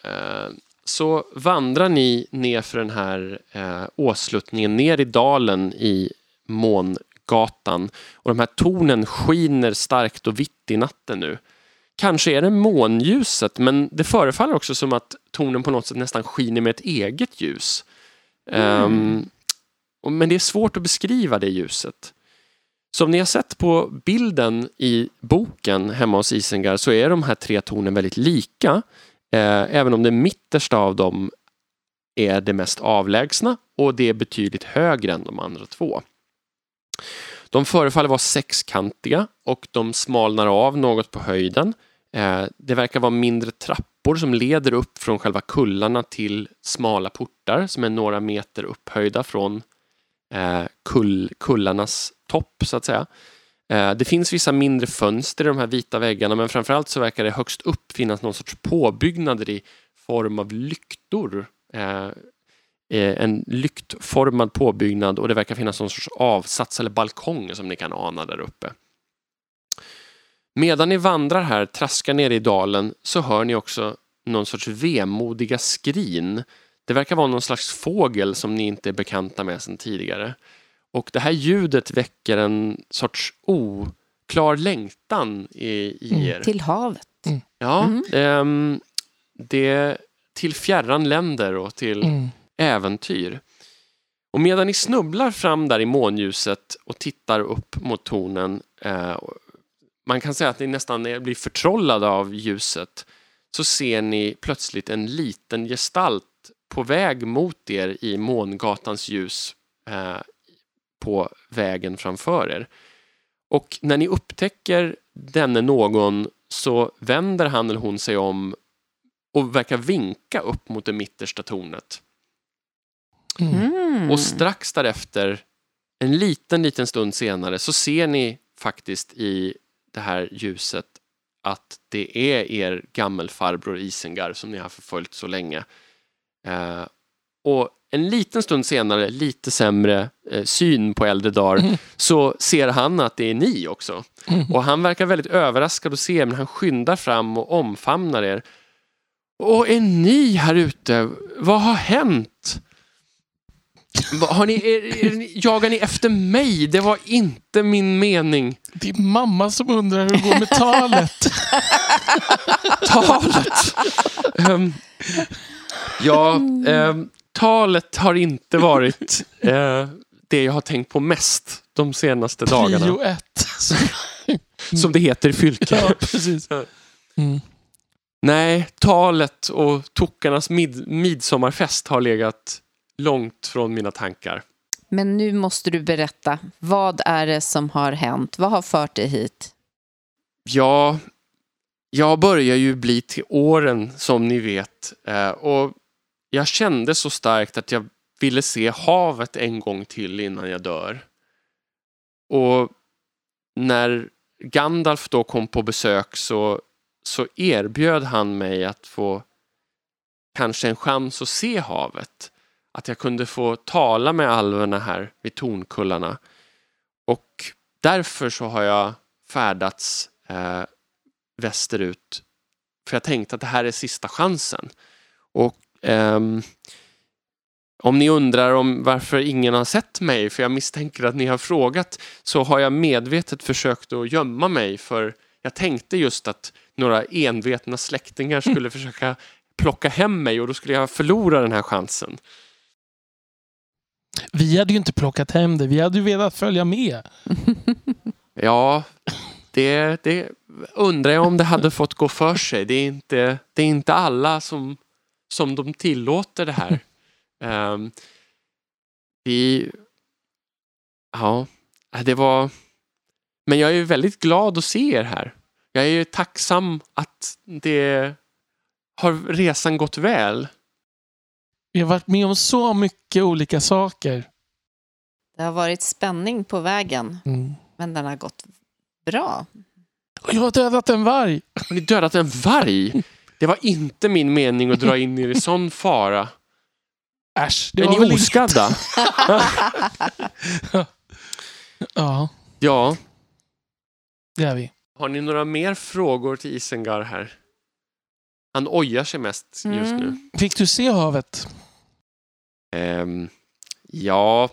eh, så vandrar ni ner för den här eh, åsluttningen ner i dalen i Mångatan och de här tornen skiner starkt och vitt i natten nu. Kanske är det månljuset, men det förefaller också som att tornen på något sätt nästan skiner med ett eget ljus. Ehm, och- men det är svårt att beskriva det ljuset. Som ni har sett på bilden i boken hemma hos Isengar så är de här tre tornen väldigt lika. Eh, även om det mittersta av dem är det mest avlägsna och det är betydligt högre än de andra två. De förefaller vara sexkantiga och de smalnar av något på höjden. Eh, det verkar vara mindre trappor som leder upp från själva kullarna till smala portar som är några meter upphöjda från eh, kull, kullarnas topp så att säga. Eh, det finns vissa mindre fönster i de här vita väggarna men framförallt så verkar det högst upp finnas någon sorts påbyggnader i form av lyktor. Eh, eh, en lyktformad påbyggnad och det verkar finnas någon sorts avsats eller balkong som ni kan ana där uppe. Medan ni vandrar här, traskar ner i dalen, så hör ni också någon sorts vemodiga skrin. Det verkar vara någon slags fågel som ni inte är bekanta med sedan tidigare. Och det här ljudet väcker en sorts oklar längtan i, i er. Till havet. Ja, Mm. ehm, det till fjärran länder och till Mm. äventyr. Och medan ni snubblar fram där i månljuset och tittar upp mot tornen, eh, man kan säga att ni nästan blir förtrollade av ljuset, så ser ni plötsligt en liten gestalt på väg mot er i mångatans ljus eh, på vägen framför er. Och när ni upptäcker denne någon så vänder han eller hon sig om och verkar vinka upp mot det mittersta tornet. Mm. Och strax därefter, en liten, liten stund senare, så ser ni faktiskt i det här ljuset att det är er gammelfarbror Isengar som ni har förföljt så länge. Eh, och en liten stund senare, lite sämre eh, syn på äldre dagar, Mm. så ser han att det är ni också. Mm. Och han verkar väldigt överraskad att se men han skyndar fram och omfamnar er. Och är ni här ute? Vad har hänt? Har ni, är, är, jagar ni efter mig? Det var inte min mening. Det är mamma som undrar hur det går med talet. Talet! Ehm, ja, ehm, talet har inte varit eh, det jag har tänkt på mest de senaste dagarna. Prio ett. Som det heter i Fylke. Ja, precis. Mm. Nej, talet och tokarnas mid midsommarfest har legat långt från mina tankar. Men nu måste du berätta. Vad är det som har hänt? Vad har fört dig hit? Ja, jag börjar ju bli till åren som ni vet eh, och jag kände så starkt att jag ville se havet en gång till innan jag dör. Och när Gandalf då kom på besök så, så erbjöd han mig att få kanske en chans att se havet. Att jag kunde få tala med alverna här vid Tornkullarna. Och därför så har jag färdats eh, västerut. För jag tänkte att det här är sista chansen. Och ehm, om ni undrar om varför ingen har sett mig, för jag misstänker att ni har frågat, så har jag medvetet försökt att gömma mig för jag tänkte just att några envetna släktingar skulle försöka plocka hem mig och då skulle jag förlora den här chansen. Vi hade ju inte plockat hem det. Vi hade ju velat följa med. Ja, det, det undrar jag om det hade fått gå för sig. Det är inte, det är inte alla som, som de tillåter det här. Ehm, vi... Ja, det var... Men jag är väldigt glad att se er här. Jag är ju tacksam att det har resan gått väl. Vi har varit med om så mycket olika saker. Det har varit spänning på vägen, Mm. men den har gått bra. Och jag har dödat en varg. Har ni dödat en varg? Det var inte min mening att dra in er i sån fara. Äsch, det Är var ni väl inte- oskadda? Ja, Ja. det är vi. Har ni några mer frågor till Isengar här? Han ojar sig mest just nu. Mm. Fick du se havet? Ehm, ja,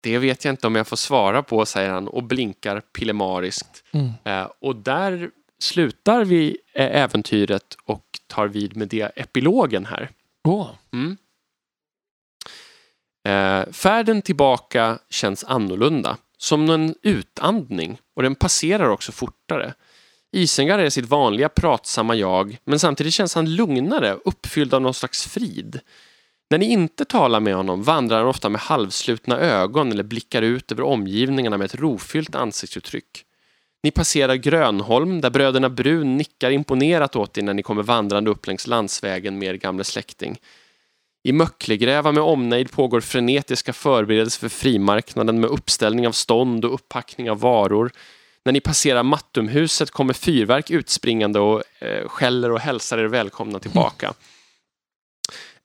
det vet jag inte om jag får svara på, säger han och blinkar pillemariskt. Mm. Eh, och där slutar vi eh, äventyret och tar vid med det epilogen här. Åh. Mm. Eh, färden tillbaka känns annorlunda, som en utandning och den passerar också fortare. Isengar är sitt vanliga pratsamma jag, men samtidigt känns han lugnare, uppfylld av någon slags frid. När ni inte talar med honom vandrar han ofta med halvslutna ögon eller blickar ut över omgivningarna med ett rofyllt ansiktsuttryck. Ni passerar Grönholm där bröderna Brun nickar imponerat åt er när ni kommer vandrande upp längs landsvägen med er gamle släkting. I Möcklegräva med omnejd pågår frenetiska förberedelser för frimarknaden med uppställning av stånd och upppackning av varor. När ni passerar Mattumhuset kommer fyrverk utspringande och eh, skäller och hälsar er välkomna tillbaka.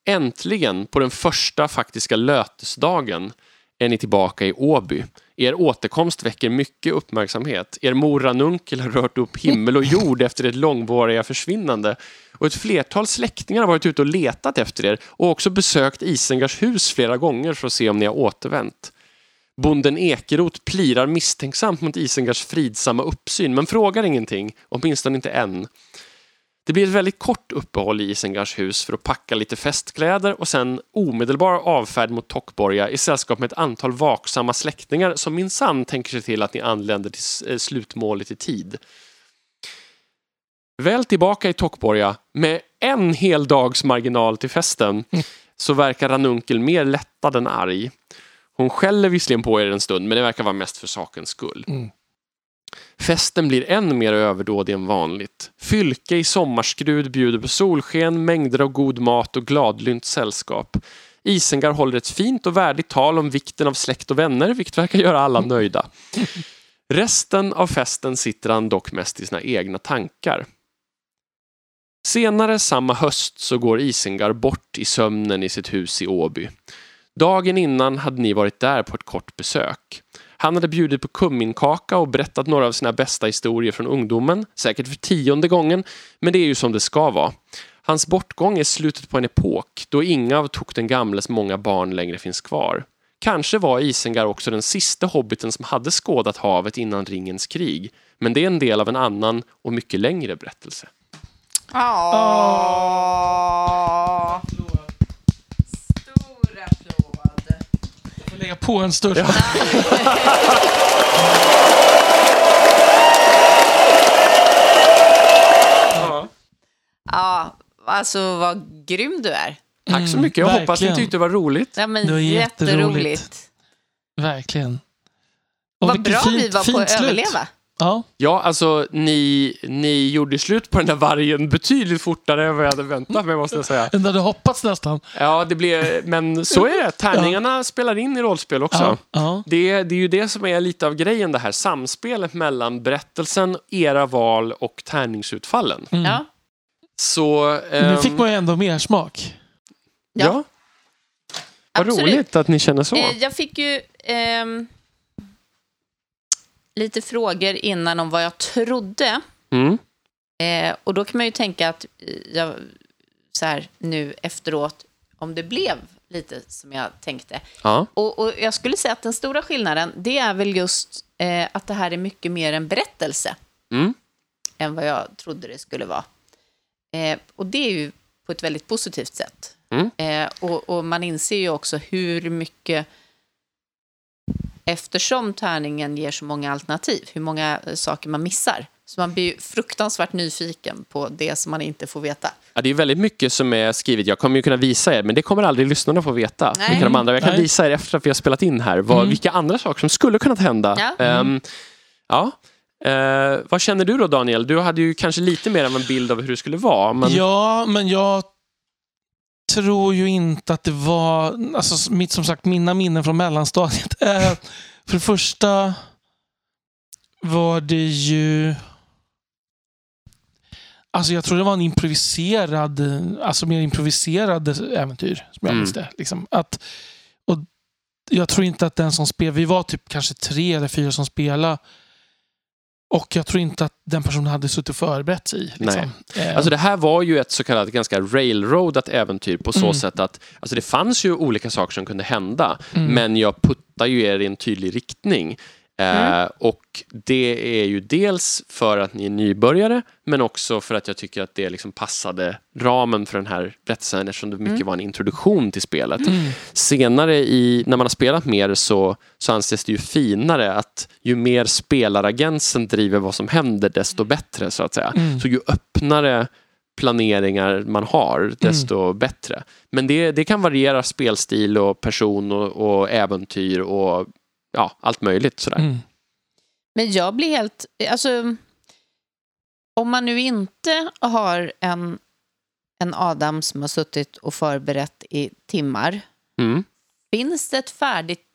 Äntligen, på den första faktiska lötesdagen, är ni tillbaka i Åby. Er återkomst väcker mycket uppmärksamhet. Er mor Ranunkel har rört upp himmel och jord efter ert långvariga försvinnande. Och ett flertal släktingar har varit ute och letat efter er och också besökt Isengars hus flera gånger för att se om ni har återvänt. Bonden Ekeroth plirar misstänksamt mot Isengars fridsamma uppsyn men frågar ingenting, åtminstone inte än. Det blir ett väldigt kort uppehåll i Isengars hus för att packa lite festkläder och sen omedelbar avfärd mot Tockborga i sällskap med ett antal vaksamma släktingar som minsann tänker sig till att ni anländer till eh, slutmålet i tid. Väl tillbaka i Tockborga med en hel dags marginal till festen så verkar Ranunkel mer lättad än arg. Hon skäller visserligen på er en stund men det verkar vara mest för sakens skull. Mm. Festen blir än mer överdådig än vanligt. Fylke i sommarskrud bjuder på solsken, mängder av god mat och gladlynt sällskap. Isengar håller ett fint och värdigt tal om vikten av släkt och vänner, vilket verkar göra alla nöjda. Resten av festen sitter han dock mest i sina egna tankar. Senare samma höst så går Isengar bort i sömnen i sitt hus i Åby. Dagen innan hade ni varit där på ett kort besök. Han hade bjudit på kumminkaka och berättat några av sina bästa historier från ungdomen, säkert för tionde gången, men det är ju som det ska vara. Hans bortgång är slutet på en epok då inga av Tok den gamles många barn längre finns kvar. Kanske var Isengar också den sista hobbiten som hade skådat havet innan ringens krig, men det är en del av en annan och mycket längre berättelse. Åh. Stor applåd. Jag får lägga på en större. Ja, alltså vad grym du är. Tack så Mm, mycket, jag hoppas ni verkligen. tyckte det var roligt. Ja, men Det var jätteroligt. jätteroligt. Verkligen. Och Vad bra fint- vi var på att slut. överleva. Ja. Ja, alltså ni, ni gjorde slut på den där vargen betydligt fortare än vad jag hade väntat mig måste jag säga. Den hade hoppats nästan. Ja, det blev, men så är det. Tärningarna spelar in i rollspel också. Ja. Ja. Det, det är ju det som är lite av grejen, det här samspelet mellan berättelsen, era val och tärningsutfallen. Mm. Ja. Så... Nu ehm, fick man ju ändå mer smak. Ja. Ja. Vad Absolut. roligt att ni känner så. Eh, Jag fick ju ehm, lite frågor innan om vad jag trodde. Mm. Eh, och då kan man ju tänka att eh, jag, så här nu efteråt, om det blev lite som jag tänkte. Ja. Och, och jag skulle säga att den stora skillnaden, det är väl just eh, att det här är mycket mer en berättelse Mm. än vad jag trodde det skulle vara. Eh, och det är ju på ett väldigt positivt sätt. Mm. Eh, och, och man inser ju också hur mycket, eftersom tärningen ger så många alternativ, hur många eh, saker man missar. Så man blir ju fruktansvärt nyfiken på det som man inte får veta. Ja, det är väldigt mycket som är skrivet. Jag kommer ju kunna visa er, men det kommer aldrig lyssnarna få veta. Nej. Vilka de andra. Jag kan Nej. visa er efter att vi har spelat in här vad, Mm. vilka andra saker som skulle kunnat hända. Ja. Ehm, ja. Eh, vad känner du då Daniel? Du hade ju kanske lite mer av en bild av hur det skulle vara. Men... Ja, men jag tror ju inte att det var... Alltså, mitt, som sagt, mina minnen från mellanstadiet. Eh, för det första var det ju... Alltså jag tror det var en improviserad, alltså mer improviserad äventyr, som jag Mm. minns det. Liksom. Att, och jag tror inte att den som spelade, vi var typ kanske tre eller fyra som spelade. Och jag tror inte att den personen hade suttit och förberett sig. Liksom. Eh, Alltså det här var ju ett så kallat ganska railroadat äventyr på så Mm. sätt att alltså det fanns ju olika saker som kunde hända Mm. men jag puttar ju er i en tydlig riktning. Eh, och det är ju dels för att ni är nybörjare men också för att jag tycker att det liksom passade ramen för den här berättelsen eftersom det mycket var en introduktion till spelet. Mm. Senare i, när man har spelat mer så, så anses det ju finare att ju mer spelaragenten driver vad som händer desto bättre så att säga. Mm. Så ju öppnare planeringar man har desto bättre. Men det, det kan variera spelstil och person och, och äventyr och ja, allt möjligt sådär. Mm. Men jag blir helt... Alltså, om man nu inte har en, en Adam som har suttit och förberett i timmar, Mm. finns det ett färdigt?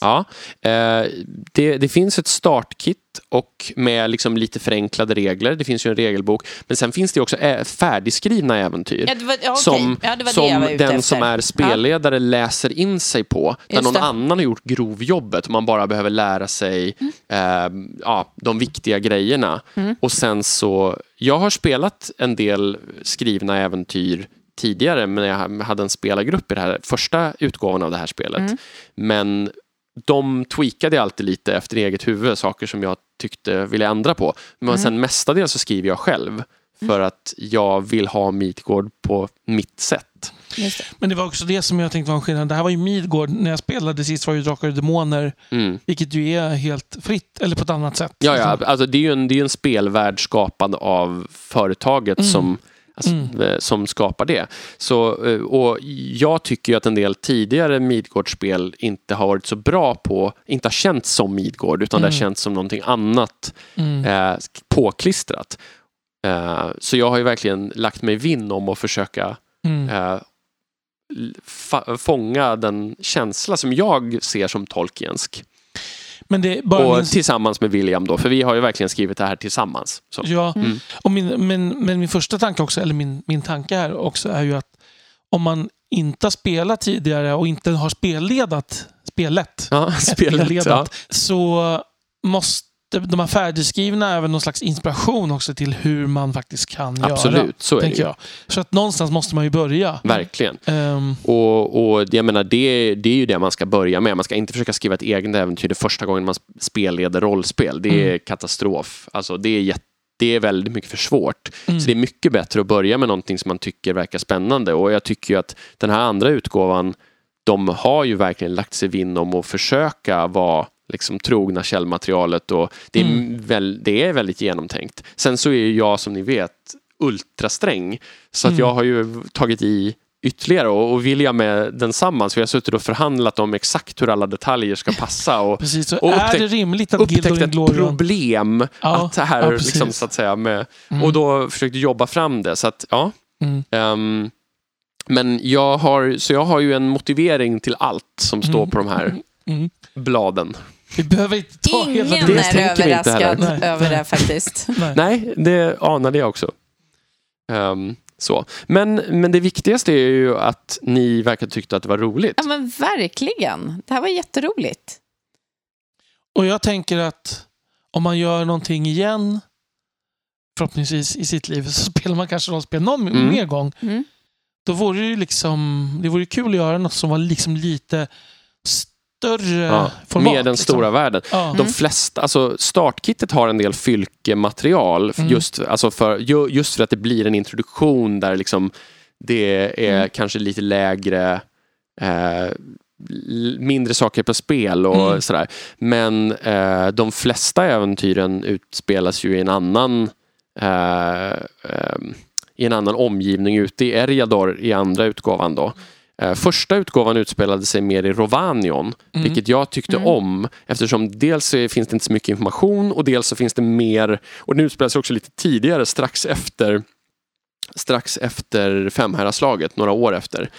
Ja, eh, det, det finns ett startkit och med liksom lite förenklade regler. Det finns ju en regelbok. Men sen finns det också ä- färdigskrivna äventyr. Ja, var, ja. Som, ja, som den efter. som är spelledare läser in sig på. Där Just någon det. annan har gjort grovjobbet och man bara behöver lära sig Mm. eh, ja, de viktiga grejerna. Och sen så, jag har spelat en del skrivna äventyr tidigare men jag hade en spelargrupp i här första utgåvan av det här spelet. Mm. Men de tweakade jag alltid lite efter eget huvud, saker som jag tyckte ville ändra på. Men Mm. sen mestadels så skriver jag själv. För att jag vill ha Midgård på mitt sätt. Just det. Men det var också det som jag tänkte var en skillnad. Det här var ju Midgård. När jag spelade sist var ju Drakar och Demoner. Mm. Vilket ju är helt fritt, eller på ett annat sätt. Ja, ja, alltså det är ju en, det är en spelvärld skapad av företaget Mm. som, alltså, Mm. eh, som skapar det. Så, eh, och jag tycker ju att en del tidigare Midgårdsspel inte har varit så bra på, inte har känts som Midgård utan det har Mm. känts som någonting annat Mm. eh, påklistrat. Eh, så jag har ju verkligen lagt mig vinn om att försöka Mm. eh, fånga den känsla som jag ser som Tolkiensk. Men det bara och min... tillsammans med William då, för vi har ju verkligen skrivit det här tillsammans. Så. Ja, Mm. och min, men, men min första tanke också, eller min, min tanke här också är ju att om man inte har spelat tidigare och inte har spelledat spelet, Ja, spelet. Ja. spelledat, så måste de här färdigskrivna även någon slags inspiration också till hur man faktiskt kan göra. Absolut, så är det jag. Så att någonstans måste man ju börja. Verkligen. Ehm, Och, och jag menar, det, det är ju det man ska börja med. Man ska inte försöka skriva ett eget äventyr det första gången man spelleder rollspel. Det är Mm. katastrof. Alltså, det, är jätte, det är väldigt mycket för svårt. Mm. Så det är mycket bättre att börja med någonting som man tycker verkar spännande. Och jag tycker ju att den här andra utgåvan, de har ju verkligen lagt sig vinn om att försöka vara liksom trogna källmaterialet och det är, Mm. väl, det är väldigt genomtänkt. Sen så är jag som ni vet ultrasträng så att Mm. jag har ju tagit i ytterligare och, och William är densamma så vi har suttit och förhandlat om exakt hur alla detaljer ska passa och precis, och är upptäckt- det rimligt att upptäckt Gildorin ett problem Ja, att det här ja, liksom, så att säga med, Mm. och då försökte jobba fram det så att ja ehm, men jag har, så jag har ju en motivering till allt som står Mm. på de här Mm. bladen. Vi behöver inte ta hela Ingen Det är överraskad över det faktiskt. Nej. Nej, det anade jag också. Ehm, så. Men, men det viktigaste är ju att ni verkar tyckte att det var roligt. Ja, men verkligen. Det här var jätteroligt. Och jag tänker att om man gör någonting igen, förhoppningsvis i sitt liv, så spelar man kanske rollspel någon Mm. mer gång. Mm. Då vore det ju liksom, det vore kul att göra något som var liksom lite större Ja, format. med den liksom. stora världen. Ja. De flesta, alltså startkittet har en del fylkematerial Mm. just, alltså för, ju- just för att det blir en introduktion där liksom det är Mm. kanske lite lägre eh, mindre saker på spel och Mm. sådär. Men eh, de flesta äventyren utspelas ju i en annan eh, eh, i en annan omgivning ute i Eriador i andra utgåvan då. Eh, första utgåvan utspelade sig mer i Rovanion, Mm. vilket jag tyckte Mm. om eftersom dels finns det inte så mycket information och dels så finns det mer, och den utspelar sig också lite tidigare strax efter strax efter Femhäradslaget, några år efter.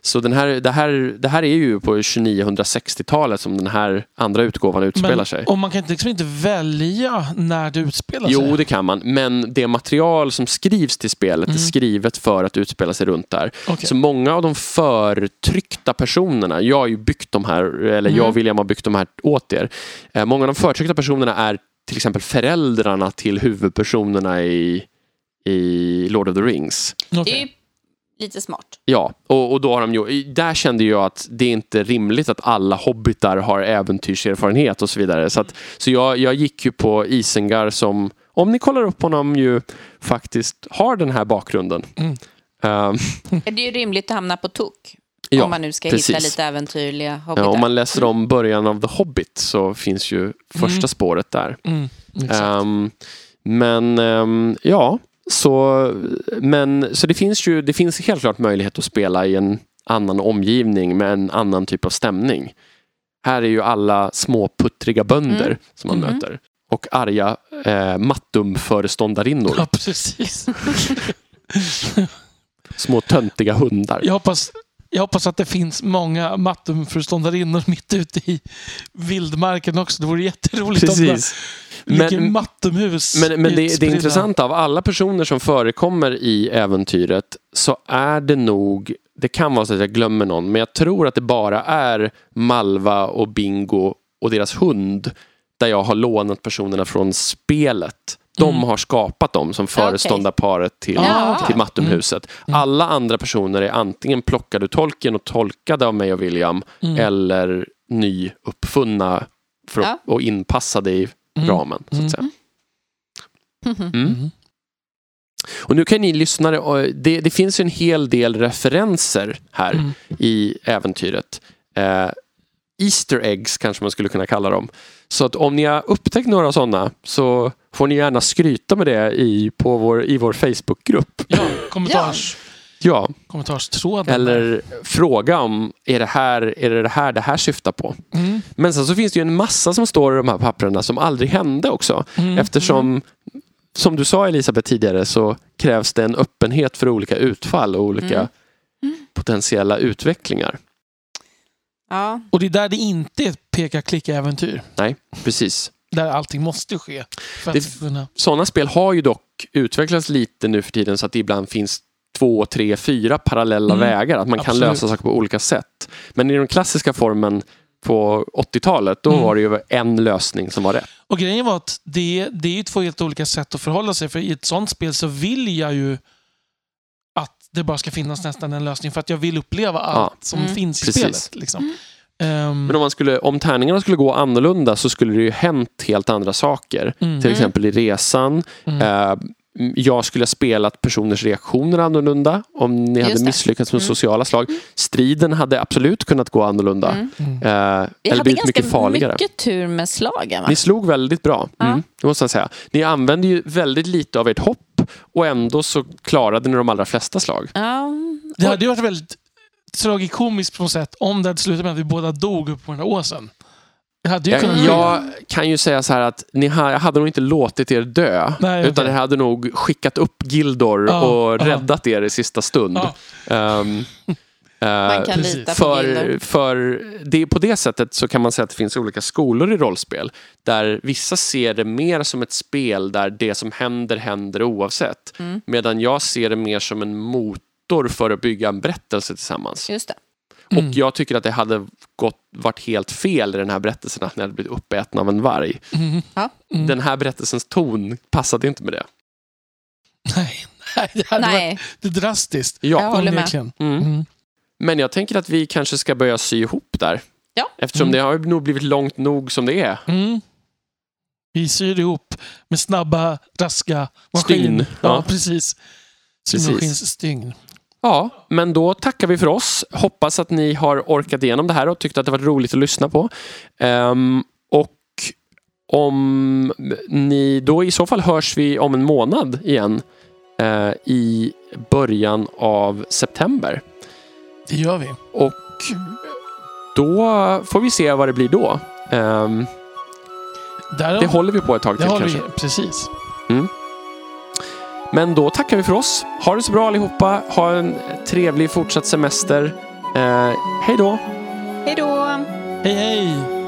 Så den här, det, här, det här är ju på 2960-talet som den här andra utgåvan utspelar Men, sig. och man kan inte- liksom inte välja när det utspelar sig. Jo, det kan man. Men det material som skrivs till spelet är Mm. skrivet för att utspela sig runt där. Okej. Så många av de förtryckta personerna, jag har ju byggt de här, eller jag Mm. och William har byggt de här åt er. Eh, Många av de förtryckta personerna är till exempel föräldrarna till huvudpersonerna i, i Lord of the Rings. Okej. Det är ju lite smart. Ja, och, och då har de ju, där kände jag att det är inte rimligt att alla hobbitar har äventyrserfarenhet och så vidare. Så, att, så jag, jag gick ju på Isengar som, om ni kollar upp honom, ju faktiskt har den här bakgrunden. Mm. Ehm, Det är ju rimligt att hamna på tok. Ja, om man nu ska hitta precis. lite äventyrliga ja, hobbitar. om man läser om början av The Hobbit så finns ju första Mm. spåret där. Mm. Ehm, men ehm, ja, så, men, så det finns ju det finns helt klart möjlighet att spela i en annan omgivning med en annan typ av stämning. Här är ju alla små puttriga bönder Mm. som man Mhm. möter. Och arga eh, Mattum-föreståndarinnor. ja, precis. Små töntiga hundar. Jag hoppas Jag hoppas att det finns många Mattumföreståndarinnor mitt ute i vildmarken också. Det vore jätteroligt om Precis. det ligger Men- Mattumhus Men, men det, det intressanta av alla personer som förekommer i äventyret så är det nog, det kan vara så att jag glömmer någon, men jag tror att det bara är Malva och Bingo och deras hund där jag har lånat personerna från spelet. De Mm. har skapat dem som föreståndarparet till, Ja, till Mattumhuset. Mm. Alla andra personer är antingen plockade ur tolken och tolkade av mig och William Mm. eller nyuppfunna för, Ja. och inpassade i Mm. ramen. Så Mm. att säga. Mm. Mm. Och nu kan ni lyssnare, det, det finns ju en hel del referenser här Mm. i äventyret. Eh, Easter eggs kanske man skulle kunna kalla dem. Så att om ni har upptäckt några sådana så får ni gärna skryta med det i, på vår, i vår Facebookgrupp. Ja, kommentars, Ja, kommentarstråden. eller fråga om är det, här, är det det här det här syftar på. Mm. Men sen så finns det ju en massa som står i de här papperna som aldrig hände också. Mm. Eftersom, som du sa Elisabeth tidigare, så krävs det en öppenhet för olika utfall och olika Mm. potentiella utvecklingar. Ja, Och det är där det inte är ett peka-klicka-äventyr. Nej, precis. Där allting måste ske. För Det- att kunna... Sådana spel har ju dock utvecklats lite nu för tiden så att det ibland finns två, tre, fyra parallella Mm, vägar. Att man kan absolut. lösa saker på olika sätt. Men i den klassiska formen på 80-talet, då Mm. var det ju en lösning som var rätt. Och grejen var att det, det är ju två helt olika sätt att förhålla sig. För i ett sånt spel så vill jag ju att det bara ska finnas nästan en lösning. För att jag vill uppleva allt som Mm. finns i Precis. spelet. Liksom. Ehm, Men om, man skulle, om tärningarna skulle gå annorlunda så skulle det ju hänt helt andra saker. mm, Till exempel i resan. mm, Eh, jag skulle ha spelat personers reaktioner annorlunda om ni hade det. misslyckats med Mm. sociala slag. Striden hade absolut kunnat gå annorlunda. Mm. mm. Eh, vi eller hade blivit ganska mycket farligare. mycket tur med slagen va? Ni slog väldigt bra, mm, det måste jag säga. Ni använde ju väldigt lite av ert hopp och ändå så klarade ni de allra flesta slag. Ja. Det hade ju varit väldigt tragikomiskt på något sätt om det hade slutat med att vi båda dog upp på den här åsen. Det hade ju kunnat Jag, ske. jag kan ju säga så här att ni ha, hade nog inte låtit er dö. Nej, utan okej. jag hade nog skickat upp Gildor Ja, och ja. räddat er i sista stund. Ja. Ehm, Man kan precis. lita på för, Gilder. för det, på det sättet så kan man säga att det finns olika skolor i rollspel. Där vissa ser det mer som ett spel där det som händer händer oavsett. Mm. Medan jag ser det mer som en motor för att bygga en berättelse tillsammans. Just det. Mm. Och jag tycker att det hade gått, varit helt fel i den här berättelsen att ni hade blivit uppätna av en varg. Mm. Ja. Mm. Den här berättelsens ton passade inte med det. Nej, nej, det hade varit Nej, det är drastiskt. Ja. jag håller med. Mm. Mm. Men jag tänker att vi kanske ska börja sy ihop där. Ja. Eftersom Mm. det har nog blivit långt nog som det är. Mm. Vi syr ihop med snabba, raska maskin. Stygn, Ja, ja. precis. Precis. Symaskinsstygn. Ja, men då tackar vi för oss. Hoppas att ni har orkat igenom det här och tyckte att det var roligt att lyssna på. Ehm, och om ni då i så fall hörs vi om en månad igen eh, i början av september. Det gör vi. Och då får vi se vad det blir då. Där det håller vi på ett tag till kanske. vi. Precis. Men då tackar vi för oss. Ha det så bra allihopa. Ha en trevlig fortsatt semester. Eh, hej då! Hej då! Hej, hej!